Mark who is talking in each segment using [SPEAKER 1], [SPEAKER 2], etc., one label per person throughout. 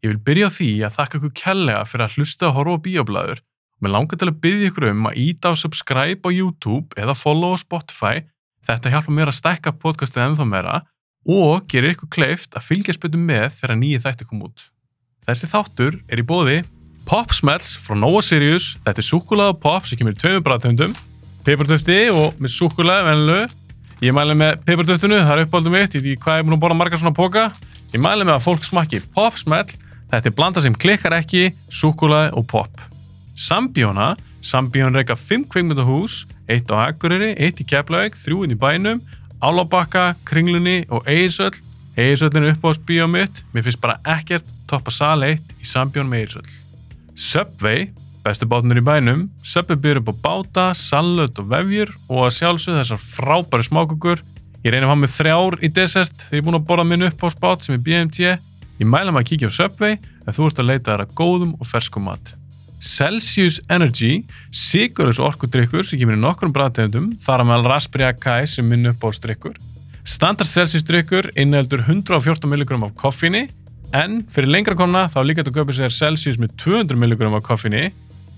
[SPEAKER 1] Ég vil byrja á því að þakka ykkur kellega fyrir að hlusta að horfa á bíoblæður og mér langar til að byggja ykkur um að íta á subscribe á YouTube eða follow á Spotify. Þetta hjálpa mér að stækka podcastið ennþá meira og gerir ykkur kleift að fylgjast betur með þegar nýju þætti kom út. Þessi þáttur er í bóði Pop Smells frá Nova Sirius. Þetta er súkulega pop sem kemur í tveimur bræðtöndum, pipardöfti og með súkulega venlu. Ég mæli með pipardöftinu, það er uppáldum mitt, ég veit ekki hvað ég þetta er blanda sem klikkar ekki, súkulega og pop. Sambjóna, Sambjón reyka 5 kveikmyndahús, eitt á Akureyri, eitt í Keflavík, þrjú inn í bænum, Álabakka, Kringlunni og Eirsöll. Eirsöllin er uppáðs bíó mitt, mér finnst bara ekkert toppa sal 1 í Sambjón með Eirsöll. Subway, bestu bátnir í bænum, Subway byrður upp á báta, sallut og vefjur og að sjálfsögðu þessar frábæri smákukur. Ég reynir að hafa með þrjár í desert þegar ég er búin að borða minn upp á spát sem er BMT. Ég mæla maður að kíkja á Subway ef þú ert að leita þær að góðum og ferskum mat. Celsius Energy, sigurus orkudrykkur sem kemur í nokkrum bræðtegundum, þar að meðal Raspberry Akai sem minn uppáhaldsdrykkur. Standard Celsius drykkur innheldur 114 mg af koffíni, en fyrir lengra komna þá líka þetta að kaupa sér Celsius með 200 mg af koffíni.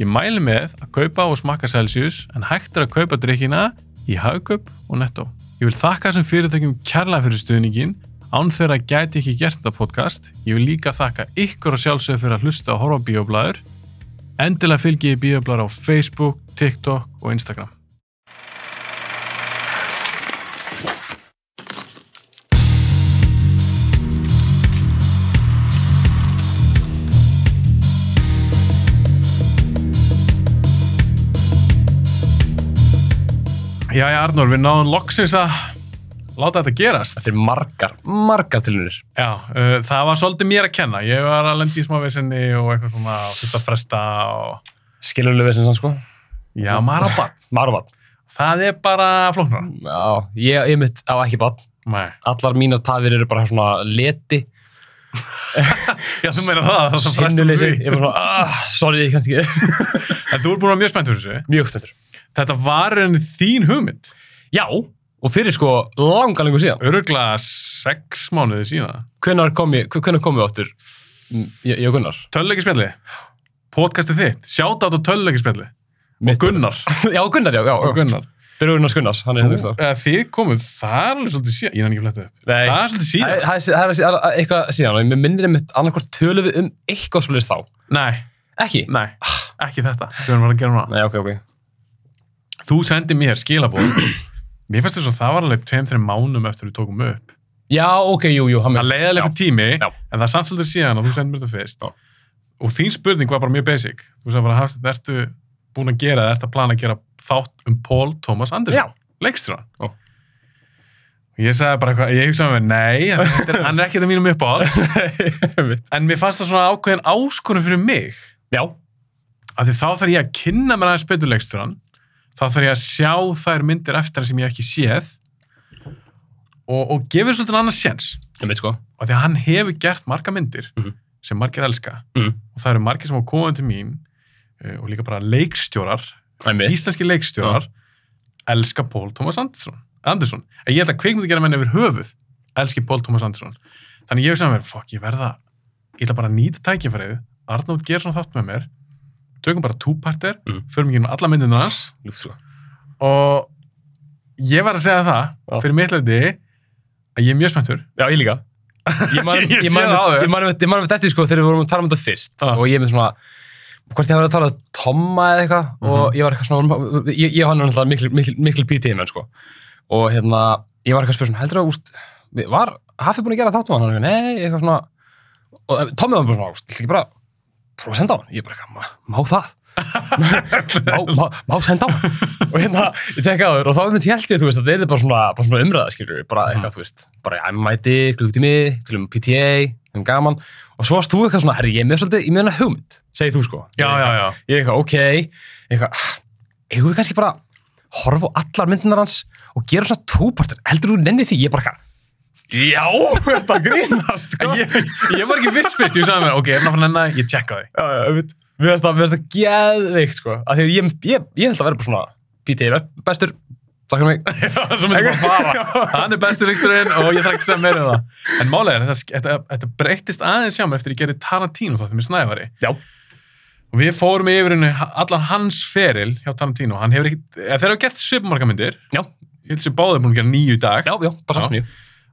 [SPEAKER 1] Ég mæli með að kaupa og smakka Celsius, en hægt er að kaupa drykkina í Hagkaup og Netto. Ég vil þakka þessum fyrirtækjum kærlega fyrir stuðningin, án þeirra gæti ekki gert þetta podcast. Ég vil líka þakka ykkur og sjálfsög fyrir að hlusta og horfa á bíoblæður. Endilega fylgi ég bíoblar á Facebook, TikTok og Instagram. Jæja Arnór, við náðum loksins að láta þetta gerast.
[SPEAKER 2] Þetta er margar, margar tilunir.
[SPEAKER 1] Já, uh, það var svolítið mér að kenna. Ég var að lendi í smá vesenni og eitthvað svona og þurfti að fresta og...
[SPEAKER 2] Skilurlega við sem sann sko.
[SPEAKER 1] Já, maður á barn.
[SPEAKER 2] Maður og barn.
[SPEAKER 1] Það er bara flóknar.
[SPEAKER 2] Já, ég, ég mitt á ekki barn.
[SPEAKER 1] Nei.
[SPEAKER 2] Allar mínar tafir eru bara svona leti,
[SPEAKER 1] Já, þú meina það, það er
[SPEAKER 2] sinnuleysi. Ég er bara svona, ah, sorry, kannski ekki.
[SPEAKER 1] En þú ert búin að vera mjög spennt fyrir þessu.
[SPEAKER 2] Mjög spenntur.
[SPEAKER 1] Þetta var enn þín hugmynd.
[SPEAKER 2] Já, og fyrir sko langa lengur síðan.
[SPEAKER 1] Öruglega sex mánuði síðan.
[SPEAKER 2] Hvenær kom ég, hvenær kom ég áttur? Ég, ég og Gunnar.
[SPEAKER 1] Tölleikisspjalli. Podcastið þitt. Sjáta á tölleikisspjalli. Og Gunnar.
[SPEAKER 2] Já, Gunnar, já, já.
[SPEAKER 1] Og. Gunnar.
[SPEAKER 2] Draugunnars Gunnars,
[SPEAKER 1] þið komuð, það er alveg svolítið síðan. Ég er ekki flettið upp. Það er svolítið síðan.
[SPEAKER 2] Það er- eitthvað síðan og mér minnir einmitt annarkvort tölum við um eitthvað svolítið þá.
[SPEAKER 1] Nei,
[SPEAKER 2] Ekki?
[SPEAKER 1] nei, ekki þetta sem við erum að gera núna.
[SPEAKER 2] Nei, ok, ok.
[SPEAKER 1] Þú sendið mér skilabóð. Mér finnst þess að það var alveg tveim, þreim mánum eftir við tókum upp.
[SPEAKER 2] Já, ok, jú, jú, hann
[SPEAKER 1] Það leiði alveg eitthvað tími,
[SPEAKER 2] Já.
[SPEAKER 1] en það er samt svolítið síðan að þú sendið mér þetta fyrst.
[SPEAKER 2] Já.
[SPEAKER 1] Og þín spurning var bara mjög basic. Þú sagði bara, ertu búin að gera, ertu að plana að gera þátt um Paul Thomas Anderson? Leikstjóran?
[SPEAKER 2] Já.
[SPEAKER 1] Og ég sagði bara eitthvað, ég hugsaði með, nei, þetta er- hann er ekkert að mínum uppáhald.
[SPEAKER 2] Einmitt.
[SPEAKER 1] en mér fannst það svona ákveðin áskonum fyrir mig.
[SPEAKER 2] Já,
[SPEAKER 1] Af því þá þarf ég að kynna mér aðeins betur leikstjóran. Þá þarf ég að sjá þær myndir eftir hann sem ég ekki séð. Og, og gefur svolítið annars séns.
[SPEAKER 2] sko.
[SPEAKER 1] Og því að hann hefur gert marga myndir
[SPEAKER 2] Mhm.
[SPEAKER 1] sem margir elska.
[SPEAKER 2] Mhm.
[SPEAKER 1] Og það eru margir sem hafa komið til mín uh, og líka bara leikstjórar, íslenski leikstjórar, elska Pól Thomas Andersson. En ég held að kveikmyndi gera menn yfir höfuð elski Pól Thomas Andersson. Þannig ég hef sagði mér, fokk, ég verða, ég ætla bara að nýta tækifærið, Arnótt ger svona þátt með mér, tökum bara túparter,
[SPEAKER 2] Mhm.
[SPEAKER 1] förum ekki um alla myndina hans og ég var að segja það,
[SPEAKER 2] Já.
[SPEAKER 1] fyrir mitt leiti, að ég er mjög spenntur.
[SPEAKER 2] Já, ég líka. Ég man, man eftir sko þegar við vorum að tala um þetta fyrst og ég með svona hvort ég hafa verið að tala um Tomma eða eitthvað og ég var eitthvað svona ég, ég hann er náttúrulega miklu, miklu, miklu PT menn sko og hérna ég var eitthvað svona heldur að úst var Hafið búin að gera þáttum hann? Nei, eitthvað svona og eh, Tommi var bara svona, úst, ekki bara prófa að senda á hann? Ég bara eitthvað, má, má það? má, má, má senda á hann? og hérna, ég tekka á þér og þá ég held ég, þú veist, að það er bara svona, bara svona umræða, skilur bara eitthvað, þú veist, bara ég mæti, klukkutími, til um PTA, um gaman og svo varst þú eitthvað svona, herri, ég er með svolítið, ég með hana hugmynd, segið þú sko.
[SPEAKER 1] Já, já, já.
[SPEAKER 2] Ég eitthvað, ok, eitthvað, "Ah, eigum við kannski bara horfa á allar myndinar hans og gera svona túpartur, heldur þú nenni því? Ég bara eitthvað, já, þetta grínast, sko.
[SPEAKER 1] Ég, ég var ekki viss fyrst, ég sagði mér, ok, er það fann enna, ég tjekka því.
[SPEAKER 2] Já, já, ég veit, mér finnst það, mér finnst það geðveikt, sko, af því að ég, ég, ég held að vera bara svona, PT, bestur, takk fyrir mig.
[SPEAKER 1] Já, svo myndi bara fara. Hann er bestur leiksturinn og ég þarf ekki að segja meira um það. En málega er, þetta, þetta, þetta breyttist aðeins hjá mér eftir ég gerði Tarantino þáttum með Snævari.
[SPEAKER 2] Já.
[SPEAKER 1] Og við fórum yfir henni allan hans feril hjá Tarantino. Hann hefur ekkit, eða þeir hafa gert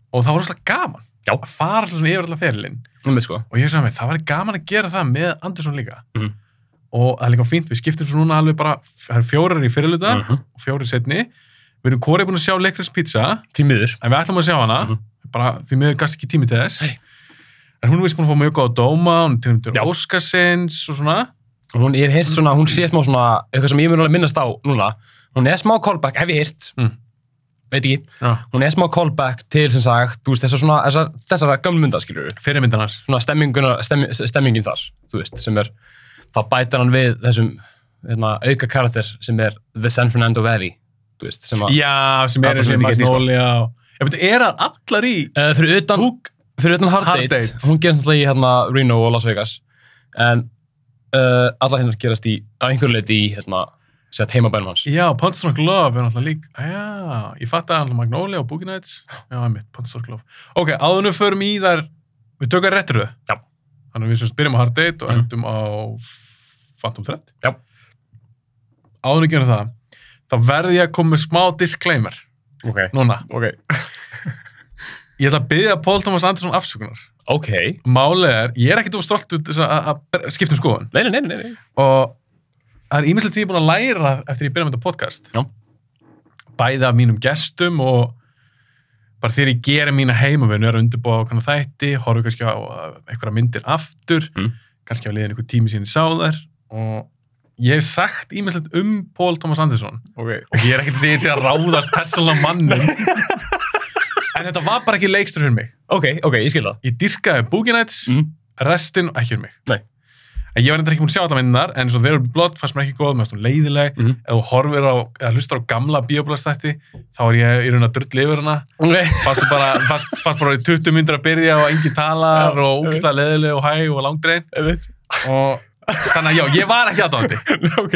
[SPEAKER 1] að. Og það var rosalega gaman.
[SPEAKER 2] Já.
[SPEAKER 1] Að fara alltaf yfir allan ferilinn.
[SPEAKER 2] Sko.
[SPEAKER 1] Og ég sagði mér, það var gaman að gera það með Andersson líka.
[SPEAKER 2] Mhm.
[SPEAKER 1] Og það er líka fínt, við skiptum svo núna alveg bara, það er fjórar í fyrirluta
[SPEAKER 2] Mhm.
[SPEAKER 1] og fjórar í setni. Við erum hvorið búin að sjá Leikris pizza,
[SPEAKER 2] Því miður.
[SPEAKER 1] en við ætlum að sjá hana,
[SPEAKER 2] Mhm.
[SPEAKER 1] bara því miður gast ekki tími til þess.
[SPEAKER 2] Nei.
[SPEAKER 1] En hún er vist búin að fá mjög góða dóma, hún er til dæmis Óskarsins og svona.
[SPEAKER 2] Og hún, ég hef heyrt svona, hún sé smá svona, eitthvað sem ég mun alveg minnast á núna. Hún er smá callback, hef ég heyrt. Veit ekki.
[SPEAKER 1] Já.
[SPEAKER 2] Hún er smá callback til, sem sagt, þú veist, þessar svona, þessar, þessar gamlu mynda, skilur við.
[SPEAKER 1] Fyrirmyndan hans.
[SPEAKER 2] Svona stemminguna, stemmi, stemmingin þar, þú veist, sem er, þá bætar hann við þessum, hérna, auka karakter sem er The San Fernando Valley, þú veist, sem að,
[SPEAKER 1] Já, sem er þessi Magnolia. og- Já, betur, er hann allar í
[SPEAKER 2] uh, fyrir utan,
[SPEAKER 1] Hook?
[SPEAKER 2] fyrir utan Hard
[SPEAKER 1] Hard
[SPEAKER 2] Date, hún gerist náttúrulega í, hérna, Reno og Las Vegas, en uh, allar hennar gerast í, að einhverju leiti í, hérna, sett heimabænum hans.
[SPEAKER 1] Já, Punch Drunk Love er náttúrulega líka, já, ég fatt að hann Magnolia og Boogie Nights, já, einmitt, Punch Drunk Love. Ok, áðunum förum í þær, við tökum réttröð.
[SPEAKER 2] Já.
[SPEAKER 1] Þannig að við sem byrjum á Hard Date og
[SPEAKER 2] Mhm.
[SPEAKER 1] endum á Phantom Thread.
[SPEAKER 2] Já.
[SPEAKER 1] Áðunum gerum það, þá verði ég að koma með smá disclaimer,
[SPEAKER 2] Ok.
[SPEAKER 1] núna.
[SPEAKER 2] Ok.
[SPEAKER 1] Ég ætla að byggja Paul Thomas Anderson afsökunar.
[SPEAKER 2] Ok.
[SPEAKER 1] Málið er, ég er ekkert of stolt út að- skipta um skoðun.
[SPEAKER 2] Nei, nei, nei, nei.
[SPEAKER 1] og það er ímislegt sem ég er búin að læra eftir ég byrja með þetta podcast
[SPEAKER 2] Já.
[SPEAKER 1] bæði af mínum gestum og bara þegar ég gera mína heimavinu er að undirbúa kannar þætti horfa kannski á einhverja myndir aftur
[SPEAKER 2] Mm.
[SPEAKER 1] kannski á liðin einhver tími síðan ég sá þær og ég hef sagt ímislegt um Paul Thomas Anderson
[SPEAKER 2] Ok.
[SPEAKER 1] og ég er ekkert að segja að ég sé að ráðast persónulega mannum en þetta var bara ekki leikstur fyrir mig
[SPEAKER 2] Ok, ok, ég skil það.
[SPEAKER 1] ég dyrkaði Boogie Nights
[SPEAKER 2] Mm.
[SPEAKER 1] restin ekki fyrir mig
[SPEAKER 2] Nei.
[SPEAKER 1] En ég var eitthvað ekki búin að sjá alla myndinar en þeir eru blott fannst mér ekki góð, mér fannst hún leiðileg
[SPEAKER 2] Mhm.
[SPEAKER 1] ef þú horfir á, eða hlustar á gamla bíóblastætti þá er ég í raun að drull yfir hana
[SPEAKER 2] Ok.
[SPEAKER 1] fannst þú bara, fannst, fannst bara í 20 myndir að byrja og engin talar
[SPEAKER 2] Já,
[SPEAKER 1] og úkstað leiðileg og hæg og langdrein
[SPEAKER 2] Ég veit.
[SPEAKER 1] og þannig að já, ég var ekki aðdándi
[SPEAKER 2] ok.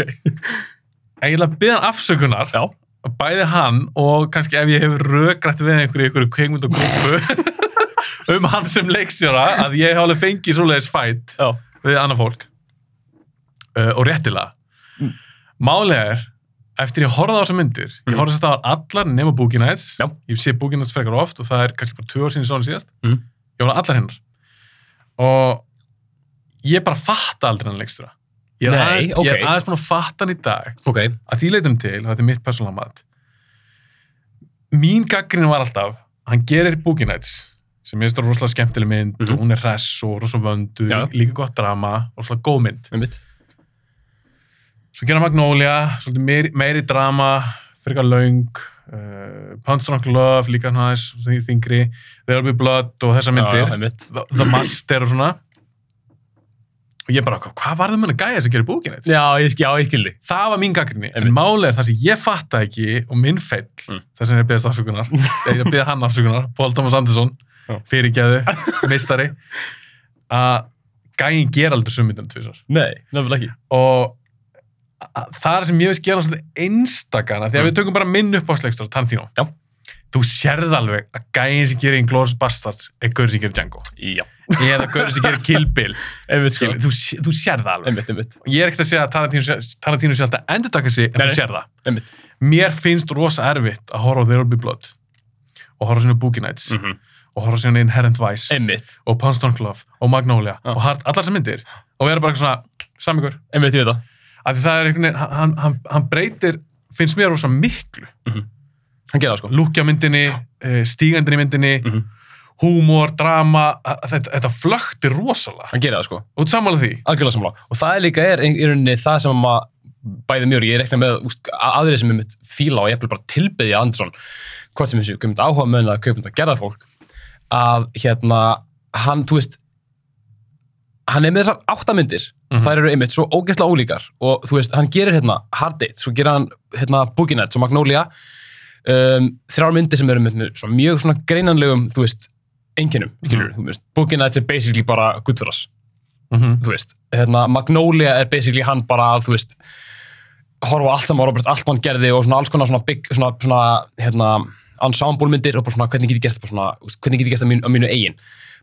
[SPEAKER 1] en ég ætla að byrja afsökunar
[SPEAKER 2] Já.
[SPEAKER 1] bæði hann og kannski ef ég hef rökrætt við einhverju, einhverju kveikmynd og grúpu um hann sem leikstjóra að ég hef alveg fengið svoleiðis fætt við annað fólk uh, og réttilega
[SPEAKER 2] Mm.
[SPEAKER 1] málega er eftir ég horfði á þessar myndir ég
[SPEAKER 2] Mhm.
[SPEAKER 1] horfði þess að allar nema Boogie Nights
[SPEAKER 2] Já.
[SPEAKER 1] ég sé Nights frekar oft og það er kannski bara tvö ár sinni svona síðast
[SPEAKER 2] Mhm.
[SPEAKER 1] ég horfði á allar hennar og ég bara fatta aldrei hann leikstjóra ég er,
[SPEAKER 2] Nei,
[SPEAKER 1] aðeins, ég
[SPEAKER 2] ok.
[SPEAKER 1] er aðeins búin að fatta hann í dag
[SPEAKER 2] Ok.
[SPEAKER 1] að því leitum til, og þetta er mitt persónulega mat mín gaggrin var alltaf hann gerir Nights sem ég veist er rosalega skemmtileg mynd
[SPEAKER 2] Mhm.
[SPEAKER 1] og hún er hress og rosalega vöndu,
[SPEAKER 2] Já.
[SPEAKER 1] líka gott drama og rosalega góð mynd
[SPEAKER 2] Með mitt.
[SPEAKER 1] Svo gerir hann Magnolia, svolítið meiri, meiri drama frekar laung uh, Punch Drunk Love, líka hann aðeins þing- þingri, There Will Be Blood og þessar myndir,
[SPEAKER 2] Með mitt.
[SPEAKER 1] The, The Master og svona og ég bara, hvað hvað varðum hann að gæja sem gerir Boogie Nights?
[SPEAKER 2] Já, ég, skildi.
[SPEAKER 1] það var mín gaggrinni, en
[SPEAKER 2] Einmitt.
[SPEAKER 1] máli er það sem ég fatta ekki og minn feill,
[SPEAKER 2] Mm.
[SPEAKER 1] þess að ég beðast afsökunar ég beði hann afsökunar, Paul Thomas Anderson
[SPEAKER 2] Já.
[SPEAKER 1] fyrirgæðu, meistari að gæin ger aldrei summyndan tvisar
[SPEAKER 2] Nei, nefnilega ekki.
[SPEAKER 1] og það er sem ég veist gera svolítið einstakana, því að
[SPEAKER 2] Mm.
[SPEAKER 1] við tökum bara minn upp á slegstur, Tarantino
[SPEAKER 2] Já.
[SPEAKER 1] þú sérð alveg að gæin sem gerir Inglourious Bastards er gaur sem gerir Django
[SPEAKER 2] Já.
[SPEAKER 1] eða gaur sem gerir Kill Bill
[SPEAKER 2] sko.
[SPEAKER 1] Þú, þú sérð alveg
[SPEAKER 2] Einmitt, einmitt.
[SPEAKER 1] ég er ekkert að segja að Tarantino, sé- alltaf endur taka sig, en þú
[SPEAKER 2] nei.
[SPEAKER 1] sér það
[SPEAKER 2] Einmitt.
[SPEAKER 1] mér finnst rosa erfitt að horfa á There Will Be Blood og horfa á Boogie Nights
[SPEAKER 2] Mhm.
[SPEAKER 1] og horfa sinni Inherent Vice og Drunk Love og Magnolia
[SPEAKER 2] Já.
[SPEAKER 1] og Hard, allar sem myndir og vera bara eitthvað svona samigur
[SPEAKER 2] Einmitt, ég veit það.
[SPEAKER 1] Að það er einhvern veginn, hann, hann, hann breytir finnst mér rosa miklu
[SPEAKER 2] Hann gerði það, sko.
[SPEAKER 1] lúkja myndinni, uh, stígandin í myndinni
[SPEAKER 2] Mhm.
[SPEAKER 1] húmor, drama þetta, þetta flöktir rosalega
[SPEAKER 2] Hann gerði það, sko.
[SPEAKER 1] og sammála því
[SPEAKER 2] Algjörlega sammála. Og það er líka er rauninni það sem maður bæði mjög, ég rekna með úst, aðrið sem er mitt fíla og ég ætla bara tilbyðja Andersson, hvort sem þessu köpund áhuga með að köpund að gerða fólk, að hérna, hann, þú veist, hann er með þessar áttamyndir,
[SPEAKER 1] Mhm.
[SPEAKER 2] þær eru einmitt svo ógeðslega ólíkar. Og þú veist, hann gerir hérna Hard Date, svo gerir hann hérna Boogie Nights og Magnolia, um, þrjár myndir sem eru með, svona, mjög svona greinanlegum, þú veist, enginum, þú veist, Boogie Nights er basically bara Goodfellas
[SPEAKER 1] mm -hmm.
[SPEAKER 2] þú veist, hérna, Magnolia er basically hann bara þú veist, horfa allt sem Robert Altman gerði og svona alls konar svona big, svona, svona hérna, ensemble myndir og bara svona hvernig get ég gert mínu, á mínu eigin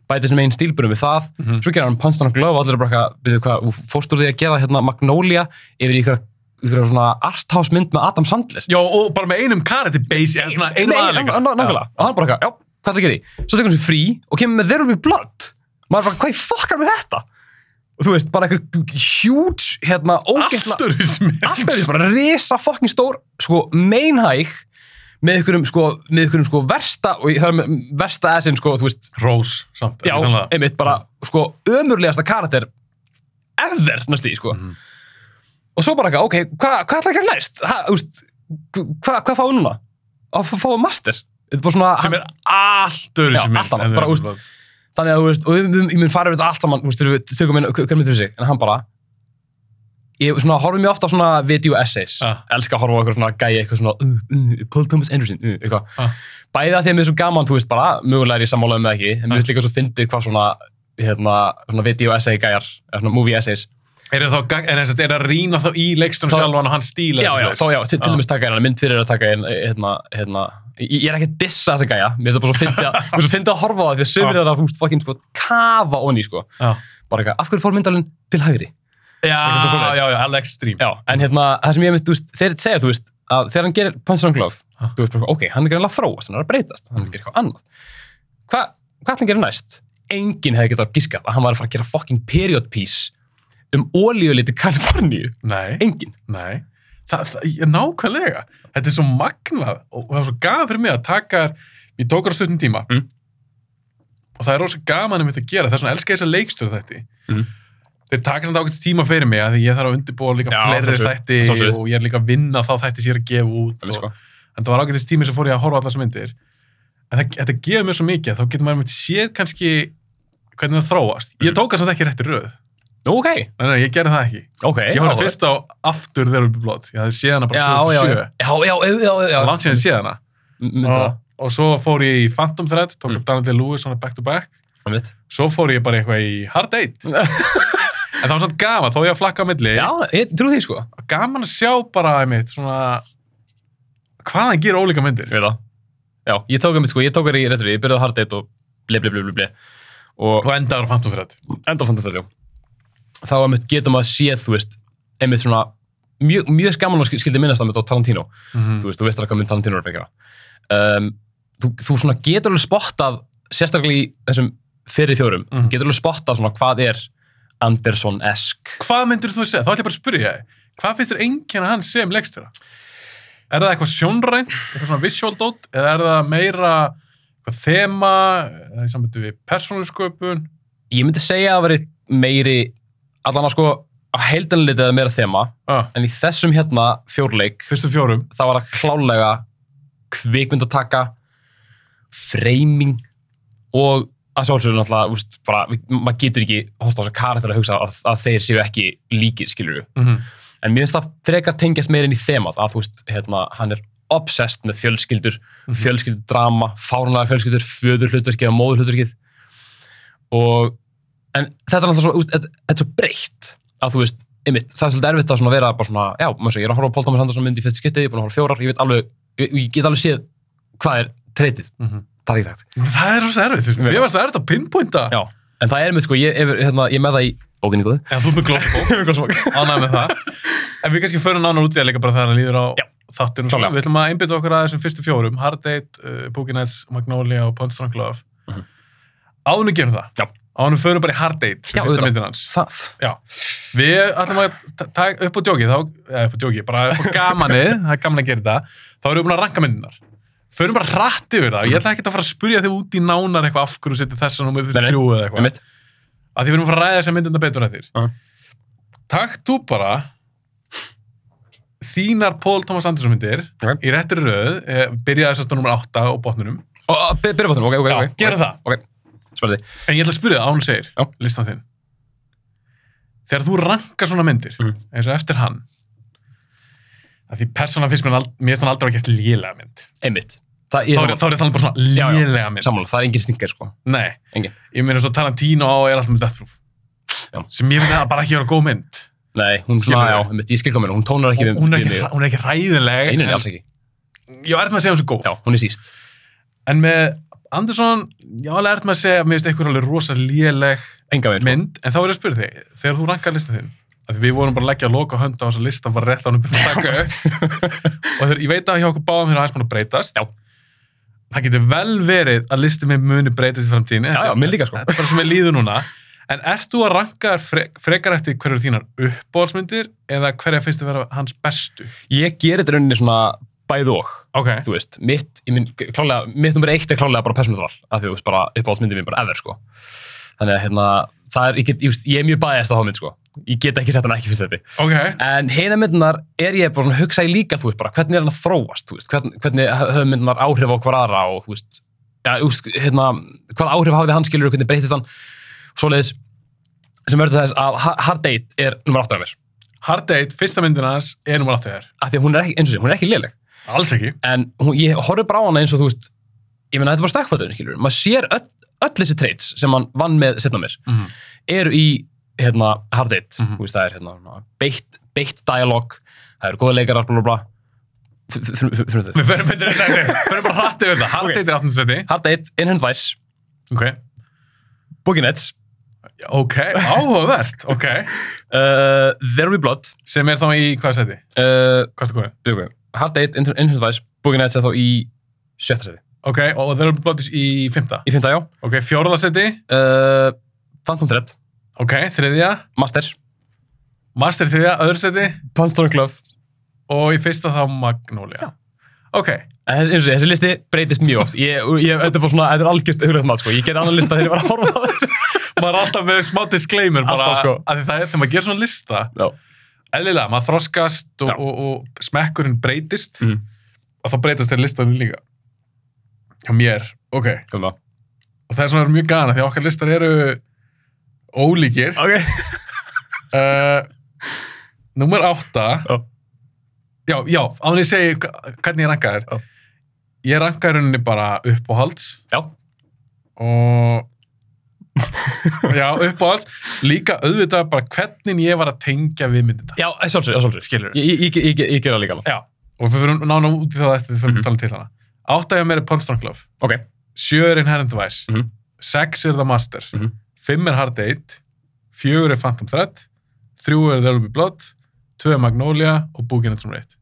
[SPEAKER 2] bæti þessum eigin stílbunum við það.
[SPEAKER 1] Mhm.
[SPEAKER 2] svo gerir hann Punch Drunk Love og allir bara eitthvað, fórst úr því að gera hérna Magnolia yfir í ykkur, svona arthouse mynd með Adam Sandler?
[SPEAKER 1] Já, og bara með einum karate base, eða svona einum
[SPEAKER 2] nákvæmlega, og hann bara eitthvað, já, hvað er það að gera því svo tekur hann sér frí og kemur með There Will Be Blood. Maður bara, hvað fokkar með þetta? Og þú veist, bara einhver huge hérna, ógeðsla alltaf því, bara risa fokkin stór sko, meinhæg með einhverjum sko, með einhverjum sko versta og það er með versta essin sko, þú veist
[SPEAKER 1] Rose, samt.
[SPEAKER 2] já,
[SPEAKER 1] ekki
[SPEAKER 2] einmitt, bara sko ömurlegasta karakter ever, næstu því, sko
[SPEAKER 1] Mhm.
[SPEAKER 2] og svo bara eitthvað, ok, hvað hva ætlar að? Ha, þú veist, hvað hva fáum við núna? Að fá- fáum master? Er svona,
[SPEAKER 1] Sem er allt öðru sem en
[SPEAKER 2] bara, úst, þannig að þú veist, og við, við, ég mun fara við þetta allt saman, þú veist, við tökum inn, hver mynd fyrir sig, en hann bara, ég svona horfum mjög ofta á svona video essays,
[SPEAKER 1] Ah.
[SPEAKER 2] elska að horfa eitthvað svona gæi, eitthvað svona, uh, uh, Paul Thomas Anderson, uh, eitthvað,
[SPEAKER 1] Ah.
[SPEAKER 2] bæði að því að mér er svo gaman, þú veist, bara, mögulega er ég sammálaðið með ekki, en mér
[SPEAKER 1] Ah.
[SPEAKER 2] finnst líka svo fyndið hvað svona, hérna, svona video essay gæjar, svona movie essays,
[SPEAKER 1] Er það að er rýna þá í leikstum
[SPEAKER 2] Þá-
[SPEAKER 1] sjálfan og hans stíl
[SPEAKER 2] já, já, þá já, til,
[SPEAKER 1] Ah.
[SPEAKER 2] dæmis taka hérna mynd fyrir að taka hérna, hérna, hérna ég, er ekki að dissa þessa gæja, mér finnst það bara svo fyndið að, mér finnst það fyndið að horfa á það, því að sömur er að, kafa onni, sko,
[SPEAKER 1] Já,
[SPEAKER 2] bara eitthvað, af hverju fór myndalinn til hægri?
[SPEAKER 1] Já, já, já, alveg extreme.
[SPEAKER 2] Já, en hérna, það sem ég mynd, þú veist, þeir segja, þú veist, að þegar hann gerir Love,
[SPEAKER 1] Ah.
[SPEAKER 2] þú veist, bara, ok, hann er greinlega að þróast, hann er að breytast, hann er að gera eitthvað annað. Hva, hvað ætla hann að gera næst? Enginn hefði getað giskað að hann var að fara að gera fucking period piece um ólíuliti Kaliforníu.
[SPEAKER 1] Nei,
[SPEAKER 2] Enginn.
[SPEAKER 1] nei. Það, það, nákvæmlega. Þetta er svo magnað og það er svo gaman fyrir mig að taka, ég tók á stundum tíma
[SPEAKER 2] Mm.
[SPEAKER 1] og það er rosa gaman um þetta að gera, það er svona elska þess að leikstöðu þetta.
[SPEAKER 2] Mm.
[SPEAKER 1] Þeir taka samt ákveðst tíma fyrir mig að ég þarf að undirbúa líka
[SPEAKER 2] Já,
[SPEAKER 1] fleiri
[SPEAKER 2] sjálfsögðu,
[SPEAKER 1] þætti
[SPEAKER 2] sjálfsögðu.
[SPEAKER 1] og ég er líka að vinna þá þætti sem ég er að gefa út. Og,
[SPEAKER 2] sko.
[SPEAKER 1] en það var ágætist tími sem fór ég að horfa allar sem myndir. En það, þetta gefur mér svo mikið að þá getur maður einmitt séð kannski hvernig það þróast. Ég tók það samt ekki rétti röð.
[SPEAKER 2] Ok,
[SPEAKER 1] Nei, nei, ég gerði það ekki.
[SPEAKER 2] ok.
[SPEAKER 1] Ég horfði fyrst á aftur Will Be Blood. Ég hafði séð hana bara
[SPEAKER 2] já, já,
[SPEAKER 1] 2007.
[SPEAKER 2] já, já, já, já, það. Mm.
[SPEAKER 1] En það var svona gaman, þó ég að flakka á milli.
[SPEAKER 2] Já, ég trú því, sko.
[SPEAKER 1] Gaman að sjá bara einmitt svona hvað hann gerir ólíka myndir.
[SPEAKER 2] Veit það. Já, ég tók einmitt, sko, ég tók þér í réttur, ég byrjaði á Hard Date og ble, ble, ble, ble, ble. Og
[SPEAKER 1] Og endaður á Phantom Thread.
[SPEAKER 2] enda fann þetta, já. Þá einmitt getum að séð, þú veist, einmitt svona, mjög, mjög skaman og skildi minnast það með Tarantino.
[SPEAKER 1] Mm
[SPEAKER 2] Þú veist, þú veist alveg hvað mynd Tarantino er að byggja. Um, þú, þú svona getur alveg spottað, sérstaklega í þessum fyrir fjórum,
[SPEAKER 1] Mhm.
[SPEAKER 2] getur alveg spottað svona hvað er Anderson-esk.
[SPEAKER 1] Hvað myndir þú segja? Þá ætlum ég bara að spyrja þig. Hvað finnst þér enginn að hann sem leikstjóra? Er það eitthvað sjónrænt, eitthvað svona visual dot, eða er það meira eitthvað þema, eða í sambandi við persónusköpun?
[SPEAKER 2] Ég myndi segja að það veri meiri, allan að sko, á heildanlítið er meira þema,
[SPEAKER 1] Ah,
[SPEAKER 2] en í þessum hérna fjórleik,
[SPEAKER 1] fyrstu fjórum.
[SPEAKER 2] þá var það klálega kvikmyndataka, framing og að sjálfsögðu náttúrulega, úst, bara, maður getur ekki hósta á þess að karakter að hugsa að, að þeir séu ekki líkir, skilur við.
[SPEAKER 1] Mm -hmm.
[SPEAKER 2] En mér finnst það frekar tengjast meira inn í þemað að þú veist, hérna, hann er obsessed með fjölskyldur,
[SPEAKER 1] Mhm.
[SPEAKER 2] fjölskyldudrama, fárunlega fjölskyldur, föður hlutverkið og móður hlutverkið. Og, en þetta er alltaf svo, þetta er svo breytt að þú veist, einmitt, það er svolítið erfitt að vera bara svona, já, maður sé, ég er að horfa á Paul Thomas Anderson mynd í fyrst skiptið, ég er búin að horfa fjórar, ég veit alveg, ég, ég get alveg séð hvað er treytið, það er ekki hægt.
[SPEAKER 1] Það er rosa erfið.
[SPEAKER 2] Ég
[SPEAKER 1] var svo erfið að pinpointa.
[SPEAKER 2] Já, en það er með, sko, ég, hérna, ég er með það í bókinni góðu.
[SPEAKER 1] Já, þú er með glósbók. Ánæg með það. En við kannski förum nánar út í að líka bara það líður á
[SPEAKER 2] Já.
[SPEAKER 1] þáttinu.
[SPEAKER 2] Klálega.
[SPEAKER 1] Við ætlum að einbytta okkur að þessum fyrstu fjórum. Hard Date, uh, Boogie Nights, Magnolia og Punch Drunk Love.
[SPEAKER 2] Mhm.
[SPEAKER 1] Áðunum gerum það.
[SPEAKER 2] Já.
[SPEAKER 1] Áðunum förum bara í Hard Date, fyrsta myndin hans. Við ætlum að taka upp á djókið, þá, eða upp á djókið, bara upp á gamanið, það er gaman að gera þetta. Þá erum við búin að ranka myndinar. Förum bara hratt yfir það. Ég ætla ekki að fara að spurja þig út í nánar eitthvað af hverju setja þessa númið
[SPEAKER 2] Nei, nei.
[SPEAKER 1] þrjú eða eitthvað.
[SPEAKER 2] Einmitt.
[SPEAKER 1] Að því við erum að fara að ræða þessa myndina betur eftir.
[SPEAKER 2] Já.
[SPEAKER 1] Takk þú bara þínar Paul Thomas Anderson myndir
[SPEAKER 2] Ok.
[SPEAKER 1] í réttir röð, eh, byrjaði þess að nummer 8 á botnunum.
[SPEAKER 2] Og, og, by- byrja bóttunum, ok, ok,
[SPEAKER 1] Já,
[SPEAKER 2] ok.
[SPEAKER 1] gerum það.
[SPEAKER 2] Ok, spennandi.
[SPEAKER 1] En ég ætla að spyrja það, án segir, listan þinn. Þegar þú rankar svona myndir,
[SPEAKER 2] Mhm.
[SPEAKER 1] eins og eftir hann, að því persónan finnst mér, mér hann aldrei að geta lélega mynd.
[SPEAKER 2] Einmitt. Það,
[SPEAKER 1] Þá er, er það bara svona
[SPEAKER 2] Já, já.
[SPEAKER 1] lélega mynd.
[SPEAKER 2] Sammála, það er engin stingar, sko.
[SPEAKER 1] Nei,
[SPEAKER 2] Engin.
[SPEAKER 1] ég meina svo Tarantino á er alltaf með Death Proof.
[SPEAKER 2] Já.
[SPEAKER 1] Sem ég finnst það bara ekki vera góð mynd.
[SPEAKER 2] Nei, hún svona, já, einmitt, ég skil komin, hún tónar ekki við,
[SPEAKER 1] hún, er hún er ekki ræðileg
[SPEAKER 2] nei,
[SPEAKER 1] en-
[SPEAKER 2] alls ekki.
[SPEAKER 1] ég var eftir að segja hún svo góð
[SPEAKER 2] Já, hún er síst.
[SPEAKER 1] en með Andersson, ég var eftir að segja að mér finnst eitthvað alveg rosa léleg
[SPEAKER 2] sko.
[SPEAKER 1] mynd, en þá er ég að spyrja þig þegar þú rankar listan þinn við vorum bara að leggja að loka hönd á þessa lista bara rétt á hann að taka upp. Og þegar ég veit að hjá okkur báðum hérna aðeins mann að breytast.
[SPEAKER 2] Já.
[SPEAKER 1] það getur vel verið að listi með muni breytast í framtíðinni.
[SPEAKER 2] Já, já, mér líka, sko.
[SPEAKER 1] þetta er bara sem ég líður núna. En ert þú að ranka fre frekar eftir hverju þínar uppbólsmyndir eða hverja finnst þið vera hans bestu?
[SPEAKER 2] Ég gerir þetta rauninni svona bæð og,
[SPEAKER 1] ok,
[SPEAKER 2] þú veist, mitt, minn, klálega, mitt nummer eitt er klálega bara því, þú veist, bara uppáhaldsmyndið mér bara ever, sko. Þannig að, hérna, er, ég, get, ég, ég er mjög bæðist á þá mynd, sko. Ég get ekki sett hann ekki fyrst þetta.
[SPEAKER 1] ok
[SPEAKER 2] En heina myndunar er ég bara svona að hugsa í líka, þú veist, bara hvernig er hann að þróast, þú veist, hvernig, hvernig höfum myndunar áhrif á hver aðra og, þú veist, ja, þú veist, hérna, hvað áhrif hafði hann skilur og hvernig breytist hann, svoleiðis, sem verður þess að Ha- Hard Date er nummer 8 af mér.
[SPEAKER 1] Hard Date, fyrsta myndin hans er nummer 8 þér
[SPEAKER 2] Af því að hún er ekki, eins og því, hún er ekki léleg.
[SPEAKER 1] alls ekki
[SPEAKER 2] En hún, ég horfði bara á hana eins og, þú veist, ég meina, þetta er bara stökkpöldun, skilur. Maður sér öll, öll þessi traits sem hann vann með setna mér
[SPEAKER 1] mm -hmm.
[SPEAKER 2] eru í hérna, Hard
[SPEAKER 1] Mhm.
[SPEAKER 2] þú veist, það er hérna, beitt, beitt dialog, það eru góða leikarar, bla bla bla.
[SPEAKER 1] Við förum þetta förum bara hrætti við þetta Hard. Date er 8. seti
[SPEAKER 2] Hard Date, Inherent Vice,
[SPEAKER 1] ok,
[SPEAKER 2] Boogie Nets,
[SPEAKER 1] ok, áhugavert ok,
[SPEAKER 2] uh, There Will Be Blood,
[SPEAKER 1] sem er þá í hvað seti?
[SPEAKER 2] uh,
[SPEAKER 1] hvað er það
[SPEAKER 2] okay. Hard Inher- Inherent Vice, Boogie Nets er þá í sjötta seti.
[SPEAKER 1] Ok, og There Will Be Blood is í 5.
[SPEAKER 2] Í fynda, já.
[SPEAKER 1] ok, fjórða seti
[SPEAKER 2] Uh, Phantom Thread,
[SPEAKER 1] ok, þriðja,
[SPEAKER 2] Master,
[SPEAKER 1] Master þriðja, öðru seti
[SPEAKER 2] Phantom Glove.
[SPEAKER 1] og í fyrsta þá Magnolia
[SPEAKER 2] Já.
[SPEAKER 1] ok,
[SPEAKER 2] En þessi, því, þessi listi breytist mjög oft. Ég, ég, þetta er bara svona, þetta er algjört hugrætt mat, sko. Ég get annan lista þegar ég var að horfa á þér.
[SPEAKER 1] maður er alltaf með smá disclaimer bara,
[SPEAKER 2] Alltaf, sko.
[SPEAKER 1] að því það er þegar maður gerir svona lista
[SPEAKER 2] Já.
[SPEAKER 1] eðlilega, maður þroskast og, og, og smekkurinn breytist
[SPEAKER 2] Mhm.
[SPEAKER 1] og þá breytast þeir listanum líka hjá mér, ok
[SPEAKER 2] Komum það.
[SPEAKER 1] og það er svona mjög gana því að okkar listar eru ólíkir
[SPEAKER 2] Ok.
[SPEAKER 1] uh, Númer átta
[SPEAKER 2] Já.
[SPEAKER 1] Já, já, án ég segi hvernig ég ranka þér
[SPEAKER 2] Já.
[SPEAKER 1] Ég ranka í rauninni bara uppáhalds
[SPEAKER 2] Já.
[SPEAKER 1] og já, uppáhalds líka auðvitað bara hvernig ég var að tengja við myndina
[SPEAKER 2] Já, sjálfsög, sjálfsög.
[SPEAKER 1] Skilurðu?
[SPEAKER 2] Ég, ég, ég, ég, ég ger það líka alveg.
[SPEAKER 1] Já, og við fyrir nána út í það eftir við fyrir að tala til hana Átta ég meira Punch Drunk Love
[SPEAKER 2] Ok.
[SPEAKER 1] Sjö er Inherent Vice
[SPEAKER 2] Mhm.
[SPEAKER 1] Sex er The Master.
[SPEAKER 2] Mhm.
[SPEAKER 1] Fimm er Hard Eight. Fjögur er Phantom Thread Þrjú er There Will Be Blood. Tvö er Magnolia og Nights Nummer 1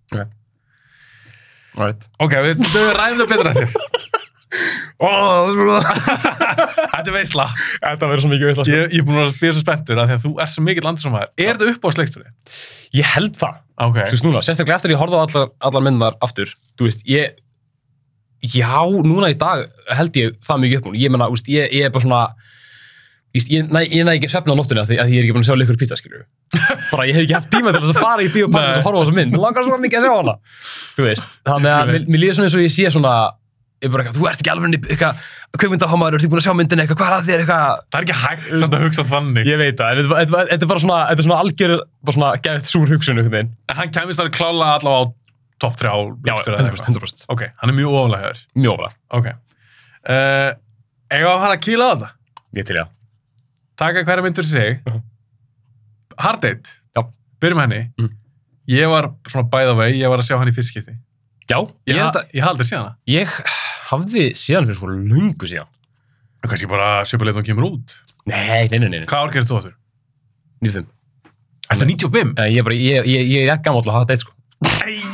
[SPEAKER 2] Alright.
[SPEAKER 1] Ok, við, við ræðum það betra eftir Þetta er veisla.
[SPEAKER 2] Þetta verður svo mikið veist
[SPEAKER 1] Ég, ég er búin að byrja svo spenntur að því að þú er svo mikill landsinsumæður Er þetta upp á sleiksturði?
[SPEAKER 2] Ég held það.
[SPEAKER 1] Ok,
[SPEAKER 2] Þú veist núna, sérstaklega eftir að ég horfði á allar, allar myndar aftur, þú veist, ég, já, núna í dag held ég það mikið upp núna. Ég menna, veist, ég, ég er bara svona, veist, ég, næ, ekki að svefna á nóttunni af því að ég er ekki búin að sjá leikur pizza, skilju. bara ég hef ekki haft tíma til þess að fara í bíópartins
[SPEAKER 1] Nei.
[SPEAKER 2] og horfa á þessa mynd. Mér langar svo mikið að sjá hana. Þú veist, þannig að mér, mér líður svona eins og ég sé svona, ég er bara eitthvað, þú ert ekki alveg eitthvað, kveikmyndahámaður, þú ert ekki búin að sjá myndin eitthvað, hvað er að þér eitthvað,
[SPEAKER 1] það er ekki hægt samt að hugsa þannig
[SPEAKER 2] Ég veit það, en þetta, er bara svona, þetta er svona algjör, bara svona gæft súr hugsun einhvern veginn.
[SPEAKER 1] En hann kæmist að klála allavega á topp 3
[SPEAKER 2] Já,
[SPEAKER 1] listur eða
[SPEAKER 2] 100%,
[SPEAKER 1] eitthvað.
[SPEAKER 2] 100%.
[SPEAKER 1] Ok, hann er mjög ofalega hér
[SPEAKER 2] Mjög ofra,
[SPEAKER 1] Ok uh, að fara að kýla á þetta
[SPEAKER 2] ég til ég.
[SPEAKER 1] Taka hverja myndur sig
[SPEAKER 2] Mhm.
[SPEAKER 1] Hard Date
[SPEAKER 2] Já.
[SPEAKER 1] Byrjum henni
[SPEAKER 2] Mhm.
[SPEAKER 1] Ég var svona bæða vei, ég var að sjá hann í fyrstskipti
[SPEAKER 2] Já,
[SPEAKER 1] Ég,
[SPEAKER 2] ég,
[SPEAKER 1] ha
[SPEAKER 2] ég,
[SPEAKER 1] ég haldið síðan hana
[SPEAKER 2] ég hafði síðan fyrir sko lungu síðan.
[SPEAKER 1] Og kannski bara sjöpuleitt hún kemur út
[SPEAKER 2] Nei, nei, nei, nei, nei.
[SPEAKER 1] Hvað ár gerist þú áttur?
[SPEAKER 2] 95.
[SPEAKER 1] Er það 95?
[SPEAKER 2] Nei, ég er bara, ég, ég, er gammal að hafa þetta eitt sko.
[SPEAKER 1] Já!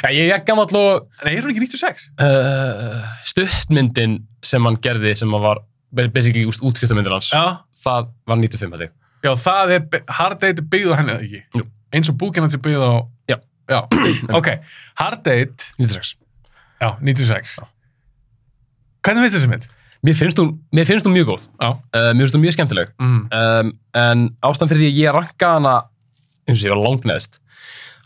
[SPEAKER 2] Já, ég er gammal og
[SPEAKER 1] Nei, er hún ekki 96?
[SPEAKER 2] uh, stuttmyndin sem hann gerði sem hann var basically úst, útskriftamyndin hans,
[SPEAKER 1] Já
[SPEAKER 2] það var 95 held ég.
[SPEAKER 1] Já, það er, Hard Date er byggð á henni eða ekki?
[SPEAKER 2] Jú.
[SPEAKER 1] Eins og búkinn hans er byggð á...
[SPEAKER 2] Já.
[SPEAKER 1] Já, ok. Hard Date,
[SPEAKER 2] 96.
[SPEAKER 1] já, 96. Hvernig finnst þessi mynd?
[SPEAKER 2] Mér finnst hún, mér finnst hún mjög góð.
[SPEAKER 1] Já.
[SPEAKER 2] Uh, mér finnst hún mjög skemmtileg.
[SPEAKER 1] Mm.
[SPEAKER 2] um, en ástæðan fyrir því að ég ranka hana eins og ég var langt neðst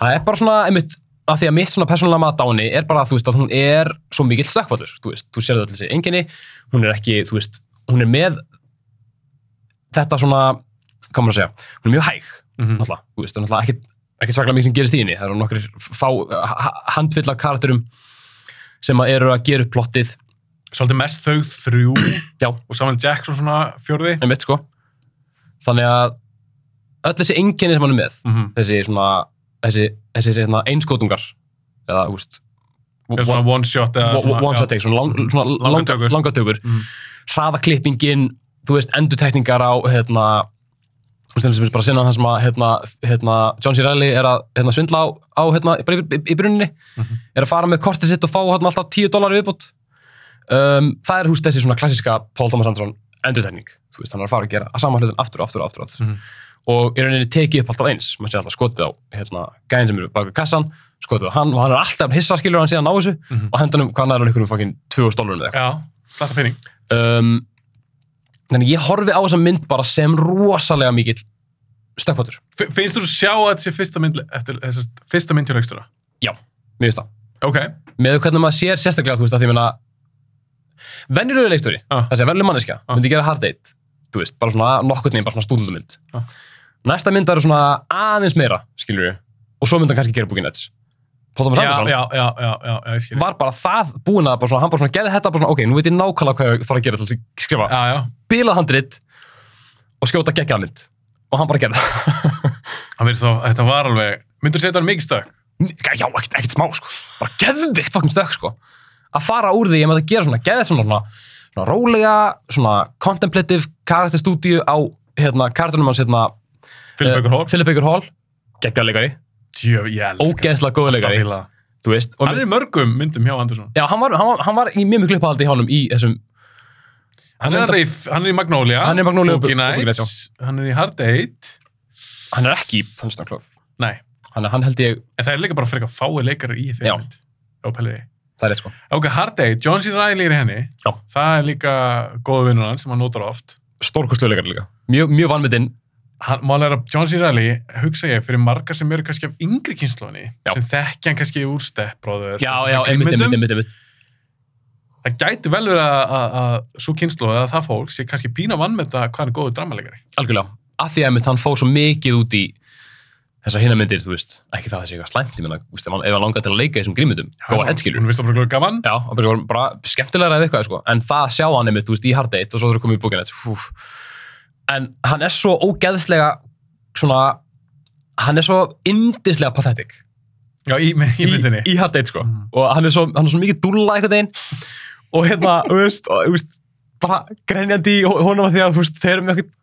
[SPEAKER 2] það er bara svona, einmitt, að því að mitt svona persónulega mat á henni er bara að þú veist að hún er svo mikill stökkvallur, þú veist, þú sér það allir þessi enginni, hún er ekki, þú veist hún er með þetta svona, hvað maður að segja hún er mjög hæg,
[SPEAKER 1] Mm
[SPEAKER 2] náttúrulega, þú veist, það er náttúrulega ekkit, ekkit svaklega mikið sem gerist í henni, það eru nokkur fá, ha- handfull af karakterum sem að eru að gera upp plottið
[SPEAKER 1] Svolítið mest þau þrjú
[SPEAKER 2] Já.
[SPEAKER 1] og Samuel Jackson svona fjórði.
[SPEAKER 2] einmitt, sko þannig að öll þessi einkenni sem hann er með,
[SPEAKER 1] Mhm.
[SPEAKER 2] þessi svona, þessi, þessi hérna, einskotungar, eða,
[SPEAKER 1] Eða svona one shot eða
[SPEAKER 2] one, one shot take, svona, lang, svona
[SPEAKER 1] Langar
[SPEAKER 2] langa,
[SPEAKER 1] tökur.
[SPEAKER 2] langa tökur,
[SPEAKER 1] Mhm.
[SPEAKER 2] hraðaklippingin, þú veist, endurtekningar á, hérna, þú veist, sem er bara sinna hann sem að, hérna, hérna, John C. Reilly er að hérna, svindla á, á hérna, bara í, í, í brunninni,
[SPEAKER 1] Mhm.
[SPEAKER 2] er að fara með kortið sitt og fá hérna alltaf 10 dólar viðbútt. Um, það er, þú veist, þessi svona klassiska Paul Thomas Anderson endurtekning, þú veist, hann er að fara að gera að sama hlutin aftur og aftur og aftur, aftur.
[SPEAKER 1] Mhm.
[SPEAKER 2] Og í rauninni tekið upp alltaf eins, maður sé alltaf skotið á, hérna, gæðin sem eru baka kassan, skotið á hann og hann er alltaf hissa skilur hann síðan á þessu
[SPEAKER 1] Mhm.
[SPEAKER 2] og hendanum, hvað er hann ykkur um fokkin 2000 dólarum eða eitthvað.
[SPEAKER 1] Já, þetta penning.
[SPEAKER 2] Um, þannig ég horfi á þessa mynd bara sem rosalega mikill stökkpátur.
[SPEAKER 1] F- Finnst þú sjá að þetta sé fyrsta mynd eftir þessast fyrsta mynd hjá leikstjóra?
[SPEAKER 2] Mér finnst það.
[SPEAKER 1] Ok.
[SPEAKER 2] Með hvernig maður sér sérstaklega, þú veist, að því ég meina venjulegu leikstjóri,
[SPEAKER 1] Ah.
[SPEAKER 2] þessi venjuleg manneskja,
[SPEAKER 1] Ah.
[SPEAKER 2] myndi gera hard date, þú veist, bara svona nokkurn veginn, bara svona stúdendumynd.
[SPEAKER 1] Ah.
[SPEAKER 2] Næsta mynd verður svona aðeins meira, skilur við, og svo myndi hann kannski gera búkin nets. Paul Thomas
[SPEAKER 1] Já,
[SPEAKER 2] Anderson
[SPEAKER 1] já, já, já, já, já, ég skil.
[SPEAKER 2] var bara það búin að, bara svona, hann bara svona geði þetta, bara svona, ok, nú veit ég nákvæmlega hvað ég þarf að gera til að skrifa.
[SPEAKER 1] Já, já.
[SPEAKER 2] Bilað handrit og skjóta geggjaðmynd. Og hann bara gerði það.
[SPEAKER 1] Hann verður þá, þetta var alveg, myndur setja hann mikið stökk?
[SPEAKER 2] Já, ekkert, ekkert smá, sko. Bara geðvikt fucking stökk, sko. Að fara úr því, ég með að gera svona, geðið svona, svona, svona rólega, svona contemplative karakterstúdíu á, hérna, karakterunum hans, hérna,
[SPEAKER 1] Philip
[SPEAKER 2] eh,
[SPEAKER 1] Baker Hall?
[SPEAKER 2] Philip Baker Hall, geggjaðleikari,
[SPEAKER 1] Djöf, ég elska.
[SPEAKER 2] ógeðslega góðu leikari,
[SPEAKER 1] Alltaf
[SPEAKER 2] þú veist. Og,
[SPEAKER 1] Hann er í mörgum myndum hjá Andersson.
[SPEAKER 2] já, hann var, hann, var, hann var í mjög mjög klippahaldi í honum í þessum,
[SPEAKER 1] Hann er, alltaf í, hann er í Magnolia.
[SPEAKER 2] Hann er í Magnolia og
[SPEAKER 1] Boogie
[SPEAKER 2] Boogie Nights.
[SPEAKER 1] Hann er í Hard Eight.
[SPEAKER 2] hann er ekki í Punch Club.
[SPEAKER 1] Nei.
[SPEAKER 2] Hann, hann held ég,
[SPEAKER 1] En það er líka bara fyrir eitthvað fáið leikari í
[SPEAKER 2] Já.
[SPEAKER 1] þeim mynd. Já, pæliði.
[SPEAKER 2] það er rétt, sko.
[SPEAKER 1] Ok, Hard Eight, John C. Reilly er í henni.
[SPEAKER 2] Já.
[SPEAKER 1] Það er líka góða vinnur hann sem hann notar oft.
[SPEAKER 2] Stórkostlega leikari líka. Mjög, mjög vanmetinn,
[SPEAKER 1] Hann, mál er að John C. Reilly, hugsa ég, fyrir margar sem eru kannski af yngri kynnslóðinni,
[SPEAKER 2] Já.
[SPEAKER 1] sem þekkja hann kannski úr Step Brothers.
[SPEAKER 2] já, já, einmitt, einmitt, einmitt.
[SPEAKER 1] Það gæti vel verið að, svo kynnslóð eða það fólk sé kannski pína vann með þetta hvað er góður dramalegari.
[SPEAKER 2] algjörlega, af því að einmitt hann fóð svo mikið út í þessar hinna myndir, þú veist, ekki það að það sé eitthvað slæmt, ég þú veist, ef hann, langar til að leika þessum grímyndum, góða headskilur.
[SPEAKER 1] Hún vist að bara gaman.
[SPEAKER 2] Já, bara, skemmtilegra eða eitthvað, sko, en það sjá hann einmitt, þú veist, í Hard Date og svo þurfa komið í bókinett, fúf. En hann er svo ógeðslega, svona, hann er svo indislega pathetic
[SPEAKER 1] Já, í, í, í myndinni.
[SPEAKER 2] í, Hard Date, sko,
[SPEAKER 1] Mm.
[SPEAKER 2] og hann er svo, hann er svo mikið dúlla einhvern veginn og hérna, þú veist, og, þú veist, bara grenjandi í honum að því að, þú veist, þeir eru með eitthvað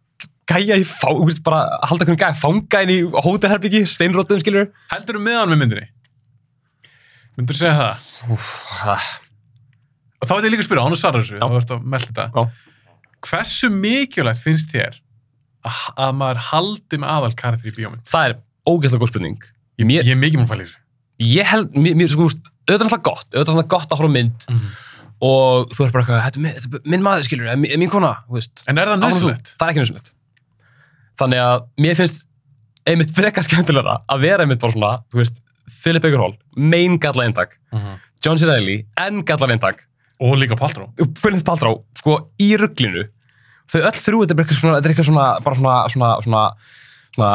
[SPEAKER 2] gæja í fá, þú veist, bara halda einhvern gæja fanga inn í hótelherbyggi, steinrótum, skilur.
[SPEAKER 1] Heldur þú með hann með myndinni? Myndur þú segja það?
[SPEAKER 2] Úf, það,
[SPEAKER 1] Og þá veit ég líka að spyrja, án og svarar þessu, þá ertu að melda þetta.
[SPEAKER 2] Já.
[SPEAKER 1] Hversu mikilvægt finnst þér að, að maður haldi með aðal karakter í bíómynd?
[SPEAKER 2] það er ógeðslega góð spurning.
[SPEAKER 1] Ég,
[SPEAKER 2] Mér-
[SPEAKER 1] ég er mikið í þessu.
[SPEAKER 2] Ég held, mér, mér sko, auðvitað er alltaf gott, auðvitað er alltaf gott að horfa mynd
[SPEAKER 1] Mm.
[SPEAKER 2] og þú er bara eitthvað, þetta er minn, minn maður, skilur, er mín kona, þú veist.
[SPEAKER 1] En er það nöðsynlegt?
[SPEAKER 2] Það er ekki nöðsynlegt. Þannig að mér finnst einmitt frekar skemmtilega að vera einmitt bara svona, þú veist, Philip Baker Hall, main galla eintak, John C. Reilly, en galla eintak,
[SPEAKER 1] Og líka Paltró.
[SPEAKER 2] Gwyneth Paltrow, sko, í rugglinu. Þau öll þrjú, þetta er eitthvað svona, þetta er eitthvað svona, bara svona, svona, svona, svona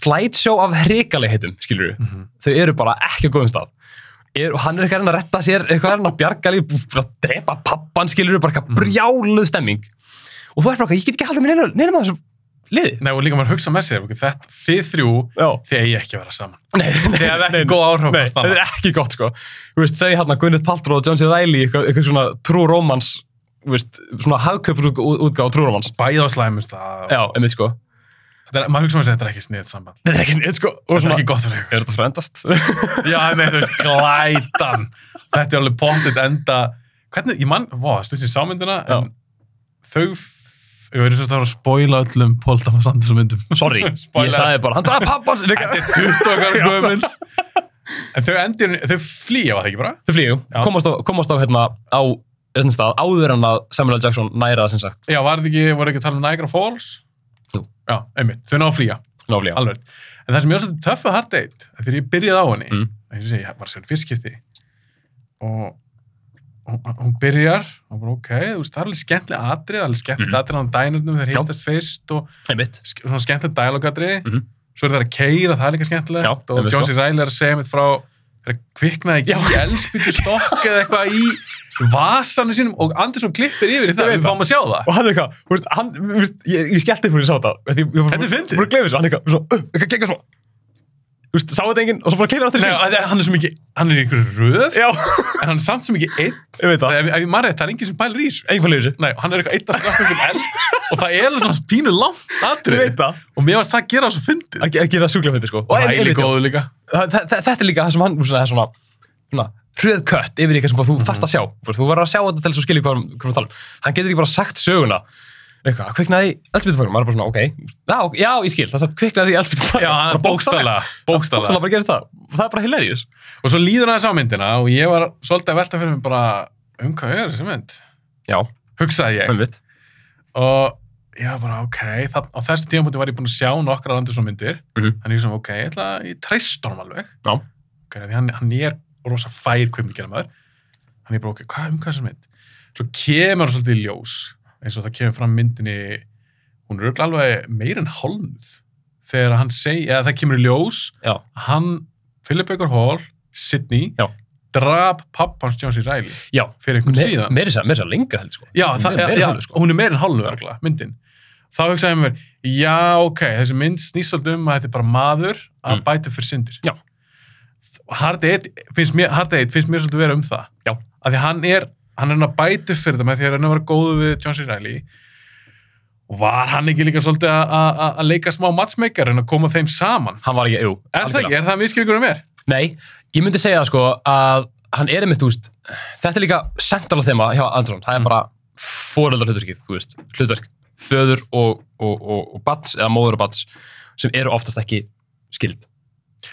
[SPEAKER 2] slideshow af hrikaleghetum, skilur við.
[SPEAKER 1] Mhm.
[SPEAKER 2] Þau eru bara ekki á góðum stað. Er, og hann er eitthvað að reyna að retta sér, eitthvað að reyna að bjarga líf, að drepa pappan, skilur við, bara eitthvað
[SPEAKER 1] Mhm.
[SPEAKER 2] brjáluð stemming. Og þú er bara eitthvað, ég get ekki haldið mér neina, neina með þessu liði.
[SPEAKER 1] Nei, og líka maður hugsa með sér, þetta, þið þrjú,
[SPEAKER 2] Já.
[SPEAKER 1] þið eigi ekki að vera saman.
[SPEAKER 2] Nei, nei,
[SPEAKER 1] hefði
[SPEAKER 2] nei,
[SPEAKER 1] ekki góð áhrif
[SPEAKER 2] Nei,
[SPEAKER 1] annað.
[SPEAKER 2] er ekki gott, sko. Þú veist, þau hann að Gwyneth Paltrow og John C. Reilly, eitthvað, eitthvað svona true romance, veist, svona hafköpur útgáð true romance.
[SPEAKER 1] Bæði á slæmust það.
[SPEAKER 2] Já, einmitt, sko.
[SPEAKER 1] Þetta er, maður hugsa með sér, þetta er ekki sniðið samband.
[SPEAKER 2] Þetta er ekki neitt, sko.
[SPEAKER 1] Þetta er
[SPEAKER 2] svona,
[SPEAKER 1] ekki gott fyrir
[SPEAKER 2] er þetta frendast?
[SPEAKER 1] Já, nei, þú veist, glætan. Þetta er alveg pontið enda. Hvernig, ég mann, vá, ég verður svo að það að spoila öllum Pól Thomas Anderson myndum.
[SPEAKER 2] Sorry, ég
[SPEAKER 1] Spoiler.
[SPEAKER 2] sagði bara, hann draf pappans!
[SPEAKER 1] Þetta er 20 okkar gömund. En þau endur, þau flýja, var það ekki bara?
[SPEAKER 2] Þau flýju, komast á, komast á, hérna, á, hérna stað, áður en að Samuel L. Jackson næra það sem sagt.
[SPEAKER 1] Já, var þetta ekki, voru ekki að tala um Niagara Falls?
[SPEAKER 2] Jú.
[SPEAKER 1] Já, einmitt, þau ná að flýja,
[SPEAKER 2] Náflýja.
[SPEAKER 1] alveg. En það sem ég var svolítið töff að Hard Date, að þegar ég byrjaði á henni,
[SPEAKER 2] Mm.
[SPEAKER 1] segi, ég var sér fyrstskipti, og hún, hún byrjar, og bara ok, þú veist, það er alveg skemmtilega atrið, alveg skemmtilega
[SPEAKER 2] Mhm.
[SPEAKER 1] atrið á dænurnum, þeir
[SPEAKER 2] Já.
[SPEAKER 1] hittast fyrst og svona skemmtilega dialogadrið,
[SPEAKER 2] Mhm.
[SPEAKER 1] svo er það að keira, það er líka skemmtilegt,
[SPEAKER 2] Já,
[SPEAKER 1] og John
[SPEAKER 2] sko.
[SPEAKER 1] Reilly er að segja mitt frá þegar kviknaði ekki í elspýtu stokk eða eitthvað í vasanu sínum og Andersson klippir yfir í það, við fáum að sjá það.
[SPEAKER 2] og hann er eitthvað, þú veist, ég, ég skellti fyrir að sjá ég,
[SPEAKER 1] Þetta er fyndið.
[SPEAKER 2] Hann er eitthvað, svona, uh, eitthvað gengur svona Þú veist, sá þetta enginn og svo bara klifir aftur í
[SPEAKER 1] Nei,
[SPEAKER 2] kring.
[SPEAKER 1] að- hann er svo mikið, hann er í einhverju röð,
[SPEAKER 2] Já,
[SPEAKER 1] en hann er samt svo mikið einn,
[SPEAKER 2] ég veit það,
[SPEAKER 1] ef, ef ég maður rétt, það er enginn sem pælir í þessu.
[SPEAKER 2] enginn fyrir þessu
[SPEAKER 1] Nei, hann er eitthvað eitt að skaffa einhvern eld og það er alveg svona pínu langt
[SPEAKER 2] Ég
[SPEAKER 1] atrið
[SPEAKER 2] veit það,
[SPEAKER 1] og mér varst það að gera það svo fyndið.
[SPEAKER 2] að að gera sjúklega fyndi, sko
[SPEAKER 1] Og hæli
[SPEAKER 2] einmitt, já.
[SPEAKER 1] góðu líka.
[SPEAKER 2] Það- það- það- Þetta er líka það sem hann, svona, svona, svona hröð kött yfir eitthvað sem þú
[SPEAKER 1] Mhm.
[SPEAKER 2] þarft að sjá þú verður að sjá þetta til þess að skilja hvað hvað við tala um Hann getur ekki bara sagt söguna eitthvað, kviknaði í eldspýtufagnum maður er bara svona, ok, já, já, ég skil það satt kviknaði í eldspýtufagnum
[SPEAKER 1] Já, hann er bókstaflega, bókstaflega.
[SPEAKER 2] Bókstaflega bara gerist það. Það er bara hilarious.
[SPEAKER 1] Og svo líður aðeins á myndina og ég var svolítið að velta fyrir mig bara, um hvað er þessi mynd?
[SPEAKER 2] Já,
[SPEAKER 1] Hugsaði ég.
[SPEAKER 2] einmitt
[SPEAKER 1] og ég var bara ok það, á þessu tímapunkti var ég búinn að sjá nokkra Andersson myndir
[SPEAKER 2] Mhm.
[SPEAKER 1] þannig sem ok, ég ætla að ég treyst honum alveg.
[SPEAKER 2] Já.
[SPEAKER 1] ok, því hann, hann er rosa fær kvimilgjana maður hann er bara ok, hvað um hvað er þessi mynd? Svo kemur hann svolítið í ljós eins og það kemur fram myndinni hún er örugglega alveg meir en hálfnuð þegar hann segi, eða það kemur í ljós
[SPEAKER 2] Já,
[SPEAKER 1] hann, Philip Baker Hall Sidney,
[SPEAKER 2] Já.
[SPEAKER 1] drap pappans John C. Reilly
[SPEAKER 2] já,
[SPEAKER 1] fyrir einhvern
[SPEAKER 2] Me-
[SPEAKER 1] síðan
[SPEAKER 2] meiri sér, meiri sér lengra held sko
[SPEAKER 1] það,
[SPEAKER 2] Meira- meira
[SPEAKER 1] já
[SPEAKER 2] hálfu, sko.
[SPEAKER 1] hún er meira en hálfu örgla, myndin. Þá hugsaði ég mér, já, ok, þessi mynd snýst svolítið um að þetta er bara maður að
[SPEAKER 2] Mm.
[SPEAKER 1] bæta fyrir syndir.
[SPEAKER 2] Já.
[SPEAKER 1] Hard Eight finnst mér, Hard Eight finnst mér svolítið vera um það.
[SPEAKER 2] Já.
[SPEAKER 1] Af því hann er, hann er hann að bæta fyrir það með því að hann vera góðu við John C. Reilly. Og var hann ekki líka svolítið að- leika smá matchmaker en að koma þeim saman?
[SPEAKER 2] Hann var ekki, jú
[SPEAKER 1] Er það ekki? Er það miskilningur um mér?
[SPEAKER 2] Nei, ég myndi segja sko að hann er einmitt, þú veist, þetta er líka central þema hjá Andersson, það er
[SPEAKER 1] Mm.
[SPEAKER 2] bara fóreldar hlutverkið, þú veist, hlutverk föður og, og, og, og bats eða móður og bats sem eru oftast ekki skild,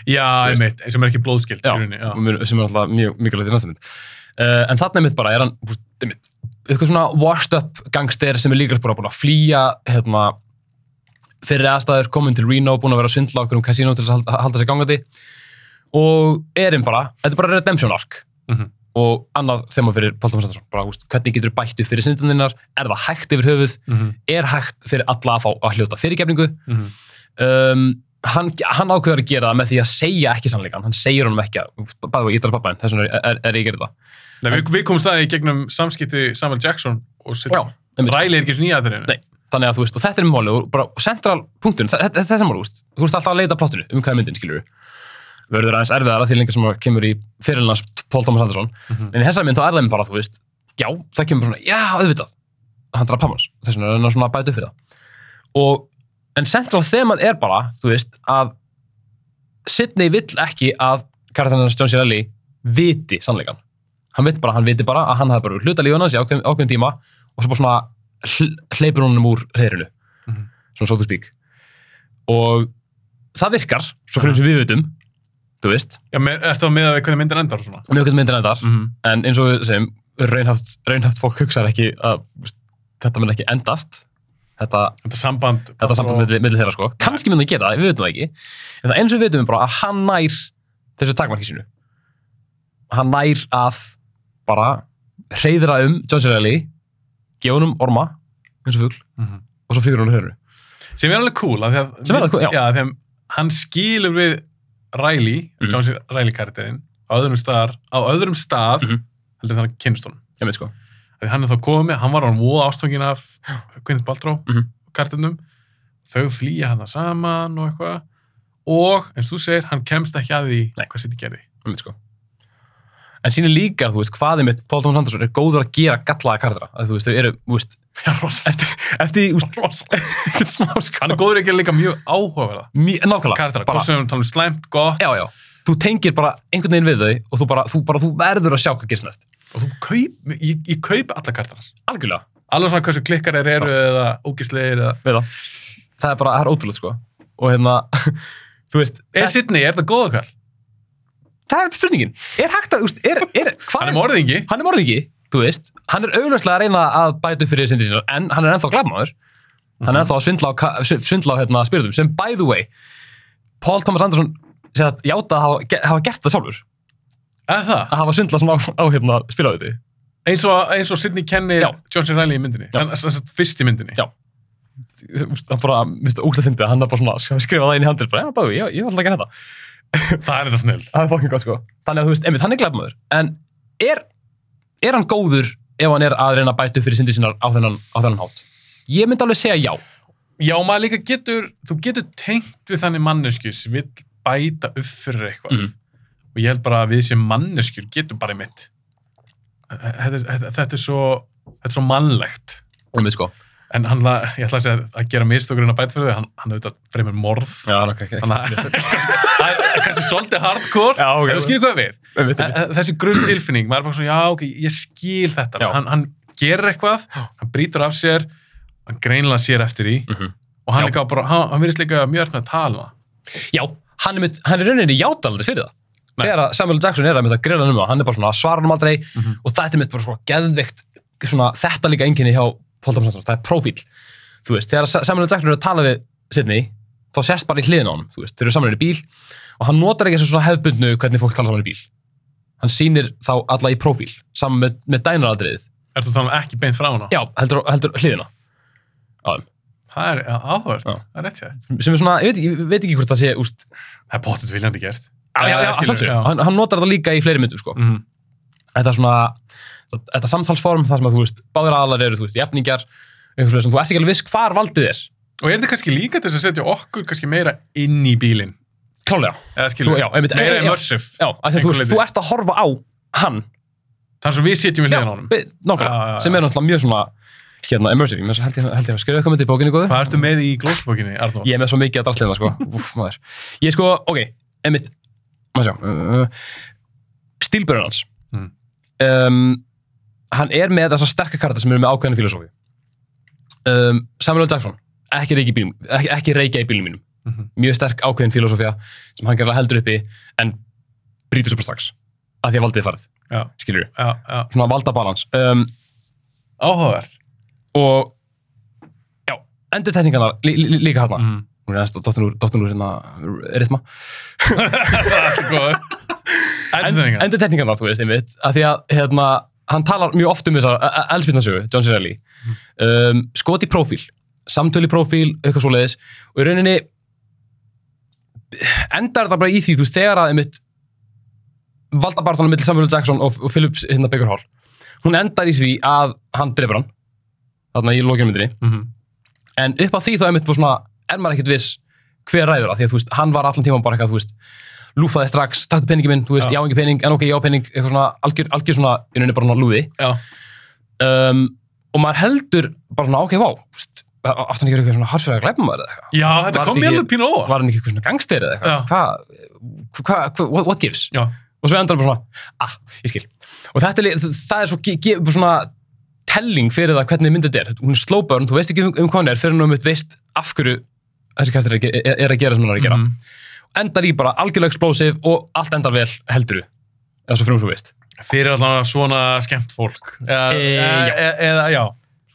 [SPEAKER 1] Já, einmitt, sem er ekki blóðskilt.
[SPEAKER 2] Já.
[SPEAKER 1] já.
[SPEAKER 2] sem er alltaf mjög mikilvægt í næsta mynd uh, en þarna einmitt bara er hann, þú veist, einmitt eitthvað svona washed up gangster sem er líka bara búin að flýja hérna, fyrir aðstæður, komin til Reno búin að vera að svindla okkur um kasínum til að halda, halda sig gangandi. Og erinn bara, þetta er bara redemption arc.
[SPEAKER 1] Mhm.
[SPEAKER 2] og annað þema fyrir Pál Tómas Sandarsson, bara, úst, hvernig getur bætt upp fyrir syndandinar, er það hægt yfir höfuð?
[SPEAKER 1] Mhm,
[SPEAKER 2] er hægt fyrir alla að fá að hljóta fyrirgefningu?
[SPEAKER 1] Mhm.
[SPEAKER 2] um, hann, hann ákveður að gera það með því að segja ekki sannleikan, hann segir honum ekki að, bæði og ég drar pappaðin, þess vegna er, er, er ég að gera það
[SPEAKER 1] Nei, við, við komum staðið í gegnum samskipti Samuel Jackson og. Riley er ekki svo nýja aðrinu.
[SPEAKER 2] Nei. þannig að þú veist, og þetta er máli og bara central punktun, þetta er þessi máli, þú veist alltaf að leita plottinu um hvað er myndin, skilur verður aðeins erfiðara því lengur sem kemur í fyrirlans Pól Tómas Andersson
[SPEAKER 1] Mhm.
[SPEAKER 2] en í þessari mynd þá er það bara, þú veist já, það kemur svona, já, auðvitað hann draf Pammans, þess vegna er hann svona að bæta upp fyrir það og, en central þeman er bara, þú veist, að Sidney vill ekki að karakterinn John C. Reilly viti sannleikan hann veit bara, hann viti bara að hann hafi bara hluta lífuna hans í ákveðin, ákveðin tíma og svo bara svona hl hleypur honum úr heyrinu
[SPEAKER 1] Mhm.
[SPEAKER 2] svona so to speak og það virkar, svo fyrir sem við vitum þú veist,
[SPEAKER 1] Já, með, ertu að miða við hvernig myndin endar og svona?
[SPEAKER 2] mjög hvernig myndin endar
[SPEAKER 1] Mm -hmm.
[SPEAKER 2] en eins og við segjum, raunhaft, raunhaft fólk hugsaði ekki að þetta mun ekki endast þetta,
[SPEAKER 1] Þetta samband.
[SPEAKER 2] þetta samband milli, milli þeirra sko kannski mun það gera það, við veitum það ekki en það eins og við veitum er bara að hann nær þessu takmarki sínu hann nær að bara hreyðra um John C. Reilly gefa honum orma eins og fugl
[SPEAKER 1] Mm -hmm.
[SPEAKER 2] og svo flýgur hann hérinu
[SPEAKER 1] Sem er alveg cool. af því Að,
[SPEAKER 2] alveg cool, já.
[SPEAKER 1] Já, þegar hann skilur við Riley,
[SPEAKER 2] Mhm.
[SPEAKER 1] John C. Riley karakterinn, á öðrum staðar, á öðrum stað,
[SPEAKER 2] Mhm.
[SPEAKER 1] heldur þannig kynst honum.
[SPEAKER 2] ég veit sko
[SPEAKER 1] Þegar hann er þá komið, hann var á hann voða ástöngin af Gwyneth Paltrow,
[SPEAKER 2] Mhm.
[SPEAKER 1] karakterinnum, þau flýja hann saman og eitthvað, og eins og þú segir, hann kemst ekki að því
[SPEAKER 2] Nei.
[SPEAKER 1] hvað sitt gerði.
[SPEAKER 2] veit sko. En sínir líka, þú veist, hvað er mitt Pál Tómas Andersson er góður að gera gallaða karaktera að þú veist, þau eru, þú veist, eftir, eftir, eftir smá sko.
[SPEAKER 1] Hann er góður ekki líka mjög áhugaverða.
[SPEAKER 2] Nákvæmlega,
[SPEAKER 1] Karaktera,
[SPEAKER 2] bara,
[SPEAKER 1] talum slæmt, gott,
[SPEAKER 2] já, já. Þú tengir bara einhvern veginn við þau og þú bara, þú, bara, þú verður að sjá hvað gerst næst
[SPEAKER 1] og þú kaup, ég, ég kaupi alla karakterans.
[SPEAKER 2] algjörlega,
[SPEAKER 1] Alveg svona hversu klikkar er eru eða ógisleir eða...
[SPEAKER 2] það. Það er bara, það er ótrúlega sko. Og hérna, þú veist
[SPEAKER 1] Er
[SPEAKER 2] það,
[SPEAKER 1] Sidney, er það góða kall?
[SPEAKER 2] það er spurningin, er hægt að, þú veist, er, er hvað
[SPEAKER 1] Hann er morðingi.
[SPEAKER 2] hann er morðingi, þú veist. Hann er augljóslega að reyna að bæta upp fyrir sindi sínar en hann er ennþá glæfmaður hann er ennþá að svindla á, svindla á hérna, spiritum sem by the way Paul Thomas Anderson segði að játa að hafa, hafa gert það sjálfur
[SPEAKER 1] Eða það?
[SPEAKER 2] að hafa svindla svona á, hérna, spilaðið
[SPEAKER 1] Eins og, eins og Sidney kennir
[SPEAKER 2] Já.
[SPEAKER 1] John C. Reilly í myndinni. En, að fyrst í myndinni.
[SPEAKER 2] Já. hann bara, minnst það ógst að fyndi hann er bara svona, skrifa það inn í handil bara, já, bæði, ég, ég var alltaf að gera þetta
[SPEAKER 1] það er þetta snill.
[SPEAKER 2] Það er fucking gott sko. Þannig að þú veist, einmitt, hann er glæpmaður. En er, er hann góður ef hann er að reyna að bæta upp fyrir syndi sínar á þennan, á þennan hátt? Ég myndi alveg segja já.
[SPEAKER 1] Já, maður líka getur, þú getur tengt við þannig mannesku sem vill bæta upp fyrir eitthvað.
[SPEAKER 2] Mhm.
[SPEAKER 1] Og ég held bara að við sem manneskjur getum bara mitt. Þetta, þetta, þetta, er svo, þetta er svo mannlegt.
[SPEAKER 2] Sko.
[SPEAKER 1] En hann, ég ætla að segja að gera mistökurinn að bæta fyrir þau, hann, hann auðvitað fremur morð.
[SPEAKER 2] Já, ok, ok.
[SPEAKER 1] Er kannski svolítið hardcore,
[SPEAKER 2] Já, ok.
[SPEAKER 1] en þú skilur hvað við. En- Þessi grunn tilfinning, maður er bara svona, já, ok, ég skil þetta. Hann, hann gerir eitthvað, hann brýtur af sér, hann greinlega sér eftir því
[SPEAKER 2] Mhm.
[SPEAKER 1] og hann,
[SPEAKER 2] Já.
[SPEAKER 1] líka bara, hann, hann virðist líka mjög öll með að tala.
[SPEAKER 2] Já, hann er, er rauninni játaldri fyrir það. Þegar að Samuel Jackson er að mynda að grilla hann um það, hann er bara svona svarar hann aldrei
[SPEAKER 1] Mhm.
[SPEAKER 2] og þetta er mitt bara svona geðveikt, svona, þetta líka enginni hjá Paul Thomas Anderson, það er profíl. Þú veist, þegar Sa- Samuel Jackson er að tala við Sidney, þá sérst bara í hliðin á hann, þú veist, þeir eru saman í bíl og hann notar ekki þessu svona hefðbundnu hvernig fólk tala saman í bíl. Hann sýnir þá alla í profíl, saman með, með dænaratriðið.
[SPEAKER 1] Er þú talað ekki beint frá hana?
[SPEAKER 2] Já, heldur, heldur hliðina á þeim.
[SPEAKER 1] Það er áhört, það er rétt sér.
[SPEAKER 2] Sem er svona, ég veit ég veit ekki hvort það sé, úst,
[SPEAKER 1] Það er pottet viljandi gert.
[SPEAKER 2] Já, já,
[SPEAKER 1] skilur,
[SPEAKER 2] hann, hann notar það líka í fleiri myndum, sko.
[SPEAKER 1] Mhm.
[SPEAKER 2] þetta svona þetta, þetta samtalsform, það sem að þú veist báðir aðlar eru, þú veist, jafningjar eitthvað sem þú ert ekki alveg viss hvar valdið er
[SPEAKER 1] Og er þetta kannski líka þess að setja okkur kannski meira inn í bílinn?
[SPEAKER 2] klálega, Þú- já, einmitt,
[SPEAKER 1] meira
[SPEAKER 2] já,
[SPEAKER 1] immersive.
[SPEAKER 2] já, af því að þú, veist, þú ert að horfa á hann,
[SPEAKER 1] Það er svo við sitjum við hliðan á já.
[SPEAKER 2] sem er náttúrulega mjög svona hérna, immersive, ég með held ég, að skrifa eitthvað myndi í bókinni góðu,
[SPEAKER 1] Hvað ertu með í glósbókinni, Arnó?
[SPEAKER 2] ég er með svo mikið að drastlega sko, Úff, maður, ég sko, ok einmitt, uh, stílbjörn hans
[SPEAKER 1] Mm.
[SPEAKER 2] um, hann er með þessa sterka karta sem eru með ákveðinu filosófi um, Samuel. Jackson ekki reykja í bílum, ekki, ekki reykja í bílum mínum
[SPEAKER 1] Mhm.
[SPEAKER 2] mjög sterk ákveðin filosófía sem hann gerða heldur uppi en brýtur svo strax að því að valdið farið,
[SPEAKER 1] Já,
[SPEAKER 2] skilur við
[SPEAKER 1] já, já.
[SPEAKER 2] svona valdabalans um,
[SPEAKER 1] Áhugavert.
[SPEAKER 2] og já, endur tekningarnar lí, lí, líka hérna
[SPEAKER 1] Mm.
[SPEAKER 2] Hún er ennst úr, dottin úr hérna rytma endur tekningarnar, þú veist, einmitt að því að hérna, hann talar mjög oft um þessar elspilnarsögu, John C. Reilly um, skot í prófíl samtöl í prófíl, eitthvað svoleiðis og í rauninni endar þetta bara í því, þú veist, þegar að einmitt valdabartanum millir Samuel. Jackson og, og Phillips hérna Baker Hall hún endar í því að hann drefur hann þarna í lókjumyndinni
[SPEAKER 1] Mhm.
[SPEAKER 2] en upp á því þá einmitt bara svona er maður ekkert viss hver ræður það því að þú veist, hann var allan tíma bara eitthvað, þú veist lúfaði strax, taktu peningi minn, þú veist,
[SPEAKER 1] Já.
[SPEAKER 2] já, ekki pening en ok, já, pening, eitthvað svona, algjör, algjör svona í rauninni bara svona lúði
[SPEAKER 1] Já.
[SPEAKER 2] um, og maður heldur bara svona, ok, vá, þú veist aftan ekki eitthvað svona harsfæða glæpamaður eða eitthvað
[SPEAKER 1] Já, þetta kom mér alveg pínu óvart.
[SPEAKER 2] var hann ekki eitthvað svona gangster eða eitthvað hvað, hvað, hva, what, what gives
[SPEAKER 1] Já.
[SPEAKER 2] og svo endur hann bara svona, ah, ég skil og þetta er, það er svo ge- svona telling fyrir það hvernig myndið er hún er slow burn, þú veist ekki um, um hvað hann er fyrir hann um veist af hverju þessi kæftir er, er, er að gera sem hann er að gera
[SPEAKER 1] Mhm.
[SPEAKER 2] endar í bara algjörlega explosive og allt endar vel heldur eða svo fyrir þú veist
[SPEAKER 1] Fyrir allavega svona skemmt fólk. Eða,
[SPEAKER 2] E, já.
[SPEAKER 1] eða, já.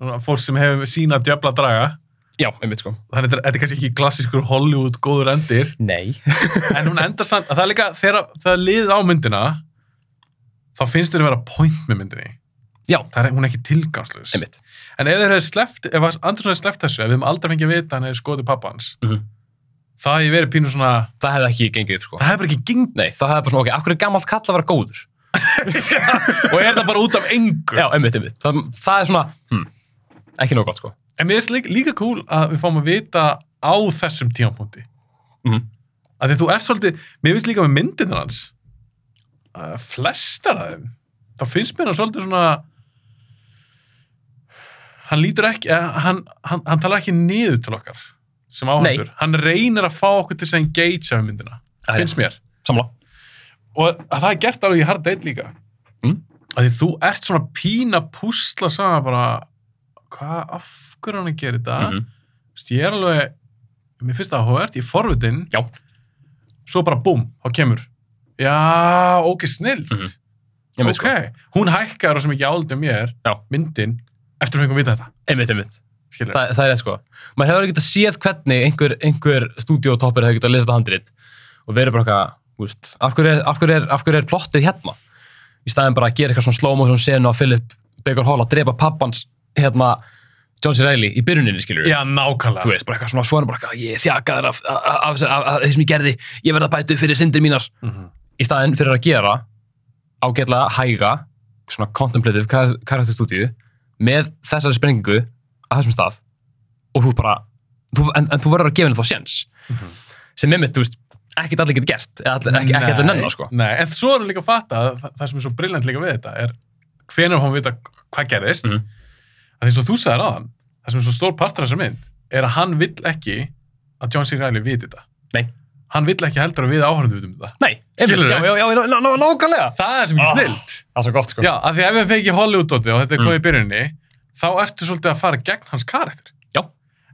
[SPEAKER 1] Svona fólk sem hefur sína djöfla að draga.
[SPEAKER 2] já, einmitt sko
[SPEAKER 1] Þannig að þetta er kannski ekki klassískur Hollywood góður endir.
[SPEAKER 2] nei
[SPEAKER 1] En hún endar samt, að það er líka, þegar það liðið á myndina, þá finnst þér að vera point með myndinni.
[SPEAKER 2] Já,
[SPEAKER 1] Það er hún er ekki tilgangslös.
[SPEAKER 2] einmitt
[SPEAKER 1] En ef þeir hefði sleppt, ef Andersson hefði sleppt þessu, ef við höfum aldrei fengið að vita hann hefði skotið pappa hans,
[SPEAKER 2] Mhm.
[SPEAKER 1] það hefði verið pínu svona,
[SPEAKER 2] það hefði ekki gengið upp sko
[SPEAKER 1] það hefði bara ekki gengt.
[SPEAKER 2] nei, það hefði bara svona, ok, akkur er gammalt kall að vera góður
[SPEAKER 1] og er það bara út af engu.
[SPEAKER 2] já, einmitt, einmitt það, það er svona, hm, ekki nóg gott sko
[SPEAKER 1] En mér finnst líka, cool að við fáum að vita á þessum tímapunkti. Hann lítur ekki, eh, hann, hann, hann talar ekki niður til okkar sem áhengur. Hann reynir að fá okkur til að engage af myndina,
[SPEAKER 2] er-
[SPEAKER 1] finnst mér.
[SPEAKER 2] samla
[SPEAKER 1] Og að það er gert alveg í hard date líka.
[SPEAKER 2] Mm.
[SPEAKER 1] Að því þú ert svona pína púsla saman bara, hvað, af hverju er hann að gera þetta? Þú veist, ég er alveg, mér finnst það áhugavert, ég er forvitin,
[SPEAKER 2] Já.
[SPEAKER 1] svo bara búm, þá kemur, já, ok, snilt,
[SPEAKER 2] Mhm. Einmitt,
[SPEAKER 1] ok,
[SPEAKER 2] sko.
[SPEAKER 1] hún hækkar og sem ekki áldi mér,
[SPEAKER 2] Já.
[SPEAKER 1] myndin, eftir að fengum vita þetta,
[SPEAKER 2] einmitt, einmitt
[SPEAKER 1] skilur.
[SPEAKER 2] Þa, það er það sko maður hefur getað séð hvernig einhver, einhver stúdíótoppur hefur getað að lesa þetta handrit og verið bara eitthvað, veist af hverju er, af hverju er, af hverju er plottið hérna í staðin bara að gera eitthvað svona slow motion senu á Philip Baker Hall að drepa pappans hérna John C. Reilly í byrjuninni, skilur
[SPEAKER 1] Já, nákvæmlega.
[SPEAKER 2] þú veist, bara eitthvað svona, svo hann bara eitthvað, ég þjakaður af, af, af, af, því sem ég gerði, ég verð að bæta upp fyrir syndir mínar.
[SPEAKER 1] Mhm.
[SPEAKER 2] Í staðinn fyrir að gera ágætlega hæga, svona contemplative kar karakterstúdíu með þessari sprengingu að þessum stað og þú bara, þú, en, en þú verður að gefa henni þá séns.
[SPEAKER 1] Mhm.
[SPEAKER 2] Sem með mitt, þú veist, ekkert allir getur gert, ekki, ekki allir nennar, sko.
[SPEAKER 1] Nei, en svo er hann líka að fatta að það, sem er svo brilljant líka við þetta er hvenær hann vita hvað gerðist
[SPEAKER 2] Mhm.
[SPEAKER 1] að því svo þú sagðir á hann það sem er svo stór partur af þessar mynd er að hann vill ekki að John C. Reilly viti þetta
[SPEAKER 2] Nei.
[SPEAKER 1] hann vill ekki heldur að við áhörndu vitum þetta
[SPEAKER 2] Nei? Já, já, já, já, ná- ná- nákvæmlega.
[SPEAKER 1] það er sem ekki
[SPEAKER 2] Ah.
[SPEAKER 1] snilt
[SPEAKER 2] Það er svo gott, sko.
[SPEAKER 1] já, af því ef við fekið Hollywood-dóti og þetta er
[SPEAKER 2] Mm.
[SPEAKER 1] komið í byrjunni þá ertu svolítið að fara gegn hans karakter
[SPEAKER 2] Já,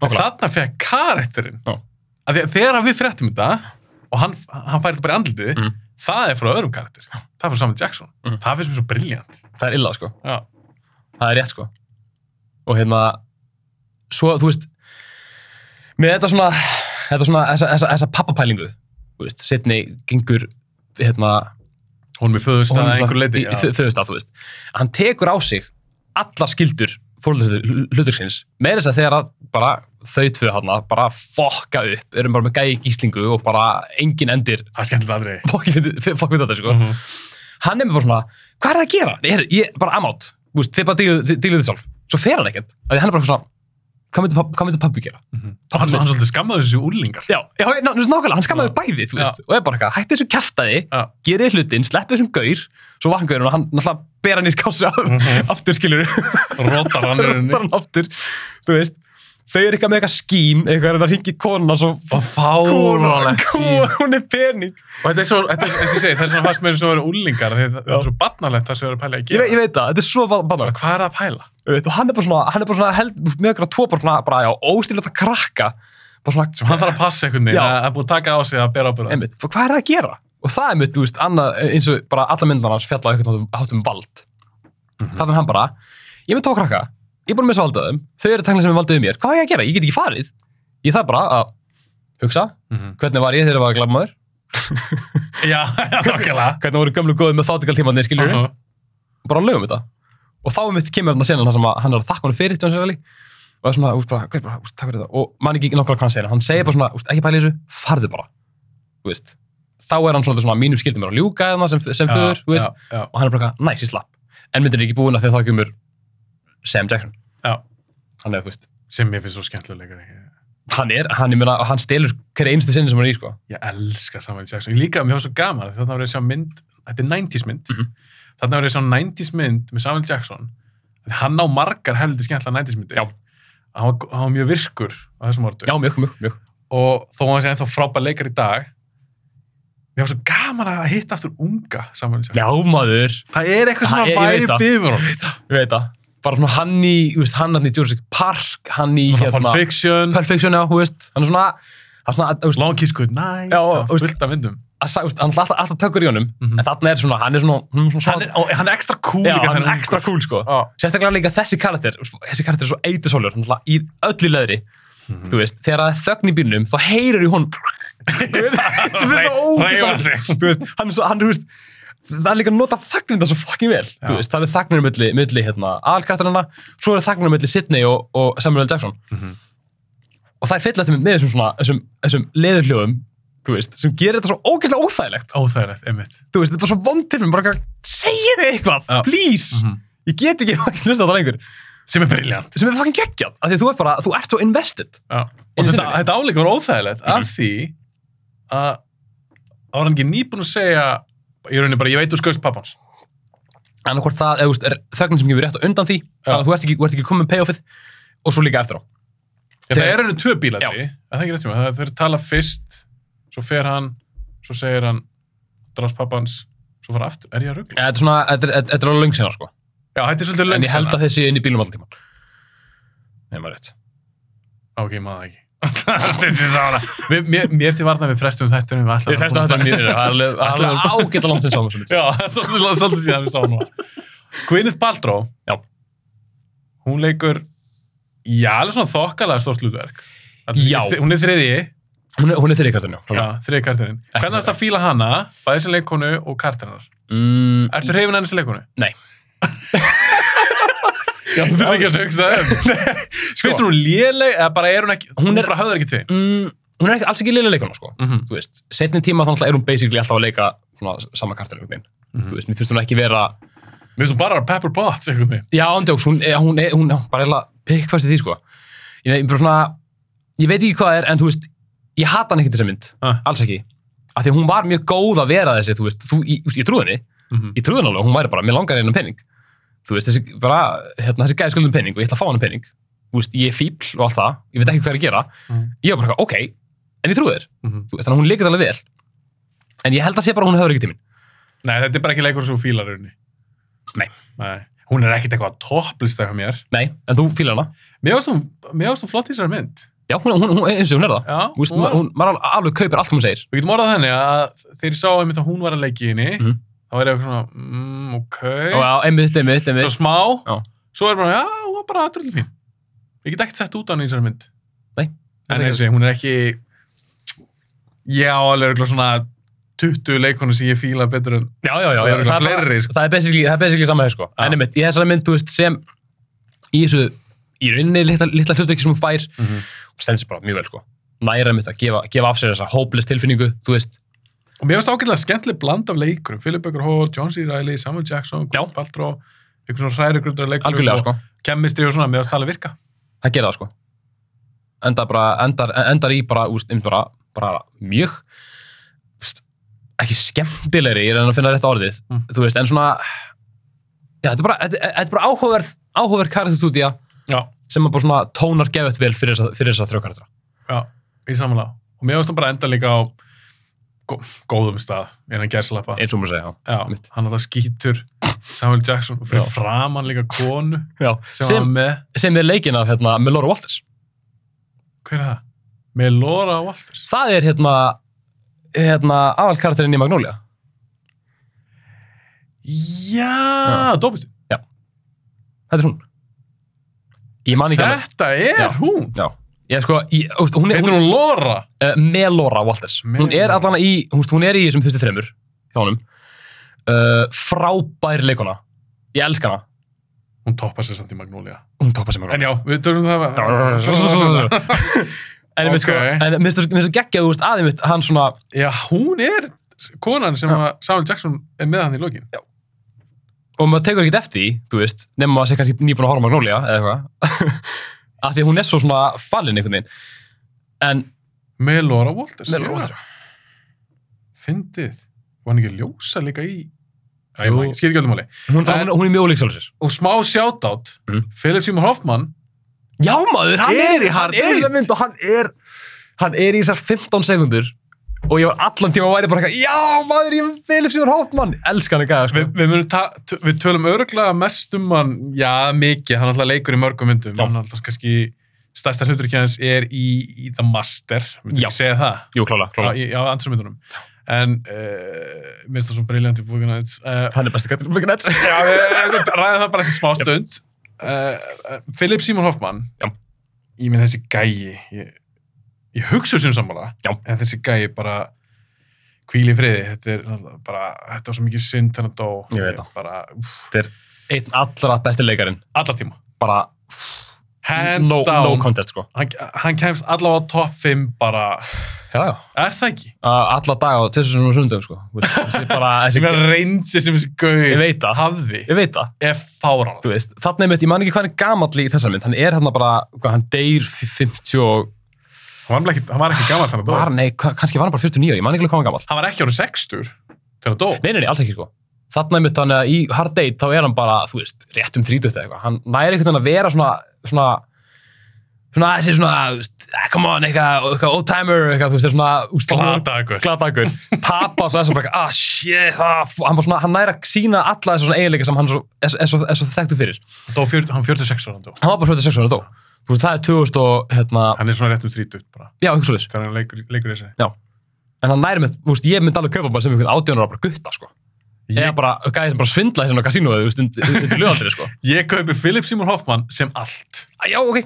[SPEAKER 1] en þarna fekk karakterinn
[SPEAKER 2] Já.
[SPEAKER 1] af því að þegar við fréttum þetta og hann, hann þetta bara í andlitið
[SPEAKER 2] Mhm.
[SPEAKER 1] það er frá öðrum karakter það er frá Samuel Jackson
[SPEAKER 2] Mhm.
[SPEAKER 1] það finnst mér svo brilljant
[SPEAKER 2] Það er illa, sko.
[SPEAKER 1] já
[SPEAKER 2] það er rétt sko og hérna svo þú veist með þetta svona, þetta svona þessa, þessa, þessa pappapælingu þú veist, setni gengur hérna
[SPEAKER 1] Hún er föðust að einhver leiti.
[SPEAKER 2] föðustað, þú veist. Hann tekur á sig allar skildur fórhaldurins með þess að þegar að bara þau tvö hann bara fokka upp erum bara með gæði gíslingu og bara engin endir.
[SPEAKER 1] Er
[SPEAKER 2] fokk við þetta sko. Hann er með bara svona, hvað er það að gera? Nei, ég bara amátt, þið bara díluð þið sjálf, svo fer hann ekkert. Af því hann er bara svona, hvað myndi, hvað myndi pabbi gera?
[SPEAKER 1] Hann hann svolítið skammaði þessu úrlingar.
[SPEAKER 2] Já, já, ná, nákvæmlega, hann skammaði bæði, þú veist, og er bara eitthvað, hætti þessu kæftæði, gerið hlutin, sleppið þessum gaur, svo vakna gaurinn og hann náttúrulega ber hann í skássu
[SPEAKER 1] Mhm.
[SPEAKER 2] aftur, skilur,
[SPEAKER 1] Rótar hann
[SPEAKER 2] ber hann aftur, þú veist, þau eru eitthvað með eitthvað skím, eitthvað er að ringi konuna, svo
[SPEAKER 1] fáránlegt skím.
[SPEAKER 2] hún er pening.
[SPEAKER 1] Og þetta er svo, þetta er, eins og ég segi, það er svona fast með þessu að vera úrlingar. Þetta er svo barnalegt það sem erum að pæla að
[SPEAKER 2] Ég,
[SPEAKER 1] gera.
[SPEAKER 2] ég veit það, þetta er svo bannar.
[SPEAKER 1] Hvað er það að pæla?
[SPEAKER 2] Veit, og hann er bara svona, hann er bara svona held, með okkur að tvo bara já, óstilvægt að krakka bara svona,
[SPEAKER 1] Sem hann þarf að passa einhvern veginn, að búið að taka á sig að bera ábyrða.
[SPEAKER 2] hvað er það að gera? Og það er mitt, þú veist, annað, eins og bara alla myndan hans fjalla eitthvað hátum vald.
[SPEAKER 1] Mhm.
[SPEAKER 2] Það er hann bara, ég með tvo krakka, ég er bara með þessu valdaðum, þau eru tæknilega sem er valdaðið mér, hvað er ég að gera? Ég get ekki farið. Ég þarf bara að hugsa,
[SPEAKER 1] Mhm.
[SPEAKER 2] hvernig var ég þegar ég var glabmaður?
[SPEAKER 1] Já, nákvæmlega.
[SPEAKER 2] Hvernig voru gömlu góðið með þáttikaltímanir, skiljur
[SPEAKER 1] Uh-huh.
[SPEAKER 2] bara lögum þetta. Og þá mitt kemur þarna senan þar sem að hann er að þakka hann fyrir C. Reilly og það er svona, úst, bara, hvað er bara, úst, takk fyrir þetta og mann ekki nokkala hvað hann segir, hann segir bara svona úst, ekki pæli þessu, farðu bara þú veist, þá er hann svona, svona mínum skildum er að ljúka eða sem, sem föður, þú veist, og hann er bara næs, ég slapp en myndir ekki búin að að það kemur Sam Jackson,
[SPEAKER 1] já.
[SPEAKER 2] hann er, þú veist
[SPEAKER 1] Sem ég finnst svo skemmtilega.
[SPEAKER 2] hann er, hann, meina, hann stelur hverja einstu sinni sem hann er í, sko
[SPEAKER 1] Ég elska Samuel Jackson. Ég líka, mér var svo gaman. Þannig var ég að sjá mynd, þetta er 90s mynd.
[SPEAKER 2] Mhm.
[SPEAKER 1] Þannig var ég að sjá 90s mynd með Samuel Jackson. Hann á margar heldur skemmtilega 90s myndir.
[SPEAKER 2] Já.
[SPEAKER 1] Hann var, hann var mjög virkur á þessum orðu.
[SPEAKER 2] já, mjög, mjög, mjög,
[SPEAKER 1] Og þó hann sé ennþá frábær leikar í dag, mér var svo gaman að hitta aftur unga Samuel Jackson.
[SPEAKER 2] já, maður
[SPEAKER 1] Það er eitthvað
[SPEAKER 2] Það
[SPEAKER 1] svona
[SPEAKER 2] er- ég veit það. Bara svona hann í, þú veist, hann hann í Jurassic Park, hann í,
[SPEAKER 1] Hérna, Fiction,
[SPEAKER 2] Perfection, já, þú veist, hann er svona, hann er svona, þú veist,
[SPEAKER 1] Long Kiss Goodnight,
[SPEAKER 2] Já,
[SPEAKER 1] það
[SPEAKER 2] veist-
[SPEAKER 1] fullt af myndum.
[SPEAKER 2] hann er alltaf, alltaf tökur í honum
[SPEAKER 1] Mhm.
[SPEAKER 2] en þarna er svona, hann er svona, hann er svona
[SPEAKER 1] Hann er, hann er ekstra cool
[SPEAKER 2] já,
[SPEAKER 1] líka
[SPEAKER 2] hann
[SPEAKER 1] þegar
[SPEAKER 2] er ekstra cool sko
[SPEAKER 1] Já.
[SPEAKER 2] sérstaklega líka þessi karakter þessi karakter er svo eitusólur, hann er alltaf í öllu leðri
[SPEAKER 1] Mhm.
[SPEAKER 2] þú veist, þegar það er þögn í bílnum þá heyrir í honum sem er svo
[SPEAKER 1] sig.
[SPEAKER 2] þú veist, hann er svo, hann er, þú veist það er líka að nota þagnirna svo fucking vel veist, það er þagnir milli, milli hérna, aðalkarakterina, svo er þagnir milli Sidney og, og Samuel L. Jackson
[SPEAKER 1] Mhm.
[SPEAKER 2] og það er fyllast með þessum svona, þessum, þessum leðurhljóðum veist, sem gerir þetta svo ógeðslega óþægilegt
[SPEAKER 1] Óþægilegt, einmitt.
[SPEAKER 2] þú veist, þetta er bara svo vond til mér, bara segið þið eitthvað,
[SPEAKER 1] Já.
[SPEAKER 2] please
[SPEAKER 1] Mhm.
[SPEAKER 2] ég get ekki fucking hlusta á það lengur
[SPEAKER 1] Sem er briljant.
[SPEAKER 2] sem er fucking geggjað, af því að þú ert bara, þú ert svo invested
[SPEAKER 1] Já. Og þetta, þetta áleika var óþægilegt af því að það var hann ekki nýbúin að segja í rauninni bara, ég veit þú skauðst pappans.
[SPEAKER 2] annarkvort það, eða þú veist, er þögnin sem gefur rétt á undan því þannig að þú ert ekki, þú ert ekki komið með payoffið og svo líka eftir á.
[SPEAKER 1] Já, það er rauninni tvö því, það er ekki rétt sem það þeir tala fyrst, svo fer hann, svo segir hann, drast pappans, svo fara aftur. Er ég að ruggla?
[SPEAKER 2] þetta er svona, þetta er- alveg löng sinna sko.
[SPEAKER 1] Já, þetta er svolítið
[SPEAKER 2] en
[SPEAKER 1] löng
[SPEAKER 2] ég held að þessi inn í bílum alltaf tíman Nei, maður rétt.
[SPEAKER 1] Ok, maður ekki. Mér, til varna við frestum við ætlaðum
[SPEAKER 2] Ég fæst að þetta mjög, það er alveg- ágætt að langt sem sáum
[SPEAKER 1] Já, svolítið, síðan við sáum. Gwyneth Paltrow, hún leikur, já, alveg svona þokkalega stórt hlutverk.
[SPEAKER 2] Já.
[SPEAKER 1] Hún er þriðji,
[SPEAKER 2] Hún er, þeirri kartinu
[SPEAKER 1] já, þriðji kartirinn. Hvernig er það að fíla hana, bæði sem leikonu og kartirinnar?
[SPEAKER 2] mm,
[SPEAKER 1] Ertu hrifin henni sem leikonu?
[SPEAKER 2] Nei.
[SPEAKER 1] Þú þurft ekki að hugsa um. Finnst hún léleg eða bara er hún ekki,
[SPEAKER 2] Hún
[SPEAKER 1] hún,
[SPEAKER 2] er-
[SPEAKER 1] bara höfðar ekki til?
[SPEAKER 2] mm, hún er ekki, alls ekki liðlega leikuna, sko.
[SPEAKER 1] Mm -hmm.
[SPEAKER 2] Þú veist, setni tíma þannig er hún basically alltaf að leika svona, sama kartin einhvern veginn. Þú veist, mér finnst hún ekki vera,
[SPEAKER 1] Mér finnst hún bara Pepper Potts
[SPEAKER 2] já, ándjóks, hún, hún, hún, bara er pikkfast í því, sko. Ég, ég, svona, ég veit ekki hvað er, en þú veist, ég hata hann ekki þessa mynd,
[SPEAKER 1] Ah.
[SPEAKER 2] alls ekki. Af því að hún var mjög góð að vera þessi, þú veist, þú, ég, ég trúi henni,
[SPEAKER 1] Mm -hmm.
[SPEAKER 2] ég trúi henni alveg, hún væri bara, mér langar einan penning. Þú veist, þessi, bara, hérna, þessi gæði skuldum penning og ég ætla að fá hann penning. Þú veist, ég er fíbl og allt það, ég veit ekki hvað er að gera.
[SPEAKER 1] Mhm.
[SPEAKER 2] Ég var bara, ok, en ég trúi þér. Þú veist, þannig að hún líkir alveg vel. En ég held að sé bara að hún höfður ekki tíminn.
[SPEAKER 1] Nei, þetta er bara ekki leikur sem þú fílar rauninni.
[SPEAKER 2] Nei.
[SPEAKER 1] Nei. Hún er ekkit eitthvað topplista hjá mér.
[SPEAKER 2] Nei, en þú fílar hana.
[SPEAKER 1] Mér hún flott í þessari mynd.
[SPEAKER 2] Já, hún, hún, hún, eins og hún er það.
[SPEAKER 1] Já,
[SPEAKER 2] veist,
[SPEAKER 1] hún
[SPEAKER 2] maður alveg kaupir allt sem hún segir.
[SPEAKER 1] Við getum orðað þenni að þegar ég sá að hún var að leiki henni,
[SPEAKER 2] Mhm.
[SPEAKER 1] Þá var ég eitthvað svona, mm, ok.
[SPEAKER 2] Já, einmitt, einmitt,
[SPEAKER 1] Svo
[SPEAKER 2] einmitt.
[SPEAKER 1] smá,
[SPEAKER 2] Já.
[SPEAKER 1] svo er bara, já, hún var bara aðröldið fín. Ég get ekkert sett út á henni í þessari mynd.
[SPEAKER 2] Nei.
[SPEAKER 1] En eins og ég, hún er ekki, ég á alveg örugglega svona 20 leikonu sem ég fíla betur en
[SPEAKER 2] Já, já, já.
[SPEAKER 1] Það
[SPEAKER 2] já
[SPEAKER 1] eru
[SPEAKER 2] það, er bara,
[SPEAKER 1] fleiri, sko.
[SPEAKER 2] það er basically, það er basically sama hér, sko.
[SPEAKER 1] Já.
[SPEAKER 2] En einmitt, í þessari mynd, þú veist, sem í þessu, í rauninni litla, litla hlutverki sem hún fær,
[SPEAKER 1] mm -hmm.
[SPEAKER 2] stendur sig bara mjög vel, sko. Næra mitt að gefa, gefa af sér þessa hopeless tilfinningu, þú veist.
[SPEAKER 1] Og mér finnst ágætlega skemmtileg bland af leikurum. Philip Baker Hall, John C. Reilly, Samuel Jackson. Gwyneth Paltrow, einhvern svona hrærigrundar leikurum
[SPEAKER 2] Algjörlega, sko.
[SPEAKER 1] Chemistry og svona, mér finnst það alveg virka.
[SPEAKER 2] Það gera það, sko. Endar bara, endar, endar í bara, úst, bara, bara mjög, ekki skemmtilegri, ég er að finna rétt orðið,
[SPEAKER 1] Mm.
[SPEAKER 2] þú veist, en svona, já, þetta er bara, þetta, þetta er bara áhugaverð, áhugaverð karakterstúdía
[SPEAKER 1] Já,
[SPEAKER 2] sem að bara svona tónar gefið vel fyrir þessa, þrjókarakter.
[SPEAKER 1] já, í samanlega. Og mér finnst það bara enda líka á góðum stað, innan gæslappa.
[SPEAKER 2] Eins og maður segja, já.
[SPEAKER 1] Já,
[SPEAKER 2] mitt.
[SPEAKER 1] hann alltaf skýtur Samuel Jackson og fyrir
[SPEAKER 2] Já.
[SPEAKER 1] framan líka konu
[SPEAKER 2] já.
[SPEAKER 1] sem,
[SPEAKER 2] Sem, sem er leikin af, hérna, með Laura Walters.
[SPEAKER 1] hver er það? Með Laura Walters.
[SPEAKER 2] Það er, hérna, hérna, aðal karakterinn í Magnolia.
[SPEAKER 1] Já, dópist.
[SPEAKER 2] Þetta er hún. Ég man ekki alveg.
[SPEAKER 1] Þetta er
[SPEAKER 2] Já.
[SPEAKER 1] hún.
[SPEAKER 2] Já. Ég, sko, ég, úst, hún er,
[SPEAKER 1] Heitir
[SPEAKER 2] hún,
[SPEAKER 1] Laura?
[SPEAKER 2] uh, með Laura Walters
[SPEAKER 1] Með
[SPEAKER 2] hún er allan í, hún, hún er í þessum fyrstu þreymur hjá honum uh, frábær leikona ég elska hana
[SPEAKER 1] Hún toppar sér samt í Magnolia.
[SPEAKER 2] hún toppar sem
[SPEAKER 1] En já, við törum það.
[SPEAKER 2] en ég sko, minnst þú geggjað úr aðeins mitt, hann svona
[SPEAKER 1] Já, hún er konan sem
[SPEAKER 2] Já.
[SPEAKER 1] að Samuel Jackson er með hann í lokin.
[SPEAKER 2] og maður tekur ekkert eftir þú veist nema maður sé kannski nýbúin að horfa Magnolia eða eitthvað af því að hún er svo svona fallin einhvern veginn en
[SPEAKER 1] Með Laura Walters.
[SPEAKER 2] með Laura
[SPEAKER 1] Fyndið. Var hann ekki ljósa líka í... Skil ekki öllum máli.
[SPEAKER 2] hún, hún, hún er mjög sér
[SPEAKER 1] Og smá shoutout,
[SPEAKER 2] Mm.
[SPEAKER 1] Philip Seymour Hoffman,
[SPEAKER 2] Já maður, hann
[SPEAKER 1] Er
[SPEAKER 2] er,
[SPEAKER 1] í Hard
[SPEAKER 2] hann hann er hann er í þessar 15 sekundur og ég var allan tíma að væri bara eitthvað, já maður, ég er Philip Seymour Hoffman elska hann ekki
[SPEAKER 1] við,
[SPEAKER 2] sko.
[SPEAKER 1] við, ta- t- við tölum örgulega mest um hann, já, mikið, hann alltaf leikur í mörgum myndum,
[SPEAKER 2] Já.
[SPEAKER 1] hann alltaf kannski stærsta hlutur ekki hans er í, í The Master, myndi
[SPEAKER 2] Já.
[SPEAKER 1] ég segja það,
[SPEAKER 2] Jú, klála, klála.
[SPEAKER 1] í, á andursum myndunum. En uh, minnst það svo briljant í búinu uh,
[SPEAKER 2] Hann er besti kattur í.
[SPEAKER 1] Já, við við ræðum það bara eftir smá stund. Uh, Philip Seymour Hoffman,
[SPEAKER 2] Já.
[SPEAKER 1] ég minn þessi gæi, ég, ég hugsa sem sammála,
[SPEAKER 2] Já.
[SPEAKER 1] en þessi gæi bara hvíli í friði, þetta er náttúrulega bara, þetta var svo mikið synd hann að dó.
[SPEAKER 2] Ég veit það.
[SPEAKER 1] Bara, úff,
[SPEAKER 2] Einn allra besti leikarin.
[SPEAKER 1] allar tíma.
[SPEAKER 2] Bara
[SPEAKER 1] Hands
[SPEAKER 2] no,
[SPEAKER 1] down,
[SPEAKER 2] no contest, sko.
[SPEAKER 1] hann, hann kemst allavega á topp 5 bara,
[SPEAKER 2] Já, já.
[SPEAKER 1] er það ekki?
[SPEAKER 2] Uh, alla daga á tvisum og sundum, sko. Þú veist, Þessi bara,
[SPEAKER 1] Þessi
[SPEAKER 2] þessi,
[SPEAKER 1] reynsi sem þessi
[SPEAKER 2] ég veit það.
[SPEAKER 1] hafði,
[SPEAKER 2] Ég veit það.
[SPEAKER 1] er fárán.
[SPEAKER 2] Þú veist, er mitt, ég man ekki hvað hann er gamall í þessar mynd. Hann er hann bara, hvað, hann deyr 50 og,
[SPEAKER 1] Hann var, ekki, hann var ekki gammal þannig að dó.
[SPEAKER 2] var, nei, kannski var hann bara 49 ári, ég man ekki alveg hvað hann gamall.
[SPEAKER 1] Hann var ekki árið 60 til að dó.
[SPEAKER 2] Nei, nei, nei, alls ekki sko. Þarna er mitt þannig að í Hard Date þá er hann bara, þú veist, rétt um 30 eða eitthvað. Hann næri einhvern veginn að vera svona, svona, svona, þessi svona, þú veist, ah, come on, eitthvað, eitthvað old timer, eitthvað, þú veist, svona, úst,
[SPEAKER 1] Gladagur.
[SPEAKER 2] gladagur, tapa og svo þess að bara, ah, shit, ah, hann bara svona, hann næri að sína alla þessa svona eiginleika sem hann er, svo- er, svo, er svo þekktu fyrir.
[SPEAKER 1] Dó fjör, hann 46 ára hann dó.
[SPEAKER 2] Hann var bara 46 ára dó. Þú veist, það er 2000 og, hérna,
[SPEAKER 1] Hann er svona rétt um 30 bara.
[SPEAKER 2] já, eitthvað svo þess.
[SPEAKER 1] Þegar hann leikur, leikur þessi.
[SPEAKER 2] En hann næri með, þú veist, ég myndi alveg kaupa bara sem einhvern átjónur bara gutta, sko. Eða
[SPEAKER 1] Ég,
[SPEAKER 2] bara, gæði sem bara svindla þessi á kasínóið, þú veist, undir, lögaldri, sko.
[SPEAKER 1] ég kaupi Philip Seymour Hoffman sem allt.
[SPEAKER 2] Já, ok.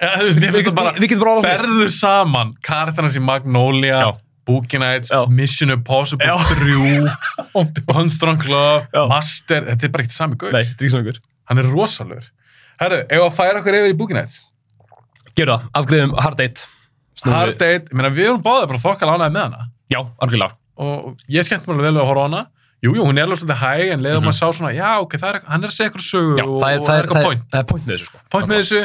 [SPEAKER 1] Ja, þú veist, mér finnst það bara,
[SPEAKER 2] Við getum bara
[SPEAKER 1] berðu saman karakternas í Magnolia,
[SPEAKER 2] Já.
[SPEAKER 1] Boogie Nights,
[SPEAKER 2] Já.
[SPEAKER 1] Mission Impossible
[SPEAKER 2] Já.
[SPEAKER 1] 3, One Strong Love,
[SPEAKER 2] Já.
[SPEAKER 1] Master, þetta er bara eitt sami gaur.
[SPEAKER 2] Nei, þetta er ekki svona ykkur.
[SPEAKER 1] Hann er rosalur. Herru, ef að færa okkur yfir í Boogie Nights.
[SPEAKER 2] Gerðu það, afgriðum Hard Date.
[SPEAKER 1] Hard Date, ég meina við erum báðið bara þokkala ánægð með hana
[SPEAKER 2] Já, algjörlega.
[SPEAKER 1] og ég skemmt mér alveg vel að horfa á hana Jú, jú, hún er alveg svolítið hæg en leiðum
[SPEAKER 2] Mhm.
[SPEAKER 1] að sá svona, já, ok, er, hann er að segja eitthvað sögu
[SPEAKER 2] Já,
[SPEAKER 1] og,
[SPEAKER 2] það er, það er,
[SPEAKER 1] eitthvað point,
[SPEAKER 2] það er point með þessu, sko.
[SPEAKER 1] point með þessu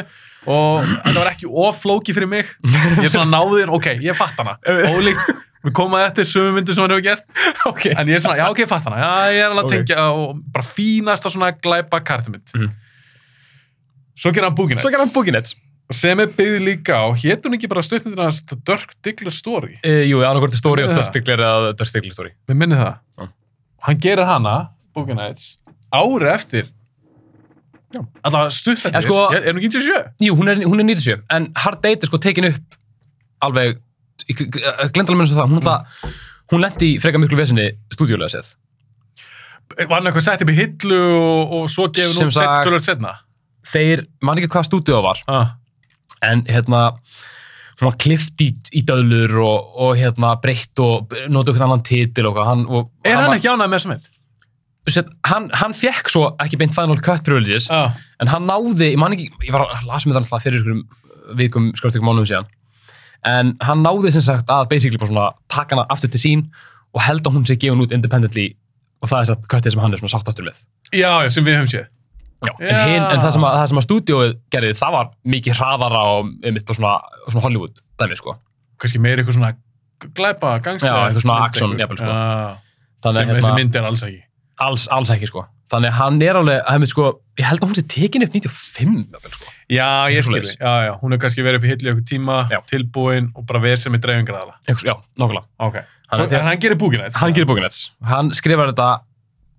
[SPEAKER 1] og þetta var ekki oflóki fyrir mig ég er svona náðir, ok, ég fatt hana ólíkt, við komum að eftir sömu myndi sem hann hefur gert,
[SPEAKER 2] ok.
[SPEAKER 1] en ég er svona, já, ok, ég fatt hana já, ég er alveg að
[SPEAKER 2] Ok.
[SPEAKER 1] tengja og bara fínasta svona glæpa kartumynd
[SPEAKER 2] Mhm.
[SPEAKER 1] svo gerir hann búkinett Sem er byggð líka á, hétt hún ekki bara hans The Dirk Diggler Story
[SPEAKER 2] Uh, jú, annarkvort er Story of. Dirk Diggler eða Dirk Diggler Story.
[SPEAKER 1] við minni það
[SPEAKER 2] Já.
[SPEAKER 1] hann gerir hana, Boogie Nights ári eftir
[SPEAKER 2] Já.
[SPEAKER 1] allavega stutt eftir
[SPEAKER 2] En sko-
[SPEAKER 1] er, er hún ekki 97?
[SPEAKER 2] Jú, hún er, hún er 97, en Hard Date er sko tekin upp alveg, með þess að það, hún, mm. hún lendi í freka miklu vesinni stúdíulega séð.
[SPEAKER 1] var hann eitthvað sett upp í hillu og, og svo gefið
[SPEAKER 2] Sem
[SPEAKER 1] nú
[SPEAKER 2] sagt-
[SPEAKER 1] tölvöld setna
[SPEAKER 2] Þeir, man ekki hvað stúdíu það var,
[SPEAKER 1] ah.
[SPEAKER 2] En hérna, var klift í, í döðlur og, og hérna breytt og notið okkur annan titil og hann, og
[SPEAKER 1] er hann
[SPEAKER 2] var,
[SPEAKER 1] ekki ánægð með þessa mynd?
[SPEAKER 2] Hann, hann fekk svo ekki beint Final Cut privileges,
[SPEAKER 1] Ah.
[SPEAKER 2] en hann náði, ég man ekki, ég var að lasa með það fyrir ykkur vikum, skröfti ykkur mánuðum síðan, en hann náði sem sagt að basically bara svona taka hana aftur til sín og held að hún sé gefin út independently og það er satt köttið sem hann er svona sátt aftur með.
[SPEAKER 1] já, já, sem við höfum séð
[SPEAKER 2] Já. En, hin, en það sem að, að stúdíóið gerði, það var mikið hraðara og einmitt svona, svona Hollywood dæmi, sko.
[SPEAKER 1] kannski meira eitthvað svona glæpa, gangstra
[SPEAKER 2] Já, eitthvað svona action, jafnvel, sko. Þannig
[SPEAKER 1] sem
[SPEAKER 2] að
[SPEAKER 1] þessi
[SPEAKER 2] hérna,
[SPEAKER 1] mynd er alls ekki
[SPEAKER 2] alls, alls ekki, sko. Þannig að hann er alveg, veit, sko, ég held að hún sé tekin upp 95, jafnvel, sko.
[SPEAKER 1] já, ég skil
[SPEAKER 2] Svoleiðis.
[SPEAKER 1] já, já, hún er kannski verið upp í í eitthvað tíma
[SPEAKER 2] Já.
[SPEAKER 1] tilbúin og bara verið sem er dreifingraðala
[SPEAKER 2] Eitthvað, já, nokkulega.
[SPEAKER 1] ok,
[SPEAKER 2] því-
[SPEAKER 1] en hann gerir búkina
[SPEAKER 2] Hann gerir bókinets. Hann skrifar þetta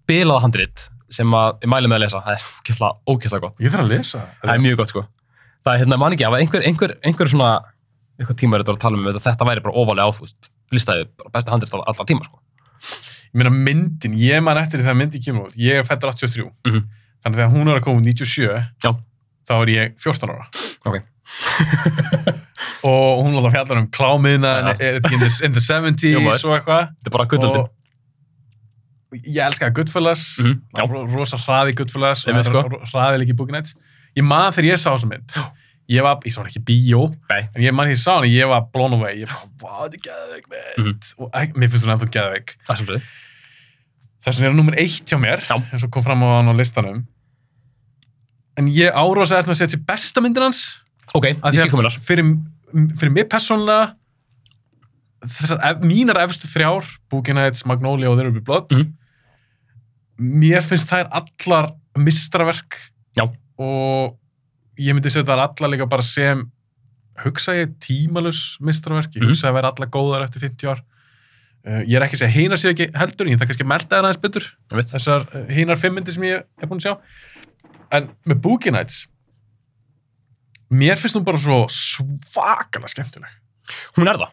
[SPEAKER 2] bilað handrit sem að ég mæli með að lesa. Það er ókesslega, ókesslega gott.
[SPEAKER 1] ég þarf að lesa
[SPEAKER 2] Það er mjög gott, sko. Það er hérna, man ekki, það var einhver, einhver, einhver svona, eitthvað tíma er þetta að tala um þetta, þetta væri bara ofalega áþvist. Listaði bara besta handrit alltaf tíma, sko.
[SPEAKER 1] ég meina myndin, ég man eftir þegar myndin kemur ég er fættur 83
[SPEAKER 2] Mhm.
[SPEAKER 1] þannig að þegar hún er að koma út 97
[SPEAKER 2] Já.
[SPEAKER 1] þá er ég 14 ára
[SPEAKER 2] Ok.
[SPEAKER 1] og hún var að fjalla um klámiðna þetta in, the- in the 70s
[SPEAKER 2] Já, maður.
[SPEAKER 1] og eitthvað
[SPEAKER 2] Þetta er bara gullöldin.
[SPEAKER 1] Og ég elskaði Goodfellas
[SPEAKER 2] já.
[SPEAKER 1] ro- rosa hraði Goodfellas
[SPEAKER 2] sko.
[SPEAKER 1] og hraði líki Boogie Nights ég man þegar ég sá þessa mynd ég var, ég sá hann ekki bíó
[SPEAKER 2] Nei.
[SPEAKER 1] en ég man því ég sá hann, ég var blown away ég bara, vá, þetta er geðveik mynd
[SPEAKER 2] Mhm.
[SPEAKER 1] og ek- mér finnst hún ennþá
[SPEAKER 2] Það er svolítið.
[SPEAKER 1] þess vegna er hann nummer eitt hjá mér eins og kom fram á hann á listanum en ég árósa eftir með að setja sér besta myndin hans
[SPEAKER 2] Ok, ég skil
[SPEAKER 1] að
[SPEAKER 2] kominar.
[SPEAKER 1] fyrir, fyrir mig persónulega þessar mínar efstu þrjár Boogie Nights, Magnolia og There Will Be Blood
[SPEAKER 2] Mhm.
[SPEAKER 1] Mér finnst þær allar mistraverk
[SPEAKER 2] Já.
[SPEAKER 1] og ég myndi setja þær allar líka bara sem hugsa ég tímalus mistraverk ég
[SPEAKER 2] Mhm.
[SPEAKER 1] hugsa að vera allar góðar eftir 50 ár. Uh, ég er ekki að segja hinar séu ekki heldur ég það kannski melda þær aðeins betur. Þessar uh, hinar fimm myndir sem ég er búin að sjá. En með Boogie Nights mér finnst hún bara svo svakalega skemmtileg.
[SPEAKER 2] Hún er það.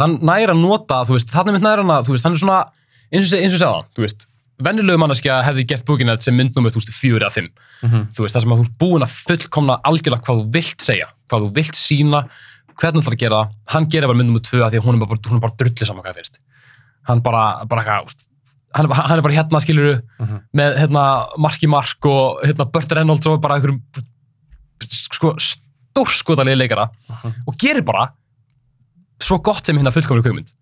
[SPEAKER 2] Hann næra nota, þú veist, þannig mynd næra þú veist, hann er svona, eins og, eins og segja hann, þú veist, vennilegu manneskja hefði gert búkinet sem þú veist, fjögur eða fimm. Þú veist, það sem að þú ert búin að fullkomna algjörlega hvað þú vilt segja, hvað þú vilt sína, hvernig þú ætlar að gera það. Hann gerir bara myndnúmer tvö að því að hún er bara, hún er bara drullið saman hvað það finnst. Hann bara, bara eitthvað, hann, er bara- hann er bara hérna, skiluru,
[SPEAKER 1] Mhm.
[SPEAKER 2] með hérna Marki Mark og hérna Burt Reynolds og bara einhverjum sko stórskotalegi leikara
[SPEAKER 1] Mhm.
[SPEAKER 2] og gerir bara svo gott sem hérna fullkominu kveikmynd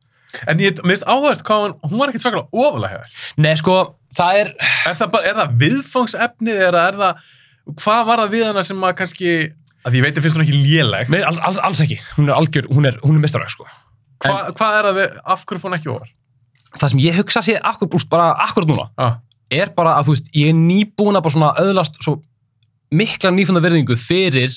[SPEAKER 1] En ég mér finnst áhört hvað hún, hún var ekkert svakalega ofalega hefur.
[SPEAKER 2] Nei sko, það er
[SPEAKER 1] Er það, bara, er það viðfangsefnið eða er það, hvað var það við hana sem að kannski, að ég veit að finnst hún ekki léleg,
[SPEAKER 2] Nei, alls, alls, alls ekki, hún er algjör, hún er, er mestarverk sko.
[SPEAKER 1] Hva, hvað er það við, af hverju fór hún ekki ofar?
[SPEAKER 2] Það sem ég hugsa sér akkur, bara akkurat núna
[SPEAKER 1] Ah,
[SPEAKER 2] er bara að þú veist, ég er nýbúin að bara svona öðlast svo mikla nýfunda verðingu fyrir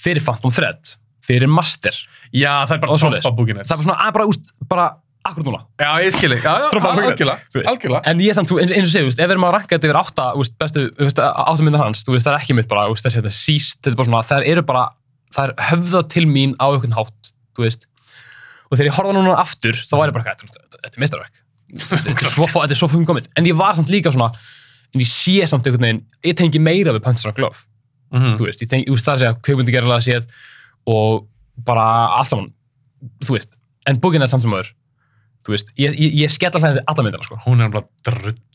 [SPEAKER 2] fyrir Phantom Thread, fyrir Master
[SPEAKER 1] já, það er bara toppa búkinni.
[SPEAKER 2] það er bara svona, að bara, úst, bara akkurat núna
[SPEAKER 1] Já, ég skilji,
[SPEAKER 2] Trompa búkinni.
[SPEAKER 1] algjörlega.
[SPEAKER 2] En ég er samt, eins og veist, ef við erum að ranka þetta yfir átta, veist, bestu, þú veist, átta myndar hans, veist, það er ekki mitt bara, veist, þessi, þetta síst, þetta er bara svona, það eru bara, það er höfðað til mín á einhvern hátt, þú veist. Og þegar ég horfa núna aftur, þá ég bara, "Hvað, þetta er meistarverk. Þetta er svo, svo fungkomið. En ég var samt líka svona, en ég sé samt einhvern veginn, ég tengi meira við Punch er segja, og bara allt saman, þú veist. En bókin er samt sem öður, þú veist, ég, ég, ég skella hlæði alla myndina, sko.
[SPEAKER 1] Hún er bara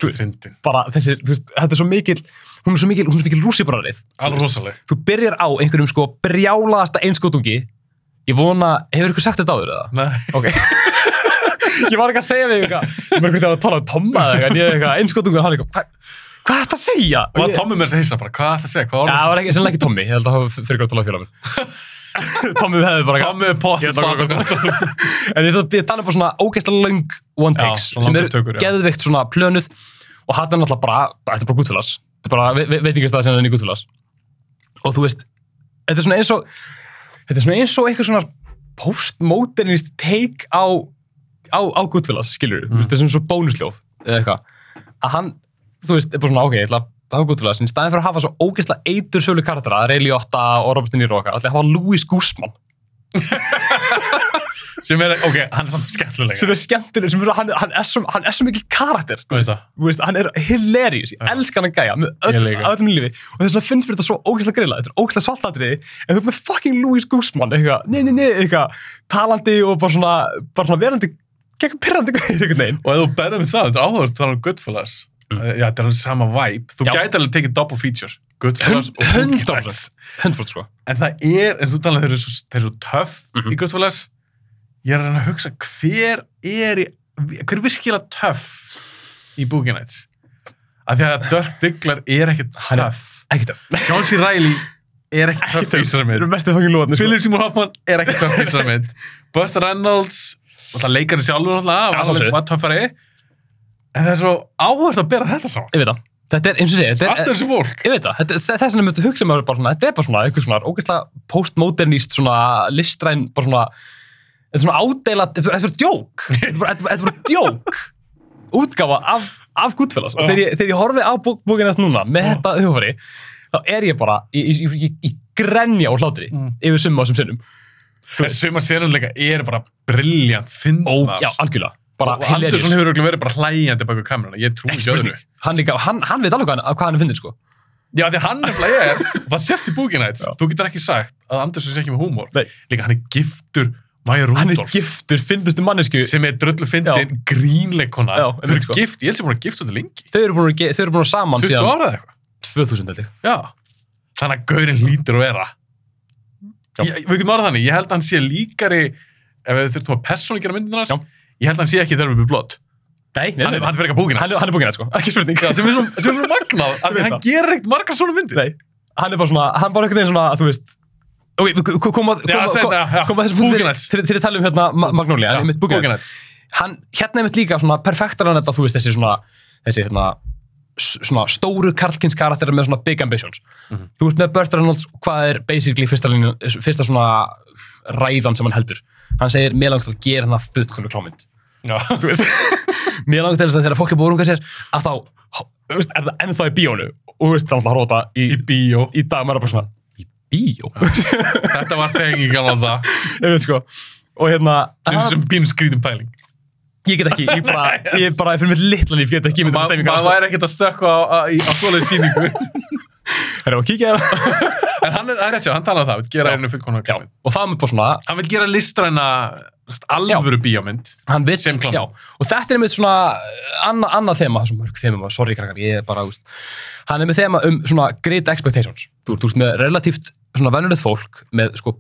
[SPEAKER 1] fyndin.
[SPEAKER 2] Bara þessi, þú veist, þetta er svo mikil, hún er svo mikil, hún er svo mikil rússibrarið.
[SPEAKER 1] Alveg rosaleg.
[SPEAKER 2] Þú byrjar á einhverjum, sko, brjálaðasta einskotungi. Ég vona, hefur ykkur sagt þetta áður, eða?
[SPEAKER 1] Nei.
[SPEAKER 2] Ok. ég var ekki að segja við eitthvað, ég var ekki að tala um Tomma eða eitthvað, einskotungur, hann eitthvað, hvað, hvað er þetta að segja?
[SPEAKER 1] Og
[SPEAKER 2] ég,
[SPEAKER 1] Tommi mér þess að hissa bara, hvað ætla að segja, hvað
[SPEAKER 2] ég held að það Tommy hefði bara
[SPEAKER 1] er
[SPEAKER 2] bara hvað- En ég tala bara svona ógeðslega löng one
[SPEAKER 1] Já,
[SPEAKER 2] takes
[SPEAKER 1] svona
[SPEAKER 2] sem eru
[SPEAKER 1] tökur, já.
[SPEAKER 2] geðveikt svona plönuð og hann er náttúrulega bara, þetta er bara gútfélags þetta er bara ve ve veitingastað sem er inn í gútfélags og þú veist, þetta er svona eins og þetta er svona eins og eitthvað svona postmodernist take á á, á gútfélags, skilur
[SPEAKER 1] Mm.
[SPEAKER 2] þetta er svona svo bónusljóð eða eitthvað. Að hann, þú veist, er bara svona ok, ég ætla að hafa gútfélags, en í staðin fyrir að hafa svo ógeðslega eitur sölu karaktera, Ray Liotta og Robert De Niro okkar, ætla að hafa Louis Guzman.
[SPEAKER 1] Sem er, ok, hann er samt skemmtilega.
[SPEAKER 2] sem er skemmtileg, sem er, hann, hann, er svo, hann er svo mikil karakter þú veist,
[SPEAKER 1] það.
[SPEAKER 2] hann er hilarious, ég elska hann að gæja með öll, öllum lífi. Og þess vegna finnst mér þetta svo ógeðslega grilla þetta er ógeðslega svartadriði, en þú ert með fucking Louis Guzman, eitthvað, nei, nei, nei, eitthvað talandi og bara svona, bara svona verandi gegn veginn.
[SPEAKER 1] Og ef þú við það, þetta er áhverjum það er Goodfellas.
[SPEAKER 2] Mm.
[SPEAKER 1] Uh, Já, þetta er alveg sama vibe. Þú gæti alveg tekið double feature. Goodfellas og
[SPEAKER 2] Hund-
[SPEAKER 1] Boogie Nights.
[SPEAKER 2] 100% 100% sko
[SPEAKER 1] En það er, og þú talaði, þeir eru svo, eru svo töff
[SPEAKER 2] Mhm.
[SPEAKER 1] í Goodfellas. Ég er að reyna að hugsa hver er, í, hver er virkilega töff í Boogie Nights. Af því að Dirk Diggler er ekkert
[SPEAKER 2] er-
[SPEAKER 1] töff.
[SPEAKER 2] ekki töff
[SPEAKER 1] John C. Reilly er ekkert töff í þessari
[SPEAKER 2] það
[SPEAKER 1] mynd.
[SPEAKER 2] eru mestu lóðni sko
[SPEAKER 1] Philip Seymour Hoffman er ekkert töff í þessari mynd. Buster Reynolds, alltaf leikari sjálfur alltaf,
[SPEAKER 2] Já,
[SPEAKER 1] var, alveg,
[SPEAKER 2] sjálfsögðu.
[SPEAKER 1] var töffari. En það er svo áhvert að bera þetta saman.
[SPEAKER 2] ég veit það, þetta er eins og segja þetta er,
[SPEAKER 1] þessu fólk.
[SPEAKER 2] ég veit það, þetta, þess vegna myndu hugsa maður bara svona, þetta er bara svona, eitthvað svona ógeðslega postmodernist svona listræn, bara svona þetta er svona ádeilat, þetta er- er djók þetta er bara, bara djók útgáfa af, af Goodfellas og þegar ég, þegar ég horfi á bók, bókina þess núna með
[SPEAKER 1] Já.
[SPEAKER 2] þetta hugfari, þá er ég bara í, í, í, í grenja og hlátri
[SPEAKER 1] Mm.
[SPEAKER 2] yfir summa á þessum sinnum
[SPEAKER 1] Þessi suma senurleika er bara briljant,
[SPEAKER 2] algjörlega, bara
[SPEAKER 1] Andersson hefur verið bara hlægjandi baka kameruna, ég trúi
[SPEAKER 2] Ekki
[SPEAKER 1] öðru.
[SPEAKER 2] hann, líka, hann, hann veit alveg hvað hann, hvað hann fyndin sko
[SPEAKER 1] Já, því hann nefnilega er, það sést í
[SPEAKER 2] Já.
[SPEAKER 1] þú getur ekki sagt að Andersson sé ekki með húmór.
[SPEAKER 2] Nei.
[SPEAKER 1] Líka hann er giftur Maja
[SPEAKER 2] hann er giftur, fyndustu mannesku
[SPEAKER 1] sem er dröllu fyndin grínleikona. Þau eru
[SPEAKER 2] sko.
[SPEAKER 1] gift, ég held sem hún er gift svolítið lengi.
[SPEAKER 2] þau eru búin að, að saman
[SPEAKER 1] 20
[SPEAKER 2] síðan
[SPEAKER 1] ára eða eitthvað.
[SPEAKER 2] 2000 held ég
[SPEAKER 1] Já. Þannig að gaurinn hlýtur að vera. Við getum orðað þannig, ég held að hann sé líkari, ef við þurftum að persónu gera myndin hans. Ég held að hann sé ekki þegar við byrjum blott.
[SPEAKER 2] Nei, nei,
[SPEAKER 1] Hann,
[SPEAKER 2] nei,
[SPEAKER 1] er- hann er fyrir ekki Boogie
[SPEAKER 2] hann,
[SPEAKER 1] Nights.
[SPEAKER 2] er- hann er búin að sko, ekki spurning.
[SPEAKER 1] Já, sem er svo, sem er svo magnað,
[SPEAKER 2] Ég
[SPEAKER 1] því
[SPEAKER 2] veit
[SPEAKER 1] hann
[SPEAKER 2] það.
[SPEAKER 1] gerir ekkert margar svona myndir.
[SPEAKER 2] Nei, hann er bara svona, hann bara einhvern veginn svona, þú veist, ok, við ko- koma,
[SPEAKER 1] Já,
[SPEAKER 2] koma,
[SPEAKER 1] segðu
[SPEAKER 2] koma,
[SPEAKER 1] það, já.
[SPEAKER 2] koma þessu
[SPEAKER 1] Boogie
[SPEAKER 2] punkti
[SPEAKER 1] Nights.
[SPEAKER 2] til, til að tala um hérna Ma- Magnolia,
[SPEAKER 1] Já,
[SPEAKER 2] hann er mitt Boogie
[SPEAKER 1] Boogie
[SPEAKER 2] Nights. Hann, hérna er mitt líka svona perfektar hann þetta, þú veist, þessi svona, þessi hérna, s- svona stóru Karlkins karakterar með svona big ambitions.
[SPEAKER 1] Mhm.
[SPEAKER 2] Þú veist með Burt Reynolds, hvað er basically fyrsta, línu, fyrsta svona ræðan sem hann heldur. Hann segir, mér langt til að gera hann að fullkvæmlega klámynd. Mér langar til þess að þegar fólk er búið að runga sér að þá, veist, er það ennþá í bíónu og veist, það er alltaf að róta í,
[SPEAKER 1] Í bíó.
[SPEAKER 2] í dag, maður er bara svona í bíó?
[SPEAKER 1] Þetta var þengi gaman það.
[SPEAKER 2] sko og hérna,
[SPEAKER 1] Sem,
[SPEAKER 2] að,
[SPEAKER 1] sem pínu skrítum pæling.
[SPEAKER 2] ég get ekki ég bara, ég bara fyrir mitt litla líf get ekki
[SPEAKER 1] Ma-
[SPEAKER 2] þetta stemmingar
[SPEAKER 1] Maður
[SPEAKER 2] sko.
[SPEAKER 1] væri ekkert að stökka á, á, á svoleiði síningu.
[SPEAKER 2] Herra, og kíkja það
[SPEAKER 1] en hann er, það er rétt sér, hann talaði um það, gera einu fullkonar klámynd.
[SPEAKER 2] og það er með bara svona
[SPEAKER 1] Hann vil gera listræna alvöru bíómynd. Sem klámynd.
[SPEAKER 2] já, og þetta er með svona annað anna þema, þessum mörg þema sorry krakkar, ég er bara, úst, hann er með þema um svona great expectations þú, ert með relatíft svona venjulegt fólk með sko,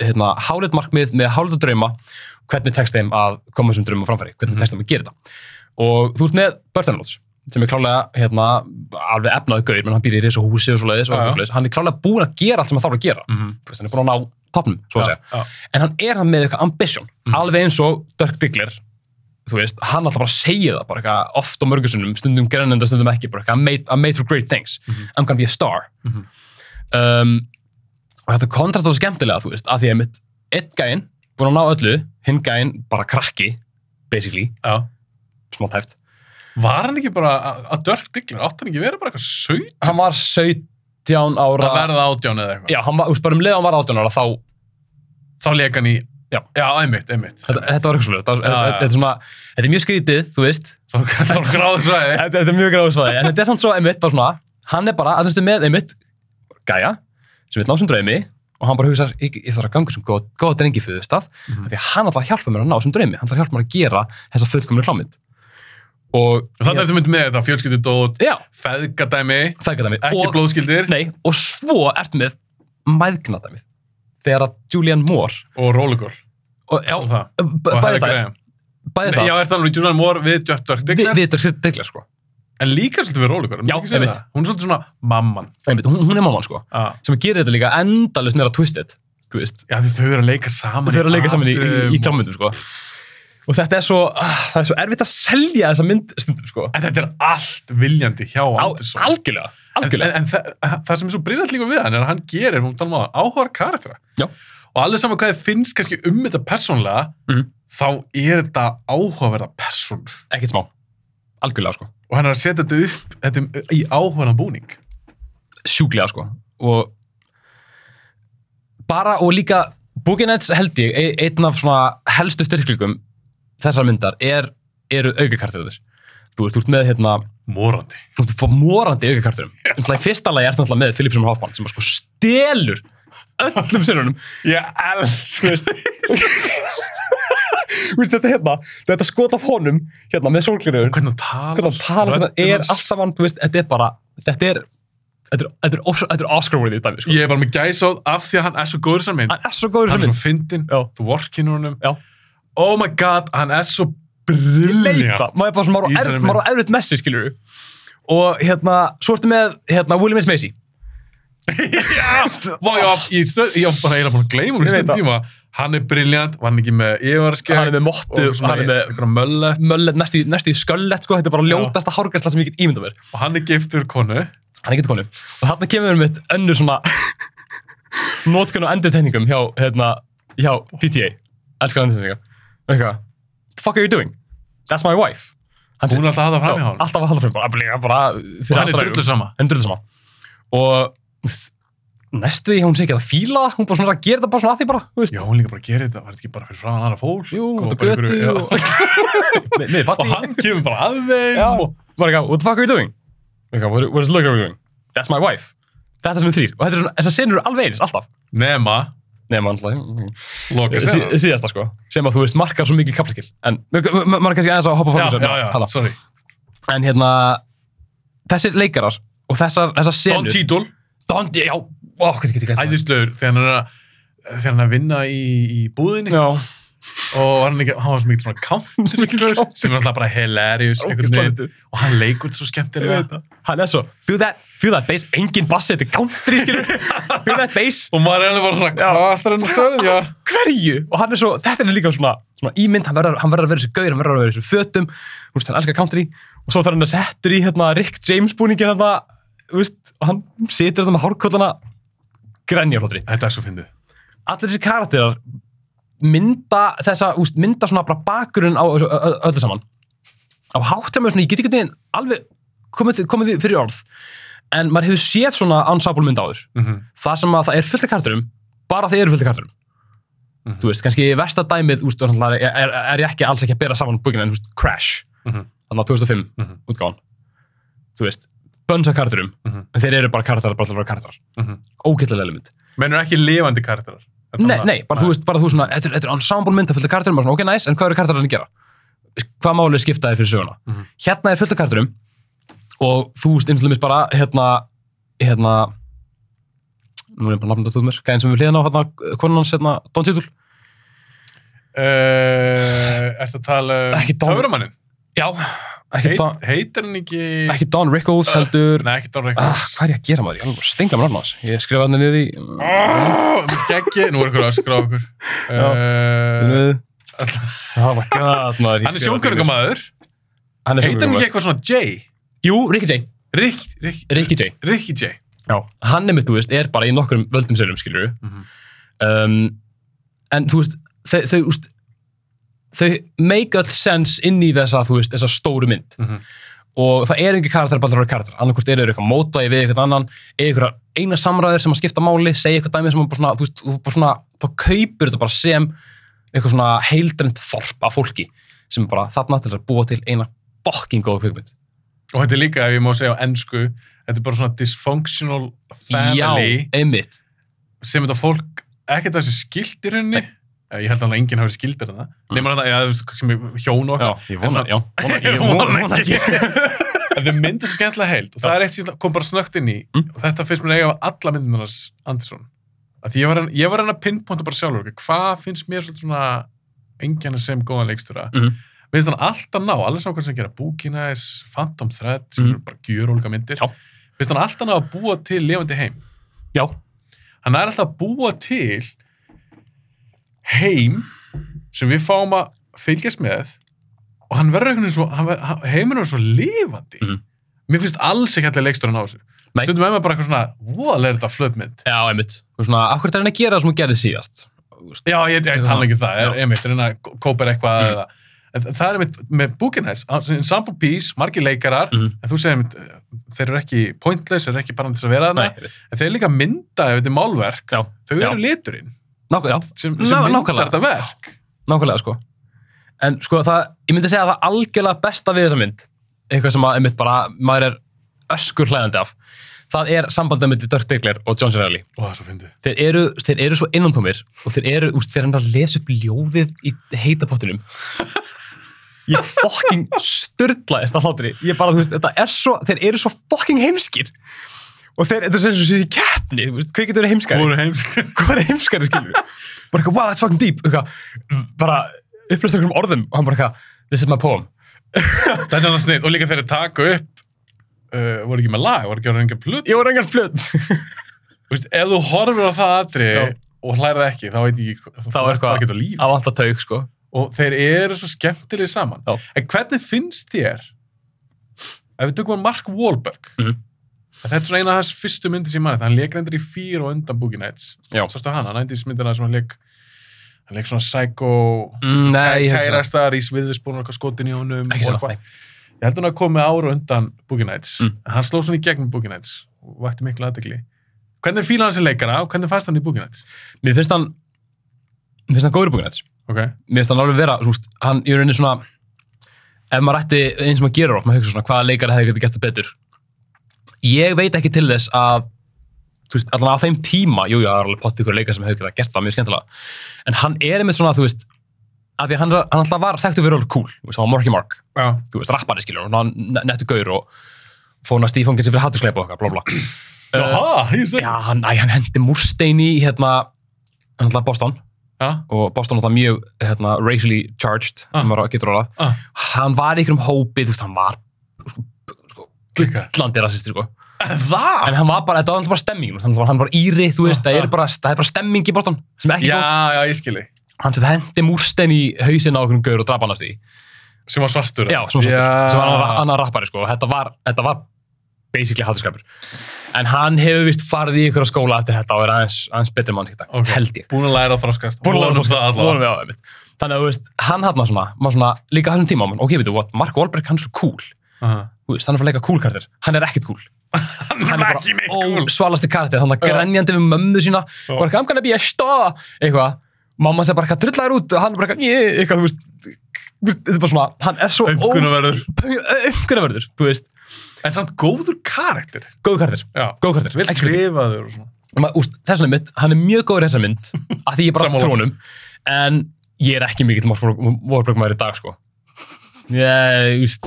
[SPEAKER 2] hérna, háleit markmið með háleit drauma, hvernig tekst þeim að koma þessum drauma framfæri, hvernig
[SPEAKER 1] Mhm.
[SPEAKER 2] tekst þeim að gera þetta og þú ert með Burton sem er klálega hérna, alveg efnaði gaur, menn hann býr í risa húsi og svoleiðis, og svoleiðis. hann er klálega búin að gera allt sem hann þarf að gera
[SPEAKER 1] Mm -hmm.
[SPEAKER 2] Þú veist, hann er búin að ná topnum, svo að segja en hann er hann með eitthvað ambition
[SPEAKER 1] Mhm.
[SPEAKER 2] alveg eins og Dirk Diggler þú veist, hann alltaf bara segir það bara eitthvað oft og mörgursunum, stundum grennenda, stundum ekki bara eitthvað, I'm made, I'm made for great things
[SPEAKER 1] Mhm.
[SPEAKER 2] I'm gonna be a star
[SPEAKER 1] Mhm.
[SPEAKER 2] um, og þetta kontrast á svo skemmtilega, þú veist, að því að mitt einn gæinn, búin að ná öllu hinn gæinn, bara krakki basically,
[SPEAKER 1] já.
[SPEAKER 2] smátt hæft
[SPEAKER 1] Var hann ekki bara að- Dirk Diggler, átt hann ekki verið bara eitthvað sög
[SPEAKER 2] hann var 17 ára
[SPEAKER 1] að verða átján eða eitthvað?
[SPEAKER 2] já, hann var, bara um leið hann var 18 ára þá,
[SPEAKER 1] Þá leik hann í,
[SPEAKER 2] Já.
[SPEAKER 1] einmitt, einmitt.
[SPEAKER 2] þetta, þetta var eitthvað svolítið þetta,
[SPEAKER 1] já.
[SPEAKER 2] þetta er svona, þetta er mjög skrítið, þú veist
[SPEAKER 1] Þá þá gráðu svæði.
[SPEAKER 2] þetta, þetta er mjög gráðsvæði, en þetta er samt svo einmitt bara svona, hann er bara, að þú veist, með einmitt gæja, sem vil ná sem draumi og hann bara hugsa, ég, ég þarf að ganga sem góð, góð drengi fyrir stað,
[SPEAKER 1] Mhm.
[SPEAKER 2] því að hann ætla að hjálpa mér að ná þessum draumi, hann ætla að hjálpa mér að gera þessa fullkominu klámynd og,
[SPEAKER 1] þannig ertu mynd með þetta fjölskyldudót, feðgadæmi, ekki
[SPEAKER 2] og,
[SPEAKER 1] blóðskyldir.
[SPEAKER 2] Nei, og svo ertu með mæðgnadæmi þegar að Julian Moore
[SPEAKER 1] og rólugól.
[SPEAKER 2] og,
[SPEAKER 1] Og Og
[SPEAKER 2] það,
[SPEAKER 1] Graham.
[SPEAKER 2] bæði það
[SPEAKER 1] já, er það alveg Julian Moore við Jött Dörk
[SPEAKER 2] við,
[SPEAKER 1] Digler,
[SPEAKER 2] við þetta degla sko.
[SPEAKER 1] En líka svolítið við rólugól.
[SPEAKER 2] Já, einmitt.
[SPEAKER 1] Hún er svolítið svona mamman.
[SPEAKER 2] Einmitt, hún, hún er mamman sko.
[SPEAKER 1] Ah.
[SPEAKER 2] sem gerir þetta líka endalist meira twisted þú veist,
[SPEAKER 1] Já, þau eru að leika saman
[SPEAKER 2] þau eru að leika saman í, í, í
[SPEAKER 1] og-
[SPEAKER 2] klámyndum sko og þetta er svo, ah, það er svo erfitt að selja þessa mynd stundum sko
[SPEAKER 1] En þetta er allt viljandi hjá
[SPEAKER 2] Á,
[SPEAKER 1] Anderson.
[SPEAKER 2] algjörlega,
[SPEAKER 1] En,
[SPEAKER 2] algjörlega
[SPEAKER 1] en, en það, það sem er svo brillant líka við hann er að hann gerir, hún tala um á, áhugar karaktera.
[SPEAKER 2] Já.
[SPEAKER 1] Og allir saman hvað þið finnst kannski um þetta persónlega,
[SPEAKER 2] Mhm.
[SPEAKER 1] þá er þetta áhugaverða persónur.
[SPEAKER 2] ekkert smá, algjörlega sko
[SPEAKER 1] Og hann er að setja þetta upp þetta, í áhugaverðan búning.
[SPEAKER 2] sjúklega sko og bara og líka Boogie held ég, e- einn af svona helstu styrklingum þessar myndar er, eru aukakartur þú ert, ert með hérna
[SPEAKER 1] Morandi.
[SPEAKER 2] þú ert fór morandi aukakarturum í fyrsta lagi ert náttúrulega með Philip Seymour Hoffman sem sko stelur öllum sinnunum
[SPEAKER 1] Ég
[SPEAKER 2] Vist, þetta hérna, þetta skot af honum hérna með sólgleruður
[SPEAKER 1] Hvernig hann talar.
[SPEAKER 2] hvernig hann hann er allt saman, þú veist, þetta er bara þetta er, þetta er, er, er Oscar-worthy dæmi, sko.
[SPEAKER 1] Ég er bara með gæsóð af því að hann er svo góður sem mynd.
[SPEAKER 2] hann er svo góður
[SPEAKER 1] Hann
[SPEAKER 2] sem
[SPEAKER 1] er
[SPEAKER 2] mynd
[SPEAKER 1] svo fyndinn,
[SPEAKER 2] Já.
[SPEAKER 1] þú vorkinur honum.
[SPEAKER 2] Já.
[SPEAKER 1] Oh my god, hann er svo brilljant.
[SPEAKER 2] maður er bara er á erfitt messi, skiljur og hérna, svo ertu með hérna, William S. Macy
[SPEAKER 1] Vá, ég var, bara eiginlega búin að gleyma hún í stundum tíma. Hann er brilljant, hann ekki með yfirvarskjög
[SPEAKER 2] hann er með mottu, hann er með
[SPEAKER 1] einhverja mölle
[SPEAKER 2] möllet, næstu, næstu í sköllett, sko, þetta er bara
[SPEAKER 1] Já.
[SPEAKER 2] ljótasta hárgærsla sem ég get ímynda mér
[SPEAKER 1] og hann er giftur konu.
[SPEAKER 2] hann er getið konu og þarna kemur við mitt önnur svona notkun og endurtegningum hjá, hérna, hjá PTA elskar endurtegningar eitthvað, the fuck are you doing? that's my wife hann
[SPEAKER 1] Hún er alltaf að hafa fram í hann.
[SPEAKER 2] alltaf að halda fram, bara, bara, bara
[SPEAKER 1] Og hann er drullu sama.
[SPEAKER 2] hann er drullu sama og næstu því hún sé ekki að fíla það, hún bara svona að gera þetta bara svona að því bara þú veist.
[SPEAKER 1] Já, hún líka bara gerir þetta, var þetta ekki bara fyrir frá hann aðra fólk?
[SPEAKER 2] jú,
[SPEAKER 1] Og
[SPEAKER 2] á
[SPEAKER 1] bara
[SPEAKER 2] götu og Nei, nei,
[SPEAKER 1] Og
[SPEAKER 2] partí.
[SPEAKER 1] hann kemur bara að þeim. Og-
[SPEAKER 2] bara eitthvað, what the fuck are you doing? Eitthvað, what, what is the look are you doing? That's my wife. Þetta sem er þrýr. Og þetta er svona, þessar senur eru alveg eins, alltaf.
[SPEAKER 1] Nema,
[SPEAKER 2] Mann, alltaf,
[SPEAKER 1] loka
[SPEAKER 2] sí,
[SPEAKER 1] sér.
[SPEAKER 2] síðasta, sko. Sem að þú veist, markar svo mikil kaplaskill. En ma- ma- maður er kannski aðeins að hoppa
[SPEAKER 1] Já,
[SPEAKER 2] fram
[SPEAKER 1] já, já, sorry.
[SPEAKER 2] En hérna, þessir leikarar og þessar, þessar senur.
[SPEAKER 1] Don Cheadle,
[SPEAKER 2] Don, já, hvað
[SPEAKER 1] er að þegar hann er að vinna í, í búðinni
[SPEAKER 2] Já,
[SPEAKER 1] og hann, er ekki, hann var svo mikið svona country sem er alltaf bara hilarious og hann leikur svo skemmtilega
[SPEAKER 2] það. Hann er svo, feel that, feel that bass, engin bass, þetta er country, skilur. feel that bass,
[SPEAKER 1] og maður er alveg bara svona, hvað ætlar hann að segja?
[SPEAKER 2] hverju? Og hann er svo, þetta er líka svona, svona ímynd, hann verður, hann að vera þessi gaur, hann verður að vera þessi fötum, þú veist, hann elskar country, og svo þarf hann að settur í hérna Rick James búningin hérna, þú veist, og hann situr þetta með
[SPEAKER 1] er svo fyndið.
[SPEAKER 2] Allir þessi karakterar mynda þessa, veist, mynda svona bara bakgrunn á öllu saman. Á hátt sem er svona, ég get ekki hvernig alveg komið, komið fyrir orð, en maður hefur séð svona ensemble mynd áður.
[SPEAKER 1] Mm
[SPEAKER 2] Það sem að það er fullt af karakterum, bara þeir eru fullt af karakterum.
[SPEAKER 1] Mhm.
[SPEAKER 2] Þú veist, kannski versta dæmið, úst, er, er, er ég ekki alls ekki að bera saman búkina en, veist, Crash,
[SPEAKER 1] Mhm.
[SPEAKER 2] þannig að 2005
[SPEAKER 1] Mhm.
[SPEAKER 2] útgáðan. Þú veist, bönns af karakterum,
[SPEAKER 1] Mhm.
[SPEAKER 2] en þeir eru bara karakterar, bara til að vera karakterar.
[SPEAKER 1] Mhm.
[SPEAKER 2] Ógætlega element.
[SPEAKER 1] Mennur ekki lifandi karakterar? Þetta er
[SPEAKER 2] Nei, nei, bara þú veist, bara þú svona, þetta er- þetta er ensemble mynd af fullt af karakterum, bara svona, ok, nice, en hvað eru karakterar að gera? Hvað máli skipta þér fyrir söguna?
[SPEAKER 1] Mhm.
[SPEAKER 2] Hérna er fullt af karakterum og þú veist, eins og dæmis bara, hérna, hérna, nú er ég bara nafnum þetta út mér, gæðin sem við hliðan á, hérna, konan hans, hérna, Don Cheadle.
[SPEAKER 1] Uh, Ertu að tala um Töframannin?
[SPEAKER 2] Já,
[SPEAKER 1] Heit,
[SPEAKER 2] Don,
[SPEAKER 1] heitir hann ekki...
[SPEAKER 2] ekki Don Rickles, heldur,
[SPEAKER 1] Nei, ekki Don
[SPEAKER 2] ah,
[SPEAKER 1] Rickles.
[SPEAKER 2] hvað er ég að gera maður? Ég er alveg stengla mér annars. Ég skrifaði hann niður í,
[SPEAKER 1] Oh, skeggi, nú er ykkur að öskra á okkur. Uh,
[SPEAKER 2] oh my god, maður.
[SPEAKER 1] hann er
[SPEAKER 2] er
[SPEAKER 1] Heitir hann ekki eitthvað svona J?
[SPEAKER 2] Jú, Ricky J.
[SPEAKER 1] Rick, Rick,
[SPEAKER 2] Ricky J.
[SPEAKER 1] Ricky J.
[SPEAKER 2] Já. Hann er mitt, þú veist, er bara í nokkrum völdum sölum, skilur
[SPEAKER 1] Mhm.
[SPEAKER 2] um, en þú veist þau, þau, þú veist, þau make all sense inn í þessa, þú veist, þessa stóru mynd
[SPEAKER 1] Mhm.
[SPEAKER 2] og það er ekki karakter bara að vera karakter, annarkvort eru þeir eitthvað mótaði við eitthvað annan, eitthvað eina samræðir sem að skipta máli, segja eitthvað dæmi sem að svona, þú veist, þú bara svona, þá kaupir þetta bara sem eitthvað svona heildrend þorp af fólki sem er bara þarna til að búa til eina bokking góða kvikmynd.
[SPEAKER 1] Og þetta er líka, ef ég má segja á ennsku, þetta er bara svona dysfunctional family
[SPEAKER 2] Já,
[SPEAKER 1] sem þetta fólk ekkert þessi skilt í rauninni ég held að enginn hafi skildir það
[SPEAKER 2] Mm.
[SPEAKER 1] já, þú veist, sem er hjón og
[SPEAKER 2] Já, ég vona, já, vona, ég vona, vona ekki.
[SPEAKER 1] en þau myndir svo skemmtilega heild og það er eitt sem kom bara snögt inn í
[SPEAKER 2] Mm.
[SPEAKER 1] og þetta finnst mér eiga af alla myndum hans Andersson að því ég var, að- ég var að að pinpointa bara sjálfur ok, hvað finnst mér svona engjarnir sem góðan leikstjóra
[SPEAKER 2] Mhm.
[SPEAKER 1] mér finnst hann alltaf ná, allir saman hvað sem gera Nights, Phantom Thread sem
[SPEAKER 2] Mhm.
[SPEAKER 1] eru bara gjör ólika myndir
[SPEAKER 2] Já.
[SPEAKER 1] mér finnst hann alltaf ná að búa til lifandi heim
[SPEAKER 2] Já,
[SPEAKER 1] hann er alltaf að búa til heim sem við fáum að fylgjast með og hann verður einhvern veginn svo hann ver- hann- heimurinn er svo lifandi
[SPEAKER 2] Mhm.
[SPEAKER 1] mér finnst alls ekki allir leiksturinn á þessu
[SPEAKER 2] Nei.
[SPEAKER 1] stundum er maður bara eitthvað svona voðalega er þetta flötmynd
[SPEAKER 2] já, einmitt. Svona, akkur er hann að gera það sem hún gerði síðast?
[SPEAKER 1] já, ég, ég tala ekki um það, er,
[SPEAKER 2] Já.
[SPEAKER 1] einmitt reyna að kópa eitthvað
[SPEAKER 2] Mhm.
[SPEAKER 1] eða það er einmitt með Bookiness ensemble piece, margir leikarar
[SPEAKER 2] Mhm.
[SPEAKER 1] en þú segir eh, þeir eru ekki pointless, þeir eru ekki bara til að vera þarna en þeir líka mynda ef þetta er málverk
[SPEAKER 2] Já,
[SPEAKER 1] þau
[SPEAKER 2] Já.
[SPEAKER 1] eru liturinn
[SPEAKER 2] nákvæmlega,
[SPEAKER 1] sem, sem
[SPEAKER 2] Ná-
[SPEAKER 1] myndar þetta verk
[SPEAKER 2] nákvæmlega, sko. En sko, það, ég myndi segja að það algjörlega besta við þessa mynd, eitthvað sem að, einmitt bara, maður er öskur hlæðandi af, það er sambandið með Dirk Diggler og John C. Reilly.
[SPEAKER 1] Ó, svo fyndið.
[SPEAKER 2] þeir eru, þeir eru svo innantómir og þeir eru, úst, þeir eru að lesa upp ljóðið í heitapottinum ég fucking sturdlaðist af hlátri ég bara, þú veist, þetta er svo, þeir eru svo fucking heimskir og þeir, þetta er sem þessi keppni, hvað getur heimskari hvað er heimskari, skilur bara eitthvað, wow, that's fucking deep eitthvað, bara upplýst okkur um orðum og hann bara eitthvað, this is my poem
[SPEAKER 1] Þetta er það snitt. Og líka þeir taka upp, uh, voru ekki með lag, voru ekki að reynga plut.
[SPEAKER 2] ég var engar flut
[SPEAKER 1] Þú veist, ef þú horfir á það aðri og hlærið ekki, þá veit ég ekki,
[SPEAKER 2] þá er
[SPEAKER 1] á
[SPEAKER 2] eitthvað
[SPEAKER 1] líf.
[SPEAKER 2] að vanta taug, sko
[SPEAKER 1] Og þeir eru svo skemmtilegir saman.
[SPEAKER 2] Já.
[SPEAKER 1] En hvernig finnst þér, ef við tökum að Mark Wahlberg,
[SPEAKER 2] Mhm.
[SPEAKER 1] Þetta er svona eina af þess fyrstu myndir sem manið, hann leik reyndir í fýr og undan Boogie Nights. Sástu hann, hann ændis myndina sem hann leik, hann leik svona psycho,
[SPEAKER 2] mm, nei, ég hef ekki
[SPEAKER 1] kærasta, Rís Viðurspún og eitthvað skotin í honum.
[SPEAKER 2] ekki sér
[SPEAKER 1] eitthvað. Ég held hún að komið ára undan Boogie Nights.
[SPEAKER 2] Mm.
[SPEAKER 1] Hann sló svona í gegnum Boogie Nights og vakti miklu aðdegli. Hvernig fíla hann sem leikara og hvernig fannst hann í Boogie Nights?
[SPEAKER 2] mér finnst hann mér finnst hann góður búinn þetta
[SPEAKER 1] Ok.
[SPEAKER 2] mér finnst hann alveg vera, veist, hann í rauninni svona ef maður ætti eins og maður gerur oft, maður hugsa svona hvaða leikari hefði getið gert það betur ég veit ekki til þess að þú veist, allan á þeim tíma, jú, jú, það er alveg pottið ykkur leikari sem hefur gert það mjög skemmtilega en hann er einmitt svona, þú veist að því að hann, hann alltaf var þekktu fyrir alveg cool þú veist, hann var Marky Mark,
[SPEAKER 1] Já.
[SPEAKER 2] þú veist, rappari skilur hann nettu gaur og fónast í fangin sem fyrir hattuskleipa og eitthvað, blá blá
[SPEAKER 1] sé.
[SPEAKER 2] já, hann, hann hendi múrstein í hérna, hann alltaf Boston
[SPEAKER 1] Já.
[SPEAKER 2] og Boston var mjög hérna, racially charged
[SPEAKER 1] Ah.
[SPEAKER 2] ah. maður getur orðað
[SPEAKER 1] Ah,
[SPEAKER 2] hann var í einhverjum hópi, þú veist, hann var sko,
[SPEAKER 1] Klikka.
[SPEAKER 2] landi rasisti, sko
[SPEAKER 1] Það?
[SPEAKER 2] en hann var bara, þetta var alltaf bara stemming hann var, hann var íri, þú veist, það er bara það er bara stemming í Boston, sem er ekki
[SPEAKER 1] Já,
[SPEAKER 2] góð
[SPEAKER 1] já, ég skilji.
[SPEAKER 2] hann sett hendi múrstein í hausinn á einhverjum gaur og draf hann að því
[SPEAKER 1] Sem var svartur.
[SPEAKER 2] já, sem var svartur,
[SPEAKER 1] Já.
[SPEAKER 2] sem var annar, annar rappari, sko og þetta var, þetta var basically hatturskapur en hann hefur vist farið í einhverja skóla eftir þetta og er aðeins, aðeins betri mann
[SPEAKER 1] Ok.
[SPEAKER 2] held ég
[SPEAKER 1] Búin að læra að þroskast.
[SPEAKER 2] Búin að
[SPEAKER 1] allavega.
[SPEAKER 2] allavega. Einmitt. Þannig að, þú veist, hann hann var svona, var svona, líka á þessum tíma, man, ok, veitu, what, Mark Wahlberg, hann er svo cool.
[SPEAKER 1] Aha.
[SPEAKER 2] Þú veist, hann er að leika cool karakter. Hann er ekkert cool.
[SPEAKER 1] Hann er ekki neitt cool.
[SPEAKER 2] svalasti karakter, hann er grenjandi við mömmu sína, bara I'm gonna be a star, eitthvað. Mamma segir bara eitthvað, drullar út, og hann er bara eitthvað, þú veist, þú veist, þetta er bara svona, hann er svo þú veist,
[SPEAKER 1] En samt góður karakter.
[SPEAKER 2] góð karakter,
[SPEAKER 1] Já.
[SPEAKER 2] góð karakter,
[SPEAKER 1] Vel skrifaður og svona.
[SPEAKER 2] Ma- úst, þess vegna mitt, hann er mjög góður í þessa mynd að því ég bara
[SPEAKER 1] Sammála.
[SPEAKER 2] trónum en ég er ekki mikill Warburg maður í dag sko ég, úst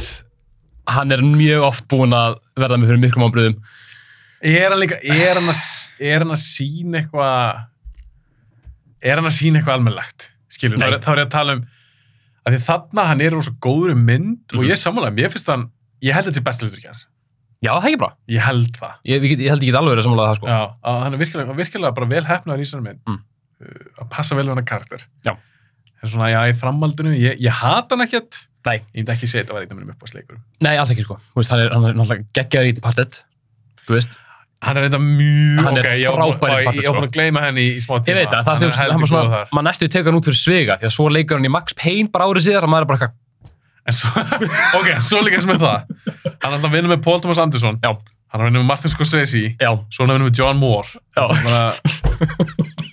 [SPEAKER 2] hann er mjög oft búinn að verða með fyrir miklum ámbröðum
[SPEAKER 1] Er hann líka, er hann að, er hann að sína eitthvað, er hann að sína eitthvað almennlegt? Skilur,
[SPEAKER 2] Nei.
[SPEAKER 1] er, þá er ég að tala um, að því þarna hann er úr svo góður mynd og
[SPEAKER 2] Mhm.
[SPEAKER 1] ég er sammála, mér finnst hann, ég held þetta er besta hlutur ekki
[SPEAKER 2] já, það er ekki bra,
[SPEAKER 1] Ég held það.
[SPEAKER 2] ég, ég, ég held ekki alveg verið sammálaða það sko
[SPEAKER 1] Já, að hann er virkilega, virkilega bara vel hefnaður í þessari mynd.
[SPEAKER 2] Mm.
[SPEAKER 1] Uh, að passa vel við hann karakter.
[SPEAKER 2] Já.
[SPEAKER 1] En svona, já, í framhaldinu, ég, ég hata hann ekkert.
[SPEAKER 2] Nei.
[SPEAKER 1] Ég myndi ekki segja þetta var eitthvað með upp á sleikur.
[SPEAKER 2] nei, alls ekki sko, þú veist, hann er, er náttúrulega geggjaður í Departed þú veist,
[SPEAKER 1] Hann er þetta mjög,
[SPEAKER 2] Hann er
[SPEAKER 1] ok, ég var búin-
[SPEAKER 2] frábær í
[SPEAKER 1] ég-
[SPEAKER 2] Departed,
[SPEAKER 1] ég var búin
[SPEAKER 2] sko.
[SPEAKER 1] að gleyma henni í, smá tíma.
[SPEAKER 2] ég veit það, það
[SPEAKER 1] Hann
[SPEAKER 2] er
[SPEAKER 1] er
[SPEAKER 2] hann var svona maður næstu tekur hann út fyrir svega því að svo leikur hann í Max Payne bara árið síðar og maður er bara eitthvað,
[SPEAKER 1] En svo, ok, svo líka sem er það. Hann er alltaf að vinna með Paul Thomas Anderson.
[SPEAKER 2] Já.
[SPEAKER 1] Hann er að vinna með Martin Scorsese.
[SPEAKER 2] já,
[SPEAKER 1] Svo er hann að vinna með John Moore.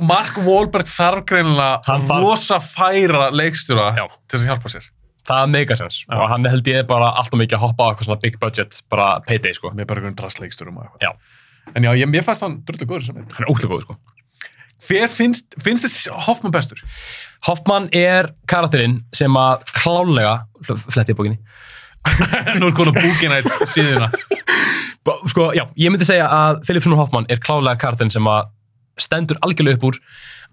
[SPEAKER 1] Mark Wahlberg þarf
[SPEAKER 2] þarf-
[SPEAKER 1] rosa færa leikstjóra
[SPEAKER 2] Já.
[SPEAKER 1] til að hjálpa sér.
[SPEAKER 2] það er megasens og hann held ég bara alltaf mikið að hoppa á eitthvað svona big budget, bara payday sko
[SPEAKER 1] Með bara einhvern drastleikstjórum og eitthvað.
[SPEAKER 2] Já.
[SPEAKER 1] En já, ég, mér fannst hann drullu góður sem mynd.
[SPEAKER 2] hann er ótrúlega góð sko.
[SPEAKER 1] Hver finnst, finnst þess Hoffman bestur?
[SPEAKER 2] Hoffman er karakterinn sem að klálega fletti í bókinni
[SPEAKER 1] Nú er konar búkina eitt síðuna.
[SPEAKER 2] Sko, já, ég myndi segja að Philip Seymour Hoffman er klálega karakterinn sem að stendur algjörlega upp úr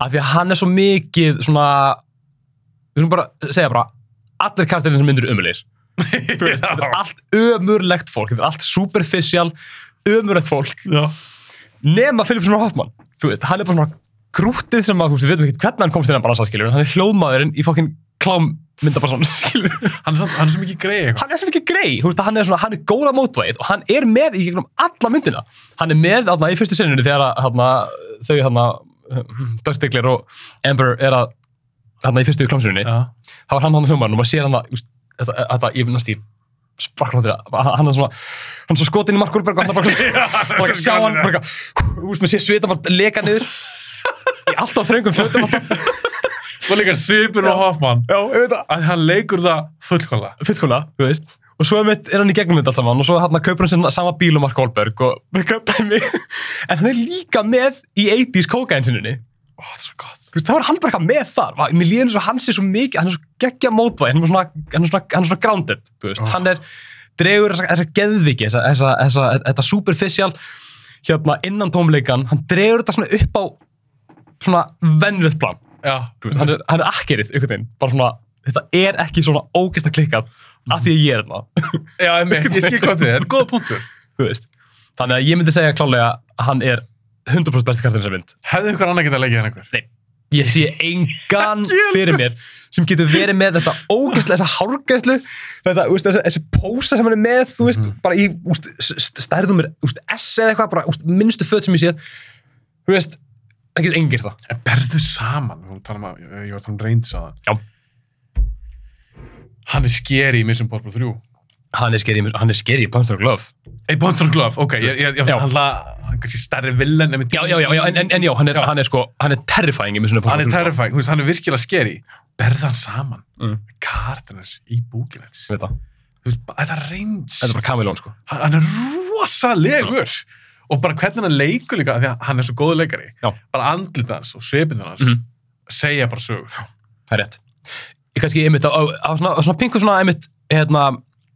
[SPEAKER 2] af því að hann er svo mikið svona við erum bara að segja bara allir karakterinn sem myndir er allt ömurlegt fólk allt superficial, ömurlegt fólk.
[SPEAKER 1] Já.
[SPEAKER 2] nema Philip Seymour Hoffman. Þú veist, hann er bara svona grútið sem að, við veitum ekki hvernig hann komst inn að skilur, en hann er hljóðmaðurinn í fokkin klámmyndabarsan, skilur
[SPEAKER 1] Hann hann er svo mikið greið eitthvað.
[SPEAKER 2] hann er sem ekki grei, þú veist, hann er svona, hann er góða mótvæð og hann er með í gegnum alla myndina. Hann er með, þarna, í fyrstu sinninu þegar að, þau, þarna Dirk Diggler og Amber er að þarna í fyrstu klámsininni,
[SPEAKER 1] Já.
[SPEAKER 2] þá er hann hann hljóðmaðurinn og maður sér hann það, veist, þetta, ég næst í sparklóttir, hann er svona hann er svo skotin í Mark Wahlberg og hann er bara bara sjá hann, bara eitthvað, þú veist, maður sé svita bara leka niður. Í alltaf þröngum fötum alltaf,
[SPEAKER 1] Svo líka Sipur og Hoffman.
[SPEAKER 2] já, ég veit það.
[SPEAKER 1] Að hann leikur það fullkvæmlega.
[SPEAKER 2] fullkona, þú veist og svo er hann í gegnum þetta allt saman og svo hann kaupur hann sinna sama bíl og Mark Wahlberg og en hann er líka með í 80s kókainsinnunni
[SPEAKER 1] Ó, það er svo gott.
[SPEAKER 2] þá er hann bara eitthvað með þar. Va- mér líður eins og hann sé svo mikið hann er svo geggja mótvæð hann er svona, hann er svona, hann er svona grounded
[SPEAKER 1] Oh.
[SPEAKER 2] hann er dregur þessa, geðviki þetta superficial hérna innan tómleikan hann dregur þetta svona upp á svona vennilegt plan. Hann er, er akkerið, bara svona, þetta er ekki svona ógeðst að klikkað af því að ég er þarna,
[SPEAKER 1] Já, ég, ég skil hvað þið, það er góða punktur.
[SPEAKER 2] Þannig að ég myndi segja klálega að hann er 100% besti kartinn sem mynd.
[SPEAKER 1] Hefði ykkur annar getað að leikja henn einhver?
[SPEAKER 2] Nei. Ég sé engan fyrir mér sem getur verið með þetta ógeðslega, þessa hárgeðslu, þetta, þú veist, þessi, pósa sem hann er með, þú veist, bara í, veist, stærðum mér, veist, S eða eitthvað, bara, veist, minnstu föt sem ég séð, þú veist, það getur enginn gert það.
[SPEAKER 1] En berðu saman, um ég var að tala um reyns á það.
[SPEAKER 2] Já.
[SPEAKER 1] Hann er skeri í Mission Impossible 3.
[SPEAKER 2] Hann er skeri, er í Punster Glove.
[SPEAKER 1] Ei, Bonson Glove, ok, ég, ég, hann er kannski stærri villen, en
[SPEAKER 2] Já, já, já, já en, en, en já, hann er,
[SPEAKER 1] Já.
[SPEAKER 2] hann er sko, hann er terrifying í Mission Impossible
[SPEAKER 1] hann er
[SPEAKER 2] 3, sko.
[SPEAKER 1] terrifying, þú veist, hann er virkilega skeri. Berðu hann saman,
[SPEAKER 2] Mm.
[SPEAKER 1] kartinars í búkinu hans.
[SPEAKER 2] Veit það.
[SPEAKER 1] Þú veist, þetta er reyns.
[SPEAKER 2] Þetta er bara Camilón, sko.
[SPEAKER 1] hann, hann er rosalegur og bara hvernig hann leikur líka því að hann er svo góður leikari
[SPEAKER 2] Já.
[SPEAKER 1] bara andlit hans og svipin hans
[SPEAKER 2] Mhm.
[SPEAKER 1] segja bara sögur
[SPEAKER 2] Það er rétt. Kannski einmitt á, á, á svona, á svona pingu svona einmitt, hérna,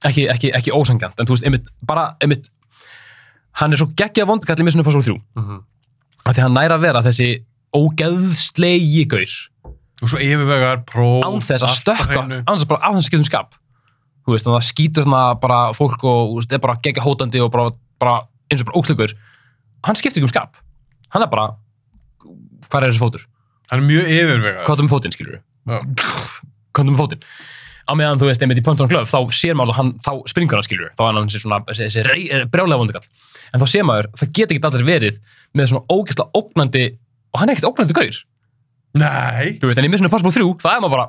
[SPEAKER 2] ekki, ekki, ekki ósangjant, en þú veist, einmitt, bara einmitt, hann er svo geggjað vondkall í Mission Impossible 3,
[SPEAKER 1] mm -hmm.
[SPEAKER 2] af því hann næra að vera þessi ógeðslegi gaur,
[SPEAKER 1] og svo yfirvegar, pró
[SPEAKER 2] án þess að
[SPEAKER 1] á
[SPEAKER 2] stökka,
[SPEAKER 1] hreinu.
[SPEAKER 2] án þess að bara af þess að getum skap. Þú veist, og það skýtur þarna bara fólk og, þú veist, er bara geggja hótandi og bara, bara eins og bara ókslugur. Hann skiptir ekki um skap. Hann er bara, hvað er þessi fótur?
[SPEAKER 1] hann er mjög yfirvegar
[SPEAKER 2] Hvað er með fótinn, skilur
[SPEAKER 1] Já.
[SPEAKER 2] komdu með fótinn. Á meðan þú veist, einmitt í Ponton Glove þá sér maður að hann, þá springur hann skilur þá er hann svona, þessi, þessi brjálega vondikall en þá sér maður, það geta ekki allir verið með svona ógeðslega ógnandi og hann er ekkert ógnandi gaur,
[SPEAKER 1] nei,
[SPEAKER 2] þú veist, en í Mission Impossible 3 það er maður bara,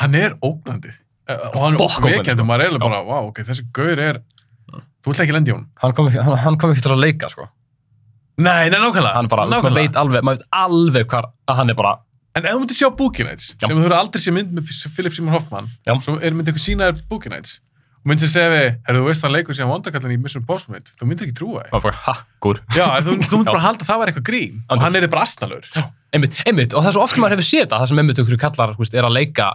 [SPEAKER 1] hann er ógnandi. Eh, og hann er
[SPEAKER 2] ógnandi, sko.
[SPEAKER 1] maður er eiginlega bara, wow, ok, þessi gaur er þú vilt ekki lendi í hún
[SPEAKER 2] hann kom ekki, hann, hann kom ekki til að leika sko.
[SPEAKER 1] nei, nei, nákvæmlega,
[SPEAKER 2] hann bara, maður veit alveg, maður veit alveg hvar að hann er bara,
[SPEAKER 1] en ef þú myndir sjá Boogie Nights
[SPEAKER 2] Já.
[SPEAKER 1] sem þú hefur aldrei sé mynd með Philip Seymour Hoffman
[SPEAKER 2] Já.
[SPEAKER 1] svo er myndið eitthvað sínaður Boogie Nights. Og myndir segja við, herru, þú veist hann leikur síðan vondakallin í Mission mynd, þú myndir ekki trúa þig
[SPEAKER 2] maður bara, ha, gúr.
[SPEAKER 1] Já, en þú, þú myndir bara halda að það var eitthvað grín. Og
[SPEAKER 2] Andjók.
[SPEAKER 1] hann er bara asnalur.
[SPEAKER 2] einmitt, einmitt, og það er svo oft maður hefur séð það það sem einmitt okkur kallar, þú veist, er að leika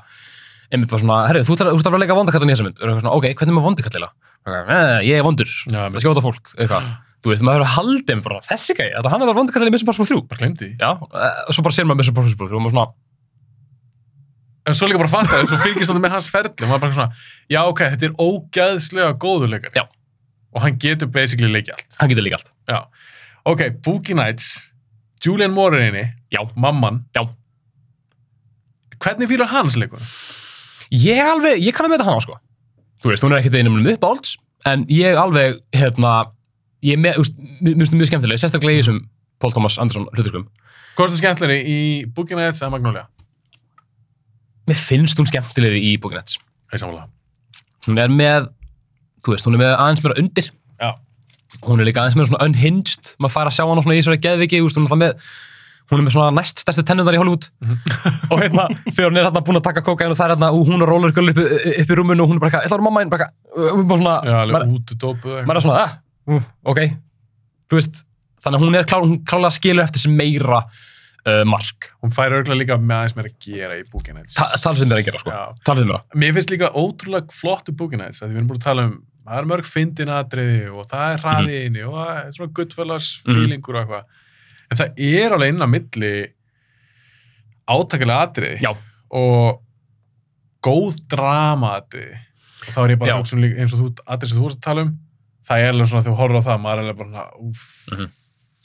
[SPEAKER 2] einmitt bara svona, herri, þú ert að leika vondakallan í þessa mynd, og er eitthvað svona, ok, hvernig er maður vondikallila eh, ég er vondur, það skjóta fólk eitthvað, þú veist, maður hefur haldið bara, þessi gæi, þetta hann er bara vondikallin í Mission Impossible 3
[SPEAKER 1] Bara glemdi
[SPEAKER 2] já, og svo bara sér maður Mission Impossible 3 og maður svona,
[SPEAKER 1] En svo líka bara fattar það, svo fylgist þetta með hans ferli og maður bara svona, já ok, þetta er ógæðslega góður leikari.
[SPEAKER 2] Já.
[SPEAKER 1] Og hann getur basically leikið allt.
[SPEAKER 2] hann getur líka allt
[SPEAKER 1] Já. Ok, Boogie Nights, Julian Moore inni,
[SPEAKER 2] já,
[SPEAKER 1] mamman.
[SPEAKER 2] Já.
[SPEAKER 1] Hvernig fýlar hans leikur?
[SPEAKER 2] ég alveg, ég kann að með þetta hana, sko þú veist, hún er ekkert einum um uppálds en ég alveg, hérna ég er með, þú veist, mjög skemmtileg sérstaklega í þessum Paul Thomas Anderson hluturkum.
[SPEAKER 1] Hvað er skemmtilegri í Boogie Nights eða Magnolia?
[SPEAKER 2] mér finnst hún skemmtilegri í Bookinets
[SPEAKER 1] Það er samanlega.
[SPEAKER 2] hún er með, þú veist, hún er með aðeins meira undir.
[SPEAKER 1] Já.
[SPEAKER 2] hún er líka aðeins meira svona unhinged maður fær að sjá hana svona í svona geðviki veist, hún, er með, hún er með svona næst stærstu tennundar í Hollywood. Og hérna þegar hún er hérna búin að taka kokain og það er hérna og hún er rollergöl upp, upp í rúmunu og hún er bara að uh, ok þú veist, þannig að hún er klá, hún klálega skilur eftir sem meira uh, mark.
[SPEAKER 1] Hún fær örgulega líka með aðeins meira að gera í Nights.
[SPEAKER 2] Ta talið sem meira að gera, sko. Talið sem meira.
[SPEAKER 1] Mér finnst líka ótrúlega flottu Boogie Nights, að við erum búin að tala um, það er mörg fyndin atriði og það er hraði inni og það er svona goodfellas
[SPEAKER 2] Mhm.
[SPEAKER 1] feelingur og eitthvað. En það er alveg inn á milli átakalega atriði
[SPEAKER 2] Já.
[SPEAKER 1] og góð drama atriði. Og þá er ég bara að um eins og þú, atriði sem þú varst að tala um, það er alveg svona þegar þú horfður á það, maður er alveg bara, uff,
[SPEAKER 2] Mhm.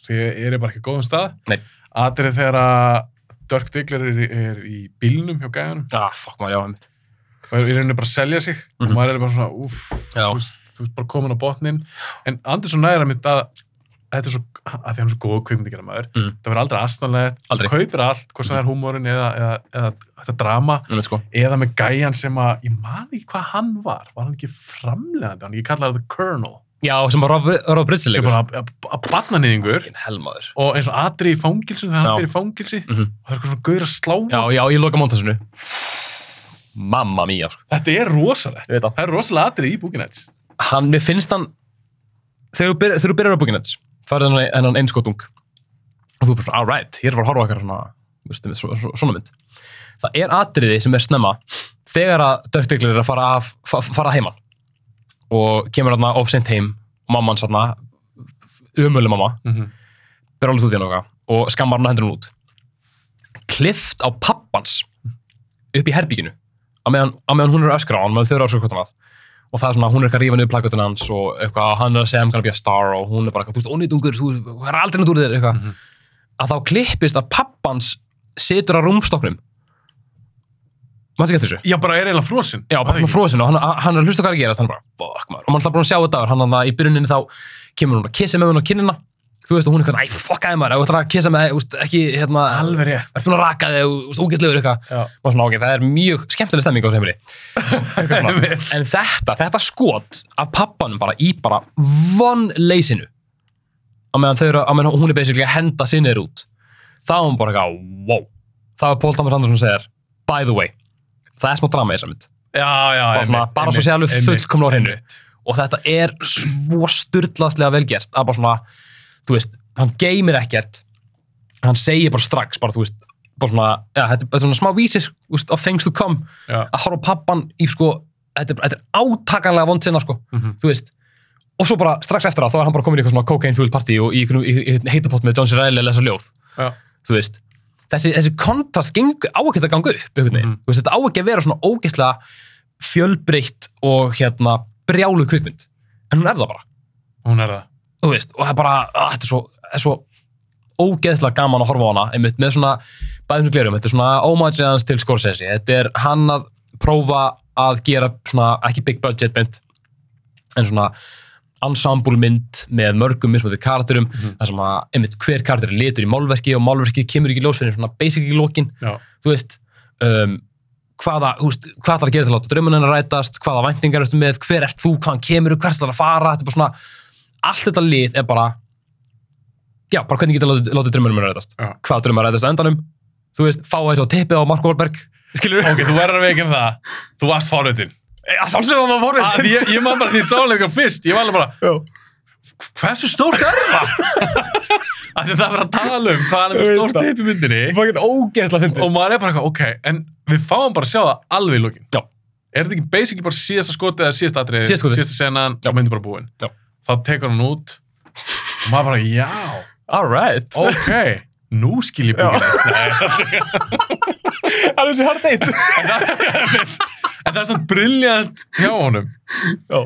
[SPEAKER 1] því ég er bara ekki góðum stað.
[SPEAKER 2] Nei.
[SPEAKER 1] Atriði þegar að Dirk Diggler er, er í bílnum hjá gæjanum
[SPEAKER 2] Ah, fuck maður, já, einmitt.
[SPEAKER 1] og er í rauninni bara að selja sig og
[SPEAKER 2] Mhm.
[SPEAKER 1] maður er bara svona, uff, þú veist bara komin á botnin en Andersson næra mitt að þetta er svo, að því hann er svo góð kvikmyndikina maður
[SPEAKER 2] Mm.
[SPEAKER 1] það verður aldrei aðstæðanlegt, þú kaupir allt hvort sem það er húmórin eða, eða, eða þetta drama
[SPEAKER 2] sko.
[SPEAKER 1] eða með gæjan sem að, ég man ekki hvað hann var var hann ekki framlegandi, hann ekki kallaði það The Colonel,
[SPEAKER 2] Já, sem bara Rob, Bridges
[SPEAKER 1] sem
[SPEAKER 2] leikur.
[SPEAKER 1] bara að, batnanýðingur
[SPEAKER 2] Fucking Helmaður.
[SPEAKER 1] og eins og Adri í fangilsu þegar hann fyrir fangilsi
[SPEAKER 2] Mm
[SPEAKER 1] og það er eitthvað svona gaur að slá
[SPEAKER 2] Já, já, ég loka montasinu. Mamma mía, sko.
[SPEAKER 1] þetta er rosalegt,
[SPEAKER 2] Ég veit það.
[SPEAKER 1] það er rosalega Adri í Bookinets
[SPEAKER 2] Hann, mér finnst hann, þegar þú byrjar, byrjar á Bookinets, farið hann hennan einskotung og þú er bara svona, all right, ég er bara að horfa á eitthvað svona, þú veist, með svo, svo, svona mynd. Það er atriði sem er snemma þegar að dörkdeglir er að fara, af, fa, fara heiman og kemur hann of sent heim mamman sann umölu mamma,
[SPEAKER 1] mm -hmm.
[SPEAKER 2] ber alveg út í hann og skammar hann og hendur hann út klift á pappans upp í herbygginu á meðan, á meðan hún er að öskra á hann meðan þau að öskra hvort annað og það er svona, hún er eitthvað að rífa niður plakatun hans og eitthvað, hann er að segja I'm gonna be a star og hún er bara eitthvað, þú veist, ónýtungur, þú er aldrei nátt úr þér eitthvað,
[SPEAKER 1] Mhm.
[SPEAKER 2] að þá klippist að pappans situr á rúmstoknum maður ekki eftir þessu?
[SPEAKER 1] Já, bara er eiginlega frosinn.
[SPEAKER 2] Já, bara svona frosin og hann, hann er að hlusta hvað er að gera hann er bara, fuck maður, og mann er búin að sjá þetta áður, hann hann í byrjuninni þá kemur hún að kissa með hann á kinnina. Þú veist, og hún er eitthvað, æ, fuck aðeins maður, ef þú ætlar að kissa með, úst, ekki, hérna,
[SPEAKER 1] Alveg rétt.
[SPEAKER 2] ertu búin að raka þig, úst, ógeðslegur eitthvað, og svona, ok, það er mjög skemmtileg stemming á þessu heimili. En þetta, þetta skot af pappanum bara í bara vonleysinu, á meðan þau eru, á meðan hún er basically að henda sinniður út, þá er hún bara eitthvað, wow, það er Pól Thomas Andersson sem segir, by the way, það er smá drama í þessa mynd
[SPEAKER 1] Já, já,
[SPEAKER 2] Bara svona- bara svo sé alveg fullkomlega á
[SPEAKER 1] einmitt.
[SPEAKER 2] og þetta er svo styrlaðslega velgert að bara svona, þú veist, hann geymir ekkert hann segir bara strax, bara þú veist bara svona, já, þetta þetta er svona smá vísir of things to come,
[SPEAKER 1] Já.
[SPEAKER 2] að horfa pappan í sko, þetta er, þetta er átakanlega vond sinna sko,
[SPEAKER 1] Mhm.
[SPEAKER 2] þú veist og svo bara strax eftir það, þá er hann bara komin í eitthvað svona cocaine fuel party og í, í, í, í heitapott með John C. Reilly að lesa ljóð,
[SPEAKER 1] Já.
[SPEAKER 2] þú veist þessi, þessi kontrast gengur á ekki að ganga upp þú veist, þetta á ekki að vera svona ógeðslega fjölbreytt og hérna brjálu kvikmynd. En hún er það bara,
[SPEAKER 1] Hún er það.
[SPEAKER 2] veist, og það er bara að, þetta er svo, er svo ógeðslega gaman að horfa á hana, einmitt með svona bæðum sem glerum, þetta er svona homage hans til Scorsese, þetta er hann að prófa að gera svona ekki big budget mynd en svona ensemble mynd með mörgum mismöndi karakterum,
[SPEAKER 1] Mhm.
[SPEAKER 2] þar sem að einmitt hver karakter er litur í málverki og málverkið kemur ekki í ljós fyrir svona basic í lokin.
[SPEAKER 1] Já.
[SPEAKER 2] þú veist um, hvaða, þú veist, hvað ætlar að gera til að láta draumun hennar rætast, hvaða væntingar ertu með, hver ert þú, hvaðan kemur, hvert ætlar að fara, þetta er bara svona allt þetta lið er bara já, bara hvernig getur látið draumunum hennar rætast?
[SPEAKER 1] Já.
[SPEAKER 2] hvað draumar rætast á endanum? Þú veist, fá þetta á tippið á Mark Wahlberg. Skilur
[SPEAKER 1] Ok, að veikina það. Forröðin.
[SPEAKER 2] að að
[SPEAKER 1] Að Ég, ég man bara því sáleika fyrst. Ég var alveg bara,
[SPEAKER 2] já,
[SPEAKER 1] hversu stórt er það? Af því það er bara að tala um hvað er
[SPEAKER 2] veit
[SPEAKER 1] stórt
[SPEAKER 2] það.
[SPEAKER 1] teip í myndinni.
[SPEAKER 2] fucking ógeðslega fyndið
[SPEAKER 1] Og maður er bara eitthvað, ok, en við fáum bara að sjá það alveg í lókin.
[SPEAKER 2] Já.
[SPEAKER 1] Er þetta ekki basically bara síðasta skotið eða síðasta atriði,
[SPEAKER 2] Síðasta
[SPEAKER 1] síðasta senan,
[SPEAKER 2] Já.
[SPEAKER 1] svo myndi bara búin.
[SPEAKER 2] Já.
[SPEAKER 1] Þá tekur hann út og maður bara, já,
[SPEAKER 2] alright
[SPEAKER 1] ok, nú skil ég búin þess.
[SPEAKER 2] það er þessi hard date
[SPEAKER 1] en það en er svona brilljant hjá honum
[SPEAKER 2] já,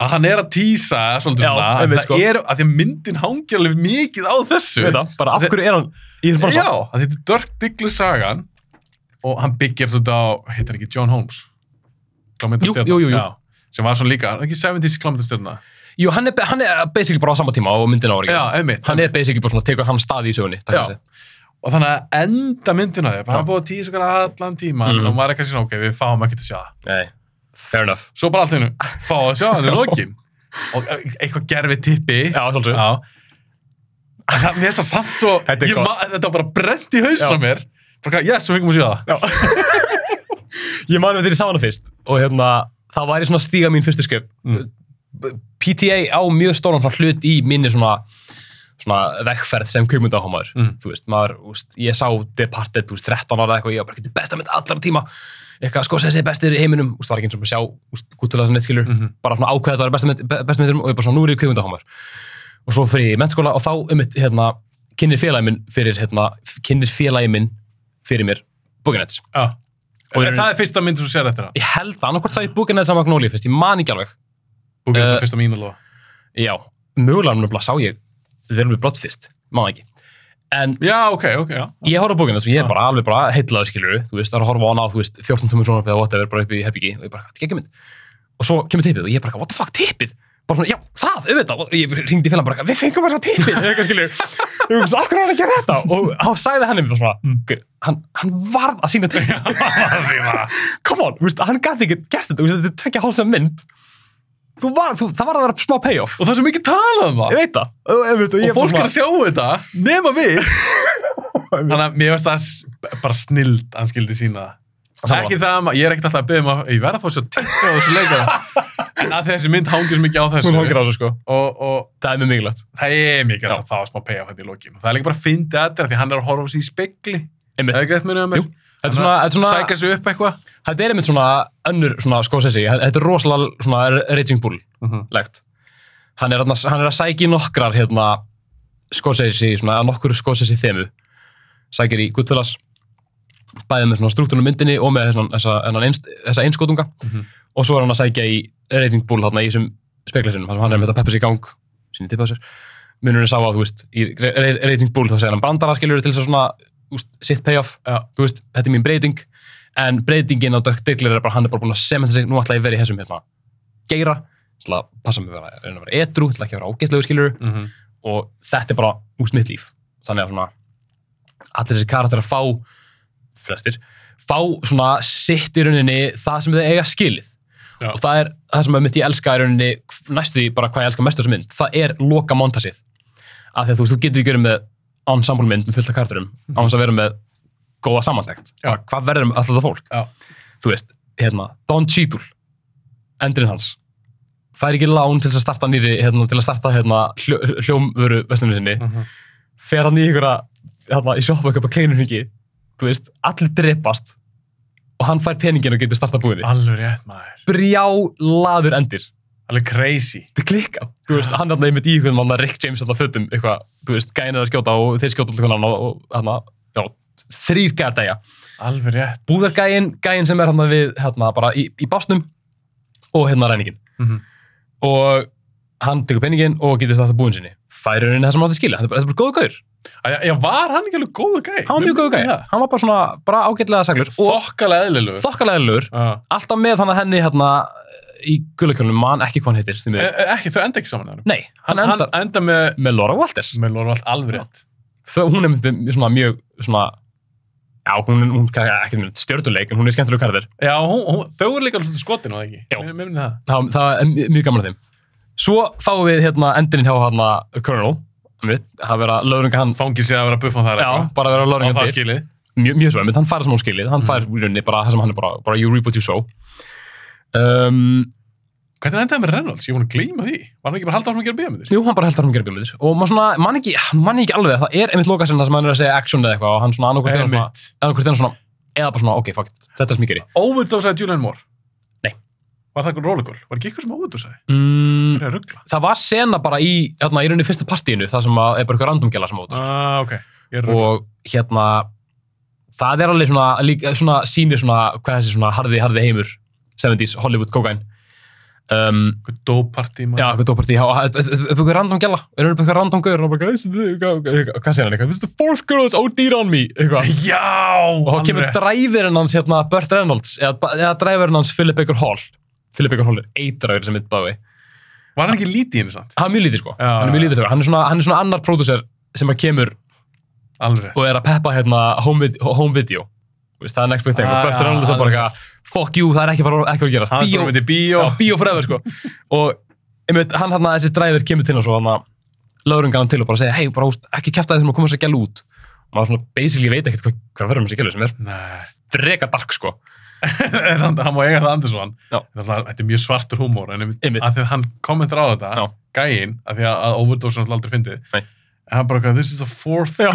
[SPEAKER 1] að hann er að tísa svolítið
[SPEAKER 2] Já,
[SPEAKER 1] svona,
[SPEAKER 2] einmitt,
[SPEAKER 1] það
[SPEAKER 2] sko.
[SPEAKER 1] er að því að myndin hangir alveg mikið á þessu
[SPEAKER 2] veit það, bara af hverju er hann í þessum
[SPEAKER 1] Já,
[SPEAKER 2] bransa?
[SPEAKER 1] að þetta er Dirk Diggler sagan og hann byggir þetta á, heitir hann ekki John Holmes? Klámyndastjörna.
[SPEAKER 2] Jú, jú, jú, jú.
[SPEAKER 1] Já, sem var svona líka, ekki 70s klámyndastjörna.
[SPEAKER 2] Jú, hann er, hann er basically bara á sama tíma og myndin ári
[SPEAKER 1] Já, einmitt.
[SPEAKER 2] hann er basically bara svona, tekur hann stað í sögunni takk
[SPEAKER 1] Já.
[SPEAKER 2] fyrir sig.
[SPEAKER 1] Og þannig að enda myndina þér, það búið að tísa okkar allan tíman
[SPEAKER 2] Mhm.
[SPEAKER 1] og maður er eitthvað svona, ok, við fáum ekki að sjá
[SPEAKER 2] nei, fair enough
[SPEAKER 1] Svo bara allt í hennu, fá að sjá það í lokin. og eitthvað gerfi tippi.
[SPEAKER 2] já, svolítið
[SPEAKER 1] mér finnst það samt svo,
[SPEAKER 2] Þetta
[SPEAKER 1] bara brent í haus á mér. Bara, yes, við fengum að sjá það.
[SPEAKER 2] Ég mani þegar ég sá hana fyrst og hérna, það væri svona stíga mín fyrstu skrif
[SPEAKER 1] Mm.
[SPEAKER 2] PTA á mjög stóran hlut í minni svona svona vegferð sem kvikmyndahámaður
[SPEAKER 1] Mm.
[SPEAKER 2] þú veist, maður, veist, ég sá Departed, þú veist, 13 ára eitthvað, ég var bara ekki besta mynd allar tíma eitthvað, þessi bestir í heiminum, veist, það var ekki eins og bara sjá, gúttulega sem neitt
[SPEAKER 1] Mhm.
[SPEAKER 2] bara svona ákveða að það var besta mynd, be- besta myndir og ég bara svona, nú er ég kvikmyndahámaður og svo fyrir ég í mennskóla og þá um mitt, hérna, kynir félagi minn fyrir, hérna, kynir félagi minn fyrir mér Booginets.
[SPEAKER 1] Já.
[SPEAKER 2] Og í
[SPEAKER 1] það er fyrsta mynd sem þú sér eftir það.
[SPEAKER 2] Ég held það,
[SPEAKER 1] þess
[SPEAKER 2] Eh. Já, mögulega sá ég þeir eru brott fyrst, man það ekki. En
[SPEAKER 1] Já, ok, ok, já.
[SPEAKER 2] ég horf á bókina þess og ég er bara alveg bara heitlaður skilur þú veist, það er að horfa á hana á, þú veist, 14 tómur svona eða whatever, bara upp í herbyggi og ég bara, þetta er ekki mynd. Og svo kemur tippið og ég bara, what the fuck, tippið? Bara svona, já, það, auðvitað. Og ég ringdi félag bara, við fengum bara tippið. Eitthvað skilur, þú veist, okkur var hann að gera þetta? Og þá sagði hann einmitt svona
[SPEAKER 1] Mm.
[SPEAKER 2] "Gaur, hann, hann varð að sína tippið. Come on, hann gæti ekki gert þetta, þetta er tökja hálsum mynd var, þú, það var að vera smá payoff.
[SPEAKER 1] Og það er svo mikið talað um
[SPEAKER 2] ég
[SPEAKER 1] það.
[SPEAKER 2] veit það. Og, einmitt, og, ég
[SPEAKER 1] Og fólk er að sjá þetta, nema við. Þannig að mér veist það bara snild hann skildi sína. Ekki það, að ég er ekkert alltaf að byggja um að ég verða að fá svo tikka á þessu leika. En að þessi mynd hangir svo mikið á þessu.
[SPEAKER 2] á þessu sko,
[SPEAKER 1] og, og
[SPEAKER 2] það er mjög mikilvægt.
[SPEAKER 1] það er mikið að fá smá pay á þetta í lokin. Og það er líka bara að að þetta því hann er að horfa sig í spegli að sækja sig upp eitthvað
[SPEAKER 2] Þetta er einmitt svona önnur skósessi, þetta er rosalega svona Raging Bull legt. Hann er, hann er að sækja í nokkrar hérna skósessi, svona að nokkur skósessi þemu. Sækir í Goodfellas, bæðið með svona struktúrnum myndinni og með þessa, þessa, þennan einst, þessa einskotunga
[SPEAKER 1] Mhm.
[SPEAKER 2] og svo er hann að sækja í Raging Bull hérna í þessum sem hann er með þetta peppa sig í gang, sinni tippa sér. Munurinn sá að, þú veist, í Raging Bull þá segir hann brandara skilur til þess að svona, veist, sitt payoff, veist, þetta er mín breyting en breytingin á Dirk Diggler er bara hann er bara búin að sementa sig, nú ætla ég að vera í þessum hérna geira, ætla að passa mig að vera, vera edru, ætla ekki að vera ágætlegu skilur
[SPEAKER 1] Mhm.
[SPEAKER 2] og þetta er bara úst mitt líf þannig að svona allir þessi karakter að fá flestir, fá svona sitt í rauninni það sem þau eiga skilið
[SPEAKER 1] Já.
[SPEAKER 2] og það er það sem að mitt ég elska í rauninni næstu því bara hvað ég elska mest á þessu mynd það er loka montasið af því að þú þú getur ekki verið með ensemble mynd með fullt af karakterum á þess að vera með góða samantækt
[SPEAKER 1] Já.
[SPEAKER 2] hvað verður um alltaf það fólk
[SPEAKER 1] Já.
[SPEAKER 2] þú veist, hérna, Don Cheadle endurinn hans fær ekki lán til að starta nýri hérna, til að starta hérna, hljó, hljómvöru vestlunni sinni,
[SPEAKER 1] Mhm.
[SPEAKER 2] fer hann í ykkur hérna, í sjoppa ykkur kleinurhingi þú veist, allir drepast og hann fær peningin og getur starta búinni
[SPEAKER 1] alveg rétt maður
[SPEAKER 2] brjálaður endir
[SPEAKER 1] alveg crazy.
[SPEAKER 2] Þetta er klikka, þú veist, hann er einmitt í ykkur manna Rick James þarna fötum, eitthvað, þú veist, gænir að skjóta og þeir skjóta alltaf hann og, og hérna, já, þrýr gærdæja
[SPEAKER 1] alveg rétt.
[SPEAKER 2] Búðargæin, gæin sem er hérna við, hérna, bara í, í básnum og hérna ræningin
[SPEAKER 1] Mhm.
[SPEAKER 2] og hann tekur peningin og getur starta búin sinni. Færir henni það sem hann átti skilja, þetta er bara, þetta bara góðu gaur
[SPEAKER 1] Já, var hann ekki alveg góðu gæ?
[SPEAKER 2] hann var mjög góðu gæi, hann var bara svona bara ágætlega saglur
[SPEAKER 1] Þokkalega eðlilegur.
[SPEAKER 2] þokkalega lur,
[SPEAKER 1] Já.
[SPEAKER 2] alltaf með hann að henni hérna í gullakjörnum, man ekki hvað hann heitir
[SPEAKER 1] E- Ekki, þau enda ekki saman
[SPEAKER 2] nei, hann
[SPEAKER 1] Hann
[SPEAKER 2] endar
[SPEAKER 1] enda með
[SPEAKER 2] með Laura Walters.
[SPEAKER 1] Með Lóra allt alveg rétt.
[SPEAKER 2] Þau, hún er svona mjög svona já, hún, er- hún er ekki mynd stjörnuleik en hún er skemmtileg karðir
[SPEAKER 1] Já, hún, hún, þau eru líka alveg svolítið skotin á það ekki?
[SPEAKER 2] Já.
[SPEAKER 1] Mér mér það.
[SPEAKER 2] Það, er mjög- gaman að þeim. Svo fáum við hérna endurinn hjá hérna Colonel, það vera löðrunga hann,
[SPEAKER 1] Fangið sér að vera buffan þar
[SPEAKER 2] já, bara vera löðrunga
[SPEAKER 1] það skilið.
[SPEAKER 2] Mjög, mjög einmitt, hann fær sem hún skilið. Hann fær í rauninni bara það sem hann er bara, bara you reap what you sow. Um,
[SPEAKER 1] Hvernig endaði með Reynolds? Ég búin að gleyma því Var hann ekki bara að halda áfram að gera bíómyndir?
[SPEAKER 2] jú, hann bara heldur hann að gera bíómyndir og maður svona, mann ekki, mann ekki alveg það er einmitt lokasinn sem hann er að segja action eða eitthvað og hann svona annarkvært er svona, annarkvært er svona eða bara svona, ok, fuck it, þetta er geri
[SPEAKER 1] Overdosaði Julian Moore?
[SPEAKER 2] Nei.
[SPEAKER 1] Var það eitthvað rollegull? Var ekki eitthvað sem overdosaði?
[SPEAKER 2] mm,
[SPEAKER 1] Það er að ruggla
[SPEAKER 2] það var sena bara í, hérna, í rauninni fyrsta partíinu það sem að er bara eitthvað random gæla sem
[SPEAKER 1] Eitthvað dópartí
[SPEAKER 2] já, eitthvað dópartí, eitthvað random gæla? Eitthvað random gaur? Og hann bara, "This is the- hvað segir hann eitthvað, this is the fourth girl that's OD'd on me.
[SPEAKER 1] Já
[SPEAKER 2] og þá kemur dræfirinn hans hérna Burt Reynolds eða, dræfirinn hans Philip Baker Hall. Philip Baker Hall er eitraður sem mitt báði
[SPEAKER 1] Var hann ekki lítið í henni samt?
[SPEAKER 2] hann er mjög lítið sko, hann er mjög lítið hann er svona, er annar pródusser sem að kemur og er að peppa hérna home, vid home video það er next big thing.
[SPEAKER 1] Ah,
[SPEAKER 2] og Burt
[SPEAKER 1] já,
[SPEAKER 2] Reynolds er bara eitthvað fuck you, það er ekki að fara ekki að að gerast
[SPEAKER 1] Hann er bara í bíó.
[SPEAKER 2] Bíó forever sko. Og einmitt, hann hérna þessi dræfir kemur til hans og hann að lögrungan hann til og bara segja hei, bara ekki kæfta þessum að koma sér gælu út. Og maður svona basically veit ekkert hvað, hvað verður með sér gælu sem er freka dark sko.
[SPEAKER 1] Hann hann má eiga það Andersson
[SPEAKER 2] Já.
[SPEAKER 1] þetta er mjög svartur húmór en
[SPEAKER 2] Einmitt.
[SPEAKER 1] að því að hann kommentar á þetta
[SPEAKER 2] Já.
[SPEAKER 1] gæinn, að því að, að overdose hann aldrei fyndið. En hann bara, eitthvað, this is the fourth girl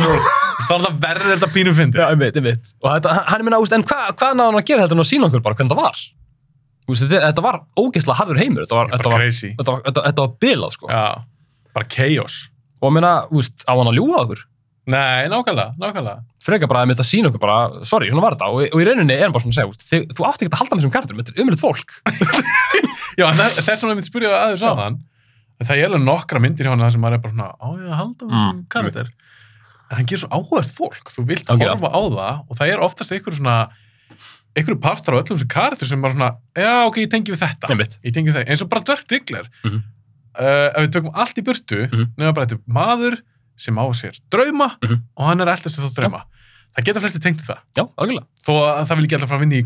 [SPEAKER 1] þá er það verður þetta pínu fyndi
[SPEAKER 2] Já, einmitt, einmitt. Og þetta, hann- hann er minna, úst, en hvað hva náðu hann að gera heldur en að sína okkur bara hvernig það var? Úst, þetta, þetta var ógeðslega harður heimur, þetta var, þetta
[SPEAKER 1] bara
[SPEAKER 2] var,
[SPEAKER 1] crazy
[SPEAKER 2] þetta var, þetta, þetta var bilað, sko.
[SPEAKER 1] já, bara chaos
[SPEAKER 2] Og minna, úst, á hann að ljúga okkur?
[SPEAKER 1] nei, nákvæmlega, nákvæmlega
[SPEAKER 2] Freka bara að mitt að sína okkur bara, sorry, svona var þetta. Og, og í rauninni er hann bara svona að segja, úst, þið, þú átti ekki að halda með þessum karakterum, þetta er umrætt fólk.
[SPEAKER 1] já, en það- þess vegna ég myndi spyrja það aðeins á hann en það er alveg nokkra myndir hjá hann þar sem maður er bara svona, á ég að halda með þessum
[SPEAKER 2] Mm.
[SPEAKER 1] karakter en hann gerir svo áhugast fólk þú vilt
[SPEAKER 2] gerir
[SPEAKER 1] horfa á það og það er oftast einhverju svona einhverju partar á öllum þessum karakter sem bara svona, já, ok, ég tengi við þetta ég tengi við þetta, eins og bara Dirk Diggler
[SPEAKER 2] Mhm.
[SPEAKER 1] uh, ef við tökum allt í burtu
[SPEAKER 2] Mhm.
[SPEAKER 1] nefnum bara þetta er maður sem á sér drauma
[SPEAKER 2] Mhm.
[SPEAKER 1] og hann er alltaf þá drauma það geta flesti tengt það
[SPEAKER 2] Já, algjörlega.
[SPEAKER 1] þó að það vil ekki alltaf fara að vinna í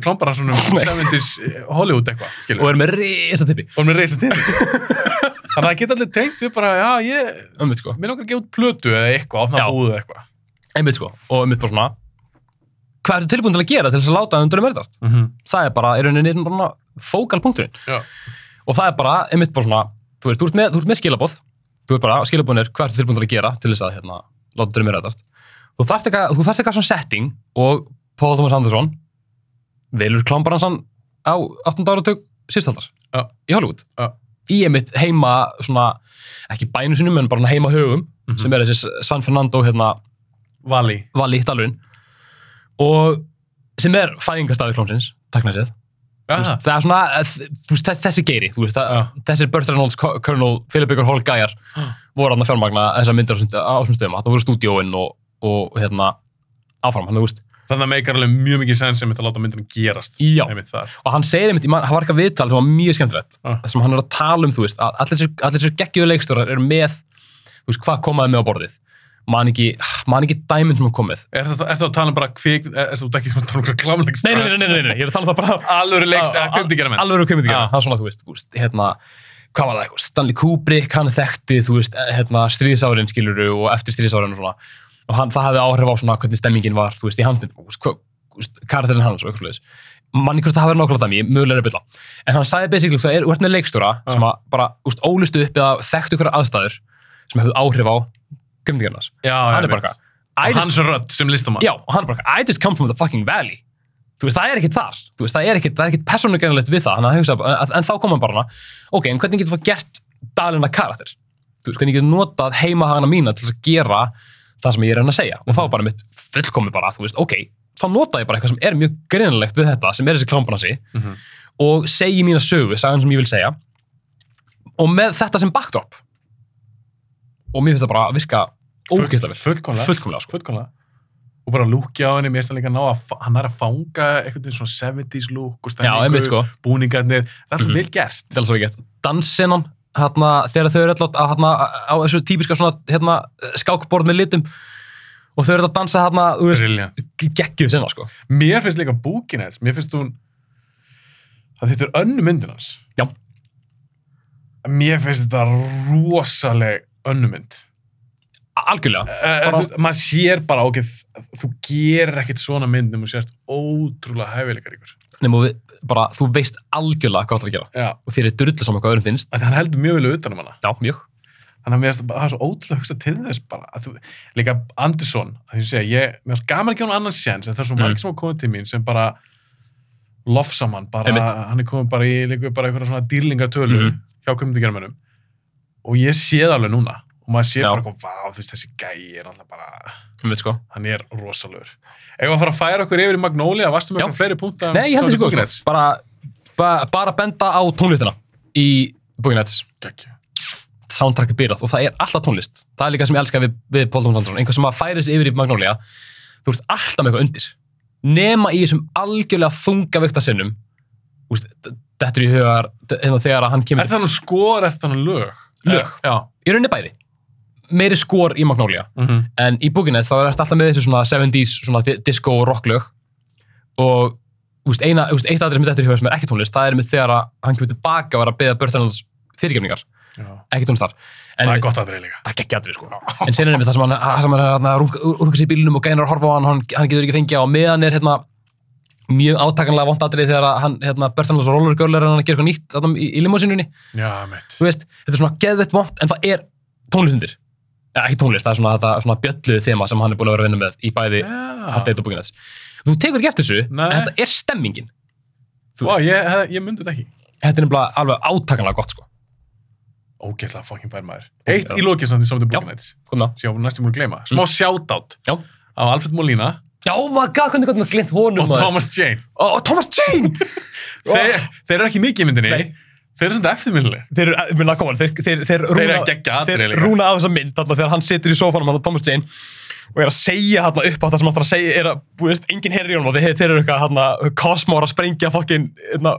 [SPEAKER 2] Nei.
[SPEAKER 1] 70s Hollywood eitthvað
[SPEAKER 2] Og er með risa tippi.
[SPEAKER 1] og með reysa til þannig að það geta allir tengt við bara, já, ég
[SPEAKER 2] Einmitt, sko.
[SPEAKER 1] mér langar að gefa út plötu eða eitthvað, opna búðu eitthvað
[SPEAKER 2] Einmitt, sko. Og einmitt bara svona, hvað ertu tilbúin til að gera til þess að láta um drömmur þetta?
[SPEAKER 1] mm -hmm.
[SPEAKER 2] það er bara, í rauninni, bara fókalpunkturinn. Og það er bara, einmitt bara svona, þú veist, þú ert með, þú ert með skilabóð, þú ert bara, skilabóðin er hvað ertu tilbúin til að gera til þess að, hérna, láta drömmur rætast. Þú þarft eitthvað, þú þarft eitthvað svona setting og Paul Thomas Anderson velur klámbaransan á 18. áratug síðstaldar í Hollywood.
[SPEAKER 1] Já.
[SPEAKER 2] Í einmitt heima, svona, ekki bænu sinum, en bara heima högum,
[SPEAKER 1] Mhm.
[SPEAKER 2] sem er þessi San Fernando, hérna,
[SPEAKER 1] Vali
[SPEAKER 2] Valley, dalurinn og sem er fæðingastæður klómsins, takk næst veist, það er svona, eh, veist, þess- þessi geiri veist, það, þessir Burt Reynolds, Co- Colonel, Philip Baker Hall
[SPEAKER 1] Já.
[SPEAKER 2] voru hann að fjármagna þessar myndir á þessum- stöðum, það voru stúdíóin og, og hérna, áfram, hann, þú veist
[SPEAKER 1] þannig að meikar alveg mjög mikið sens sem þetta láta myndin gerast
[SPEAKER 2] Já. og hann segir einmitt, ég man, hann var eitthvað viðtal sem var mjög skemmtilegt,
[SPEAKER 1] Já.
[SPEAKER 2] þar sem hann er að tala um, þú veist, að allir þessir geggjöðu leikstjórar eru með, þú veist, hvað komaði með á borðið man ekki, man ekki dæminn sem hann komið
[SPEAKER 1] Er er þetta að tala um bara kvik, er þetta ekki að tala um klámleikst?
[SPEAKER 2] nei, nei, nei, nei, nei, nei, ég er að tala um það bara
[SPEAKER 1] Alvöru leikst,
[SPEAKER 2] Já,
[SPEAKER 1] eða kvimdi gera mynd.
[SPEAKER 2] alveg kvimdi gera,
[SPEAKER 1] Já.
[SPEAKER 2] það er svona, þú veist, þú veist hérna, hvað var það Stanley Kubrick hann þekkti, þú veist, hérna, stríðsárin skiluru og eftir stríðsárin og svona og hann, það hafði áhrif á svona hvernig stemmingin var þú veist, í handmynd, karakterinn hans og eitthvað sluðis manni hvort það hafi verið nákvæmlega það mér, mögulega er að bylla en hann sagði basically, þú er, þú ert með leikstjóra
[SPEAKER 1] Já.
[SPEAKER 2] sem að bara, þú veist, ólistu upp eða þekktu ykkur aðstæður sem hefðu áhrif á kvimdigarnas,
[SPEAKER 1] Já,
[SPEAKER 2] hann er bara
[SPEAKER 1] Og hans rödd sem listamann.
[SPEAKER 2] Já, og hann er bara, I just come from the fucking valley. Þú veist, það er ekkert þar. Þú veist, það er ekkert, það er ekkert persónugreinilegt við það. Að hugsa, en, en þá kom hann bara hana, ok, en hvernig getur það gert dalina karakter? Þú veist, hvernig getur notað heimahagana mína til að gera það sem ég er að reyna að segja? Og þá var bara mitt fullkomi bara, þú veist, ok, þá nota ég bara eitthvað sem er mjög greinilegt við þetta, sem er þessi klámbanasi,
[SPEAKER 1] Mhm.
[SPEAKER 2] og segi mína sögu, sagan sem ég vil segja, og með þetta sem backdrop. Og mér finnst það bara að virka ógeðslega vel.
[SPEAKER 1] Fullkomlega.
[SPEAKER 2] Fullkomlega, sko.
[SPEAKER 1] Fullkomlega. Og bara lúkja á henni, mér finnst það líka ná að hann er að fanga veginn svona 70s lúk og
[SPEAKER 2] einmitt, sko.
[SPEAKER 1] búningarnir, það er svo
[SPEAKER 2] Mhm.
[SPEAKER 1] vel gert.
[SPEAKER 2] þetta er hérna, þegar þau eru alltaf hérna, á þessu típiska svona, hérna, skákborð með litum og þau eru að dansa hérna, þú veist, geggjuð sinna, sko.
[SPEAKER 1] Mér finnst líka búkin hans, mér finnst hún það þetta er önnu myndin hans
[SPEAKER 2] Já.
[SPEAKER 1] Mér finnst þetta rosaleg önnu mynd
[SPEAKER 2] Algjörlega.
[SPEAKER 1] uh,
[SPEAKER 2] Bara-
[SPEAKER 1] þú, maður sér bara ok, þú gerir ekkert svona mynd en þú sérst ótrúlega hæfileikar ykkur
[SPEAKER 2] Nefnum við bara, þú veist algjörlega hvað það er að gera.
[SPEAKER 1] Já,
[SPEAKER 2] Og þér er drullu saman hvað öðrum finnst.
[SPEAKER 1] af því hann heldur mjög vel utan um hana
[SPEAKER 2] Já, mjög.
[SPEAKER 1] þannig að mér finnst það svo ótrúlega að hugsa til þess bara að þú, líka Andersson að ég segja, ég, mér finnst gaman að gefa hann annan séns en það er svo
[SPEAKER 2] Mm.
[SPEAKER 1] margir sem hafa komið til mín sem bara lofsa hann bara, hann er komið bara í líka bara einhverja svona dýrlingatölu
[SPEAKER 2] Mhm.
[SPEAKER 1] hjá komendingarmönnum og ég sé það alveg núna og maður sé
[SPEAKER 2] Já.
[SPEAKER 1] bara, eitthvað, þú veist, þessi gæi er alltaf bara,
[SPEAKER 2] Þú veist, sko.
[SPEAKER 1] hann er rosalur Ef að fara að færa okkur yfir í Magnolia, varstu með
[SPEAKER 2] Já.
[SPEAKER 1] okkur fleiri púnta
[SPEAKER 2] Nei, ég held þessi góð, sko. Bara, bara, bara benda á tónlistina í Boogie Nights.
[SPEAKER 1] Gekki.
[SPEAKER 2] soundtrack er byrjað og það er alltaf tónlist það er líka sem ég elska við, við Paul Thomas Anderson einhver sem að færi sig yfir í Magnolia þú ert alltaf með eitthvað undir nema í þessum algjörlega þungavíkta sinnum úst, þetta er í hugar hérna, þegar að hann kemur
[SPEAKER 1] Er það nú skor, það nú lög?
[SPEAKER 2] Lög.
[SPEAKER 1] Já.
[SPEAKER 2] í rauninni bæði meiri skor í Magnolia.
[SPEAKER 1] Mm
[SPEAKER 2] en í Boogie Nights þá er þetta alltaf með þessu svona 70s svona di- disco og rocklög. Og úst, eina, úst, eitt aðrið með þetta í huga sem er ekki tónlist það er með þegar að hann kemur tilbaka og er að beða Börtanlands fyrirgefningar. Ekki tónlist þar. En-
[SPEAKER 1] Það er gott aðrið líka.
[SPEAKER 2] það er ekki aðrið sko. En sen er einmitt það sem hann, hann runga, runga sér í bílunum og gænar að horfa á hann hann, hann getur ekki fengið á. Meðan er hérna mjög átakanlega vond aðrið þegar að hann hérna, Bertanlas og Roller Girl er hann að gera eitthvað nýtt í, í limósinunni,
[SPEAKER 1] Já, mitt.
[SPEAKER 2] þú veist þetta er svona geðvett vond en það er tónlistundir ja, ekki tónlist, það er svona, þetta, svona bjölluð þema sem hann er búin að vera að vinna með í bæði Hard
[SPEAKER 1] Já.
[SPEAKER 2] Eight og Boogie Nights. Þú tekur ekki eftir þessu, en þetta er stemmingin.
[SPEAKER 1] Vá, ég, hef- ég myndi þetta ekki.
[SPEAKER 2] Þetta er nefnilega alveg átakanlega gott, sko.
[SPEAKER 1] Ógeðslega fucking fær maður. Eitt
[SPEAKER 2] Já.
[SPEAKER 1] í lokið samt í Something
[SPEAKER 2] Já.
[SPEAKER 1] Broken Nights.
[SPEAKER 2] Kom það.
[SPEAKER 1] Sem ég var næstum múin að gleyma. Smá shoutout
[SPEAKER 2] Já.
[SPEAKER 1] á Alfred Molina
[SPEAKER 2] Já, maður, god, hvernig gott maður glint honum,
[SPEAKER 1] og Thomas Jane.
[SPEAKER 2] Og, og Thomas Jane!
[SPEAKER 1] Þeir, þeir eru ekki mikið í myndinni.
[SPEAKER 2] Nei.
[SPEAKER 1] Þeir eru svona eftirminnileg.
[SPEAKER 2] þeir eru, minna, koma, þeir, þeir, þeir, rúna, þeir rúna af þessa mynd, þarna þegar hann situr í sofanum, hann og Thomas Jane, og er að segja þarna upp á það sem hann ætlar að segja, er að, þú veist, enginn heyrir í honum og þeir, þeir eru eitthvað, þarna, Cosmo er að sprengja fokkin, hérna,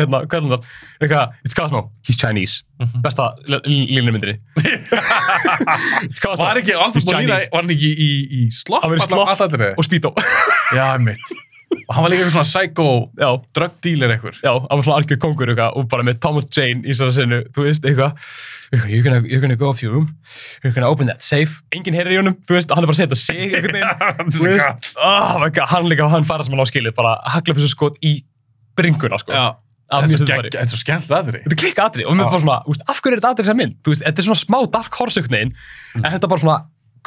[SPEAKER 2] hérna, hvað er það, eitthvað, it's Cosmo, he's Chinese,
[SPEAKER 1] Mhm.
[SPEAKER 2] besta línu myndinni. it's Cosmo,
[SPEAKER 1] Var ekki
[SPEAKER 2] he's Chinese,
[SPEAKER 1] var hann ekki í, í slopp?
[SPEAKER 2] Hann í
[SPEAKER 1] Alla-
[SPEAKER 2] slopp. og Speedo.
[SPEAKER 1] Já, mitt. Og hann var líka eitthvað svona psycho drug dealer eitthvað.
[SPEAKER 2] já, hann var svona algjör kongur eitthvað og bara með Thomas Jane í svona sinu, þú veist, eitthvað, eitthvað, you're gonna, you're gonna go up your room, you're gonna open that safe, enginn heyrir í honum, þú veist, hann er bara að setja sig veginn, þú veist, oh my god, hann líka, hann fara sem hann á skilið, bara hagla upp þessu skot í bringuna, sko.
[SPEAKER 1] Já. Þetta er svo skemmt aðri.
[SPEAKER 2] Þetta er klikka atrið og mér bara svona, af hverju er þetta atrið sem mynd? Þú veist, þetta er svona smá dark horse veginn, en þetta bara svona,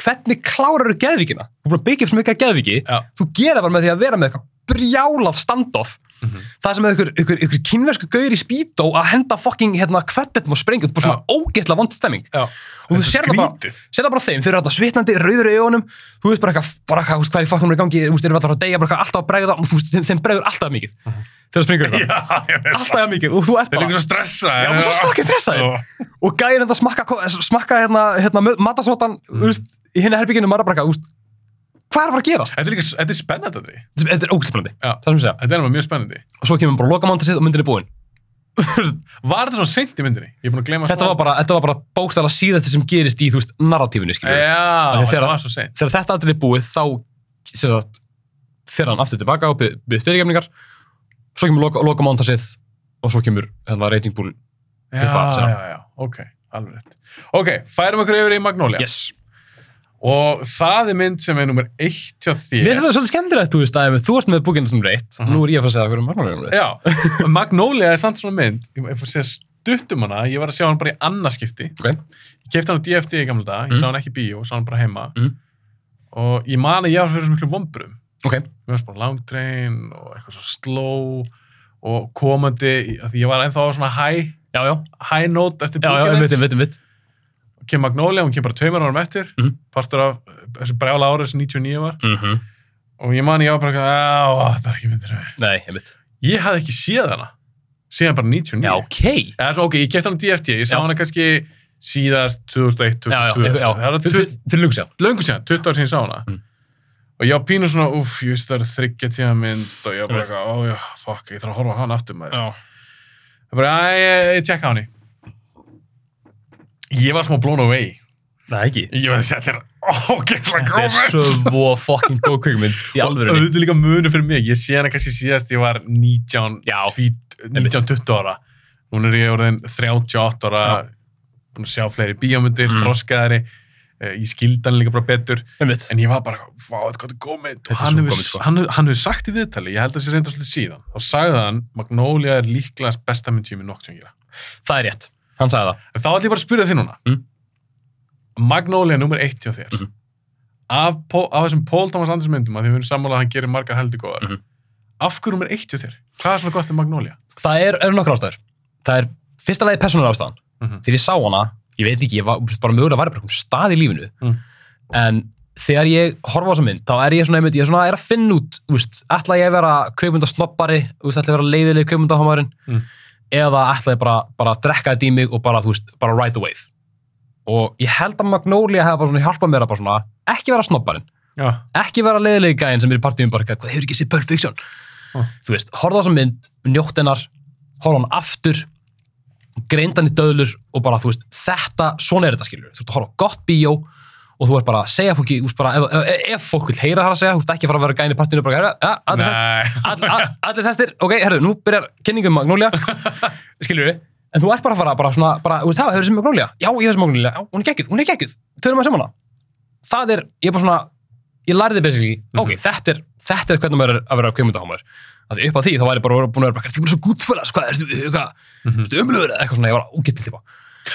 [SPEAKER 2] hvernig klárar þú geðvíkina? Þú er búin að byggja upp svo mikið af geðvíki,
[SPEAKER 1] Já.
[SPEAKER 2] þú gera bara með því að vera með eitthvað brjálað standoff
[SPEAKER 1] Mhm.
[SPEAKER 2] það sem er ykkur, ykkur, ykkur kynversku gaur í speedo að henda fucking hérna kvettetum og þetta er bara svona ógeðslega vond stemming
[SPEAKER 1] Já.
[SPEAKER 2] og þú sér það bara, sér það bara þeim þeir eru alltaf svitnandi, rauður í augunum þú veist bara eitthvað, bara eitthvað, þú hvað er í fucking er í gangi þú veist, þeir eru alltaf að deyja, bara eitthvað, alltaf að bregða og þú veist, þeim, þeim bregður alltaf mikið þegar það springur eitthvað, alltaf mikið og þú ert
[SPEAKER 1] Þeir eru
[SPEAKER 2] bara,
[SPEAKER 1] líka svo stressa.
[SPEAKER 2] Já, þú ert svo stressaður. og gæðin þetta smakka, smakka hérna, hérna matasvotan, þú veist, í hinni herbygginu er þú veist, hvað er að fara að gerast?
[SPEAKER 1] Þetta er líka, þetta er spennandi aðri.
[SPEAKER 2] Þetta er ógæðspennandi,
[SPEAKER 1] Já.
[SPEAKER 2] það sem ég segja
[SPEAKER 1] Þetta er alveg mjög spennandi.
[SPEAKER 2] og svo kemur bara lokamántasið og myndin er búin
[SPEAKER 1] Var þetta svona seint í myndinni? Ég er búin að gleyma
[SPEAKER 2] þetta var bara, þetta var bara bókstæðlega síðast sem gerist í, þú veist, narratífinu, skiljum
[SPEAKER 1] Já, þetta var svo seint.
[SPEAKER 2] þegar þetta aldrei er búið þá sem sagt, fer hann aftur tilbaka og byrð fyrirgefningar svo kemur loka, loka mántasið og svo kemur hérna reytingbúl
[SPEAKER 1] Já,
[SPEAKER 2] Tilbaka,
[SPEAKER 1] já, já, ok, alveg rétt. Ok, færum okkur yfir í Magnolia.
[SPEAKER 2] yes.
[SPEAKER 1] Og það er mynd sem er nummer eitt hjá þér.
[SPEAKER 2] mér finnst þetta svolítið skemmtilegt þú veist að þú ert með búkinn sem reitt
[SPEAKER 1] Mhm.
[SPEAKER 2] nú er ég að fara að segja það hverju magnóli er
[SPEAKER 1] Já, og Magnolia er samt svona mynd, ég fór að segja stuttum hana, ég var að sjá hann bara í annarskipti.
[SPEAKER 2] ok,
[SPEAKER 1] Ég kefti hann á DFT í gamla dag, ég
[SPEAKER 2] Mm.
[SPEAKER 1] sá hann ekki í bíó, sá hann bara heima.
[SPEAKER 2] Mm.
[SPEAKER 1] Og ég man að ég var fyrir svo miklu vombrum.
[SPEAKER 2] ok,
[SPEAKER 1] Mér varst bara long train og eitthvað svo slow og komandi, því ég var ennþá á svona high,
[SPEAKER 2] já, já,
[SPEAKER 1] high note eftir
[SPEAKER 2] já,
[SPEAKER 1] Kem Magnolia, hún kem bara tveimur árum eftir,
[SPEAKER 2] Mhm.
[SPEAKER 1] partur af þessu brjála ára sem 99 var.
[SPEAKER 2] mhm,
[SPEAKER 1] Og ég man ég var bara, það er ekki myndir
[SPEAKER 2] nei, einmitt
[SPEAKER 1] Ég hafði ekki séð hana, síðan bara 99.
[SPEAKER 2] já, ok,
[SPEAKER 1] Eða svo, ok, ég kefti hana á DFT, ég sá
[SPEAKER 2] Já.
[SPEAKER 1] hana kannski síðast 2001,
[SPEAKER 2] já, já,
[SPEAKER 1] 2002.
[SPEAKER 2] já,
[SPEAKER 1] Það er
[SPEAKER 2] fyrir- lungu sér
[SPEAKER 1] löngu síðan, 20 ár síðan ég sá hana.
[SPEAKER 2] Mm.
[SPEAKER 1] Og ég var pínu svona, uff, ég veist það er þryggja tíma mynd og ég var bara
[SPEAKER 2] Einmitt.
[SPEAKER 1] eitthvað, ó já, fuck, ég þarf að horfa á hana aftur
[SPEAKER 2] já,
[SPEAKER 1] Það bara, að ég, ég tjekka á henni. Ég var smá blown away.
[SPEAKER 2] nei, ekki
[SPEAKER 1] Ég var þetta er ógeðslega
[SPEAKER 2] þetta er
[SPEAKER 1] góð.
[SPEAKER 2] svo fucking góð kvikmynd í
[SPEAKER 1] Og
[SPEAKER 2] alvörunni
[SPEAKER 1] auðvitað líka munu fyrir mig. Ég sé hana kannski síðast ég var 19,
[SPEAKER 2] Já.
[SPEAKER 1] 19-20 ára. Nún er ég orðin 38 ára, búin að sjá fleiri bíómyndir,
[SPEAKER 2] Mm.
[SPEAKER 1] þroskaðari. Eh, Ég skildi hann líka bara betur.
[SPEAKER 2] einmitt,
[SPEAKER 1] En ég var bara, vá, þetta er góð mynd. Og hann
[SPEAKER 2] svo
[SPEAKER 1] hefur
[SPEAKER 2] góð mynd, sko.
[SPEAKER 1] hann, hefur- hefur sagt í viðtali, ég held að það sé reynda svolítið síðan. Og sagði hann, Magnolia er líklegast besta mynd sem ég nokk sem gera.
[SPEAKER 2] það er rétt hann sagði það
[SPEAKER 1] En þá ætlum ég bara að spyrja þig núna.
[SPEAKER 2] Mm.
[SPEAKER 1] Magnolia nummer eitt hjá þér.
[SPEAKER 2] Mhm.
[SPEAKER 1] Af, Pó- af þessum Paul Thomas Anderson myndum, að því við erum sammálað að hann gerir margar heldur góðar.
[SPEAKER 2] Mhm.
[SPEAKER 1] Af hverju nummer eitt hjá þér? Hvað er svona gott um Magnolia?
[SPEAKER 2] það er, eru nokkur ástæður það er fyrsta lagi persónulega ástæðan
[SPEAKER 1] Mhm.
[SPEAKER 2] þegar ég sá hana, ég veit ekki, ég var bara mögulega var ég bara einhvern stað í lífinu
[SPEAKER 1] Mm.
[SPEAKER 2] en þegar ég horfa á þessa mynd þá er ég svona, einmitt, ég er svona er að finna út ætla ég að vera eða ætla ég bara, bara að drekka þetta í mig og bara, þú veist, bara ride the wave og ég held að Magnolia hefði bara svona hjálpað mér að bara svona ekki vera snobbarinn,
[SPEAKER 1] Já.
[SPEAKER 2] ekki vera leiðilegi gæinn sem er í partíum bara, hvað hefur ekki Fiction
[SPEAKER 1] Mm.
[SPEAKER 2] þú veist, horfa þessa mynd njótt hennar, horfa hann aftur greindan í döðlur og bara, þú veist, þetta, svona er þetta skilur þú veist, horfa gott bíó og þú ert bara að segja fólki, bara, ef, ef, fólk vil heyra það að segja, þú veist, ekki fara að vera gæn í partinu og bara, herra, ja, allir all, all, allir sestir, ok, herru, nú byrjar kynningum Magnolia, skilur við en þú ert bara að fara, bara svona, bara, þú veist, það, hefur sem Magnolia, já, ég hefur sem Magnolia, já, hún er geggjuð, hún er geggjuð. Tölum að sem hana, það er, ég er bara svona ég lærði basically, ok, þetta er þetta er hvernig maður er að vera kveimundahómaður að því upp á því, þá væri ég bara búin að vera bara, þetta er bara svo gútfölas, hvað, ertu, hvað,
[SPEAKER 1] Mhm.
[SPEAKER 2] umlöður eða eitthvað svona, ég var ógitt til típa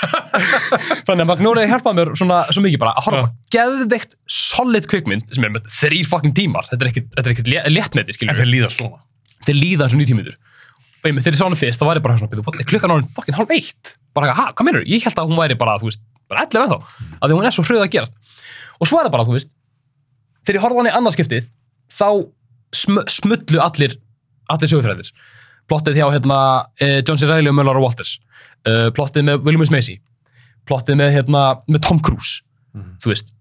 [SPEAKER 2] Þannig að Magnolia hjálpaði mér svona svo mikið bara að horfa geðveikt solid kvikmynd sem er með þrýr fucking tímar. Þetta er er ekkit lé- léttmeti,
[SPEAKER 1] En þeir líða svona.
[SPEAKER 2] Þeir líða eins og 90 mínútur. Og ég með þegar ég sá hana fyrst, þá var ég bara svona, "Bíddu, what, er klukkan á hann fucking hálf eitt. Bara, ha, hvað meinur? Ég held að hún væri bara, þú veist, bara 11 ennþá. Af því hún er svo hröð að gerast. Og svo er það bara, þú veist, þegar ég horfði á hann í annarskiptið, þá sm smullu allir, allir. Plottið hjá, hérna, eh, John C. Reilly og Möller Walters. Uh, plottið með William. Macy. Plottið með, hérna, með Tom Cruise.
[SPEAKER 1] Mhm.
[SPEAKER 2] Þú veist,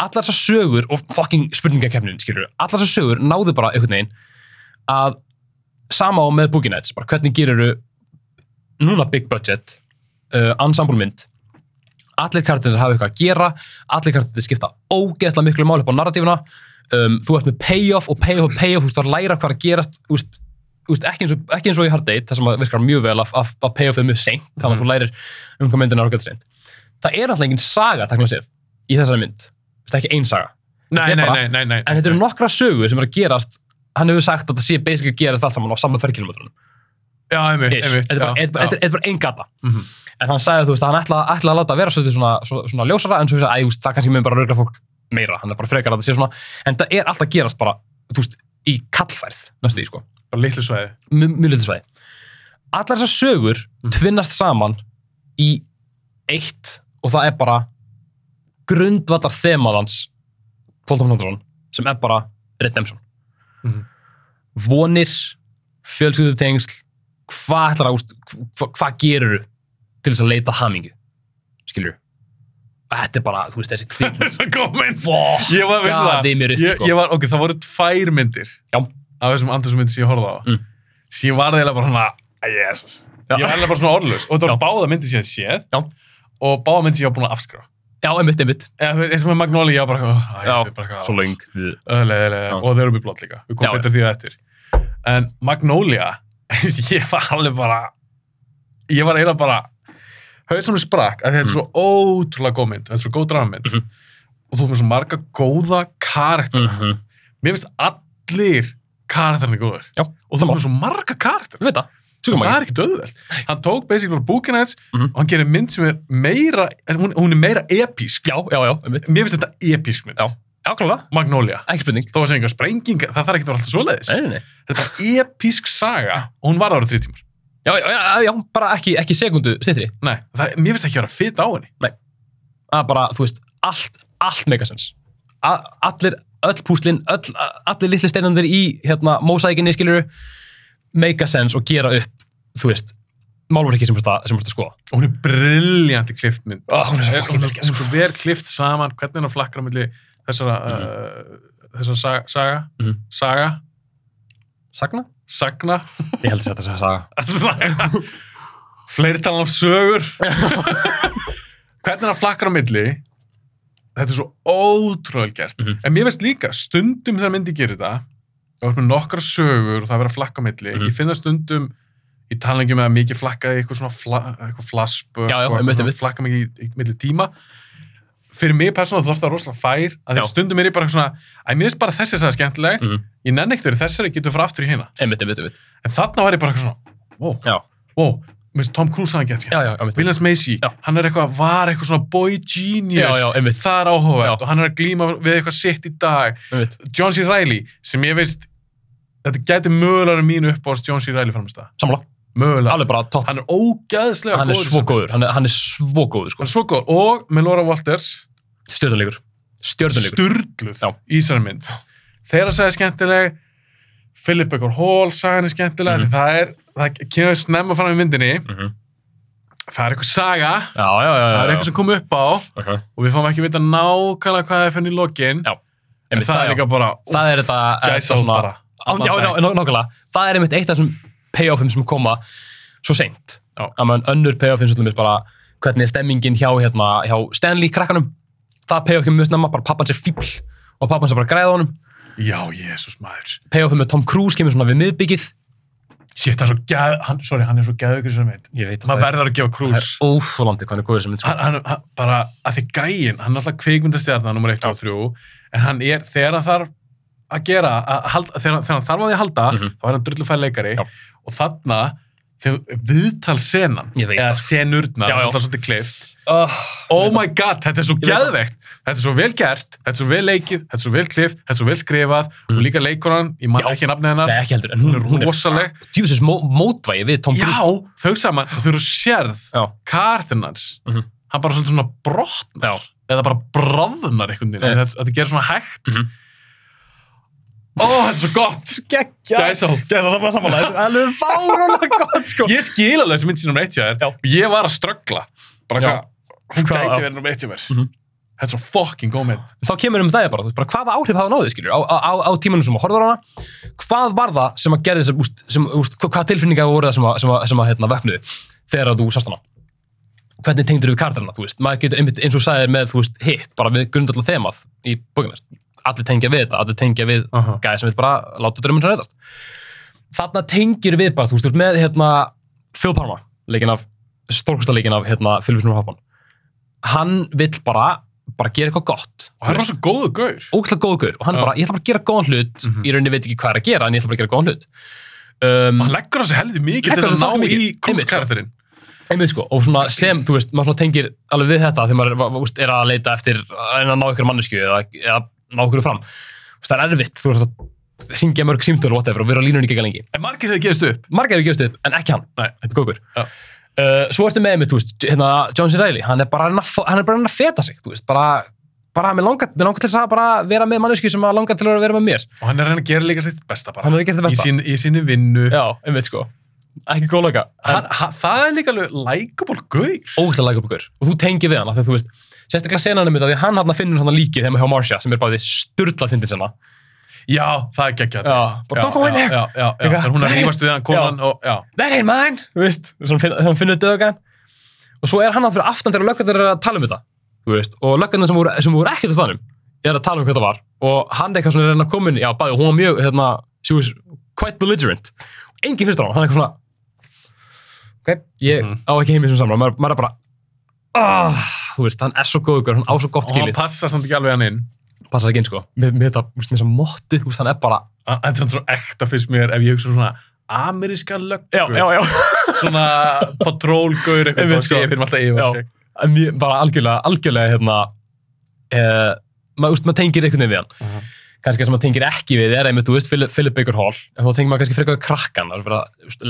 [SPEAKER 2] allar þessar sögur og fucking spurningakefnin, skilur allar þessar sögur náðu bara einhvern veginn að sama á með Boogie Nights, bara hvernig gerir núna big budget uh, ensemble mynd allir karakterir hafa eitthvað að gera allir karakterir skipta ógeðslega miklu máli upp á narratífuna um, þú ert með payoff og payoff og payoff þú ert að læra hvað að gerast þú veist, veist, ekki, eins og, ekki eins og í Hard Date það sem að virkar mjög vel að, að, að payoff er mjög seint þannig að þú lærir um hvað myndin er ágætt seint það er alltaf engin saga takk sér í þessari mynd. Þú veist, ekki ein saga.
[SPEAKER 1] Nei,
[SPEAKER 2] Þetta er
[SPEAKER 1] nei,
[SPEAKER 2] bara-
[SPEAKER 1] nei, nei, nei.
[SPEAKER 2] en þetta eru nokkra sögur sem eru að gerast. Hann hefur sagt að það sé basically gerast allt saman á saman ferkilometrunum
[SPEAKER 1] Já, einmitt, einmitt.
[SPEAKER 2] þetta er bara-
[SPEAKER 1] já,
[SPEAKER 2] þetta er bara-
[SPEAKER 1] já.
[SPEAKER 2] þetta er bara ein gata.
[SPEAKER 1] Mhm.
[SPEAKER 2] en hann sagði þú veist að hann ætla, ætla að láta vera svolítið svona, svona, svona ljósara en svo að veist, það kannski mun bara rögla fólk meira. Hann er bara frekar að það sé svona en það er alltaf að gerast bara þú veist, í kallfærð næstu því sko
[SPEAKER 1] Bara litlu sveiði.
[SPEAKER 2] mjög lítið svæði allar þessar sögur
[SPEAKER 1] Mhm.
[SPEAKER 2] tvinnast saman í eitt og það er bara grundvallar þemaðans Paul Thomas Anderson sem er bara Redemption
[SPEAKER 1] Mhm.
[SPEAKER 2] vonir fjölskyldu tengsl hvað ætlar að úst, hva, hvað gerur til þess að leita hamingu skilur þetta er bara, þú veist, þessi kvikmynd
[SPEAKER 1] Svo komin.
[SPEAKER 2] Fuck,
[SPEAKER 1] Ég var, veistu það,
[SPEAKER 2] gaði mér upp,
[SPEAKER 1] ég,
[SPEAKER 2] sko.
[SPEAKER 1] ég var, ok, það voru tvær myndir.
[SPEAKER 2] Já.
[SPEAKER 1] Af þessum Andersson myndir sem ég horfði á.
[SPEAKER 2] Mm.
[SPEAKER 1] Síðan var það bara svona, að.
[SPEAKER 2] Já.
[SPEAKER 1] Ég var bara svona orðlös. Og þetta var báða myndir sem ég séð.
[SPEAKER 2] Já.
[SPEAKER 1] Og báða myndir sem ég var búin að afskrifa.
[SPEAKER 2] já, einmitt, einmitt
[SPEAKER 1] eins og með Magnolia, ég var bara, oh,
[SPEAKER 2] Já,
[SPEAKER 1] bara eitthvað.
[SPEAKER 2] svo
[SPEAKER 1] Öðlega,
[SPEAKER 2] Já.
[SPEAKER 1] og þeir eru með blótt líka. Við komum betur því að eftir. En Magnolia, ég var alveg bara, ég var eiginlega bara, hausunum sprakk, að þetta er svo ótrúlega góð mynd, þetta er svo góð dramamynd.
[SPEAKER 2] Mhm.
[SPEAKER 1] Og þú erum með svo marga góða karakter.
[SPEAKER 2] -hmm.
[SPEAKER 1] Mér finnst allir karakterinu góður.
[SPEAKER 2] Já,
[SPEAKER 1] Og þú með svo marga karakter.
[SPEAKER 2] Það,
[SPEAKER 1] Og það er ekki döðveld. Hann tók basically bara Booking Nights
[SPEAKER 2] Mhm.
[SPEAKER 1] og hann gerir mynd sem er meira, hún, hún er meira episk.
[SPEAKER 2] Já, já, já.
[SPEAKER 1] Mér finnst þetta episk mynd. Magnolia.
[SPEAKER 2] Ekki spurning.
[SPEAKER 1] Þó að segja einhver sprenging, það þarf ekki að vera alltaf
[SPEAKER 2] nei, nei.
[SPEAKER 1] Þetta er episk saga og hún var ára þrjú tímar.
[SPEAKER 2] Já, já, já, bara ekki, ekki.
[SPEAKER 1] Nei, það, mér finnst ekki að vera fyrt á henni.
[SPEAKER 2] Það er bara, þú veist, allt, allt megasens. Allir, öll púslin, öll, allir litli steinandir í, hérna, mósækinni, skilur megasens og gera upp, þú veist, málverki sem þú ert að skoða.
[SPEAKER 1] Og hún er brilljant í klift mynd.
[SPEAKER 2] Ó, hún er svo
[SPEAKER 1] hún, er- hún er svo vel klift saman, hvernig hann flakkar milli þessara, uh, þessara saga, saga,
[SPEAKER 2] Mhm.
[SPEAKER 1] saga,
[SPEAKER 2] Sagna?
[SPEAKER 1] sagna,
[SPEAKER 2] Ég held að þetta sé að saga.
[SPEAKER 1] fleirtalan af sögur. hvernig hann flakkar á milli, þetta er svo ótrúlega gert.
[SPEAKER 2] Mhm.
[SPEAKER 1] En mér veist líka, stundum þegar myndi gerir þetta, og nokkra sögur og það er verið að flakka á milli,
[SPEAKER 2] Mhm.
[SPEAKER 1] ég finn það stundum í talangjum með að mikið flakkaði eitthvað svona fla, eitthvað flaspö
[SPEAKER 2] Já, já,
[SPEAKER 1] eitthvað svona flakka mikið í, í milli tíma fyrir mig persónulega þú ert það rosalega fær að því stundum er ég bara svona að mér finnst bara þessi að það er skemmtileg
[SPEAKER 2] Mhm.
[SPEAKER 1] ég nenni ekkert þessari getur fara aftur í
[SPEAKER 2] einmitt.
[SPEAKER 1] en þarna var ég bara svona wow, wow, Tom Cruise hann gett
[SPEAKER 2] einmitt.
[SPEAKER 1] Williams Macy,
[SPEAKER 2] Já.
[SPEAKER 1] hann er eitthvað var eitthvað svona boy genius
[SPEAKER 2] Já, já,
[SPEAKER 1] það er áhugavert og hann er að glíma við eitthvað sitt í dag
[SPEAKER 2] Einmitt.
[SPEAKER 1] John C. Reilly sem ég veist þetta gæti mögulega mínu upp á John C. Reilly framist það
[SPEAKER 2] Samla.
[SPEAKER 1] mögulega, hann er ógæðslega
[SPEAKER 2] Hann er
[SPEAKER 1] góður
[SPEAKER 2] svo góður. Hann er, hann er svo góður, sko.
[SPEAKER 1] hann er svo góð og með Laura Walters.
[SPEAKER 2] Stjörnuleikur.
[SPEAKER 1] sturdluð
[SPEAKER 2] Já.
[SPEAKER 1] í þessari mynd þeirra sagði skemmtileg Philip Baker Hall sagði henni skemmtileg
[SPEAKER 2] Mhm.
[SPEAKER 1] því það er, það kemur snemma fram í myndinni
[SPEAKER 2] Mhm.
[SPEAKER 1] það er eitthvað saga
[SPEAKER 2] Já, já, já. já,
[SPEAKER 1] það er eitthvað sem kom upp á
[SPEAKER 2] Okay.
[SPEAKER 1] og við fáum ekki vita nákvæmlega hvað það er fyrir í lokin en það er líka bara
[SPEAKER 2] Það er þetta... nákvæmlega. Það er einmitt eitt af þessum payoffum sem koma svo seint. Að mann önnur payoffum sem til dæmis bara hvernig er stemmingin hjá, hérna, hjá Stanley krakkanum. Það payoff kemur mjög snemma, bara pappans er fíbl og pappans er bara að græða á honum.
[SPEAKER 1] Já, jésús maður
[SPEAKER 2] Payoffum með Tom Cruise kemur svona við miðbyggið.
[SPEAKER 1] Shit, það er svo gæð, hann, sorry, hann er svo gæðugur í þessari mynd
[SPEAKER 2] Ég veit
[SPEAKER 1] maður verður að gefa
[SPEAKER 2] Það
[SPEAKER 1] krús
[SPEAKER 2] er óþólandi hvað hann er góður sem mynd. sko.
[SPEAKER 1] hann, hann, hann, bara að því gæin, hann er alltaf kvikmyndastjarnar nummer 1 og 3, en hann er þegar hann þarf að gera að halda, þegar, þegar hann þarf á því að halda,
[SPEAKER 2] Mhm.
[SPEAKER 1] þá er hann drullufæð leikari
[SPEAKER 2] Já.
[SPEAKER 1] og þarna viðtalsenan eða
[SPEAKER 2] Já, já.
[SPEAKER 1] er svolítið klift
[SPEAKER 2] oh,
[SPEAKER 1] oh my god, þetta er svo geðveikt þetta er svo vel gert, þetta er svo vel leikið þetta er svo vel klift, þetta er svo vel skrifað
[SPEAKER 2] Mm.
[SPEAKER 1] og líka leikonan, ég man
[SPEAKER 2] Já.
[SPEAKER 1] ekki nafnið hennar
[SPEAKER 2] ekki heldur, en hún,
[SPEAKER 1] hún er rosaleg
[SPEAKER 2] djúsis mó, mótvægi við Tom
[SPEAKER 1] já,
[SPEAKER 2] Cruise.
[SPEAKER 1] þau saman, og þau eru sérð
[SPEAKER 2] Já.
[SPEAKER 1] kartinn hans
[SPEAKER 2] Mhm.
[SPEAKER 1] hann bara svona, brotnar eða bara bráðnar
[SPEAKER 2] Nei.
[SPEAKER 1] þetta, gerir svona hægt
[SPEAKER 2] Mhm.
[SPEAKER 1] Ó, þetta er svo gott
[SPEAKER 2] Gekkja.
[SPEAKER 1] Gæsahóð.
[SPEAKER 2] Gekkja, það var samanlega. Það er alveg fárónlega gott, sko.
[SPEAKER 1] ég skil alveg þessi mynd sín nummer eitt hjá þér
[SPEAKER 2] Já.
[SPEAKER 1] og ég var að ströggla bara hvað, hún
[SPEAKER 2] Hvað-
[SPEAKER 1] gæti verið nummer eitt hjá mér
[SPEAKER 2] Mhm.
[SPEAKER 1] þetta er svo fucking góð mynd
[SPEAKER 2] Þá kemur um það bara, þú veist, bara hvaða áhrif hafa náðið, skiljur, á, á, á tímanum sem að horfður á hana, hvað var það sem að gerði þess að, sem, úst, hvað tilfinningar voru það sem að, sem að, sem að hérna, vöknuðu þegar að þú sást hana? Hvernig tengdur við kartarina, þú veist, maður getur einmitt eins og sagðir með, þú veist, hitt, bara við grundallar þemað í bókinast. Allir tengja við þetta, allir tengja við
[SPEAKER 1] Aha.
[SPEAKER 2] gæði sem vil bara láta drömmun sem reytast. Þarna tengir við bara, þú veist, með hérna, Phil Parma, leikin af, stórkustaleikinn af hérna, Philip Seymour Hoffman. Hann vill bara, bara gera eitthvað gott.
[SPEAKER 1] og hann er svo góðu gaur
[SPEAKER 2] ógæslega góð gaur og hann
[SPEAKER 1] Já.
[SPEAKER 2] bara, ég ætla bara að gera góðan hlut
[SPEAKER 1] Mhm.
[SPEAKER 2] í rauninni veit ekki hvað er að gera en ég ætla bara að gera góðan hlut um,
[SPEAKER 1] hann leggur á sig heldur mikið til að ná
[SPEAKER 2] fucking
[SPEAKER 1] í
[SPEAKER 2] mikið. Einmitt, sko. einmitt sko, og svona sem, þú veist, maður tengir alveg við þetta þegar maður er, er að leita eftir að reyna að ná ykkur mannesku eða, eða ná ykkur fram það er erfitt, þú veist að syngja mörg símtölu whatever, og vera á línunni ekki lengi
[SPEAKER 1] en margir hefur gefist upp
[SPEAKER 2] margar eru gefist upp, en ekki hann
[SPEAKER 1] Nei.
[SPEAKER 2] þetta er góður
[SPEAKER 1] Já.
[SPEAKER 2] uh, svo ertu með mig, þú veist, hérna, John C. Reilly hann er bara hann er bara að feta sig þú veist, bara, bara mér langar, mér langar til að vera með mannesku sem að langar til að vera með mér
[SPEAKER 1] og hann er reyna að gera líka sitt besta bara
[SPEAKER 2] hann er að gera
[SPEAKER 1] í,
[SPEAKER 2] besta
[SPEAKER 1] sín, í sinni vinnu
[SPEAKER 2] Já, einmitt sko. Ekki góð loka.
[SPEAKER 1] hann, hann, það er líka alveg likeable gaur
[SPEAKER 2] Ógæslega læka búkur. Og þú tengir við hann, af því að þú veist, sérstaklega senan um þetta, því að hann hann finnur hann líkið þegar með hjá Marcia, sem er bara því sturlað fyndin senna.
[SPEAKER 1] já, það er geggjað
[SPEAKER 2] bara don't go in
[SPEAKER 1] já,
[SPEAKER 2] there.
[SPEAKER 1] já, já, já, þegar hún er að rífast við hann konan og já,
[SPEAKER 2] That ain't mine. Þú veist, þegar hann finnur dögan. Og svo er hann að fyrir aftan þegar löggarnir er að tala um þetta. Þú veist, og löggarnir sem voru, sem voru ekkert á staðnum er að tala um hvað það var. Og hann eitthvað svona er að reyna að koma inn, já, bæði, hún var mjög, hérna, she was quite belligerent. Og enginn hlustar á hann, hann er eitthvað svona, ok, ég
[SPEAKER 1] Mhm.
[SPEAKER 2] á ekki heimið sem samra, maður, maður er bara, ah, þú veist, hann er svo góður, hann á svo gott
[SPEAKER 1] og hann
[SPEAKER 2] skilið.
[SPEAKER 1] passa samt ekki alveg hann inn
[SPEAKER 2] Passar ekki inn, sko. Með, með þetta, þú veist, með þessa mottu, þú veist, hann er bara,
[SPEAKER 1] þetta er samt svo ekta fyrst mér ef ég hugsa um svona ameríska löggu
[SPEAKER 2] já.
[SPEAKER 1] svona patrólgaur eitthvað þá sé ég
[SPEAKER 2] sko.
[SPEAKER 1] fyrir mig alltaf
[SPEAKER 2] Já.
[SPEAKER 1] yfir
[SPEAKER 2] En Mjög, bara algjörlega, algjörlega, hérna, eh, maður, þú veist, maður tengir einhvern veginn við hann. Kannski sem maður tengir ekki við er einmitt, þú veist, Philip, Baker Hall en þá tengir maður kannski frekar krakkan að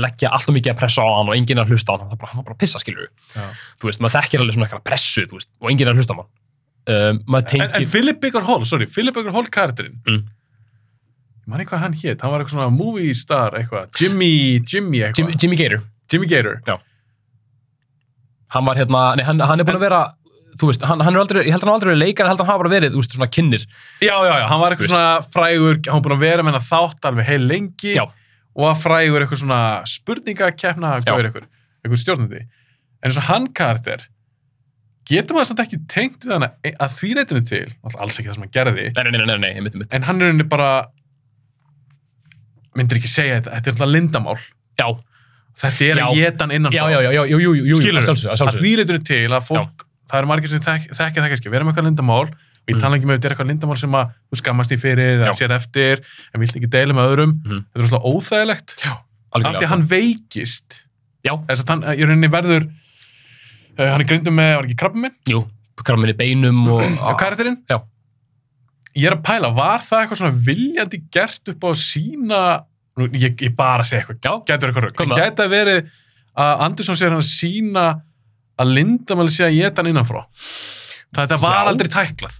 [SPEAKER 2] leggja alltaf mikið að pressa á hann og enginn er að hlusta á hann, það er bara, hann bara að pissa, skilur
[SPEAKER 1] Já.
[SPEAKER 2] þú veist, maður þekkir alveg svona eitthvað pressu, veist, og enginn er að hlusta á hann. Um, maður
[SPEAKER 1] En,
[SPEAKER 2] tengir,
[SPEAKER 1] en Philip Baker Hall, sorry, Philip Baker Hall karakterinn.
[SPEAKER 2] Mm.
[SPEAKER 1] ég man ekki hvað hann hétt, hann var eitthvað svona movie star eitthvað, Jimmy, Jimmy eitthvað.
[SPEAKER 2] Jimmy, Jimmy Gator.
[SPEAKER 1] Jimmy Gator.
[SPEAKER 2] Hann var hérna, nei, hann, hann er búin að vera þú veist, hann, hann er aldrei, ég held að hann aldrei verið leikar, ég held að hann hafa bara verið, þú veist, svona kynnir.
[SPEAKER 1] Já, já, já, hann var eitthvað svona frægur hann var búin að vera með hann þátt alveg heil lengi
[SPEAKER 2] Já.
[SPEAKER 1] og að frægur eitthvað svona spurningakeppna
[SPEAKER 2] Já.
[SPEAKER 1] gaur eitthvað, eitthvað stjórnandi. En eins og hann karakter getur maður samt ekki tengt við hann að, að því reytinu til, alltaf alls ekki það sem hann gerði.
[SPEAKER 2] Nei, nei, nei, nei, nei, einmitt, einmitt.
[SPEAKER 1] En hann er henni bara myndir ekki segja þetta, þetta er alltaf lindamál
[SPEAKER 2] já,
[SPEAKER 1] þetta er
[SPEAKER 2] Já.
[SPEAKER 1] að geta hann innan
[SPEAKER 2] já, já, já, já, jú, jú, jú, jú,
[SPEAKER 1] skilur
[SPEAKER 2] að sjálfsögðu, að sjálfsögðu.
[SPEAKER 1] Því reytinu til að fólk, það eru margir sem þek, þekkja það kannski, vera með eitthvað lindamál og ég
[SPEAKER 2] Mm.
[SPEAKER 1] tala ekki með þetta er eitthvað lindamál sem að þú skammast í fyrir
[SPEAKER 2] Já.
[SPEAKER 1] sér eftir en vilt ekki deila með öðrum.
[SPEAKER 2] Mhm.
[SPEAKER 1] þetta er svona óþægilegt. Af því að hann veikist.
[SPEAKER 2] Já.
[SPEAKER 1] þess að hann í rauninni verður uh, hann er grindum með, var ekki krabba minn
[SPEAKER 2] jú, krabmin í beinum og
[SPEAKER 1] á karakterinn?
[SPEAKER 2] Já.
[SPEAKER 1] ég er að pæla, var það eitthvað svona viljandi gert upp á sína nú, ég, ég bara segi eitthvað, verið eitthvað að verið að Andersson sér hann að sína að Lindamáli sé að geta hann innanfrá það þetta var
[SPEAKER 2] Já.
[SPEAKER 1] aldrei tæklað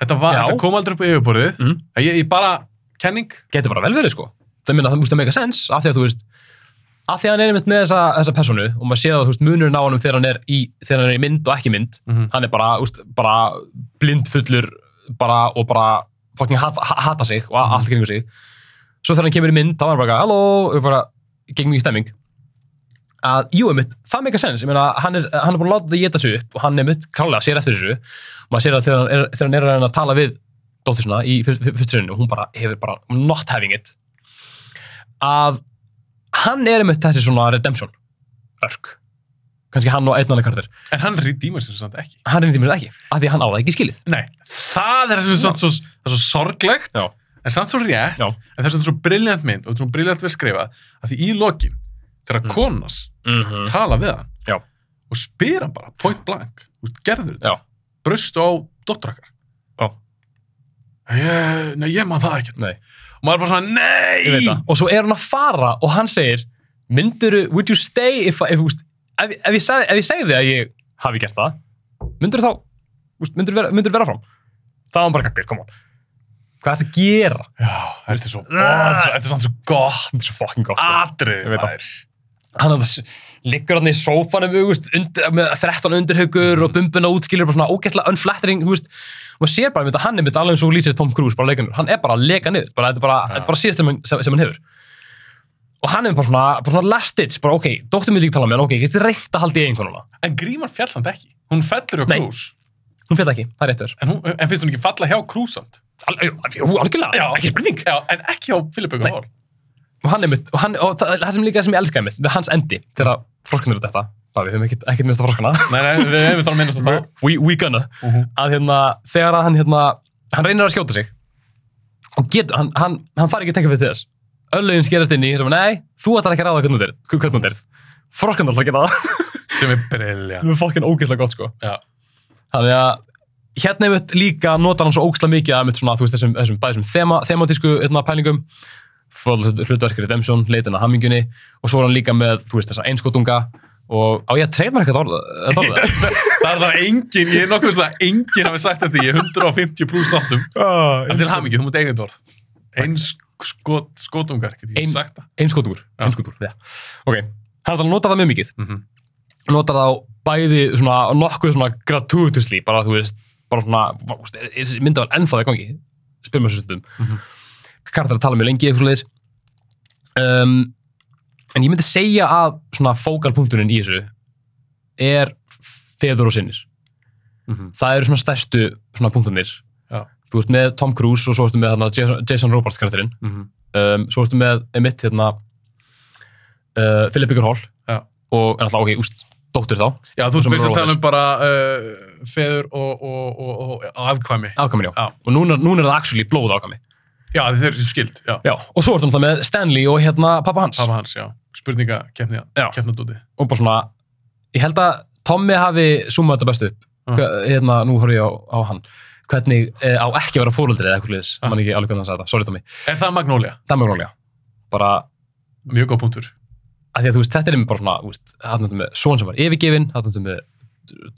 [SPEAKER 1] þetta, var,
[SPEAKER 2] Já.
[SPEAKER 1] þetta kom aldrei upp á yfirborðið
[SPEAKER 2] Mhm.
[SPEAKER 1] ég, ég bara, kenning
[SPEAKER 2] getur bara vel verið sko það minna það múst að make a sense af því að þú veist af því að hann er einmitt með þessa, þessa personu og maður sér að þú veist munurinn á honum þegar hann er í þegar hann er í mynd og ekki mynd
[SPEAKER 1] Mhm.
[SPEAKER 2] hann er bara, úst, bara blindfullur bara, og bara fucking hata, hata sig og allt kringu sig svo þegar hann kemur í mynd þá er hann bara halló og bara gegn mjög stemming að jú einmitt, það make a sense. Ég meina, hann, er, hann er búin að láta þetta geta sig upp og hann einmitt klálega sér eftir þessu. Og maður sér að þegar er, þegar hann er að að tala við dóttur sinna í fyr- fyr- fyrstu sinni og hún bara hefur bara not having it. Að hann er einmitt þessi svona redemption örk kannski hann og einn annar karakter.
[SPEAKER 1] En hann redeemur sér samt ekki.
[SPEAKER 2] Hann er nýttimins ekki, af því að hann á það ekki skilið.
[SPEAKER 1] Nei, það er svo, svo, það er svo sorglegt
[SPEAKER 2] Já.
[SPEAKER 1] en samt svo rétt
[SPEAKER 2] Já.
[SPEAKER 1] en þess að þetta er svo briljant mynd og svo briljant vel skrifað að því í lokin þegar
[SPEAKER 2] Mm.
[SPEAKER 1] konas
[SPEAKER 2] Mhm.
[SPEAKER 1] tala við hann
[SPEAKER 2] Já.
[SPEAKER 1] og spyr hann bara, point blank gerður þetta,
[SPEAKER 2] Já.
[SPEAKER 1] brustu á ég, nei, ég man það ekki
[SPEAKER 2] Nei.
[SPEAKER 1] og maður er bara svona, nei.
[SPEAKER 2] Og svo er hann að fara og hann segir, mynduru, would you stay if, if, ef, ef, ég segði að ég hafi gert það, mynduru þá, úst, mynduru vera, vera fram? Það var bara come on. Hvað er þetta að gera?
[SPEAKER 1] já, þetta er svo, ó, þetta er svo, þetta er svo gott
[SPEAKER 2] Þetta er svo fucking gott. sko.
[SPEAKER 1] atrið,
[SPEAKER 2] það.
[SPEAKER 1] maður.
[SPEAKER 2] Hann að liggur hann í sófanum undir, með 13 undirhaugur og bumbuna útskilur bara svona ógætlega unflattering, og sér bara að hann er mitt alveg og lýsir Tom Cruise bara leikanur, hann er bara að leka niður, bara, þetta er bara, er bara síðast sem, sem, hann hefur. Og hann er bara svona, bara svona last ditch, bara ok, dóttir mér líka tala með hann, ok, geti reynt að halda í einhvern
[SPEAKER 1] en grímar fjallsand ekki. Hún fellur á krús
[SPEAKER 2] Hún fjall ekki, það er réttur.
[SPEAKER 1] en, en finnst hún ekki falla hjá krúsand
[SPEAKER 2] Al, jú, algjörlega, ekki spurning.
[SPEAKER 1] en ekki hjá Filip
[SPEAKER 2] Nei. Og hann er mitt, og, hann, og það, það sem líka sem ég elskaði mitt, hans endi, þegar froskanur eru þetta, það við höfum ekkert, ekkert minnst að froskana.
[SPEAKER 1] nei, nei, við hefum þetta að minnast að það
[SPEAKER 2] we, we gonna. Að hérna, þegar að hann hérna, hann reynir að skjóta sig, og getur, hann, hann, hann fari ekki að tenka fyrir þess. Öllugin skerast inn í, sem, nei, þú ætlar ekki að ráða hvernig er, þú er. Froskanur ætlar ekki að ráða.
[SPEAKER 1] sem er brilja
[SPEAKER 2] Það er fokkin ógeðslega gott, sko.
[SPEAKER 1] Já.
[SPEAKER 2] Þannig að, hérna einmitt líka notar hann svo ógeðslega mikið að einmitt svona, þú veist, þessum, þessum, bæðisum þema, thematísku hérna, pælingum, hlutverkir Redemption, leitin að hammingunni og svo er hann líka með, þú veist, þessa einskotunga og á ég að treyna mér eitthvað orða, þetta orða.
[SPEAKER 1] það er það engin, ég er nokkuð að engin hafi sagt þetta, ég er 150 pluss þáttum
[SPEAKER 2] Ah,
[SPEAKER 1] en til hamingi, þú mútt eigin orð eins skot, skotungar, get ég
[SPEAKER 2] Ein-
[SPEAKER 1] sagt það
[SPEAKER 2] Einskotungur, einskotungur, já. Ok, hann er að nota það mjög mikið.
[SPEAKER 1] mm -hmm.
[SPEAKER 2] Nota það á bæði svona, nokkuð svona gratuitously, bara þú veist, bara svona, vá, þú veist, er, er myndavel ennþá í gangi, spyrum við stundum. Karakter að tala mjög lengi, eitthvað svoleiðis. Um, en ég myndi segja að svona fókalpunkturinn í þessu er feður og sinnir.
[SPEAKER 1] Mhm.
[SPEAKER 2] Það eru svona stærstu svona punktunir.
[SPEAKER 1] Já.
[SPEAKER 2] Þú ert með Tom Cruise og svo ertu með þarna, Jason, Robards karakterinn.
[SPEAKER 1] Mhm.
[SPEAKER 2] um, svo ertu með Emitt hérna uh, Philip Baker Hall
[SPEAKER 1] Já.
[SPEAKER 2] og alltaf ok, úst, dóttir þá
[SPEAKER 1] Já, þú byrst að tala um bara uh, feður og, og, og, og, afkvæmi.
[SPEAKER 2] afkvæmin já.
[SPEAKER 1] Já.
[SPEAKER 2] og núna, núna er það actually blóð afkvæmi
[SPEAKER 1] Já, þeir eru skild, já.
[SPEAKER 2] já. og svo ertu alltaf með Stanley og hérna pappa hans
[SPEAKER 1] Pappa hans, já. Spurninga, keppni,
[SPEAKER 2] Já.
[SPEAKER 1] keppnadóti.
[SPEAKER 2] og bara svona, ég held að Tommy hafi summað þetta bestu upp. Hva- hérna, nú horfum ég á, á hann hvernig eh, á ekki að vera fóruldri eða eitthvað liðis,
[SPEAKER 1] Já.
[SPEAKER 2] mann ekki alveg hvernig hann sagði þetta, sorry Tommy
[SPEAKER 1] Er það Magnólia?
[SPEAKER 2] það er mjög rólega, bara
[SPEAKER 1] Mjög góð punktur.
[SPEAKER 2] að því að þú veist, þetta er einmitt bara svona, þú veist, er með son sem var yfirgefin, er með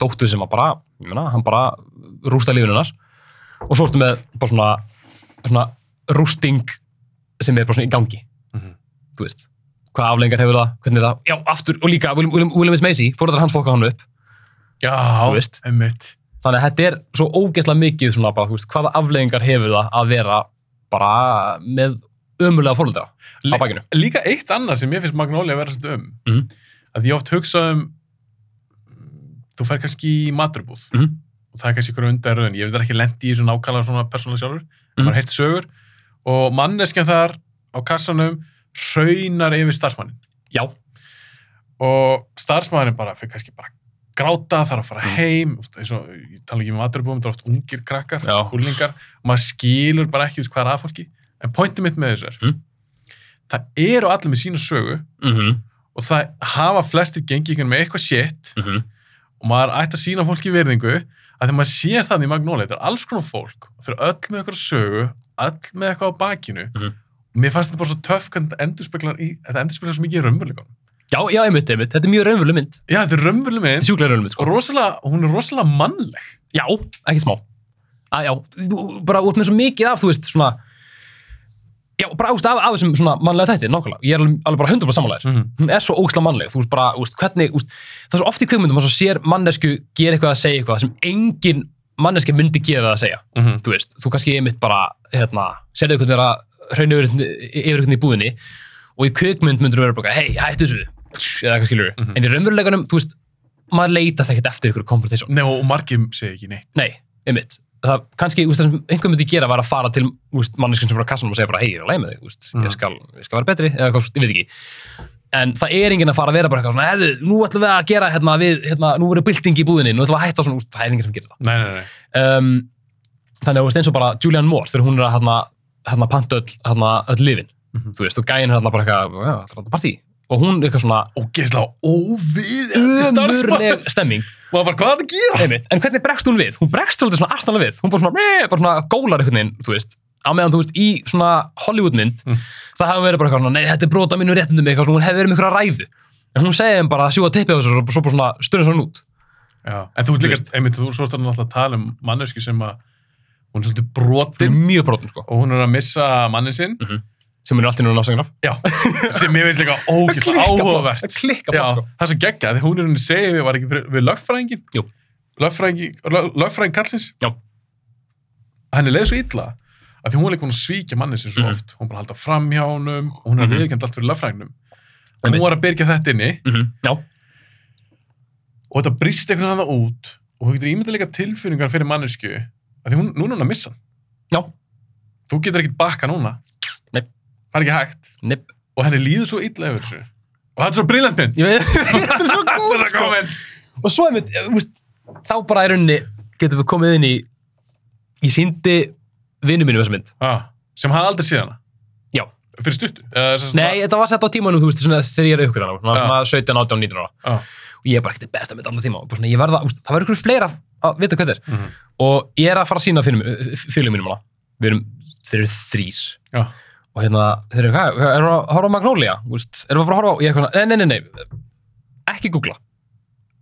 [SPEAKER 2] dóttur sem var bara, ég meina, hann bara rústa lífinu hennar og svo ertu með bara svona, svona rústing sem er bara svona í gangi,
[SPEAKER 1] Mhm.
[SPEAKER 2] þú veist hvað aflengar hefur það, hvernig er það, já, aftur og líka William, William, William S. Macy, fóröldar hans fokka hann upp
[SPEAKER 1] Já, einmitt.
[SPEAKER 2] þannig að þetta er svo ógeðslega mikið svona bara, þú veist, hvaða aflengar hefur það að vera bara með ömulega fóröldra á bakinu
[SPEAKER 1] Líka eitt annað sem ég finnst Magnólia að vera svolítið um.
[SPEAKER 2] Mhm.
[SPEAKER 1] Að ég oft hugsa um, þú fær kannski í maturbúð
[SPEAKER 2] Mhm.
[SPEAKER 1] og það er kannski ykkur undar rauðin. Ég veit ekki lendi í þessu nákvæmlega svona persónulega sjálfur.
[SPEAKER 2] Mhm.
[SPEAKER 1] Bara heilt sögur og manneskjan þar á kassanum hraunar yfir starfsmannin.
[SPEAKER 2] já,
[SPEAKER 1] og starfsmæðurinn bara fyrir kannski bara gráta, þarf að fara
[SPEAKER 2] Mm.
[SPEAKER 1] heim og, ég tala ekki um maturbúum, það er oft ungir krakkar,
[SPEAKER 2] Já.
[SPEAKER 1] úlingar og maður skilur bara ekki hvað er að fólki en pointið mitt með þessu er
[SPEAKER 2] Mm.
[SPEAKER 1] það eru allir með sína sögu
[SPEAKER 2] mhm,
[SPEAKER 1] og það hafa flestir gengið með eitthvað shit
[SPEAKER 2] mhm
[SPEAKER 1] og maður ætti að sína fólki virðingu að þegar maður sér það í er alls konar fólk og þau eru öll með eitthvað sögu öll með eitthvað á bakinu
[SPEAKER 2] Mhm.
[SPEAKER 1] og mér fannst þetta bara svo töff hvernig þetta endurspeglar í, þetta endurspeglar svo mikið í raunveruleikum
[SPEAKER 2] Já, já, einmitt, einmitt. Þetta er mjög raunveruleg mynd.
[SPEAKER 1] já, þetta er raunveruleg mynd
[SPEAKER 2] Sjúklega raunveruleg mynd, sko.
[SPEAKER 1] og rosalega, hún er rosalega mannleg
[SPEAKER 2] Já, ekki smá. Að, já, þú- bara út með svo mikið af, þú veist, svona, já, bara ást af, af þessum svona mannlega þætti, nákvæmlega. Ég er alveg, alveg bara 100% samanlegar.
[SPEAKER 1] Mhm.
[SPEAKER 2] Hún er svo ógslag mannleg, þú veist, bara, þú veist, hvernig, þú veist, það er svo oft í kveikmyndum að svo sér mannesku gera eitthvað að segja eitthvað sem engin manneski myndi það að segja.
[SPEAKER 1] Mhm.
[SPEAKER 2] Þú veist, þú kannski einmitt bara, hérna, sérðu eitthvað vera hraun yfir, yfir eitthvað í búðinni og í kveikmynd myndur vera bara, hei, hættu þessu, eða eitthvað skilur.
[SPEAKER 1] Mhm.
[SPEAKER 2] En í raunveruleikunum, þú veist, maður leitast ekkert eftir ykkur confrontation.
[SPEAKER 1] Nei, og margir segja ekki neitt.
[SPEAKER 2] Nei, einmitt. Það kannski, úst, það sem einhver myndi gera var að fara til manneskinn sem var á kassanum og segja bara, hei, ég er að með þig, úst,
[SPEAKER 1] Mhm.
[SPEAKER 2] ég, skal, ég skal vera betri, eða ég veit ekki. En það er enginn að fara að vera bara eitthvað svona, herðu, nú ætlum við að gera, hérna, við, hérna, nú verður bylting í búðinni, nú ætlum við að hætta svona, úst, það er enginn sem gerir það.
[SPEAKER 1] Nei, nei, nei.
[SPEAKER 2] Um, þannig að, úst, eins og bara Julianne Moore, þegar hún er að, hérna, hérna, panta öll, hérna, öll lifin,
[SPEAKER 1] Mhm.
[SPEAKER 2] þú veist, og gæin hérna bara eitthvað, já, það er alltaf partí, og hún eitthvað svona
[SPEAKER 1] ógeðslega starfsmaður.
[SPEAKER 2] ömurleg stemming
[SPEAKER 1] Og það var hvað að gera?
[SPEAKER 2] einmitt, en hvernig bregst hún við? hún bregst svolítið svona astanlega við hún bara svona, bara svona gólar einhvern veginn þú veist, á meðan þú veist, í svona Hollywoodmynd
[SPEAKER 1] Mm.
[SPEAKER 2] það hafa verið bara eitthvað, nei, þetta er brota mínu réttindum eitthvað, hún hefði verið með einhverja ræðu. En hún segði þeim bara að sjúga tippið á þessu og svo bara svona stundin svona út.
[SPEAKER 1] Já, en þú
[SPEAKER 2] Þú
[SPEAKER 1] líka,
[SPEAKER 2] veist.
[SPEAKER 1] einmitt, þú svo ert alltaf að tala um manneski sem að hún er svolítið
[SPEAKER 2] er
[SPEAKER 1] brotin
[SPEAKER 2] mjög brotin sko,
[SPEAKER 1] og hún er að missa mannin sinn.
[SPEAKER 2] Sem hún er alltaf náttúrulega
[SPEAKER 1] Já, sem ég veist líka ógeðslega áhugavert.
[SPEAKER 2] það klikka
[SPEAKER 1] Já,
[SPEAKER 2] bara sko.
[SPEAKER 1] það er svo geggja, því hún er henni segið var ekki við lögfræðingin lögfræðing kallsins
[SPEAKER 2] Já.
[SPEAKER 1] henni leið svo illa að því hún er líka hún að svíkja manni sem svo
[SPEAKER 2] Mhm.
[SPEAKER 1] oft. Hún bara að halda fram hjá honum og hún er
[SPEAKER 2] Mhm.
[SPEAKER 1] að viðkjönd allt fyrir og
[SPEAKER 2] Einmitt.
[SPEAKER 1] hún var að byrja þetta inni.
[SPEAKER 2] Mhm,
[SPEAKER 1] og þetta brýst einhvern veginn það út og þú getur ímyndað líka tilfinningar fyrir mannesku að því hún, núna er hún að missa
[SPEAKER 2] já,
[SPEAKER 1] þú getur ekkert bakka núna.
[SPEAKER 2] Nei.
[SPEAKER 1] það er ekki hægt.
[SPEAKER 2] Nipp
[SPEAKER 1] og henni líður svo illa yfir þessu. Og það er svo brillant
[SPEAKER 2] veit, þetta er svo góð
[SPEAKER 1] er
[SPEAKER 2] sko. og svo þú veist, þá bara í rauninni getum við komið inn í ég síndi vinnu mínu þessa mynd.
[SPEAKER 1] Ah, sem hafði aldrei séð hana?
[SPEAKER 2] Já.
[SPEAKER 1] fyrir stuttu?
[SPEAKER 2] Nei, þetta var sett á tímanum, þú veist, þegar ég er
[SPEAKER 1] Já.
[SPEAKER 2] svona 17, 18, 19 ára.
[SPEAKER 1] Ah,
[SPEAKER 2] og ég er bara ekkert besta mynd allar tíma svona, verða, úst, það verður ykkur fleira að vita hvað þetta er.
[SPEAKER 1] Mm
[SPEAKER 2] og ég er að fara að sína fylgum mínum hana við erum, þeir eru þrís
[SPEAKER 1] Já.
[SPEAKER 2] og hérna, þeir eru, hvað, erum við að horfa á Magnolia, úst, erum við að horfa á nei, nei, nei, nei, ekki googla.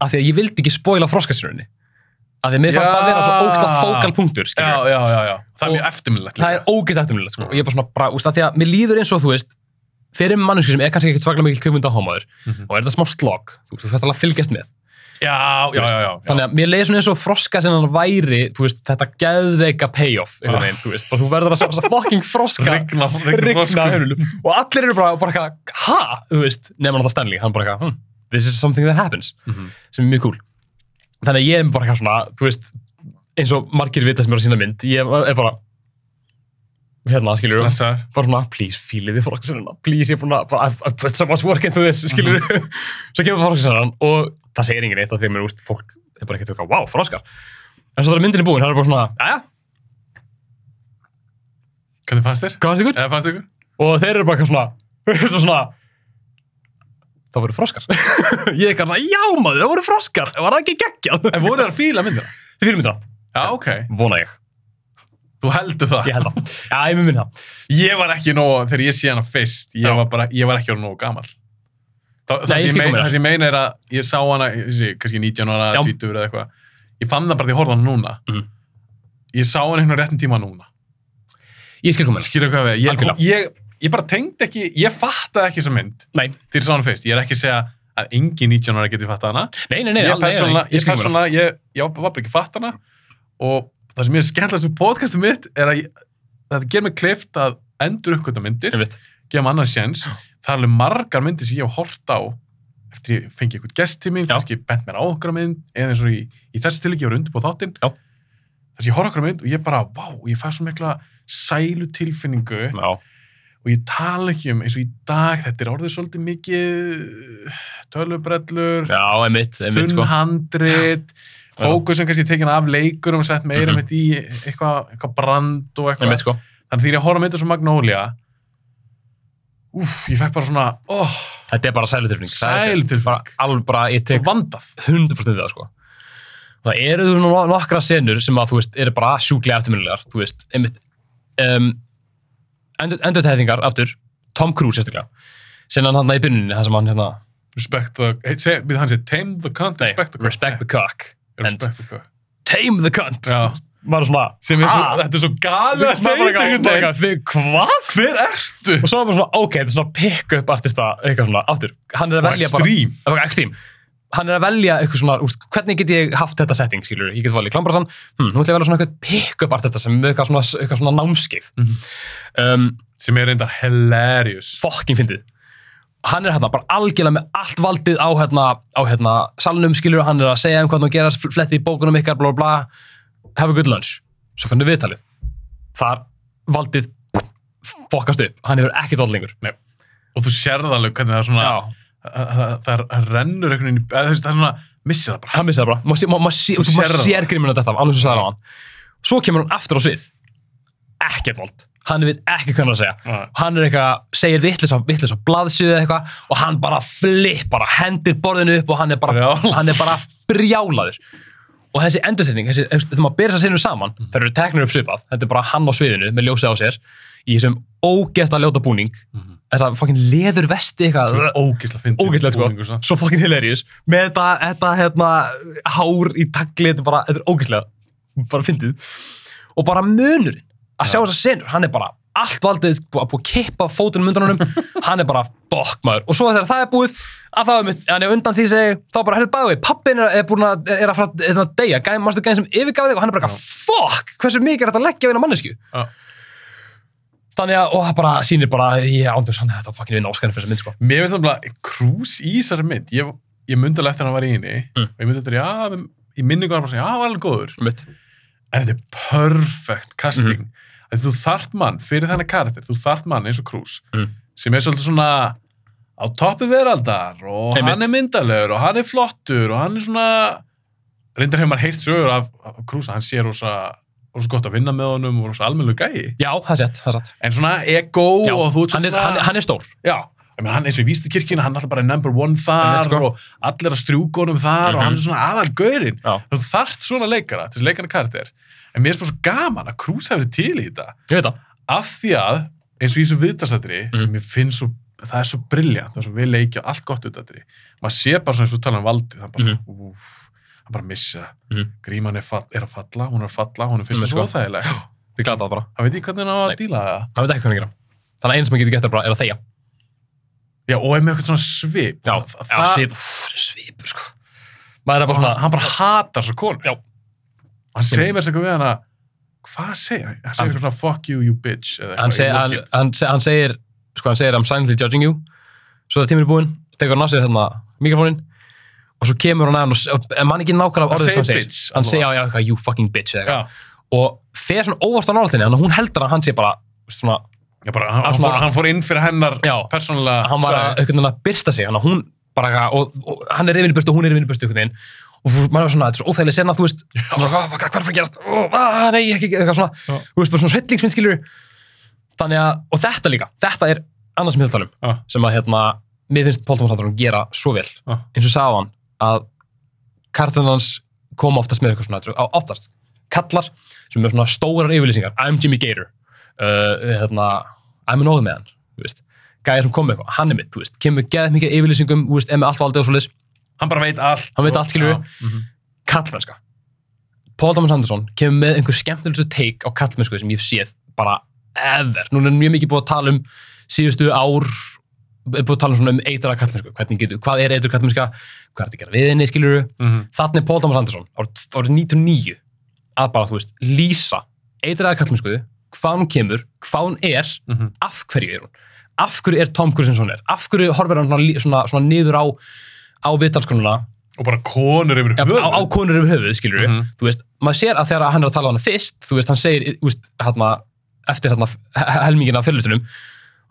[SPEAKER 2] Af því að ég vildi ekki spoila froskastunni af því að mér fannst það að vera svo ógstlega fókal punktur,
[SPEAKER 1] já, já, já, já, það er mjög eftirminnilegt
[SPEAKER 2] það er ógeðst eftirminnilegt, sko, og ég er bara svona, bara, úst, því að mér líður eins og, þú veist, fyrir mannesku sem er kannski ekkert svaklega mikil kveimund áhámaður
[SPEAKER 1] Mhm.
[SPEAKER 2] og er þetta smá slog, þú veist, þarf alveg að fylgjast með.
[SPEAKER 1] Já, já, já, já,
[SPEAKER 2] þannig að mér leiði svona eins og froska sem hann væri veist, þetta geðveika payoff
[SPEAKER 1] Ah.
[SPEAKER 2] veginn, þú veist, þú verður að sjá þessa fucking froska
[SPEAKER 1] rigna, rigna,
[SPEAKER 2] og allir eru bara, bara ha, þú veist nema náttúrulega Stanley, hann bara hm, this is something that happens,
[SPEAKER 1] Mhm.
[SPEAKER 2] sem er mjög cool þannig að ég er bara eitthvað svona, þú veist eins og margir vita sem eru að sína mynd ég er bara hérna, skilur
[SPEAKER 1] stressaður.
[SPEAKER 2] Bara svona, please, fílið þið fórkassinuna please, ég er búin að, I've, put so much work into this, skilur svo kemur fórkassinnan og það segir enginn eitt af því að mér úst, fólk er bara ekki að tökka, wow, froskar. En svo myndin er búin, það er bara svona, aðja,
[SPEAKER 1] hvernig fannst þér?
[SPEAKER 2] hvað fannst ykkur?
[SPEAKER 1] eða fannst ykkur?
[SPEAKER 2] og þeir eru bara eitthvað svona svo svona það voru froskar. Ég er eitthvað, já maður, það voru froskar. Var það ekki geggjað?
[SPEAKER 1] en voru það að fíla myndina?
[SPEAKER 2] þið fyrir mynda,
[SPEAKER 1] já, ok,
[SPEAKER 2] vona ég.
[SPEAKER 1] Þú heldur það?
[SPEAKER 2] Ég held það, já, ég mun minna
[SPEAKER 1] ég var ekki nóg, þegar ég sé hana fyrst ég var bara, ég var ekki nógu gamall. Það, það,
[SPEAKER 2] Nei, ég
[SPEAKER 1] sem ég mein,
[SPEAKER 2] hvað
[SPEAKER 1] það sem ég meina er að ég sá hana, sé, kannski 19 ára
[SPEAKER 2] Já.
[SPEAKER 1] 20 eða eitthvað, ég fann það bara því að horfa hana núna.
[SPEAKER 2] Mhm.
[SPEAKER 1] ég sá hana einhvern réttin tíma núna.
[SPEAKER 2] Ég
[SPEAKER 1] skilur hvað ég,
[SPEAKER 2] Algjörlega.
[SPEAKER 1] Ég, bara tengd ekki ég fattaði ekki þessa mynd.
[SPEAKER 2] Nei,
[SPEAKER 1] sá hana fyrst, ég er ekki að segja að engin 19 ára geti fattað hana.
[SPEAKER 2] Nei, nei, nei,
[SPEAKER 1] ég
[SPEAKER 2] alveg,
[SPEAKER 1] persónulega,
[SPEAKER 2] ég
[SPEAKER 1] ég, persónulega ég, ég var bara ekki að fatta hana. Og það sem ég er skemmtilegast við podcastum mitt er að þetta ger mig klift að endur uppkvönda myndir gefa maður annars séns. Það er alveg margar myndir sem ég hef hort á eftir ég fengi eitthvað gest til mín kannski bent mér á okkar mynd eða eins og í, í þessu tilíki ég var undir på þáttinn. Þess að ég horf okkar mynd og ég bara, vá, ég fæ svo mikla sælu tilfinningu
[SPEAKER 2] já,
[SPEAKER 1] og ég tala ekki um eins og í dag þetta er orðið svolítið mikið tölubrellur
[SPEAKER 2] einmitt, sko
[SPEAKER 1] funnhandrit fókusun kannski tekin af leikurum og sett meira
[SPEAKER 2] Mhm.
[SPEAKER 1] mitt í eitthvað eitthva brand og eitthvað
[SPEAKER 2] sko
[SPEAKER 1] þannig því að ég horf á myndir sem Magnolia úf, ég fekk bara svona oh,
[SPEAKER 2] Þetta er bara sælutilfning.
[SPEAKER 1] Sælutilfinning.
[SPEAKER 2] Bara alveg bara, ég
[SPEAKER 1] svo
[SPEAKER 2] tek
[SPEAKER 1] vandað
[SPEAKER 2] 100% við það, sko. Það eru þú nokkra senur sem að, þú veist, eru bara sjúklega eftirminnilegar, þú veist, einmitt, um, endurtæðingar aftur, Tom Cruise sérstaklega, sem hann hann í byrjuninni, það sem hann hérna,
[SPEAKER 1] respect the, við hann sé tame the cunt,
[SPEAKER 2] nei,
[SPEAKER 1] respect the cunt
[SPEAKER 2] respect the cock, and tame the cunt. Bara svona,
[SPEAKER 1] sem er svo,
[SPEAKER 2] "Ha?"
[SPEAKER 1] þetta er svo galið að
[SPEAKER 2] Maður
[SPEAKER 1] segja þetta
[SPEAKER 2] "Fyrir Hvað?
[SPEAKER 1] hver ertu?
[SPEAKER 2] Og svo er bara svona, ok, þetta er svona pick-up artista, eitthvað svona, aftur, hann er að velja bara,
[SPEAKER 1] extreme.
[SPEAKER 2] Hann er að velja eitthvað svona, úst, hvernig get ég haft þetta setting, skilur Ég get valið klambrasan, hm, nú ætla ég að velja svona eitthvað pick-up artista sem er eitthvað svona, eitthvað svona námskeið.
[SPEAKER 1] Mhm.
[SPEAKER 2] Um,
[SPEAKER 1] sem er reyndar hilarious
[SPEAKER 2] fokkin fyndið. Hann er hérna bara algjörlega með allt valdið á hérna, á hérna salnum, skilur hann er að segja um hvað hann gerast, fletti í bókunum ykkar, bla bla, have a good lunch. Svo finnum við viðtalið. Þar valdið fokkast upp, hann hefur ekkert vald lengur.
[SPEAKER 1] og þú sérð alveg hvernig það er svona
[SPEAKER 2] Já,
[SPEAKER 1] það, það, það, það rennur einhvern veginn þú það er svona, missir það bara
[SPEAKER 2] hann missi það bara. Maður
[SPEAKER 1] Þú
[SPEAKER 2] maður
[SPEAKER 1] sérð það.
[SPEAKER 2] sér gríminu þetta af, alveg svo sagði hann. Svo kemur hann aftur á svið. Ekkert vald. hann veit ekki hvernig að segja
[SPEAKER 1] Já.
[SPEAKER 2] hann er eitthvað, segir vitlis á, vitlis á blaðsjöðu eitthvað og hann bara flipp bara hendir borðinu upp og hann er bara, hann er bara brjálaður og þessi endursetning, þessi, þegar maður byrja þess að sinna saman,
[SPEAKER 1] Mm.
[SPEAKER 2] þeir eru teknir upp svipað þetta er bara hann á sviðinu með ljósið á sér í þessum ógeðsta ljóta búning
[SPEAKER 1] Mhm.
[SPEAKER 2] Þetta fokkin leður vesti eitthvað?
[SPEAKER 1] Ógislega fyndið.
[SPEAKER 2] ógeðslega sko,
[SPEAKER 1] búningur, svo.
[SPEAKER 2] fokkin hilarious. Með þetta, þetta hérna hár í tagli, þetta er bara, þetta er ógeðslega bara fyndið. Og bara munurinn. Að sjá
[SPEAKER 1] Já.
[SPEAKER 2] þessar senur, hann er bara allt valdið að búið að kippa fótunum undan honum. Hann er bara bokk maður. Og svo þegar það er búið að það er mitt, hann er undan því segi þá bara, hefur bæði, pappin er, er búin að er að fara að deyja, gæm, mástu gæm sem yfirgafið og hann er bara fuck, hversu mikið er þetta að leggja við eina mannesku
[SPEAKER 1] Já.
[SPEAKER 2] Þannig að, og það bara sýnir bara, ég ándurs hann er þetta fucking vinna áskanir fyrir þessa mynd sko
[SPEAKER 1] Mér finnst það bara krús í þessari mynd. Ég, ég myndi alveg eftir að hann var í henni
[SPEAKER 2] Mm.
[SPEAKER 1] og ég myndi eftir, já, í minningu var hann bara svona, já, hann var alveg góður.
[SPEAKER 2] mitt.
[SPEAKER 1] En þetta er perfect casting. Mm. Þú þart mann fyrir þennan karakter, þú þart mann eins og krús
[SPEAKER 2] Mm.
[SPEAKER 1] sem er svolítið svona á toppi veraldar og
[SPEAKER 2] Einmitt.
[SPEAKER 1] hann er myndalegur og hann er flottur og hann er svona reyndar hefur maður heyrt sögur af, af krús hann sé rosa, rosa gott að vinna með honum og rosa almennu gæi.
[SPEAKER 2] Já, það er sett, það er satt
[SPEAKER 1] en svona ego
[SPEAKER 2] Já,
[SPEAKER 1] og þú
[SPEAKER 2] hann er,
[SPEAKER 1] svona
[SPEAKER 2] hann, hann er stór.
[SPEAKER 1] Já, ég meina, hann eins og í Vístikirkjuna hann er alltaf bara number one þar
[SPEAKER 2] sko.
[SPEAKER 1] og allir að strjúka honum þar og
[SPEAKER 2] Mhm.
[SPEAKER 1] hann er svona aðal gaurinn.
[SPEAKER 2] Já.
[SPEAKER 1] þú þart svona leikara til þess að leikana karakter. En mér er bara svo gaman að krús hefur til í þetta.
[SPEAKER 2] Ég veit það.
[SPEAKER 1] Af því að eins og í þessu viðtalsættri
[SPEAKER 2] Mhm.
[SPEAKER 1] sem ég finn svo, það er svo brilljant það er svo vel leikja allt gott viðtalsættri maður sé bara svona eins og tala um valdið hann bara, mm. úf, hann missa
[SPEAKER 2] Mhm.
[SPEAKER 1] gríman er, fall, er að falla, hún er að falla hún er fyrst
[SPEAKER 2] Einmitt,
[SPEAKER 1] svo
[SPEAKER 2] sko.
[SPEAKER 1] þægileg
[SPEAKER 2] þið glæða það bara,
[SPEAKER 1] hann veit ekki hvernig hann á að díla það
[SPEAKER 2] hann veit ekki hvað hann gera þannig að einn sem hann getur gett er bara er að þegja
[SPEAKER 1] já, og er með eitthvað svona svip
[SPEAKER 2] já,
[SPEAKER 1] Og það,
[SPEAKER 2] já svip, úff, svip sko. er bara
[SPEAKER 1] og
[SPEAKER 2] svona
[SPEAKER 1] hann, hann bara hatar svo konu
[SPEAKER 2] Já.
[SPEAKER 1] hann segir mér eitthvað við hana hvað segir hann? hann segir
[SPEAKER 2] Hann-
[SPEAKER 1] eitthvað svona fuck you, you bitch
[SPEAKER 2] hann,
[SPEAKER 1] eitthvað
[SPEAKER 2] seg,
[SPEAKER 1] í
[SPEAKER 2] hann, hann, seg, hann segir sko hann segir I'm silently judging you svo það tímur er búinn, tekur hann á sig hérna mikrofónin og svo kemur hann að hann og og mann ekki nákvæmlega
[SPEAKER 1] Hann
[SPEAKER 2] orðið hann segir. Hann segir já, já, you fucking bitch
[SPEAKER 1] já,
[SPEAKER 2] og fer svona óvart á nálatinni þannig að hún heldur að hann sé bara svona,
[SPEAKER 1] já bara, hann,
[SPEAKER 2] Hann
[SPEAKER 1] hann,
[SPEAKER 2] svona-
[SPEAKER 1] fór, hann fór inn fyrir hennar
[SPEAKER 2] Já.
[SPEAKER 1] persónulega
[SPEAKER 2] hann var að, einhvern veginn að byrsta sig að hún bara, eitthvað- og, og hann er yfir í burtu og hún er yfir í burtu einhvern veginn. Og maður er svona, þetta er svo óþægileg sena, þú veist. Hann bara, hvað, er fyrir að gerast? Ah, nei, ekki, eitthvað svona, þú veist, bara svona hryllingsmynd skilur þannig að, og þetta líka þetta er annars að um
[SPEAKER 1] Já.
[SPEAKER 2] sem að, hérna, mér finnst Paul Thomas Anderson gera svo vel, eins og sagði hann að kartan hans koma oftast með eitthvað svona, á- oftast kallar sem er svona stórar yfirlýsingar. I'm Jimmy Gator. Uh, hérna, I'm an old man gæðir sem kom með eitthvað, hann er mitt veist, kemur geðið mikið yfirlýsingum veist, er með allt valdið og svoleiðis,
[SPEAKER 1] hann bara veit allt.
[SPEAKER 2] Hann veit allt, skilurðu.
[SPEAKER 1] Já, mhm.
[SPEAKER 2] kallmennska Paul Thomas Anderson kemur með einhver skemmtilegustu take á kallmennsku sem ég séð bara ever, nú er mjög mikið búið að tala um síðustu ár er búið að tala um svona um eitraða kallmennsku hvernig getur, hvað er eitraða kallmennska hvað er þetta að gera við henni, skiluru
[SPEAKER 1] Mhm.
[SPEAKER 2] þannig er Paul Thomas Anderson árið árið 99 að bara, þú veist, lýsa eitraða kallmennsku, hvað hún kemur hvað hún er,
[SPEAKER 1] Mhm.
[SPEAKER 2] af hverju er hún? Af hverju er Tom Cruise eins og hún er? Af hverju horfir hann svona, svona, svona niður á á viðtalskonuna?
[SPEAKER 1] Og bara konur yfir
[SPEAKER 2] ja,
[SPEAKER 1] höfuð.
[SPEAKER 2] á, á konur um höfuð, skilur við
[SPEAKER 1] Mhm.
[SPEAKER 2] þú veist, maður sér að þegar hann er að tala á hana fyrst þú veist, hann segir, þú veist, hérna eftir hérna he- helmingin af fyrirlutunum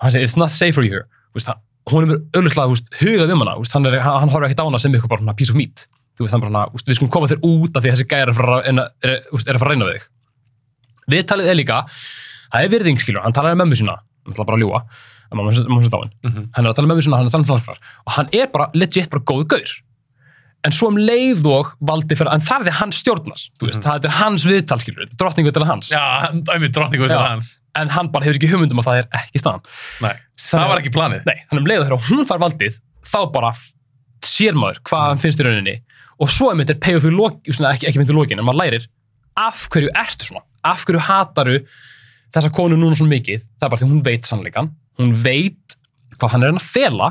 [SPEAKER 2] hann segir, it's not safe for you here veist, hún er með veist, hugað um hana hann, hann, horfir ekkert á hana sem eitthvað bara svona piece of meat. Veist, hana, við skulum koma þér út af því að þessi gæjar er, að fara að reyna- er, er, er við þig. Viðtalið er líka það er virðing, skilur, hann talar um mömmu sína hann ætla bara að ljúa,
[SPEAKER 1] Mhm.
[SPEAKER 2] hann er að tala um mömmu sína, hann er að tala um slansklar og hann er bara legit bara góð gaur. En svo um leið og valdi fyrir, en það er því hann stjórnast veist,
[SPEAKER 1] Mhm.
[SPEAKER 2] það er hans viðtal, skilur drottningu til hans.
[SPEAKER 1] Já, drottningu til hans
[SPEAKER 2] en hann bara hefur ekki hugmyndum að það er ekki staðan.
[SPEAKER 1] Nei, það var ekki planið.
[SPEAKER 2] Nei, hann um leið og þegar hún fær valdið þá bara sér maður hvað hann finnst í rauninni. Og svo er payoff í lókin, ekki, ekki mynd í lókin en maður lærir af hverju ertu svona? Af hverju hataru þessa konu núna svona mikið, það er bara því hún veit sannleikan, hún veit hvað hann er að fela.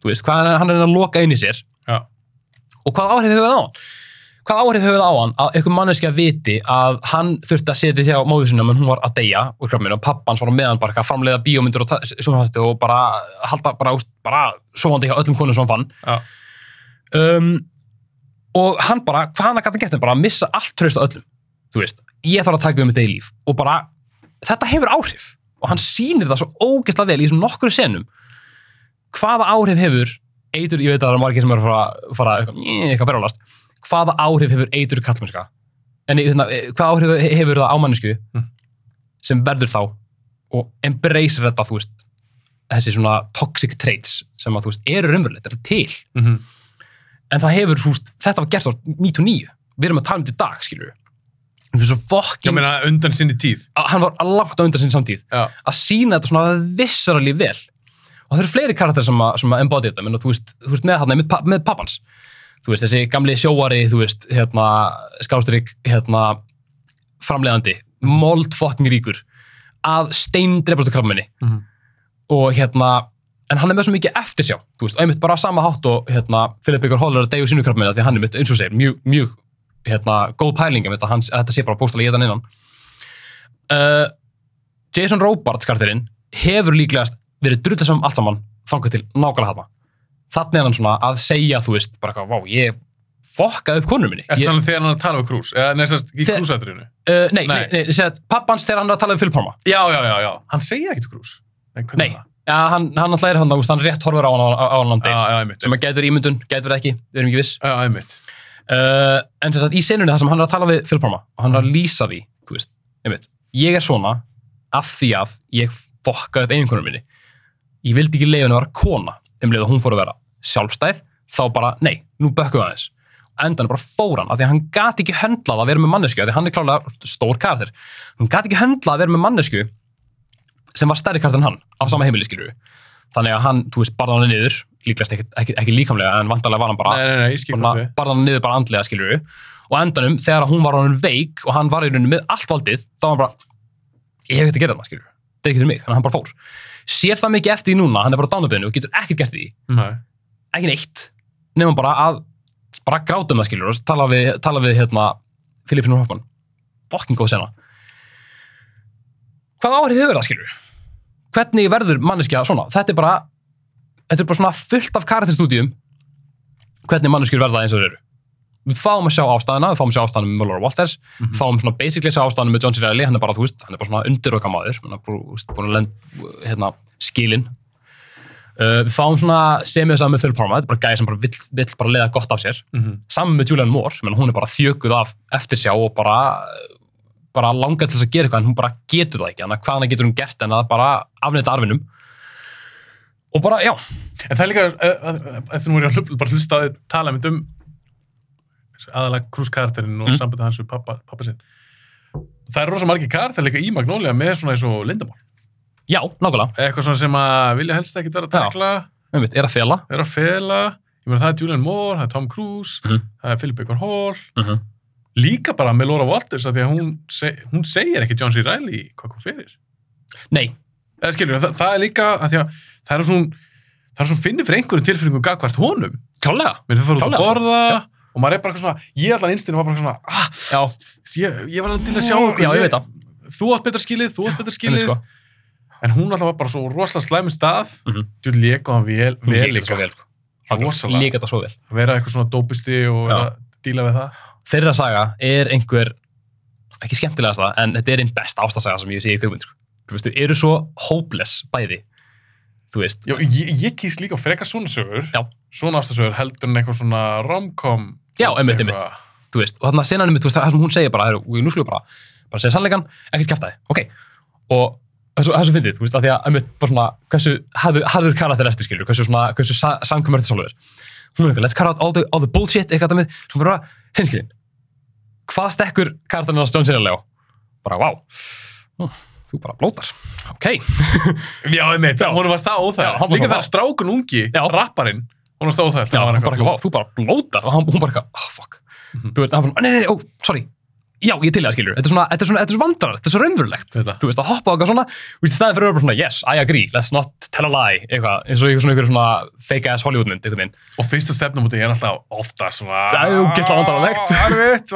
[SPEAKER 2] Þú veist, hvað hann er- hann að loka inn í sér.
[SPEAKER 1] Já,
[SPEAKER 2] og hvað áhrif hefur það á hann hvað áhrif hefur það á hann að einhver manneski að viti að hann þurfti að setja hjá móður sinna menn hún var að deyja úr krabbinu og pappans var á meðan bara að framleiða bíómyndir og og bara halda bara, bara sofandi hjá öllum konum sem hann fann.
[SPEAKER 1] Já,
[SPEAKER 2] um, og hann bara, hvað hann að gæta gett bara að missa allt tröst á öllum þú veist, ég þarf að taka um þetta í líf og bara, þetta hefur áhrif og hann sýnir það svo ógeðslega vel í þessum nokkru senum hvaða áhrif hefur eitur, ég veit að það er margir sem eru að fara, fara eitthvað, eitthvað berjálast hvaða áhrif hefur eitur kallmennska en hérna, hvaða áhrif hefur það á mannesku
[SPEAKER 1] Mm.
[SPEAKER 2] sem verður þá og embrace þetta, þú veist, þessi svona toxic traits sem að, þú veist, eru raunverulegt, eru til.
[SPEAKER 1] Mhm.
[SPEAKER 2] En það hefur, þú veist, þetta var gert á 99. Við erum að tala um þetta í dag, skilur við. Það er svo
[SPEAKER 1] Ég
[SPEAKER 2] fokkin,
[SPEAKER 1] meina undan sinni tíð.
[SPEAKER 2] hann var langt á undan sinni samtíð.
[SPEAKER 1] Já.
[SPEAKER 2] Að sína þetta svona viscerally vel. Og það eru fleiri karakter sem að, að embody þetta, menn og þú veist, þú veist með hann, með, með pappans. Þú veist, þessi gamli sjóari, þú veist, hérna, skástrík, hérna, framleiðandi, mold fucking ríkur, að steindreiflóttu krabminni.
[SPEAKER 1] Mhm.
[SPEAKER 2] Og hérna, en hann er með svo mikið eftirsjá, þú veist, einmitt bara sama hátt og hérna, Philip Baker Hall er að deyja úr sínu krabminni, því hann er mitt, eins og segir, mjög, mjög, hérna, góð pæling, einmitt, að, hans, þetta sé bara bóstalega í þetta innan. Uh, Jason Robards karakterinn hefur líklegast verið drullar saman allt saman þangað til nákvæmlega hana. Þannig er hann svona að segja, þú veist, bara eitthvað, vá, ég fokkaði upp konur minni.
[SPEAKER 1] Ertu
[SPEAKER 2] Ég,
[SPEAKER 1] þannig þegar hann er að tala við Krús? Eða neðsast í Krúsætturinu?
[SPEAKER 2] uh, nei, nei,
[SPEAKER 1] Nei.
[SPEAKER 2] nei, ég segi að pappans þegar hann er að tala um Parma.
[SPEAKER 1] Já, já, já, já. Hann segir ekkert Krús. Nei,
[SPEAKER 2] Nei.
[SPEAKER 1] er?
[SPEAKER 2] Já, hann, hann alltaf er hann, hann rétt horfur á hann á, á hann
[SPEAKER 1] Já,
[SPEAKER 2] deyr.
[SPEAKER 1] já, einmitt.
[SPEAKER 2] Sem að getur ímyndun, getur ekki, við erum ekki viss.
[SPEAKER 1] Já, einmitt.
[SPEAKER 2] Uh, en þess að í senunni það sem hann er að tala við Parma og hann er að lýsa því, þú veist, einmitt, ég er svona af því að ég fokkaði upp eiginkonum minni. Ég vildi ekki leiða henni að vera kona um leið að hún fór að vera sjálfstæð, þá bara, nei, nú bökkum við aðeins. Endan bara fór hann, af því að hann gati ekki höndlað að vera með mannesku, af því hann er klálega stór karakter. Hann gati ekki höndlað að vera með mannesku sem var stærri karakter en hann á sama heimili, skilur við. Þannig að hann, þú veist, barða hann niður, líklegast ekki, ekki, ekki líkamlega, en vantarlega var hann bara
[SPEAKER 1] Nei, nei, nei,
[SPEAKER 2] bara, bara hann niður bara andlega skilur við og endanum þegar hún var hann veik og hann var í rauninni með allt valdið þá var hann bara ég hef ekkert að gera það skilur við það er ekki til mig, þannig að hann bara fór sér það mikið eftir því núna, hann er bara dánaböðinu og getur ekkert gert í því,
[SPEAKER 1] Nei.
[SPEAKER 2] Ekki neitt nefnum bara að bara grátum það skilur og tala við, tala við hérna Filippinu Hoffmann, fucking góð sena. Hvað áhrif hefur það skilur? Hvernig verður manneskja svona, þetta er bara þetta er bara svona fullt af karakterstúdíum. Hvernig manneskjur verða eins og þeir eru? Við fáum að sjá ástæðina, við fáum að sjá ástæðina með Muller og Walters,
[SPEAKER 1] Mhm.
[SPEAKER 2] fáum svona basically að sjá ástæðina með John C. Reilly, hann er bara, þú veist, hann er bara svona undiröka maður, hann er bara, búin að lend, hérna, skilin uh, við fáum svona semið saman með Phil Parma, þetta er bara gæði sem bara vill, vill bara leiða gott af sér,
[SPEAKER 1] Mhm.
[SPEAKER 2] saman með Julianne Moore, menn hún er bara þjökuð af eftirsjá og bara bara langað til þess að gera eitthvað en hún bara getur það ekki, þannig að hvaðan getur hún gert en að bara afnæta arfinum og bara, já,
[SPEAKER 1] En það er líka, eftir nú er ég að bara hlusta að tala mynd um aðalega krúskarakterinn og
[SPEAKER 2] Mm.
[SPEAKER 1] mm. sambandið hans við pappa, pappa sinn. Það er rosa margir karakter líka í Magnólia með svona eins og lindamál.
[SPEAKER 2] Já, nákvæmlega
[SPEAKER 1] Eitthvað svona sem að vilja helst ekki vera að
[SPEAKER 2] Já.
[SPEAKER 1] tekla,
[SPEAKER 2] einmitt, er að fela
[SPEAKER 1] vera að fela. Ég meina það er Julian Moore, það er Tom Cruise,
[SPEAKER 2] Mhm.
[SPEAKER 1] það er Philip Baker Hall.
[SPEAKER 2] mm -hmm.
[SPEAKER 1] Líka bara með Laura Walters að því að hún, seg, hún segir ekki John C. Reilly hvað kom fyrir.
[SPEAKER 2] nei,
[SPEAKER 1] Eða skilur, það, það er líka að því að það er svona, það er svona finnir fyrir einhverjum tilfinningum gagvart honum.
[SPEAKER 2] klálega
[SPEAKER 1] Mér fyrir að fara út að
[SPEAKER 2] Klálega, sko.
[SPEAKER 1] borða og maður er bara eitthvað svona, ég allan innstinu var bara svona, ah,
[SPEAKER 2] já,
[SPEAKER 1] ég, ég var alveg til að sjá
[SPEAKER 2] já, ég það
[SPEAKER 1] Þú átt betra skilið, þú átt betra skilið.
[SPEAKER 2] sko.
[SPEAKER 1] En hún alltaf var bara svo rosalega slæmum stað.
[SPEAKER 2] Mhm.
[SPEAKER 1] Þú leika hann vel, vel
[SPEAKER 2] líka sko.
[SPEAKER 1] Rosalega.
[SPEAKER 2] líka þetta svo vel
[SPEAKER 1] Að vera eitthvað svona dópisti og að díla við það.
[SPEAKER 2] þeirra saga er einhver ekki skemmtilegast það, en þetta er einn besta ástasaga sem ég sé í kveikmynd sko. þú veist, þau eru svo hopeless bæði þú veist,
[SPEAKER 1] Já, ég, ég kýst líka frekar svona sögur.
[SPEAKER 2] Já.
[SPEAKER 1] Svona ástasögur heldur en eitthvað svona romcom.
[SPEAKER 2] Já, einmitt, einmitt. Þú veist, og þannig að senanum þú veist, það sem hún segir bara, nú skulum við bara bara segja sannleikan, ekkert kæftæði, ok og þessu, þessu fyndið, þú veist, að því að einmitt bara svona, hversu harður, karakter ertu skilur, hversu svona, hversu sa samkvæmur ertu sjálfur? Hún er eitthvað, let's cut out all the, all the bullshit eitthvað það með, sem bara, hinskilin hvað stekkur karakterinn John Cena bara, wow Hm, þú bara blótar, ok.
[SPEAKER 1] Já, einmitt. Hún var það
[SPEAKER 2] hann var
[SPEAKER 1] Líka
[SPEAKER 2] svona,
[SPEAKER 1] það strákun ungi, rapparinn, hún var það Hann var
[SPEAKER 2] hún bara wow, þú bara blótar. Og hún bara oh, fuck.
[SPEAKER 1] Mhm.
[SPEAKER 2] þú veist, hann bara, nei, nei, nei, ó, sorry já, ég til það, skilur, þetta er svona, þetta er svona, þetta er svo vandrar þetta er svo raunverulegt,
[SPEAKER 1] Þetta.
[SPEAKER 2] þú veist, að hoppa á eitthvað svona og í staðið fyrir að vera svona, yes, I agree, let's not tell a lie, eitthvað, eins og eitthvað svona, eitthvað svona fake ass Hollywoodmynd, einhvern veginn
[SPEAKER 1] Og fyrsta stefnumóti er alltaf ofta svona...
[SPEAKER 2] Það er ógeðslega vandræðalegt.
[SPEAKER 1] Arvitt,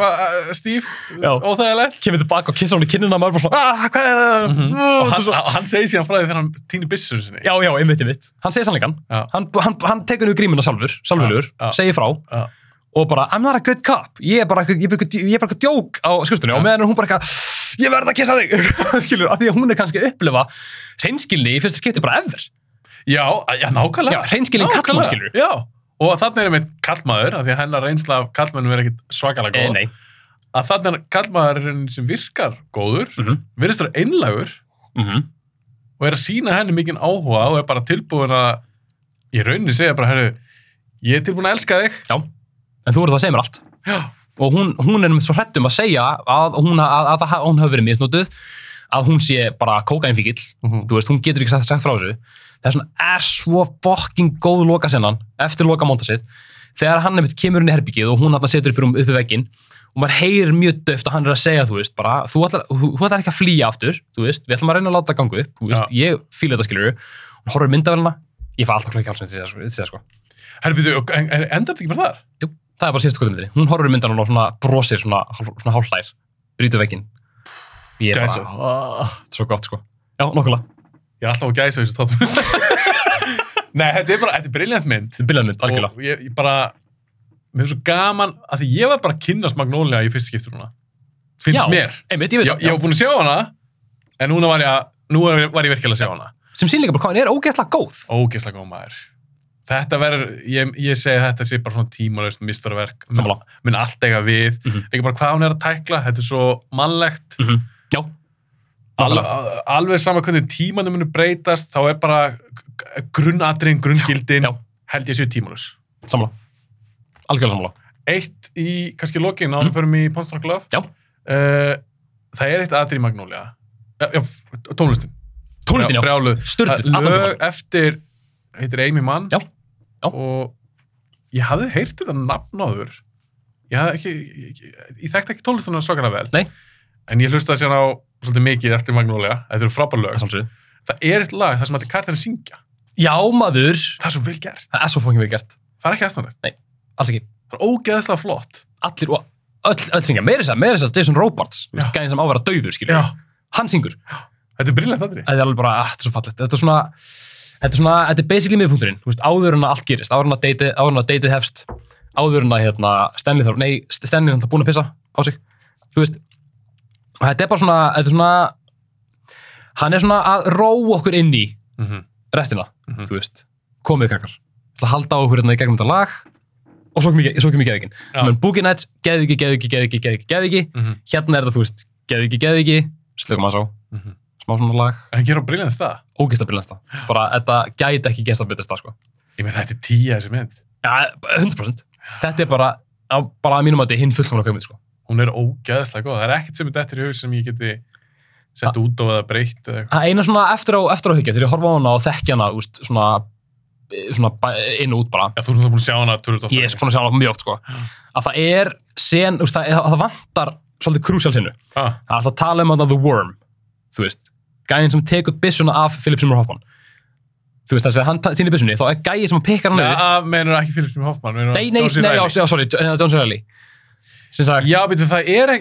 [SPEAKER 1] stíft,
[SPEAKER 2] Já.
[SPEAKER 1] óþægilegt.
[SPEAKER 2] kemur tilbaka og kissa hún í kinnina og maður bara svona, ah, hvað er það mm
[SPEAKER 1] Og hann, og hann segir síðan frá því þegar hann týnir byssur sinni.
[SPEAKER 2] já, já, einmitt, einmitt, hann segir sannleikan hann, hann, hann tekur nú grímuna sjálfur, sjálfurlegur,
[SPEAKER 1] Já, já.
[SPEAKER 2] segir frá
[SPEAKER 1] Já.
[SPEAKER 2] Og bara, I'm not a good cop ég er bara eitthvað- djók á skrifstunni og
[SPEAKER 1] Já.
[SPEAKER 2] meðan hún bara eitthvað ég verð að kissa þig, skilur, af því að hún er kannski að upplifa hreinskilni í fyrsta skipti bara ever
[SPEAKER 1] Já, já, nákvæmlega. Nákvæmlega.
[SPEAKER 2] kallmann, skilurðu.
[SPEAKER 1] Já, og þannig er einmitt kallmaður, af því að hennar reynsla af kallmannum er ekkit svakalega góð.
[SPEAKER 2] nei,
[SPEAKER 1] Að þannig er kallmaðurinn sem virkar góður,
[SPEAKER 2] Mhm.
[SPEAKER 1] virðist vera einlagur,
[SPEAKER 2] mm -hmm.
[SPEAKER 1] og er að sína henni mikinn áhuga og er bara tilbúin að í rauninni segja bara, herru, ég er tilbúin að elska þig.
[SPEAKER 2] Já, en þú verður það að segja mér allt.
[SPEAKER 1] Já.
[SPEAKER 2] Og hún, hún er svo hrættum að segja að hún, að, að, að hún hafi verið misnotuð, að hún sé bara kókainfíkil,
[SPEAKER 1] Mhm.
[SPEAKER 2] þú veist, hún getur ekki sagt, sagt frá þessu. Það er svona, er svo fucking góð loka sennan, eftir loka montasið, þegar hann einmitt kemur inn í herbyggið og hún hann setur upp, um- upp í vegginn og maður heyrir mjög döft að hann er að segja, þú veist, bara, þú ætlar, þú, þú ætlar ekki að flýja aftur, þú veist, við ætlum að reyna að láta það ganga upp, þú veist, ég fíla þetta skilur, hún horfir myndavélina, ég fæ alltaf hálsinn til þess- til þess, sko.
[SPEAKER 1] Herru, byrju, en, en endar þetta ekki bara þar?
[SPEAKER 2] Jú, það er bara síðastu kvöldumyndri. Hún horfir í myndan og svona brosir svona, svona hálflær, brýtur vegginn. Ég er
[SPEAKER 1] Gæsa.
[SPEAKER 2] bara, ah, svo gott sko. Já, nokkulega.
[SPEAKER 1] Ég er alltaf að gæsa þessu tóttum. Nei, þetta er bara, þetta er briljant mynd.
[SPEAKER 2] Þetta er byrjað mynd, algjörlega.
[SPEAKER 1] Og ég, ég bara, mér finnst svo gaman, að því ég var bara að kynnast Magnolia í fyrst skiptur núna. Finnst
[SPEAKER 2] Já,
[SPEAKER 1] mér.
[SPEAKER 2] Einmitt, ég veit
[SPEAKER 1] Ég,
[SPEAKER 2] það.
[SPEAKER 1] ég var búin að sjá hana, en núna var ég, að, nú var ég virkilega að sjá hana.
[SPEAKER 2] Sem sýnleika bara hvað hann er ógeðslega góð.
[SPEAKER 1] Ógeðslega góð maður. Þetta verður, ég, ég segi þetta sé bara svona tímalaust mistarverk.
[SPEAKER 2] Sammála.
[SPEAKER 1] Minn allt eiga við.
[SPEAKER 2] Mhm.
[SPEAKER 1] Ekki bara hvað hún er að tækla, þetta er svo mannlegt.
[SPEAKER 2] Mm Já.
[SPEAKER 1] Al,
[SPEAKER 2] Nákvæmlega.
[SPEAKER 1] alveg sama hvernig tímanum munu breytast, þá er bara grunnadrin, grunngildin,
[SPEAKER 2] Já.
[SPEAKER 1] held ég séu tímalus.
[SPEAKER 2] Sammála. Algjörlega sammála.
[SPEAKER 1] Eitt í, kannski lokin, áður
[SPEAKER 2] Mhm.
[SPEAKER 1] förum í Ponstrak Love.
[SPEAKER 2] Já.
[SPEAKER 1] Uh, það er eitt aðri í já, tónlistin.
[SPEAKER 2] Tónlistin, já.
[SPEAKER 1] Brjáluð.
[SPEAKER 2] Tímann.
[SPEAKER 1] eftir, heitir Amy Mann.
[SPEAKER 2] Já, já.
[SPEAKER 1] Og ég hafði heyrt þetta nafn áður. Ég ekki, ég, ég, þekkti ekki tónlistina svakalega vel.
[SPEAKER 2] Nei.
[SPEAKER 1] En ég hlustaði sér á svolítið mikið eftir Magnolia. Þetta eru frábær lög.
[SPEAKER 2] Það er.
[SPEAKER 1] Það er eitt lag þar sem allir kartar að syngja.
[SPEAKER 2] Já, maður.
[SPEAKER 1] Það er svo vel gert.
[SPEAKER 2] Það er svo fókin við gert.
[SPEAKER 1] Það er ekki aðstæðanlegt.
[SPEAKER 2] Alls ekki.
[SPEAKER 1] Það er ógeðslega flott.
[SPEAKER 2] Allir og öll, öll syngja. Meira þess að, meira þess að Jason Robards,
[SPEAKER 1] Já.
[SPEAKER 2] gæðin sem á að vera dauður, skilur. Hann syngur.
[SPEAKER 1] Þetta er briljant aðri.
[SPEAKER 2] Þetta er alveg bara, ah, þetta er svo fallegt. Þetta er svona, þetta er svona, þetta er basically miðpunkturinn, þú veist, áður en að allt gerist, áður en að deytið, áður en að deytið hefst, áður en að, hérna, Stanley þarf, nei, Stanley er náttúrulega búin að pissa á sig, þú veist, og þetta er bara svona, þetta er svona, hann er svona að ró okkur inn í
[SPEAKER 1] Mm -hmm.
[SPEAKER 2] restina,
[SPEAKER 1] Mhm.
[SPEAKER 2] þú veist, komið krakkar, til að halda á okkur hérna í gegnum þetta lag, og svo kemur geðvikinn.
[SPEAKER 1] Já.
[SPEAKER 2] Menn Boogie Nights, geðviki, geðviki, geðviki, geðviki,
[SPEAKER 1] Mm -hmm.
[SPEAKER 2] hérna er þetta, þú veist, geðviki, geðviki, slökum að sá, smá svona lag,
[SPEAKER 1] En hér á briljant stað.
[SPEAKER 2] ógist að briljansta. Bara, þetta gæti ekki að byrja stað, sko.
[SPEAKER 1] Ég með þetta er tíja þessi mynd.
[SPEAKER 2] Já, 100%. Þetta er bara, á, bara að mínum að þetta er hinn fullkomna kaumið, sko.
[SPEAKER 1] Hún er ógeðslega góð. Það er ekkert sem er dettur í hug sem ég geti sett út á eða breytt eða eitthvað.
[SPEAKER 2] Það eina svona eftir á, eftir á hyggja, þegar ég horfa á hana og þekki hana, úst, svona, eh, svona inn og út bara.
[SPEAKER 1] Já, þú er náttúrulega búin að sjá hana 2008.
[SPEAKER 2] Ég er búin að sjá hana mjög oft, sko. Að það er sen, úst, það, það vantar svolítið krúsjál sinnu.
[SPEAKER 1] Ah,
[SPEAKER 2] Það er alltaf að tala um hana The Worm, þú veist. Gæðin sem tekur byssuna af Philip Seymour Hoffman. Þú veist, þess að hann týnir byssunni, þá er gæði sem að pikkar hann
[SPEAKER 1] Nei,
[SPEAKER 2] upp.
[SPEAKER 1] að meinur ekki Philip Seymour Hoffman.
[SPEAKER 2] Nei, nei,
[SPEAKER 1] C.
[SPEAKER 2] nei, já, sorry, hérna, John C. Reilly.
[SPEAKER 1] Já, betur það er.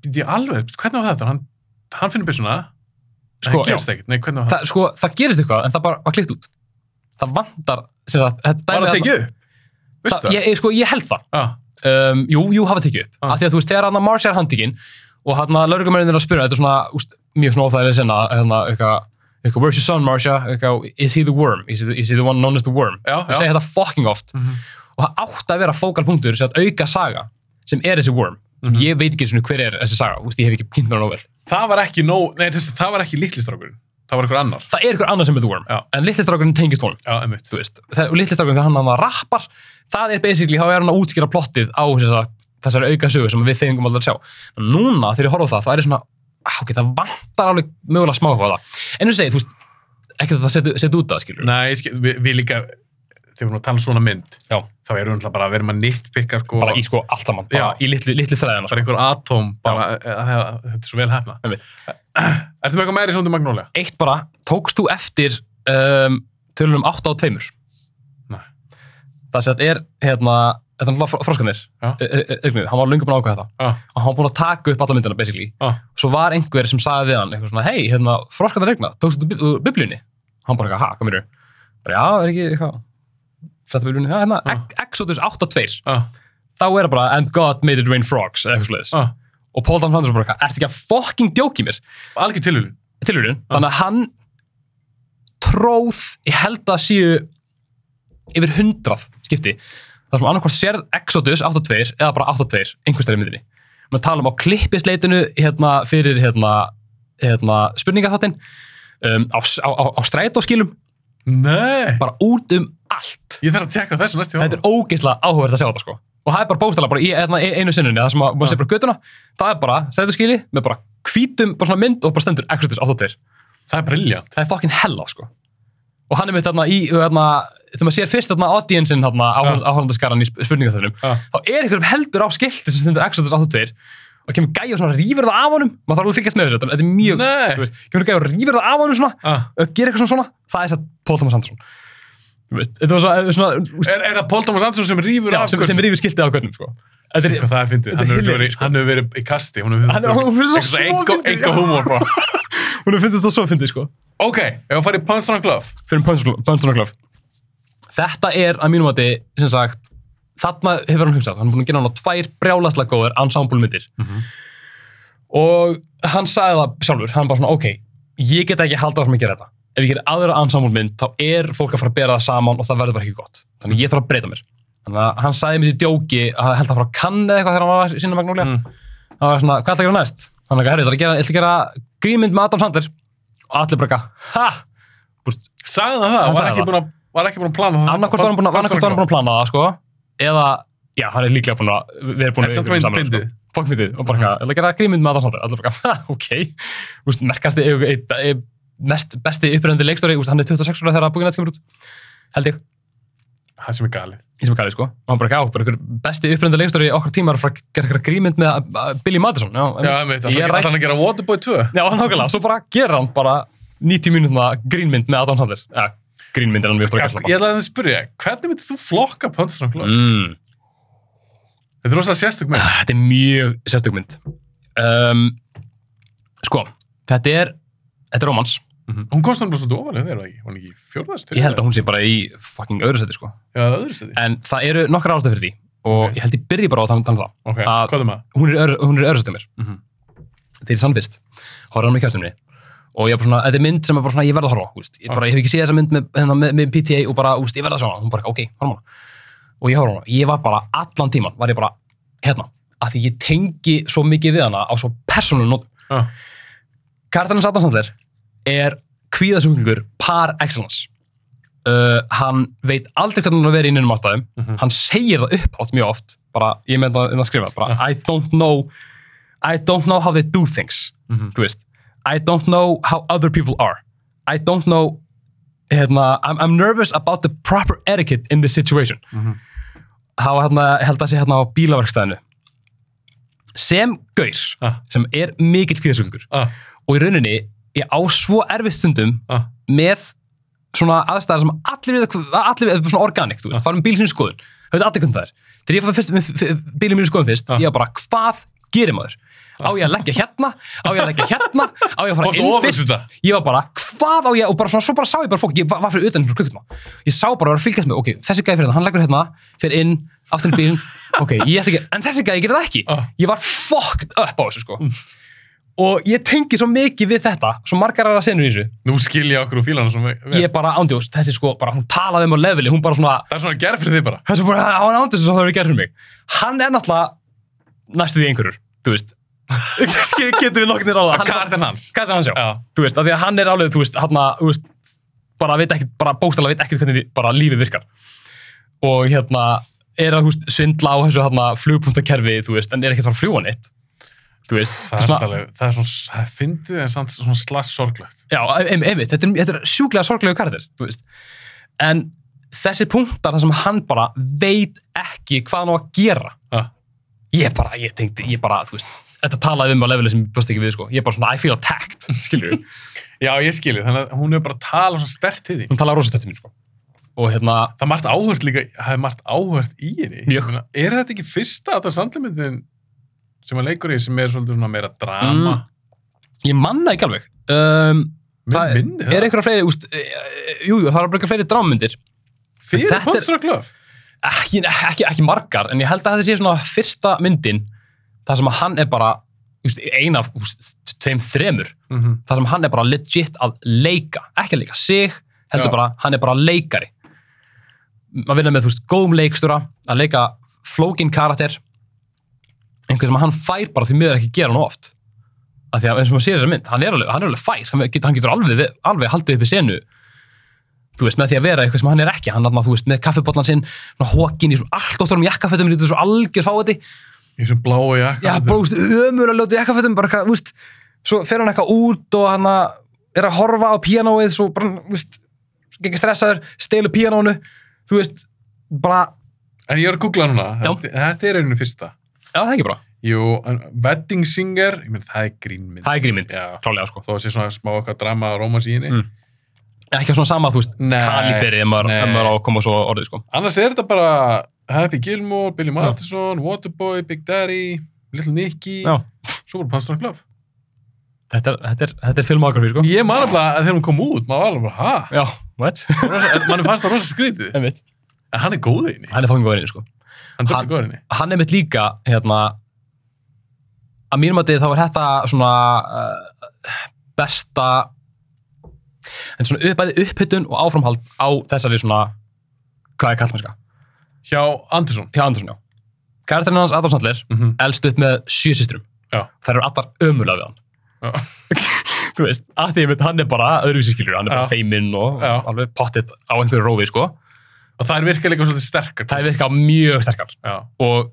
[SPEAKER 1] Býtti ég alveg, hvernig var þetta? Hann, hann finnur byssuna.
[SPEAKER 2] Sko,
[SPEAKER 1] það gerist ekkert. Nei, hvernig var það?
[SPEAKER 2] það, sko, það gerist eitthvað, en það bara var klikt út. Það þetta
[SPEAKER 1] Var það
[SPEAKER 2] að-
[SPEAKER 1] tekið upp?
[SPEAKER 2] Það,
[SPEAKER 1] það?
[SPEAKER 2] ég, sko, ég held það.
[SPEAKER 1] Já,
[SPEAKER 2] Um, jú, jú, hafa tekið upp.
[SPEAKER 1] Ah.
[SPEAKER 2] Af því að þú veist, þegar hann að Marcia er handikinn og hann að laurugumennir er að spyrja, þetta er svona, úst, mjög svona óþægilega sinna, hérna, eitthvað, eitthvað, where's your son, Marcia? Eitthvað, is he the worm? Is he the, is he the one known as the worm?
[SPEAKER 1] já,
[SPEAKER 2] Það segja þetta fucking oft.
[SPEAKER 1] Mhm.
[SPEAKER 2] Og það átti að vera fókalpunktur sem að auka saga sem er þessi worm.
[SPEAKER 1] Mhm.
[SPEAKER 2] Ég veit ekki svona hver er þessi saga, úst, ég hef ekki kynnt mér hann óvel.
[SPEAKER 1] Það var ekki nóg... Nei, þess, það var ekki litlistrákurinn. Það var einhver annar.
[SPEAKER 2] Það er ykkur annar sem er the worm,
[SPEAKER 1] Já.
[SPEAKER 2] en litlistrákurinn tengist honum. Og litlistrákurinn þegar hann hann rappar, það er basically, þá er hann að útskýra plottið á þessar, þessari auka sögu sem við fengum alltaf að sjá. Núna, þegar ég horfa það, það er svona, ok, það vantar alveg mögulega smá hvað það. En þú segir, þú veist, ekki að það setja set út það, skilur.
[SPEAKER 1] Nei, skil, við, við líka, þegar við erum að tala um svona mynd,
[SPEAKER 2] Já.
[SPEAKER 1] þá erum við náttúrulega bara að vera með nýttbyggar, sko,
[SPEAKER 2] Bara í sko allt saman, bara
[SPEAKER 1] Já.
[SPEAKER 2] í litlu, litlu þræðina.
[SPEAKER 1] bara einhver atóm, bara, að, að, að, þetta er svo vel hefna.
[SPEAKER 2] Einmitt.
[SPEAKER 1] Ertu með eitthvað meiri svona til Magnolia?
[SPEAKER 2] Eitt bara, tókst þú eftir um, tölunum 8 á tveimur?
[SPEAKER 1] Nei.
[SPEAKER 2] Það sem er, hérna, þetta er náttúrulega froskanir,
[SPEAKER 1] Já.
[SPEAKER 2] augnir, hann var lungu búin að ákvæða þetta.
[SPEAKER 1] Já,
[SPEAKER 2] og hann var búin að taka upp alla myndina basically
[SPEAKER 1] já,
[SPEAKER 2] svo var einhver sem sagði við hann eitthvað svona, hei, hérna, froskarnar regna, tókstu þetta úr biblíunni? Hann bara ha, hvað myrur? Bara, já, er ekki eitthvað, þetta biblíunni, já, hérna, Exodus 8.2,
[SPEAKER 1] já,
[SPEAKER 2] þá er það bara, and God made it rain frogs, eitthvað sliðis.
[SPEAKER 1] já.
[SPEAKER 2] Og Paul Thomas Anderson bara ertu ekki að fucking djóki mér?
[SPEAKER 1] Algjör tilhjulun.
[SPEAKER 2] Tilhörun, þannig að hann tróð, ég held að séu yfir hundrað skipti, þar sem annarkvæmt sérð Exodus 8.2 eða bara 8.2, einhvers stær í myndinni. Við tala um á klippisleitinu hérna, fyrir hérna, hérna, spurningaþáttinn um, á, á, á, á strætóskilum,
[SPEAKER 1] Nei.
[SPEAKER 2] bara út um allt.
[SPEAKER 1] Ég þarf að tjekka þessu næstu
[SPEAKER 2] Þetta er ógeðslega áhugavert að sjá þetta sko. Og það er bara bókstala bara í eina, einu sinnunni, það sem að maður sé bara göttuna, það er bara strætóskili með bara hvítum, bara mynd og bara stendur Exodus 82.
[SPEAKER 1] Það er briljant.
[SPEAKER 2] Það er fucking hella sko. Og hann er mitt þarna í, þarna, þegar maður sér fyrst audiencein áhörndaskaran í spurningaþörnum, þá er einhverjum heldur á skilti sem stendur Exodus 82 og kemur gæja og rýfur það af honum. Maður þarf alveg að fylgjast með þessu, þetta er mjög kemur gæja og rýfur það af honum svona og gerir eitthvað svona það er satt Paul Thomas Anderson. Svona, svona
[SPEAKER 1] Er, er það Paul Thomas Anderson sem rýfur
[SPEAKER 2] já,
[SPEAKER 1] af
[SPEAKER 2] sem, sem rýfur skiltið á gönnum sko. er,
[SPEAKER 1] Hvað það er fyndið. Hann hefur verið,
[SPEAKER 2] sko.
[SPEAKER 1] hann hefur verið í kasti. Hún hefur
[SPEAKER 2] Hann er- hún svo fyndið,
[SPEAKER 1] Enga
[SPEAKER 2] fyndist það svo fyndið sko.
[SPEAKER 1] Ok, ef að fara í Punch
[SPEAKER 2] fyrir Punch Glove þetta er að mínum að sem sagt, þarna hefur hann hugsað hann er búin að gera hann á tvær brjálæslega góður ensemble myndir
[SPEAKER 1] Mhm.
[SPEAKER 2] og hann sagði það sjálfur hann bara svona, ok, ég get ekki halda áfram að gera þetta ef ég gerir aðra ensemble mynd þá er fólk að fara að bera það saman og það verður bara ekki gott þannig ég þarf að breyta mér þannig að hann sagði mér í djóki að held að fara að kann eða eitthvað þegar hann var að sína Magnólia
[SPEAKER 1] Mm.
[SPEAKER 2] það var svona, hvað ætla að gera næst? þannig að það er gera, ég ætla að gera grínmynd með Adam Sandler og allir bara ha!
[SPEAKER 1] Sagði hann það?
[SPEAKER 2] Hann
[SPEAKER 1] Var ekki
[SPEAKER 2] það.
[SPEAKER 1] búin að, var ekki búin að plana það?
[SPEAKER 2] annarkvort var hann búin að, annarkvort var hann búin að plana það, sko eða, já, hann er líklega búin að við erum búin að
[SPEAKER 1] er
[SPEAKER 2] saman, sko. Fokkmyndið, og bara ætla að gera grínmynd með Sandler allir bara ok Úst, merkasti, e, e, mest besti uppröndi leikstjóri, úst, hann er 26 ára þegar búin að kemur út held ég,
[SPEAKER 1] Það sem er galið.
[SPEAKER 2] í sem er galið, sko og hann bara ekki á, bara besti uppröndi leikstjóri í okkar tíma er að að gera grínmynd með Billy Madison, já,
[SPEAKER 1] Já, ég veit,
[SPEAKER 2] ég
[SPEAKER 1] það
[SPEAKER 2] rætt
[SPEAKER 1] er að gera Waterboy 2.
[SPEAKER 2] Já, nákvæmlega, svo bara gera hann bara 90 mínútna grínmynd með Adam Sandler. Ja, grínmynd er hann mjög
[SPEAKER 1] Já,
[SPEAKER 2] stór
[SPEAKER 1] ég ætlaði að spyrja, hvernig myndir þú flokka Punch Drunk Glove?
[SPEAKER 2] mm.
[SPEAKER 1] Þetta er rosalega sérstök með.
[SPEAKER 2] Þetta er mjög sérstök mynd. Um, sko, þetta er, þetta er romans.
[SPEAKER 1] Hún komst bara svolítið ofalega þegar, ekki? Hún er ekki fjórðast?
[SPEAKER 2] Ég held að hún sé bara í fucking öðru seti, sko.
[SPEAKER 1] Já, það öðru seti.
[SPEAKER 2] En það eru nokkra ástæð fyrir því og
[SPEAKER 1] Ok.
[SPEAKER 2] ég held ég byrji bara á að tala um það.
[SPEAKER 1] Ok,
[SPEAKER 2] að-
[SPEAKER 1] hvað er maður?
[SPEAKER 2] Hún er, í öðru- er í setið mér.
[SPEAKER 1] Mhm.
[SPEAKER 2] Þegar ég sannfist, horfði hann með kjæftunni og ég er bara svona, þetta er mynd sem er bara svona, ég verð að horfa úst. Ég, bara, ég hef ekki séð þessa mynd með, hérna, með, með PTA og bara, úst, ég verð að sjá hana. Hún bara, ok, horfum hana. Og ég horfði á hana. Ég var bara, allan tíman, var ég bara, hérna, að því ég tengi svo mikið við hana á svo persónulegum nótum.
[SPEAKER 1] Já.
[SPEAKER 2] Karakterinn Satan Sandler er kvíðasjúklingur par excellence. Uh, hann veit aldrei hvernig hann er að vera í innum áttæðum.
[SPEAKER 1] Mhm.
[SPEAKER 2] Hann segir það upphátt mjög oft. Bara, ég með það inn að skrifa, bara, I don't know I don't know how they do things.
[SPEAKER 1] Mhm.
[SPEAKER 2] Þú veist, I don't know how other people are. I don't know hérna, I'm, I'm nervous about the proper etiquette in this situation.
[SPEAKER 1] Mhm.
[SPEAKER 2] Há hérna, held að sé hérna á bílaverkstæðinu. Sem gaur,
[SPEAKER 1] Ah,
[SPEAKER 2] sem er mikill kvíðasjúklingur
[SPEAKER 1] ah,
[SPEAKER 2] og í rauninni ég á svo erfitt stundum
[SPEAKER 1] ah.
[SPEAKER 2] með svona aðstæðar sem allir við, allir við, svona organic, þú veist, farum bíl sinni skoðun, veit allir hvernig það er. Þegar ég fann bílinn mínu skoðun fyrst,
[SPEAKER 1] Já.
[SPEAKER 2] ég var bara, hvað gerir maður? Á ég að leggja hérna? Á ég að leggja hérna? Á ég að fara inn fyrst? Ég var bara, hvað á ég, og bara svona, svo bara sá ég bara fólk, ég var fyrir utan einhvern klukkutma. Ég sá bara, að fylgjast með, ok, þessi gæði fyrir þetta, hann leggur hérna, fyrir inn, aftur í bílinn, ok, ég ætla ekki, en þessi gæði gerir það ekki.
[SPEAKER 1] Ah.
[SPEAKER 2] Ég var fucked up á þessu, sko. Og ég tengi svo mikið við þetta, svo margar aðra senur í þessu,
[SPEAKER 1] Nú skilja okkur úr fílana sem við...
[SPEAKER 2] ég bara ándjós, þessi sko, bara hún talaði um á leveli, hún bara svona,
[SPEAKER 1] Það er svona gerð fyrir þig bara.
[SPEAKER 2] þessi bara, hann ándjós sem það hefur gerð fyrir mig. Hann er náttúrulega næstu því einhverjur, þú veist. Getum við nokkurnir á það.
[SPEAKER 1] Kartinn hans.
[SPEAKER 2] Hvað er hann sjá?
[SPEAKER 1] Já.
[SPEAKER 2] Þú veist, af því að hann er alveg, þú veist, hann að, þú veist, bara veit ekkert, bara bókstala veit ekkert hvernig bara lífið virkar. Og hérna, er að, þú veist, svindla á þessu hérna flugpuntakerfi, þú veist, en er ekkert fara að fljúa neitt. Þú veist,
[SPEAKER 1] Það er svona, það er svona, það er fyndið en samt svona slags sorglegt.
[SPEAKER 2] Já, ein- einmitt, þetta er, þetta er sjúklega sorglegu karakter, þú veist. En þessi punktar þar sem hann bara veit ekki hvað hann á að gera.
[SPEAKER 1] Já.
[SPEAKER 2] Ég bara, ég tengdi, ég bara, þú veist, þetta talaði um á leveli sem ég búst ekki við, sko. Ég bara svona, I feel attacked, við.
[SPEAKER 1] Já, ég skilji, þannig að hún er bara að tala svona stert til því.
[SPEAKER 2] Hún talaði rosa stöttum mín, sko. Og hérna,
[SPEAKER 1] Það er margt áhört líka, það er margt áhört í henni.
[SPEAKER 2] Mjög.
[SPEAKER 1] Ég meina, Er þetta ekki fyrsta að það sandlemyndin sem að leikur í sem er svolítið svona meira drama?
[SPEAKER 2] ég manna ekki alveg. Um,
[SPEAKER 1] Mm.
[SPEAKER 2] það
[SPEAKER 1] Mér minni
[SPEAKER 2] er einhverja fleiri, úst, jú, jú, það er bara einhverja fleiri drámyndir.
[SPEAKER 1] Fyrir
[SPEAKER 2] þetta er-
[SPEAKER 1] Pótsra Glöf?
[SPEAKER 2] Ekki, ekki, ekki margar, en ég held að þetta sé svona fyrsta myndin, það sem að hann er bara, úst, ein af tveim þremur,
[SPEAKER 1] Mm -hmm.
[SPEAKER 2] það sem hann er bara legit að leika, ekki að leika sig, heldur
[SPEAKER 1] Já.
[SPEAKER 2] bara, hann er bara leikari. Maður vinna með, þú veist, góðum leikstjóra, að leika flókin karakter, einhver sem hann fær bara því miður ekki gera nú oft. af því að eins og maður sér þessa mynd, hann er alveg, hann er alveg fær hann getur, hann getur alveg, alveg haldið upp í senu þú veist, með því að vera eitthvað sem hann er ekki hann er þú veist, með kaffibotlan sinn hókin í svona allt ótturum jakkafötum lítur svo algjör fáiði,
[SPEAKER 1] Í þessum bláu jakka.
[SPEAKER 2] já, bara, þú veist, ömur að ljóta jakkafötum, bara þú veist svo fer hann eitthvað út og hann er að horfa á píanóið, svo bara, þú veist ekki stressaður, stelu píanónu þú veist, bara
[SPEAKER 1] En ég er að googla núna. Þetta, þetta er einu fyrsta.
[SPEAKER 2] já, það er ekki bara,
[SPEAKER 1] Jú, en Wedding Singer, ég meina það er grínmynd.
[SPEAKER 2] það er grímynd
[SPEAKER 1] Já.
[SPEAKER 2] klálega, sko,
[SPEAKER 1] Þó að sé svona smá okkar drama og rómans í henni.
[SPEAKER 2] Mm. ekki svona sama, þú veist
[SPEAKER 1] Nei.
[SPEAKER 2] kaliberi, ef maður,
[SPEAKER 1] Nei.
[SPEAKER 2] ef maður á að koma svo orðið, sko
[SPEAKER 1] Annars er þetta bara Happy Gilmore, Billy Madison, Waterboy, Big Daddy, Little Nicky,
[SPEAKER 2] já,
[SPEAKER 1] svo bara Panster Glove.
[SPEAKER 2] þetta er, þetta er, þetta er filmografi, sko
[SPEAKER 1] Ég man alveg að þegar hún kom út, maður var alveg bara, ha?
[SPEAKER 2] já, what?
[SPEAKER 1] Mann fannst það rosa skrítið.
[SPEAKER 2] Einmitt.
[SPEAKER 1] En hann er góður í henni.
[SPEAKER 2] hann er fokkin góður inn, sko
[SPEAKER 1] Hann dörfið góður í henni.
[SPEAKER 2] hann er mitt líka hérna að mínum að þá er þetta svona uh, besta en svona upp, bæði upphittun og áframhald á þessari svona hvað er kallmennska?
[SPEAKER 1] Hjá Andersson.
[SPEAKER 2] Hjá Andersson, já. Karakterinn hans Adam Sandler
[SPEAKER 1] Mm -hmm.
[SPEAKER 2] elst upp með sjö systrum.
[SPEAKER 1] Já.
[SPEAKER 2] Það eru allar ömulega við hann.
[SPEAKER 1] Já.
[SPEAKER 2] Þú veist, að því að hann er bara öðruvísi skilur, hann er bara feiminn og
[SPEAKER 1] Já.
[SPEAKER 2] alveg pottitt á einhverju rófi, sko.
[SPEAKER 1] Og það er virkilega líka svolítið sterkar.
[SPEAKER 2] Það er virkað mjög sterkar.
[SPEAKER 1] Já.
[SPEAKER 2] og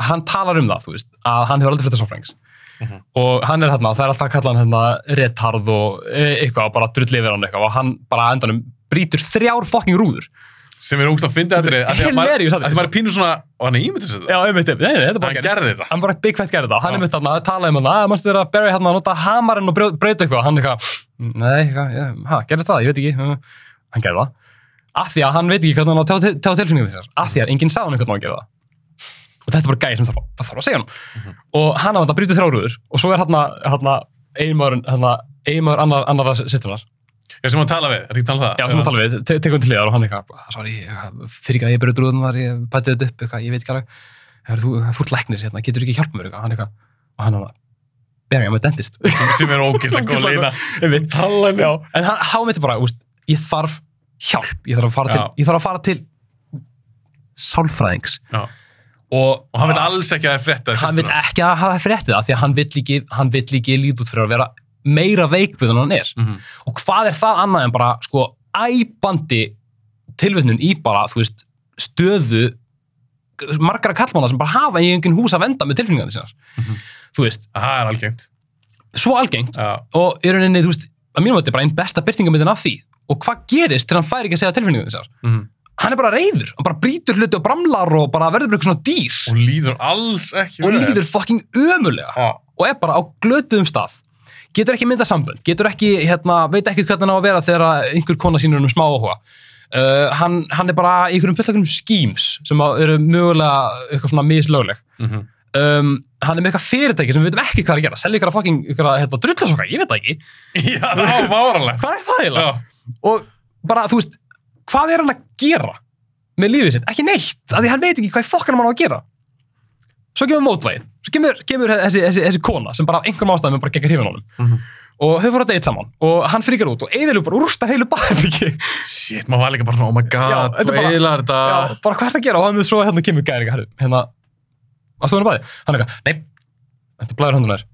[SPEAKER 2] hann talar um það, þú veist, að hann hefur aldrei flyttað sáfrængs
[SPEAKER 1] Mhm.
[SPEAKER 2] og hann er hérna, það er alltaf að kalla hann hérna retard og e- eitthvað bara drull yfir hann eitthvað og hann bara endanum brýtur þrjár fokking rúður
[SPEAKER 1] Sem er úgst að fyndi þetta. Að því maður er pínu svona, og hann er
[SPEAKER 2] nei, nei, þetta er bara
[SPEAKER 1] Hann gerði þetta.
[SPEAKER 2] hann bara big fett gerði það, hann er þarna að tala um hann, að mannstu þeirra að Barry hérna að nota hamarinn og brauta eitthvað, hann eitthvað nei, eitthvað, já, ha, gerði það, ég veit ekki. Uh, hann gerði það, af því að hann veit ekki hvernig hann á að tjá, tilfinningum þessar af því að enginn sagði hann hann það. Og þetta er bara gæði sem að- það þarf að segja hann
[SPEAKER 1] Mhm.
[SPEAKER 2] og hann á þetta brýtið þrjárúður og svo er hann að einmaður annar, sittunar
[SPEAKER 1] Já, sem hann tala við. Er þetta ekki tala um það?
[SPEAKER 2] já, sem að tala við, te tekum til hliðar og hann eitthvað sorry, fyrir ekki að ég breyta rúðunar ég bæti þetta upp, eitthvað, ég veit ekki alveg "Heyrðu, þú, þú ert læknir, hérna, getur ekki hjálpa mér eitthvað, hann eitthvað, og hann hann Björn, ég er með dentist
[SPEAKER 1] Sem, er ógeðslega góð lína.
[SPEAKER 2] Einmitt. Já, en hann há mitt bara, úst, ég þarf hjálp, ég þarf að fara til,
[SPEAKER 1] Já.
[SPEAKER 2] ég þarf að fara til sálfræðings
[SPEAKER 1] Já.
[SPEAKER 2] og,
[SPEAKER 1] Og hann vil alls ekki að það er frétta
[SPEAKER 2] hann vil ekki að hafa fréttið það því að hann vill ekki, hann vill ekki lítið út fyrir að vera meira veikbuð en hann er
[SPEAKER 1] Mm -hmm.
[SPEAKER 2] og hvað er það annað en bara sko æbandi tilvittnun í bara, þú veist, stöðu margara kallmána sem bara hafa í engin hús að venda með tilfinningandi sínar
[SPEAKER 1] Mhm.
[SPEAKER 2] þú veist,
[SPEAKER 1] Það er algengt.
[SPEAKER 2] svo algengt
[SPEAKER 1] Já.
[SPEAKER 2] og í rauninni, þú veist, að mínum þetta er bara einn besta byrtingamindin af því og hvað gerist til hann fær ekki að segja tilfinningandi sínar
[SPEAKER 1] Mm
[SPEAKER 2] hann er bara reyður, hann bara brýtur hluti og bramlar og bara verður bara eitthvað svona dýr
[SPEAKER 1] Og líður alls ekki
[SPEAKER 2] og
[SPEAKER 1] vel.
[SPEAKER 2] líður fucking ömulega
[SPEAKER 1] Já.
[SPEAKER 2] og er bara á glötuðum stað getur ekki mynda sambönd, getur ekki hérna, veit ekki hvernig hann á að vera þegar einhver kona sínur um smá áhuga uh, hann, hann er bara í einhverjum fulltakunum skíms sem eru mögulega eitthvað svona mislögleg
[SPEAKER 1] Mm -hmm.
[SPEAKER 2] um, hann er með eitthvað fyrirtæki sem við veitum ekki hvað er að gera selja ykkur að fucking ykkur að hérna, drullasoka, ég veit það ekki
[SPEAKER 1] Já, það var váranlegt.
[SPEAKER 2] hvað er það eiginlega? Og bara, þú veist, hvað er hann að gera með lífið sitt? Ekki neitt, af því hann veit ekki hvað í fokkanum hann á að gera svo kemur mótvægið svo kemur, kemur þessi, þessi, þessi kona sem bara af einhverjum ástæðum er bara geggar hrifin honum
[SPEAKER 1] Mhm.
[SPEAKER 2] og þau fóru að date saman og hann fríkar út og eðilur bara og rústar heilu barbyggi
[SPEAKER 1] Shit, maður var líka bara svona, oh my god,
[SPEAKER 2] Já, þetta
[SPEAKER 1] þú
[SPEAKER 2] er
[SPEAKER 1] eilar þetta.
[SPEAKER 2] Já, bara hvað er það að gera og hann með svo hérna kemur gæri hérna, að stóðinu bæði, hann er eitthvað, nei þetta blæður hundunar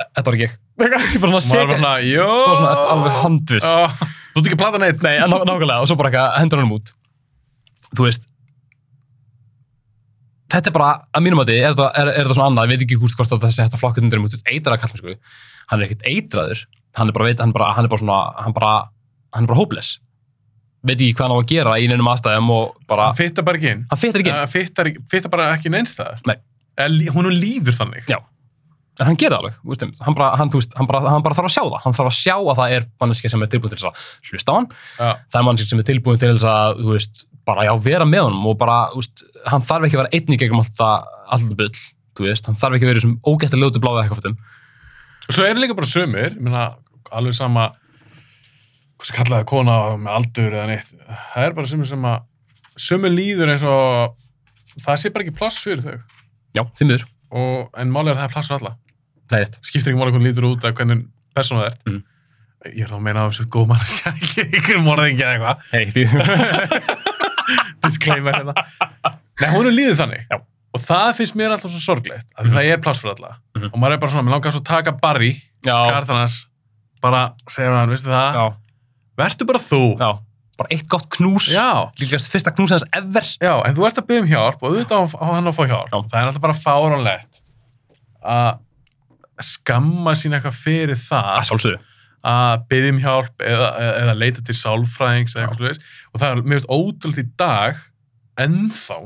[SPEAKER 2] þetta var ekki ég bara svona
[SPEAKER 1] bara jó.
[SPEAKER 2] bara svona, ertu alveg handviss
[SPEAKER 1] Já. Þú ert ekki að plata neitt.
[SPEAKER 2] Nei, ná, nákvæmlega, og svo bara hendur hann út. Þú veist, þetta er bara, að mínum að þið, er, þetta- er, er svona annað, ég veit ekki hvort hvort að þessi hætta flokkut undir um út, eitraða kallum, sko. Hann er ekkert eitraður, hann er bara, veit, hann er bara, hann er bara svona, hann bara, hann er bara hopeless. Veit ekki hvað hann á að gera í neinum aðstæðum og bara,
[SPEAKER 1] Hann fittar bara ekki inn.
[SPEAKER 2] hann fittir ekki inn.
[SPEAKER 1] Hann ekki- fittar bara ekki neins það.
[SPEAKER 2] Nei.
[SPEAKER 1] Hún líður þannig.
[SPEAKER 2] Já. En hann það alveg, veist, einmitt. hann bara, hann, veist, hann bara, hann bara þarf að sjá það. Hann þarf að sjá að það er manneskja sem er tilbúin til þess að hlusta á hann
[SPEAKER 1] Já.
[SPEAKER 2] það er mannskip sem er tilbúin til þess að veist, bara já, vera með honum og bara, veist, hann þarf ekki að vera einnig gegnum alltaf, alltaf bull, þú veist hann þarf ekki að vera í þessum ógætt að ljótu bláða eitthvað
[SPEAKER 1] Og svo er líka bara sömur, ég meina, alveg sama, hvað sem kallaði kona með aldur eða neitt. Það er bara sömur sem að, sömur líður eins og, það sé bara ekki pláss fyrir þau.
[SPEAKER 2] já,
[SPEAKER 1] Og, en málið er að það er pláss fyrir alla.
[SPEAKER 2] það er rétt
[SPEAKER 1] Skiptir ekki máli hvernig lítur út eða hvernig persónu það ert.
[SPEAKER 2] Mm.
[SPEAKER 1] Ég er þá að meina að þessu góð mannskja, ekki ykkur morðingi eða eitthvað.
[SPEAKER 2] hei, bí-
[SPEAKER 1] disclaimer hérna Nei, hún er líðið þannig
[SPEAKER 2] Já.
[SPEAKER 1] og það finnst mér alltaf svo sorglegt að það er pláss fyrir alla
[SPEAKER 2] Mhm.
[SPEAKER 1] og maður er bara svona, mér langar svo að taka Barry,
[SPEAKER 2] Já,
[SPEAKER 1] kartanars, bara segja hann, veistu það,
[SPEAKER 2] já,
[SPEAKER 1] vertu bara þú.
[SPEAKER 2] já. Bara eitt gott knús.
[SPEAKER 1] Já,
[SPEAKER 2] Líklegast fyrsta knús hans ever.
[SPEAKER 1] já, en þú ert að byggja um hjálp og auðvitað á, á hann að fá hjálp.
[SPEAKER 2] Já.
[SPEAKER 1] Það er alltaf bara fáránlegt að skamma sín eitthvað fyrir það.
[SPEAKER 2] Það sjálfsögðu.
[SPEAKER 1] Að byggja um hjálp eða, eða, leita til sálfræðings eða eitthvað slúðis og það er mjög ótrúlega í dag ennþá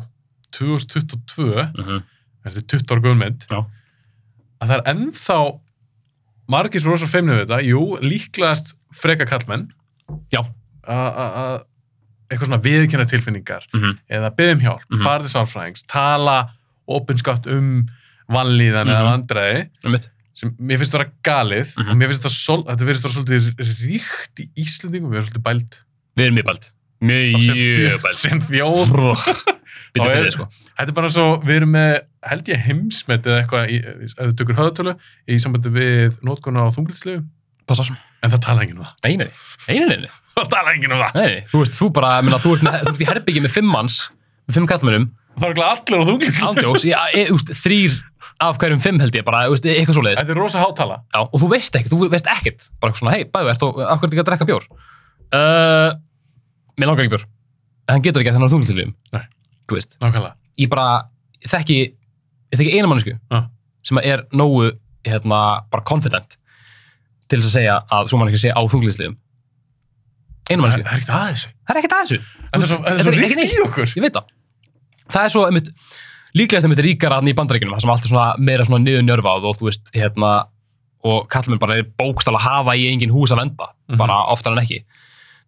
[SPEAKER 1] 2022
[SPEAKER 2] Mm -hmm.
[SPEAKER 1] þetta er 20 ára guðmynd
[SPEAKER 2] Já.
[SPEAKER 1] að það er ennþá margir svo rosa feimnið við þetta jú, líklegast freka kallmenn að- að að eitthvað svona viðkynna tilfinningar
[SPEAKER 2] Mm -hmm.
[SPEAKER 1] eða byggja um hjálp,
[SPEAKER 2] Mhm.
[SPEAKER 1] fara til sálfræðings tala opinskátt um vannlíðan eða
[SPEAKER 2] Mhm.
[SPEAKER 1] vandræði
[SPEAKER 2] Um mitt.
[SPEAKER 1] Sem mér finnst það vera galið
[SPEAKER 2] Mhm.
[SPEAKER 1] og mér finnst það sol, þetta það svolítið ríkt í Íslandingum, við erum svolítið bælt
[SPEAKER 2] Við erum mjög bælt. Mjög bælt.
[SPEAKER 1] sem þjóð
[SPEAKER 2] sko.
[SPEAKER 1] þetta er bara svo, við erum með held ég heimsmet eða eitthvað í- ef þú tökur höðatölu í sambandi við nótkun á
[SPEAKER 2] Passar.
[SPEAKER 1] en það tala enginn um það
[SPEAKER 2] Nei, nei, nei, nei, nei, nei.
[SPEAKER 1] það tala enginn um það
[SPEAKER 2] Nei, nei, þú veist, þú bara, minna, þú ert í herbyggi með fimm manns, með fimm kallmennum,
[SPEAKER 1] það er ekki allir á þunglitsliðum
[SPEAKER 2] ándjóks, þrýr af hverjum fimm held ég bara, úst, eitthvað svoleiðis.
[SPEAKER 1] þetta er rosa hátala
[SPEAKER 2] Já, og þú veist ekkert, þú veist ekkert, bara eitthvað svona, hei, bæðu, ertu, hverju ekki að drekka bjór? Uh, mér langar ekki bjór. En hann getur ekki að þennan þunglindilíum.
[SPEAKER 1] Nei.
[SPEAKER 2] Þú veist,
[SPEAKER 1] nákvæmlega,
[SPEAKER 2] ég bara, ég þekki, ég þekki eina mannesku
[SPEAKER 1] Já.
[SPEAKER 2] sem er nógu, hérna, bara confident til þess að segja að svo manneski sé á þunglindilíum. Eina
[SPEAKER 1] það
[SPEAKER 2] mannesku.
[SPEAKER 1] er ekkert aðeins
[SPEAKER 2] Það er ekkert að þessu.
[SPEAKER 1] þetta er svo, er svo
[SPEAKER 2] er ekki
[SPEAKER 1] ríkt
[SPEAKER 2] neitt.
[SPEAKER 1] í okkur
[SPEAKER 2] Ég veit það. Það er svo, einmitt, líklegast einmitt ríkara í bandaríkjunum, það sem allt er svona meira svona niður njörfað og þú veist, hérna, og kallmenn bara er bókstala að hafa í engin hús að venda,
[SPEAKER 1] Mhm.
[SPEAKER 2] bara oftar en ekki.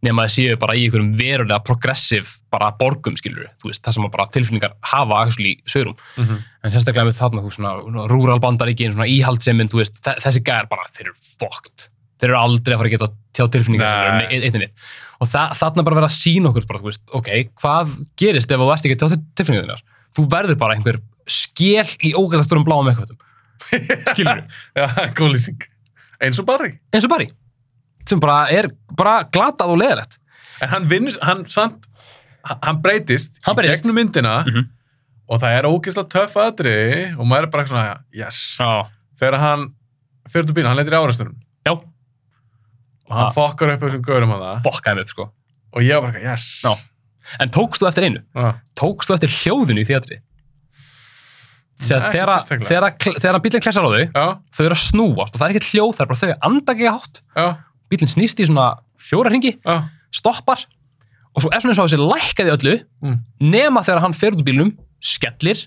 [SPEAKER 2] Nefn að það séu bara í einhverjum verulega progressiv bara borgum, skilur þú veist, það sem bara tilfinningar hafa actually sögurum.
[SPEAKER 1] Mhm.
[SPEAKER 2] En sérstaklega með þarna, rural bandaríkin, svona íhaldseminn, þú veist, þe- þessi gæðar bara, þeir eru fucked. Þeir eru aldrei að fara að geta tjá tilfinningar
[SPEAKER 1] Nei.
[SPEAKER 2] sem eru eitt og þarna bara verið að sína okkur bara, veist, ok, hvað gerist ef þú ert ekki tilfinningar þínar? Þú verður bara einhver skél í ógæðasturum bláum eitthvað. Skilur þú?
[SPEAKER 1] já, góð lýsing eins og Barry
[SPEAKER 2] Eins og Barry. Sem bara er bara glatað og leðilegt.
[SPEAKER 1] en hann vinnur, hann hann breytist,
[SPEAKER 2] Hann breytist.
[SPEAKER 1] gegnum myndina
[SPEAKER 2] Mhm.
[SPEAKER 1] og það er ógeðslega töff aðri og maður er bara svona, yes
[SPEAKER 2] Já.
[SPEAKER 1] þegar hann fyrir út úr bílinn, hann leitir í árastunum. Og hann fokkar upp þessum gaurum að það
[SPEAKER 2] Bokkaði mig upp, sko.
[SPEAKER 1] og ég var bara, yes
[SPEAKER 2] Já. En tókstu eftir einu?
[SPEAKER 1] Já.
[SPEAKER 2] Tókstu eftir hljóðinu í
[SPEAKER 1] ekkert
[SPEAKER 2] Þegar bílinn klessar á þau,
[SPEAKER 1] já,
[SPEAKER 2] þau eru að snúast og það er ekkert hljóð, það er bara þau anda ekki hátt.
[SPEAKER 1] já,
[SPEAKER 2] Bílinn snýst í svona fjóra ringi, stoppar og svo er svona eins og þessi lækkaði öllu
[SPEAKER 1] Mm.
[SPEAKER 2] nema þegar hann fer út úr bílnum, skellir,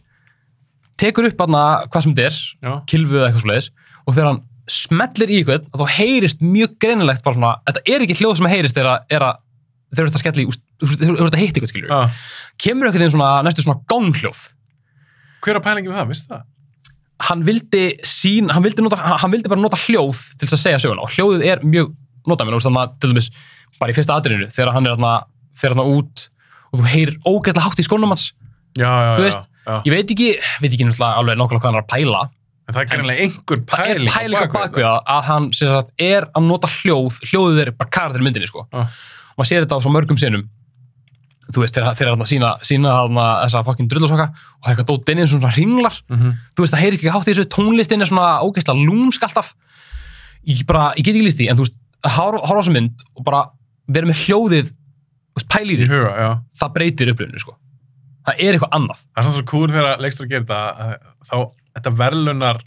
[SPEAKER 2] tekur upp aðna hvað sem þetta er, kilfu eða eitthvað svoleiðis og þegar hann smellir í eitthvað þá heyrist mjög greinilegt bara svona, þetta er ekki hljóð sem heyrist þegar þeir eru þetta skelli, þeir eru þetta að hitta eitthvað skilur.
[SPEAKER 1] já.
[SPEAKER 2] Kemur eitthvað inn svona, næstu svona gánhljóð.
[SPEAKER 1] hver er pælingi með það, veistu það?
[SPEAKER 2] Hann vildi sín, hann vildi, nota, hann vildi bara nota hljóð til þess að segja söguna og hljóðið er mjög notamenn, þannig að til dæmis bara í fyrsta aðrinu þegar hann er þarna, út og þú heyrir ógætlega hátt í skónum hans.
[SPEAKER 1] já, já,
[SPEAKER 2] Þú veist,
[SPEAKER 1] já.
[SPEAKER 2] Ég veit ekki, veit ekki alveg nákvæmlega hvað hann er að pæla,
[SPEAKER 1] en það er greinlega einhver
[SPEAKER 2] það er
[SPEAKER 1] pæling
[SPEAKER 2] pæling á bakvið það að hann sagt, er að nota hljóð hljóðið er bara karakter í myndinni sko.
[SPEAKER 1] Já.
[SPEAKER 2] og maður sér þetta á svo mörgum sinnum þú veist, þegar þeir eru að sína, sína þessa fokkin drullasokka og það er eitthvað dótt inn eins og svona ringlar
[SPEAKER 1] mm -hmm.
[SPEAKER 2] þú veist, það heyrir ekki hátt í þessu tónlistin er svona ógeðslega lúmsk alltaf ég bara, ég get ekki líst í, en þú veist horfa á þessa mynd og bara vera með hljóðið þú veist, pæli í
[SPEAKER 1] í huga,
[SPEAKER 2] það breytir upplifinu sko. Það er eitthvað annað
[SPEAKER 1] það er svona svo kúr þegar leikstur að gera þetta þá, þetta verðlunar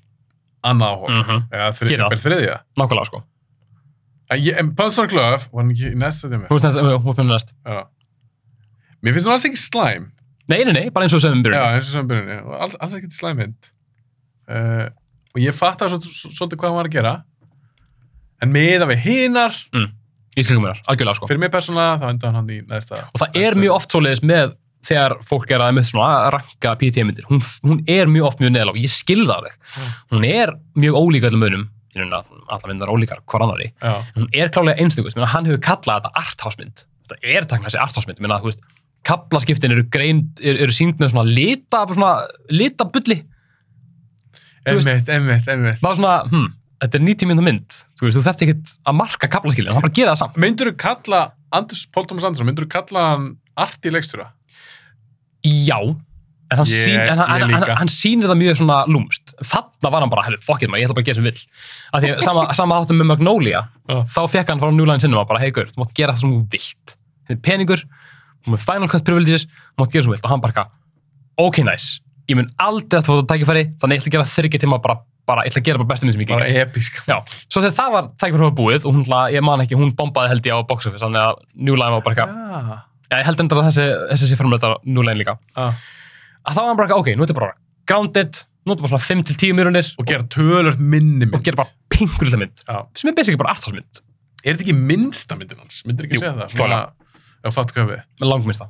[SPEAKER 1] annað áhór,
[SPEAKER 2] mm -hmm.
[SPEAKER 1] eða þrið, þriðja
[SPEAKER 2] nákvæmlega sko.
[SPEAKER 1] en, Panzer Glove, var hann ekki í næsta tími?
[SPEAKER 2] það er næst.
[SPEAKER 1] Mér finnst hún alls ekki slæm.
[SPEAKER 2] nei, nei, nei, bara eins og sögum um
[SPEAKER 1] Já,
[SPEAKER 2] byrjun
[SPEAKER 1] eins og sem byrjunni. Alls, alls ekki slæmynd. Uh, og ég fatt að svolítið hvað hann var að gera. En miða við hinar,
[SPEAKER 2] í skilgum mér, algjörlega sko.
[SPEAKER 1] fyrir mig persónulega, þá endaði hann í neðsta.
[SPEAKER 2] og það er mjög oft svoleiðis með þegar fólk er að með svona að ranka PT-myndir, hún, hún er mjög oft mjög neðal og ég skilða það
[SPEAKER 1] Mm.
[SPEAKER 2] hún er mjög ólíka öllum munum allar myndar ólíkar hvar annari
[SPEAKER 1] Já,
[SPEAKER 2] hún er klálega einstakust, menn hann hefur kallað þetta arthouse-mynd, þetta er takna þessi arthouse-mynd menn að, þú veist, kaplaskiptin eru eru, eru sínd með svona lita svona litabulli,
[SPEAKER 1] einmitt, einmitt.
[SPEAKER 2] það er svona, hm þetta er 90 mynda mynd, þú veist, þú þarft ekkert að marka kaplaskilin, hann bara gera það samt
[SPEAKER 1] Myndur þú kalla, Anders, Pól Thomas Andersson, myndur þú kalla hann arti leikstjóra?
[SPEAKER 2] Já, en hann,
[SPEAKER 1] Ég-
[SPEAKER 2] sín, en hann, hann, hann, sýnir það mjög svona lúmst þarna var hann bara, hefði, fuck it maður, ég ætla bara að gera sem vill. Af því að sama, sama áttum með Magnolia
[SPEAKER 1] Já.
[SPEAKER 2] þá fekk hann frá New Line Cinema bara, hei gaur, þú mátt gera það sem þú vilt. Þetta er peningur, þú með Final Cut privileges þú mátt gera sem þú vilt. Og hann bara, ok nice, ég mun aldrei að þú fótt að tækifæri þannig ég ætla að gera þryggja tíma bara, bara, ég ætla að gera bara bestu minn sem ég
[SPEAKER 1] Bara
[SPEAKER 2] get
[SPEAKER 1] episk.
[SPEAKER 2] Já, svo þegar það var tækifæri var búið og hún, ég man ekki, hún bombaði held ég á box office þannig að New Line var bara eitthvað
[SPEAKER 1] Já.
[SPEAKER 2] ég held endur að þessi, þessi sé framleita Line líka
[SPEAKER 1] Já.
[SPEAKER 2] að þá var hann bara, ok, nú er þetta bara grounded, nú er þetta bara svona 5-10 mjörunir
[SPEAKER 1] Og gera tölvört minni mynd.
[SPEAKER 2] og gera bara pingulega mynd
[SPEAKER 1] Já.
[SPEAKER 2] sem er basically bara arthouse-mynd
[SPEAKER 1] Er þetta ekki minnsta myndin hans? Myndir ekki
[SPEAKER 2] Jú,
[SPEAKER 1] segja það?
[SPEAKER 2] klárlega.
[SPEAKER 1] Já, fattu hvað við.
[SPEAKER 2] með langminnsta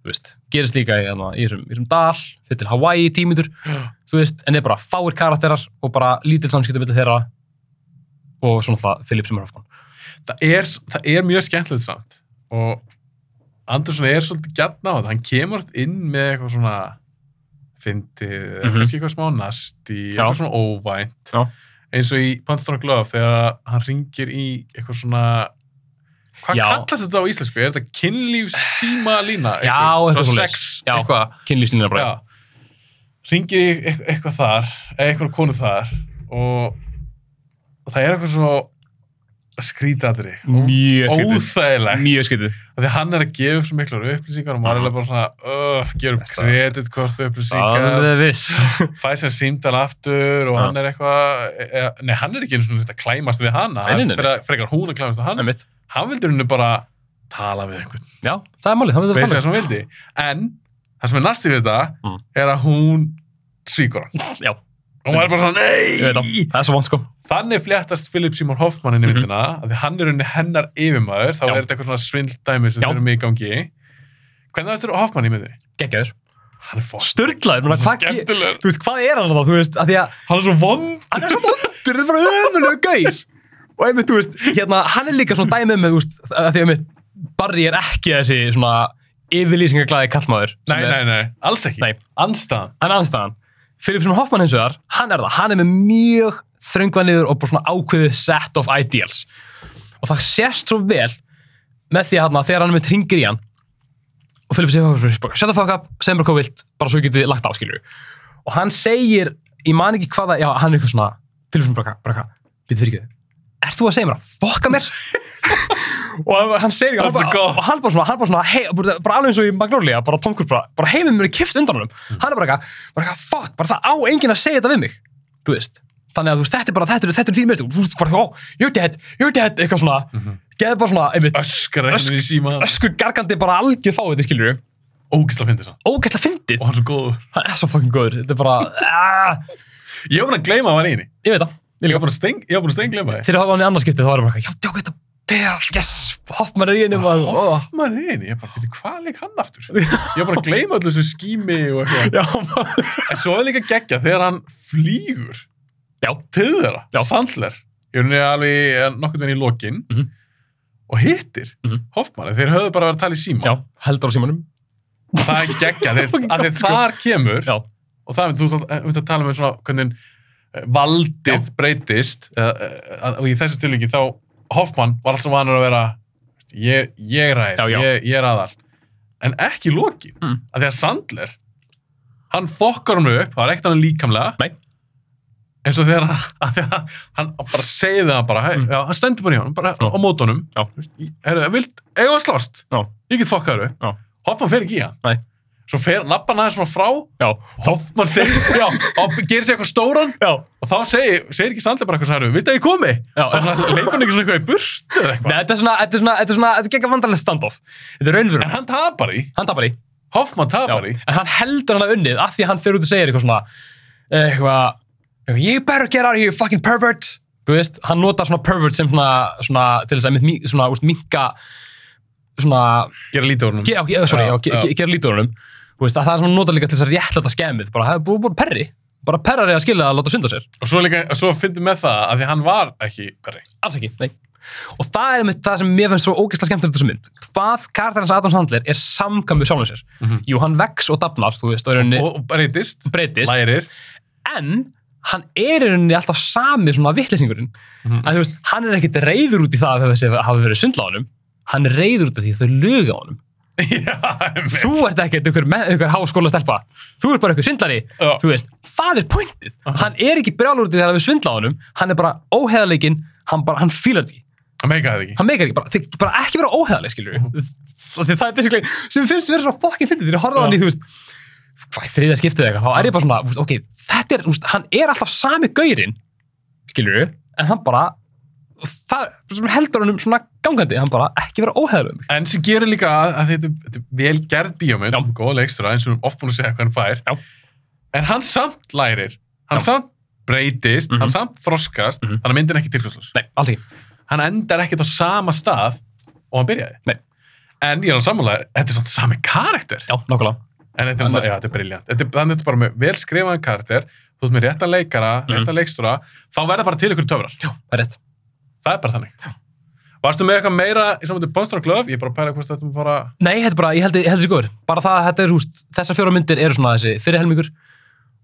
[SPEAKER 2] þú veist, gerist líka í, hérna, í, þessum, dal fyrir til Hawaii í tímitur þú veist, en er bara fáir karakterar og bara lítil samskipti millir þeirra og svona alltaf Philip Seymour Hoffman
[SPEAKER 1] Það er, það er mjög skemmtilegt samt. Og Andersson er svolítið gætna á þetta. Hann kemur inn með eitthvað svona fyndið, eða
[SPEAKER 2] Mhm.
[SPEAKER 1] kannski eitthvað smá nasti,
[SPEAKER 2] Já.
[SPEAKER 1] eitthvað svona óvænt.
[SPEAKER 2] Já.
[SPEAKER 1] Eins og í Pantheon Love þegar hann ringir í eitthvað svona Hvað kallast þetta á íslensku? Er þetta kynlífs síma lína?
[SPEAKER 2] Já, eitthvað
[SPEAKER 1] Svo
[SPEAKER 2] svoleiðis.
[SPEAKER 1] sex, eitthvað.
[SPEAKER 2] bara
[SPEAKER 1] Já. Ringir í eit- eitthvað þar, eitthvað konu þar og, og það er eitthvað svo skrítadri. Óþægilegt.
[SPEAKER 2] mjög skrítið
[SPEAKER 1] Því hann er að gefa upp svo miklar upplýsingar og maður er bara svona,
[SPEAKER 2] Veist það.
[SPEAKER 1] kreditkort upplýsingar, fæ sér símdal aftur og
[SPEAKER 2] Já.
[SPEAKER 1] hann er eitthvað, e, nei hann er ekki eins og þetta klæmast við
[SPEAKER 2] nei.
[SPEAKER 1] frekar hún að klæmast við hann, hann vildur henni bara tala við einhvern,
[SPEAKER 2] já, það er málið, er
[SPEAKER 1] það sem hún vildi, en það sem er næsti við þetta
[SPEAKER 2] Mm.
[SPEAKER 1] er að hún svíkur hann
[SPEAKER 2] já,
[SPEAKER 1] og maður er bara svona, nei!
[SPEAKER 2] það er svo vant sko
[SPEAKER 1] Þannig fléttast Philip Seymour Hoffman inn í
[SPEAKER 2] Mhm.
[SPEAKER 1] myndina, af því hann er henni hennar yfirmaður, þá
[SPEAKER 2] Já.
[SPEAKER 1] er þetta eitthvað svona svindldæmi sem þeir eru í gangi. Hvernig veist þér Hoffman í myndinni?
[SPEAKER 2] geggjaður,
[SPEAKER 1] Hann er
[SPEAKER 2] að hvað ge-
[SPEAKER 1] Skemmtilegur.
[SPEAKER 2] þú veist, hvað er hann þá, þú veist, að því að
[SPEAKER 1] Hann er svo vond.
[SPEAKER 2] hann er svo vondur, þetta er bara ömulegu gauð og einmitt, þú veist, hérna, hann er líka svona dæmið með, þú veist, að því að einmitt Barry er ekki þessi svona yfirlýsingaglæði kallmaður
[SPEAKER 1] Nei,
[SPEAKER 2] er-
[SPEAKER 1] nei, nei, alls ekki.
[SPEAKER 2] Nei.
[SPEAKER 1] Anstæðan.
[SPEAKER 2] hann er anstæðan Philip Hoffman hins vegar, hann er það hann er með mjög þröngvað og bara svona ákveðið set of ideals. Og það sést svo vel með því að hann, þegar hann með tringir í hann og Hoffman bara, shut the fuck up, segð mér hvað vilt bara svo ég geti lagt á, skilju og hann segir, ég man ekki hvaða já, hann er eitthvað svona, Seymour bara, bara býtu fyrir ekki, ert þú að segja mér að fokka mér? Og hann- segir ekki, hann bara, hann bara svona, hann bara svona hei, bara, bara alveg eins og í Magnolia, bara Tom Cruise bara, bara heiminn mér er kift undan honum. Hann er bara eitthvað, fuck, bara það á enginn að segja þetta við mig, þú veist þannig að þú veist, þetta er bara, þetta er, þetta er þín mér þú veist, bara, oh, you're dead, you're dead, eitthvað svona geði bara svona, einmitt,
[SPEAKER 1] Öskar síma.
[SPEAKER 2] öskur gargandi bara algjör fáið þetta, skilur við,
[SPEAKER 1] Ógislega fyndið svo.
[SPEAKER 2] ógæslega fyndið
[SPEAKER 1] Og hann er svo góður.
[SPEAKER 2] hann er svo fucking góður, þetta er bara ah,
[SPEAKER 1] Ég var búin að gleyma hann henni.
[SPEAKER 2] ég veit það,
[SPEAKER 1] Ég var að steng, ég var að steng gleyma því.
[SPEAKER 2] þegar ég á hann í annarskipti þá var ég bara, já, já, þetta yes, Hoffman er í henni maður, ó.
[SPEAKER 1] Hoffman er í henni. Ég bara, veitir, hvað leik hann aftur? Ég var bara að gleyma öllu þessu skými og eitthvað.
[SPEAKER 2] já.
[SPEAKER 1] En svo er líka geggja þegar hann flýgur
[SPEAKER 2] já,
[SPEAKER 1] til þeirra,
[SPEAKER 2] Já.
[SPEAKER 1] Sandler í rauninni alveg nokkurn veginn í lokin
[SPEAKER 2] Mhm.
[SPEAKER 1] og hittir
[SPEAKER 2] Mhm.
[SPEAKER 1] Hoffmann, þeir höfðu bara verið að tala í síma
[SPEAKER 2] já, heldur á símanum
[SPEAKER 1] það er geggja, þeir
[SPEAKER 2] sko.
[SPEAKER 1] þar kemur
[SPEAKER 2] já,
[SPEAKER 1] og það, þú ert að tala um svona hvernig eh, valdið breytist uh, uh, og í þessu tilvíki þá Hoffmann var alltaf vanur að vera ég, ég ræð,
[SPEAKER 2] Já, já.
[SPEAKER 1] Ég, ég er aðal en ekki lokin
[SPEAKER 2] Mm.
[SPEAKER 1] að því að Sandler hann fokkar hann upp, það er ekkert hann líkamlega
[SPEAKER 2] Nei.
[SPEAKER 1] Eins og þegar hann, að að hann bara segði það bara, hey,
[SPEAKER 2] Mm.
[SPEAKER 1] já, hann stendur bara í honum bara
[SPEAKER 2] Já.
[SPEAKER 1] á mótunum. Heru, vilt, að slást
[SPEAKER 2] Já.
[SPEAKER 1] ég get fokkaður. Hoffmann fer ekki í hann
[SPEAKER 2] Nei.
[SPEAKER 1] svo fer, lappa hann aðeins svona frá Hoffmann segir, og gerir sér eitthvað stóran og þá segir, segir ekki Sandler bara eitthvað vilt að ég komi? Þá leipur hann ekki svona eitthvað í burtu eða
[SPEAKER 2] þetta er svona, þetta er svona, þetta er svona, þetta er ekki vandarlega standoff. Þetta er raunveru.
[SPEAKER 1] en hann tapar í,
[SPEAKER 2] Hann tapar í.
[SPEAKER 1] Hoffmann tapar í
[SPEAKER 2] En hann heldur hann að unnið af því að hann fyrir út og segir eitthvað svona, eitthvað, you better get out of here, fucking pervert. Þú veist, hann notar svona pervert sem svona, svona, til þess að mí- svona, úst, minka, svona,
[SPEAKER 1] gera úr honum
[SPEAKER 2] ge, okay, sorry,
[SPEAKER 1] Já,
[SPEAKER 2] já, ge,
[SPEAKER 1] já.
[SPEAKER 2] ge, gera honum. Þú veist, að það er svona notað líka til þess að réttlæta skemmið. Bara, það er bara perri. Bara perrar er að skilja að láta synda sér.
[SPEAKER 1] og svo, líka, svo fyndi með það að því hann var ekki perri
[SPEAKER 2] Alls ekki, nei. Og það er einmitt það sem mér finnst svo ógeðslega skemmtilegt þessu mynd. Hvað karakterins Adam Sandler er samkvæm með sjálfum sér.
[SPEAKER 1] Mhm.
[SPEAKER 2] Jú, hann vex og dafnar, þú veist, og
[SPEAKER 1] og og breytist,
[SPEAKER 2] breytist,
[SPEAKER 1] lærir
[SPEAKER 2] en hann er í rauninni alltaf sami svona vitleysingurinn.
[SPEAKER 1] Mhm.
[SPEAKER 2] Að þú veist, hann er ekkit reyður út í það að þessi hafi verið sundla á honum. Hann er reyður út af því að þau luga á
[SPEAKER 1] einmitt.
[SPEAKER 2] þú ert ekkert einhver, einhver háskóla stelpa þú ert bara einhver svindlari
[SPEAKER 1] Já.
[SPEAKER 2] þú veist, það er pointið
[SPEAKER 1] Aha.
[SPEAKER 2] hann er ekki brjálur út í þegar við svindla á honum hann er bara óheðalegin hann, hann þetta ekki
[SPEAKER 1] Það meikaði það ekki.
[SPEAKER 2] hann meikar ekki, bara, þið, bara ekki vera óheðaleg skilur
[SPEAKER 1] Mhm.
[SPEAKER 2] við það er basically sem finnst vera svo fokkin fyndið þegar ég horfði á hann í þú veist hvað í þriðja skiptið eitthvað, þá er ég bara svona ok, þetta er, hann er alltaf sami gaurinn skilur við, en hann bara það sem heldur honum svona gangandi, hann bara ekki vera óheðaleg
[SPEAKER 1] En sem gerir líka að, að þetta, þetta er vel gerð
[SPEAKER 2] Já.
[SPEAKER 1] góð leikstura, eins og oft búin að segja hvað hann fær.
[SPEAKER 2] Já.
[SPEAKER 1] En hann samt lærir, hann
[SPEAKER 2] Já.
[SPEAKER 1] samt breytist,
[SPEAKER 2] Mhm.
[SPEAKER 1] hann samt þroskast,
[SPEAKER 2] Mhm.
[SPEAKER 1] þannig að myndin ekki tilkvæmslos.
[SPEAKER 2] nei, alls ekki,
[SPEAKER 1] Hann endar ekkert á sama stað og hann byrjaði.
[SPEAKER 2] Nei.
[SPEAKER 1] En ég er á sammála, þetta er samt sami karakter.
[SPEAKER 2] já, nákvæmlega
[SPEAKER 1] En þetta er, já, er briljant. Þetta þannig að þetta er bara með vel skrifaðan karakter, þú ert með réttan leikara,
[SPEAKER 2] Mhm.
[SPEAKER 1] réttan leikstúra, þá verða bara til ykkur töfrar.
[SPEAKER 2] já, það er rétt
[SPEAKER 1] Það er bara þannig. Varstu með eitthvað meira í samvættu Bonstra Glöf? Ég er bara að pæla hvort þetta er bara...
[SPEAKER 2] Nei, þetta er bara, ég held þessi góður. Bara það að þetta er, húst, þessar fjóra myndir eru svona þessi fyrirhelmingur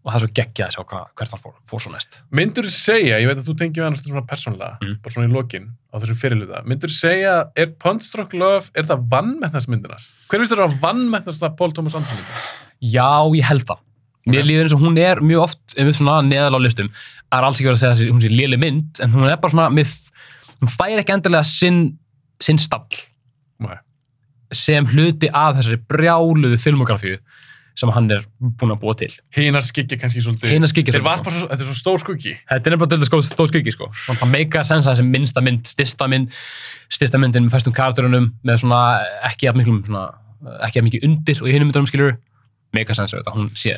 [SPEAKER 2] og það er svo geggjað að sjá hva, hvert hann fór, fór svo næst.
[SPEAKER 1] Myndur þú segja, ég veit að þú tengir við hann svona persónlega,
[SPEAKER 2] Mm.
[SPEAKER 1] bara svona í lokin á þessum fyrirluta, myndur þú segja, er Bonstra Glöf, er það vannmennast myndinas? Hver finnst þér að vannmennast það Pól Tómas Andersson myndina?
[SPEAKER 2] Já, ég held það. Mér
[SPEAKER 1] Ok.
[SPEAKER 2] líður eins og hún er mjög oft neðal á listum. Það er alls ekki verið að segja að hún sé léli mynd, en hún er bara svona, með, hún fær ekki endilega sinn, sinn stall
[SPEAKER 1] Nei.
[SPEAKER 2] sem hluti af þessari brjáluðu filmografíu sem hann er búinn að búa til.
[SPEAKER 1] Hinar skikja kannski svolítið.
[SPEAKER 2] Hinar
[SPEAKER 1] Þeir
[SPEAKER 2] svolítið,
[SPEAKER 1] var
[SPEAKER 2] sko.
[SPEAKER 1] bara svo, þetta er svo stór skuggi.
[SPEAKER 2] Þetta er nefnilega stóð stóð skuggi, sko. Þannig að það meikar sens að þessi minnsta mynd, styrsta mynd, styrsta myndin með fæstum karakterunum, með svona ekki að miklum, svona, ekki að mikið undir og í hinum myndunum, skilur, meikar sens að þetta, hún sé.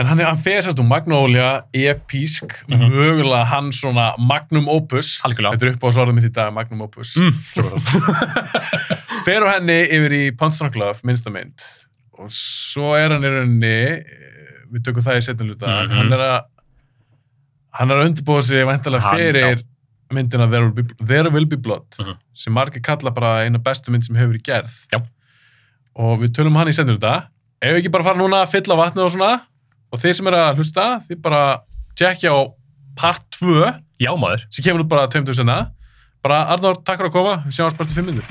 [SPEAKER 1] En hann, hann fer sérst úr Magnólia, episk,
[SPEAKER 2] Mhm.
[SPEAKER 1] mögulega hann svona magnum opus.
[SPEAKER 2] Algjörlega.
[SPEAKER 1] Þetta er upp á svarðum í dag, magnum opus.
[SPEAKER 2] Mm.
[SPEAKER 1] fer úr henni yfir í Bonstra Glöf, minnsta mynd. Og svo er hann í rauninni, eh, við tökum það í setna luta,
[SPEAKER 2] Mhm.
[SPEAKER 1] hann er að hann er að undirbúa sig væntalega
[SPEAKER 2] Hann,
[SPEAKER 1] fyrir myndina There Will Be, There Will Be Blood
[SPEAKER 2] Mhm.
[SPEAKER 1] sem margir kalla bara eina bestu mynd sem hefur verið gerð.
[SPEAKER 2] Já.
[SPEAKER 1] og við tölum um hann í setna luta ef við ekki bara fara núna að fylla vatnið og svona? Og þeir sem eru að hlusta, þið bara tjekkja á part 2
[SPEAKER 2] Já, maður.
[SPEAKER 1] sem kemur út bara 2000 senna bara Arnór, takk fyrir að koma, við sjáum oss bara til 5 minnir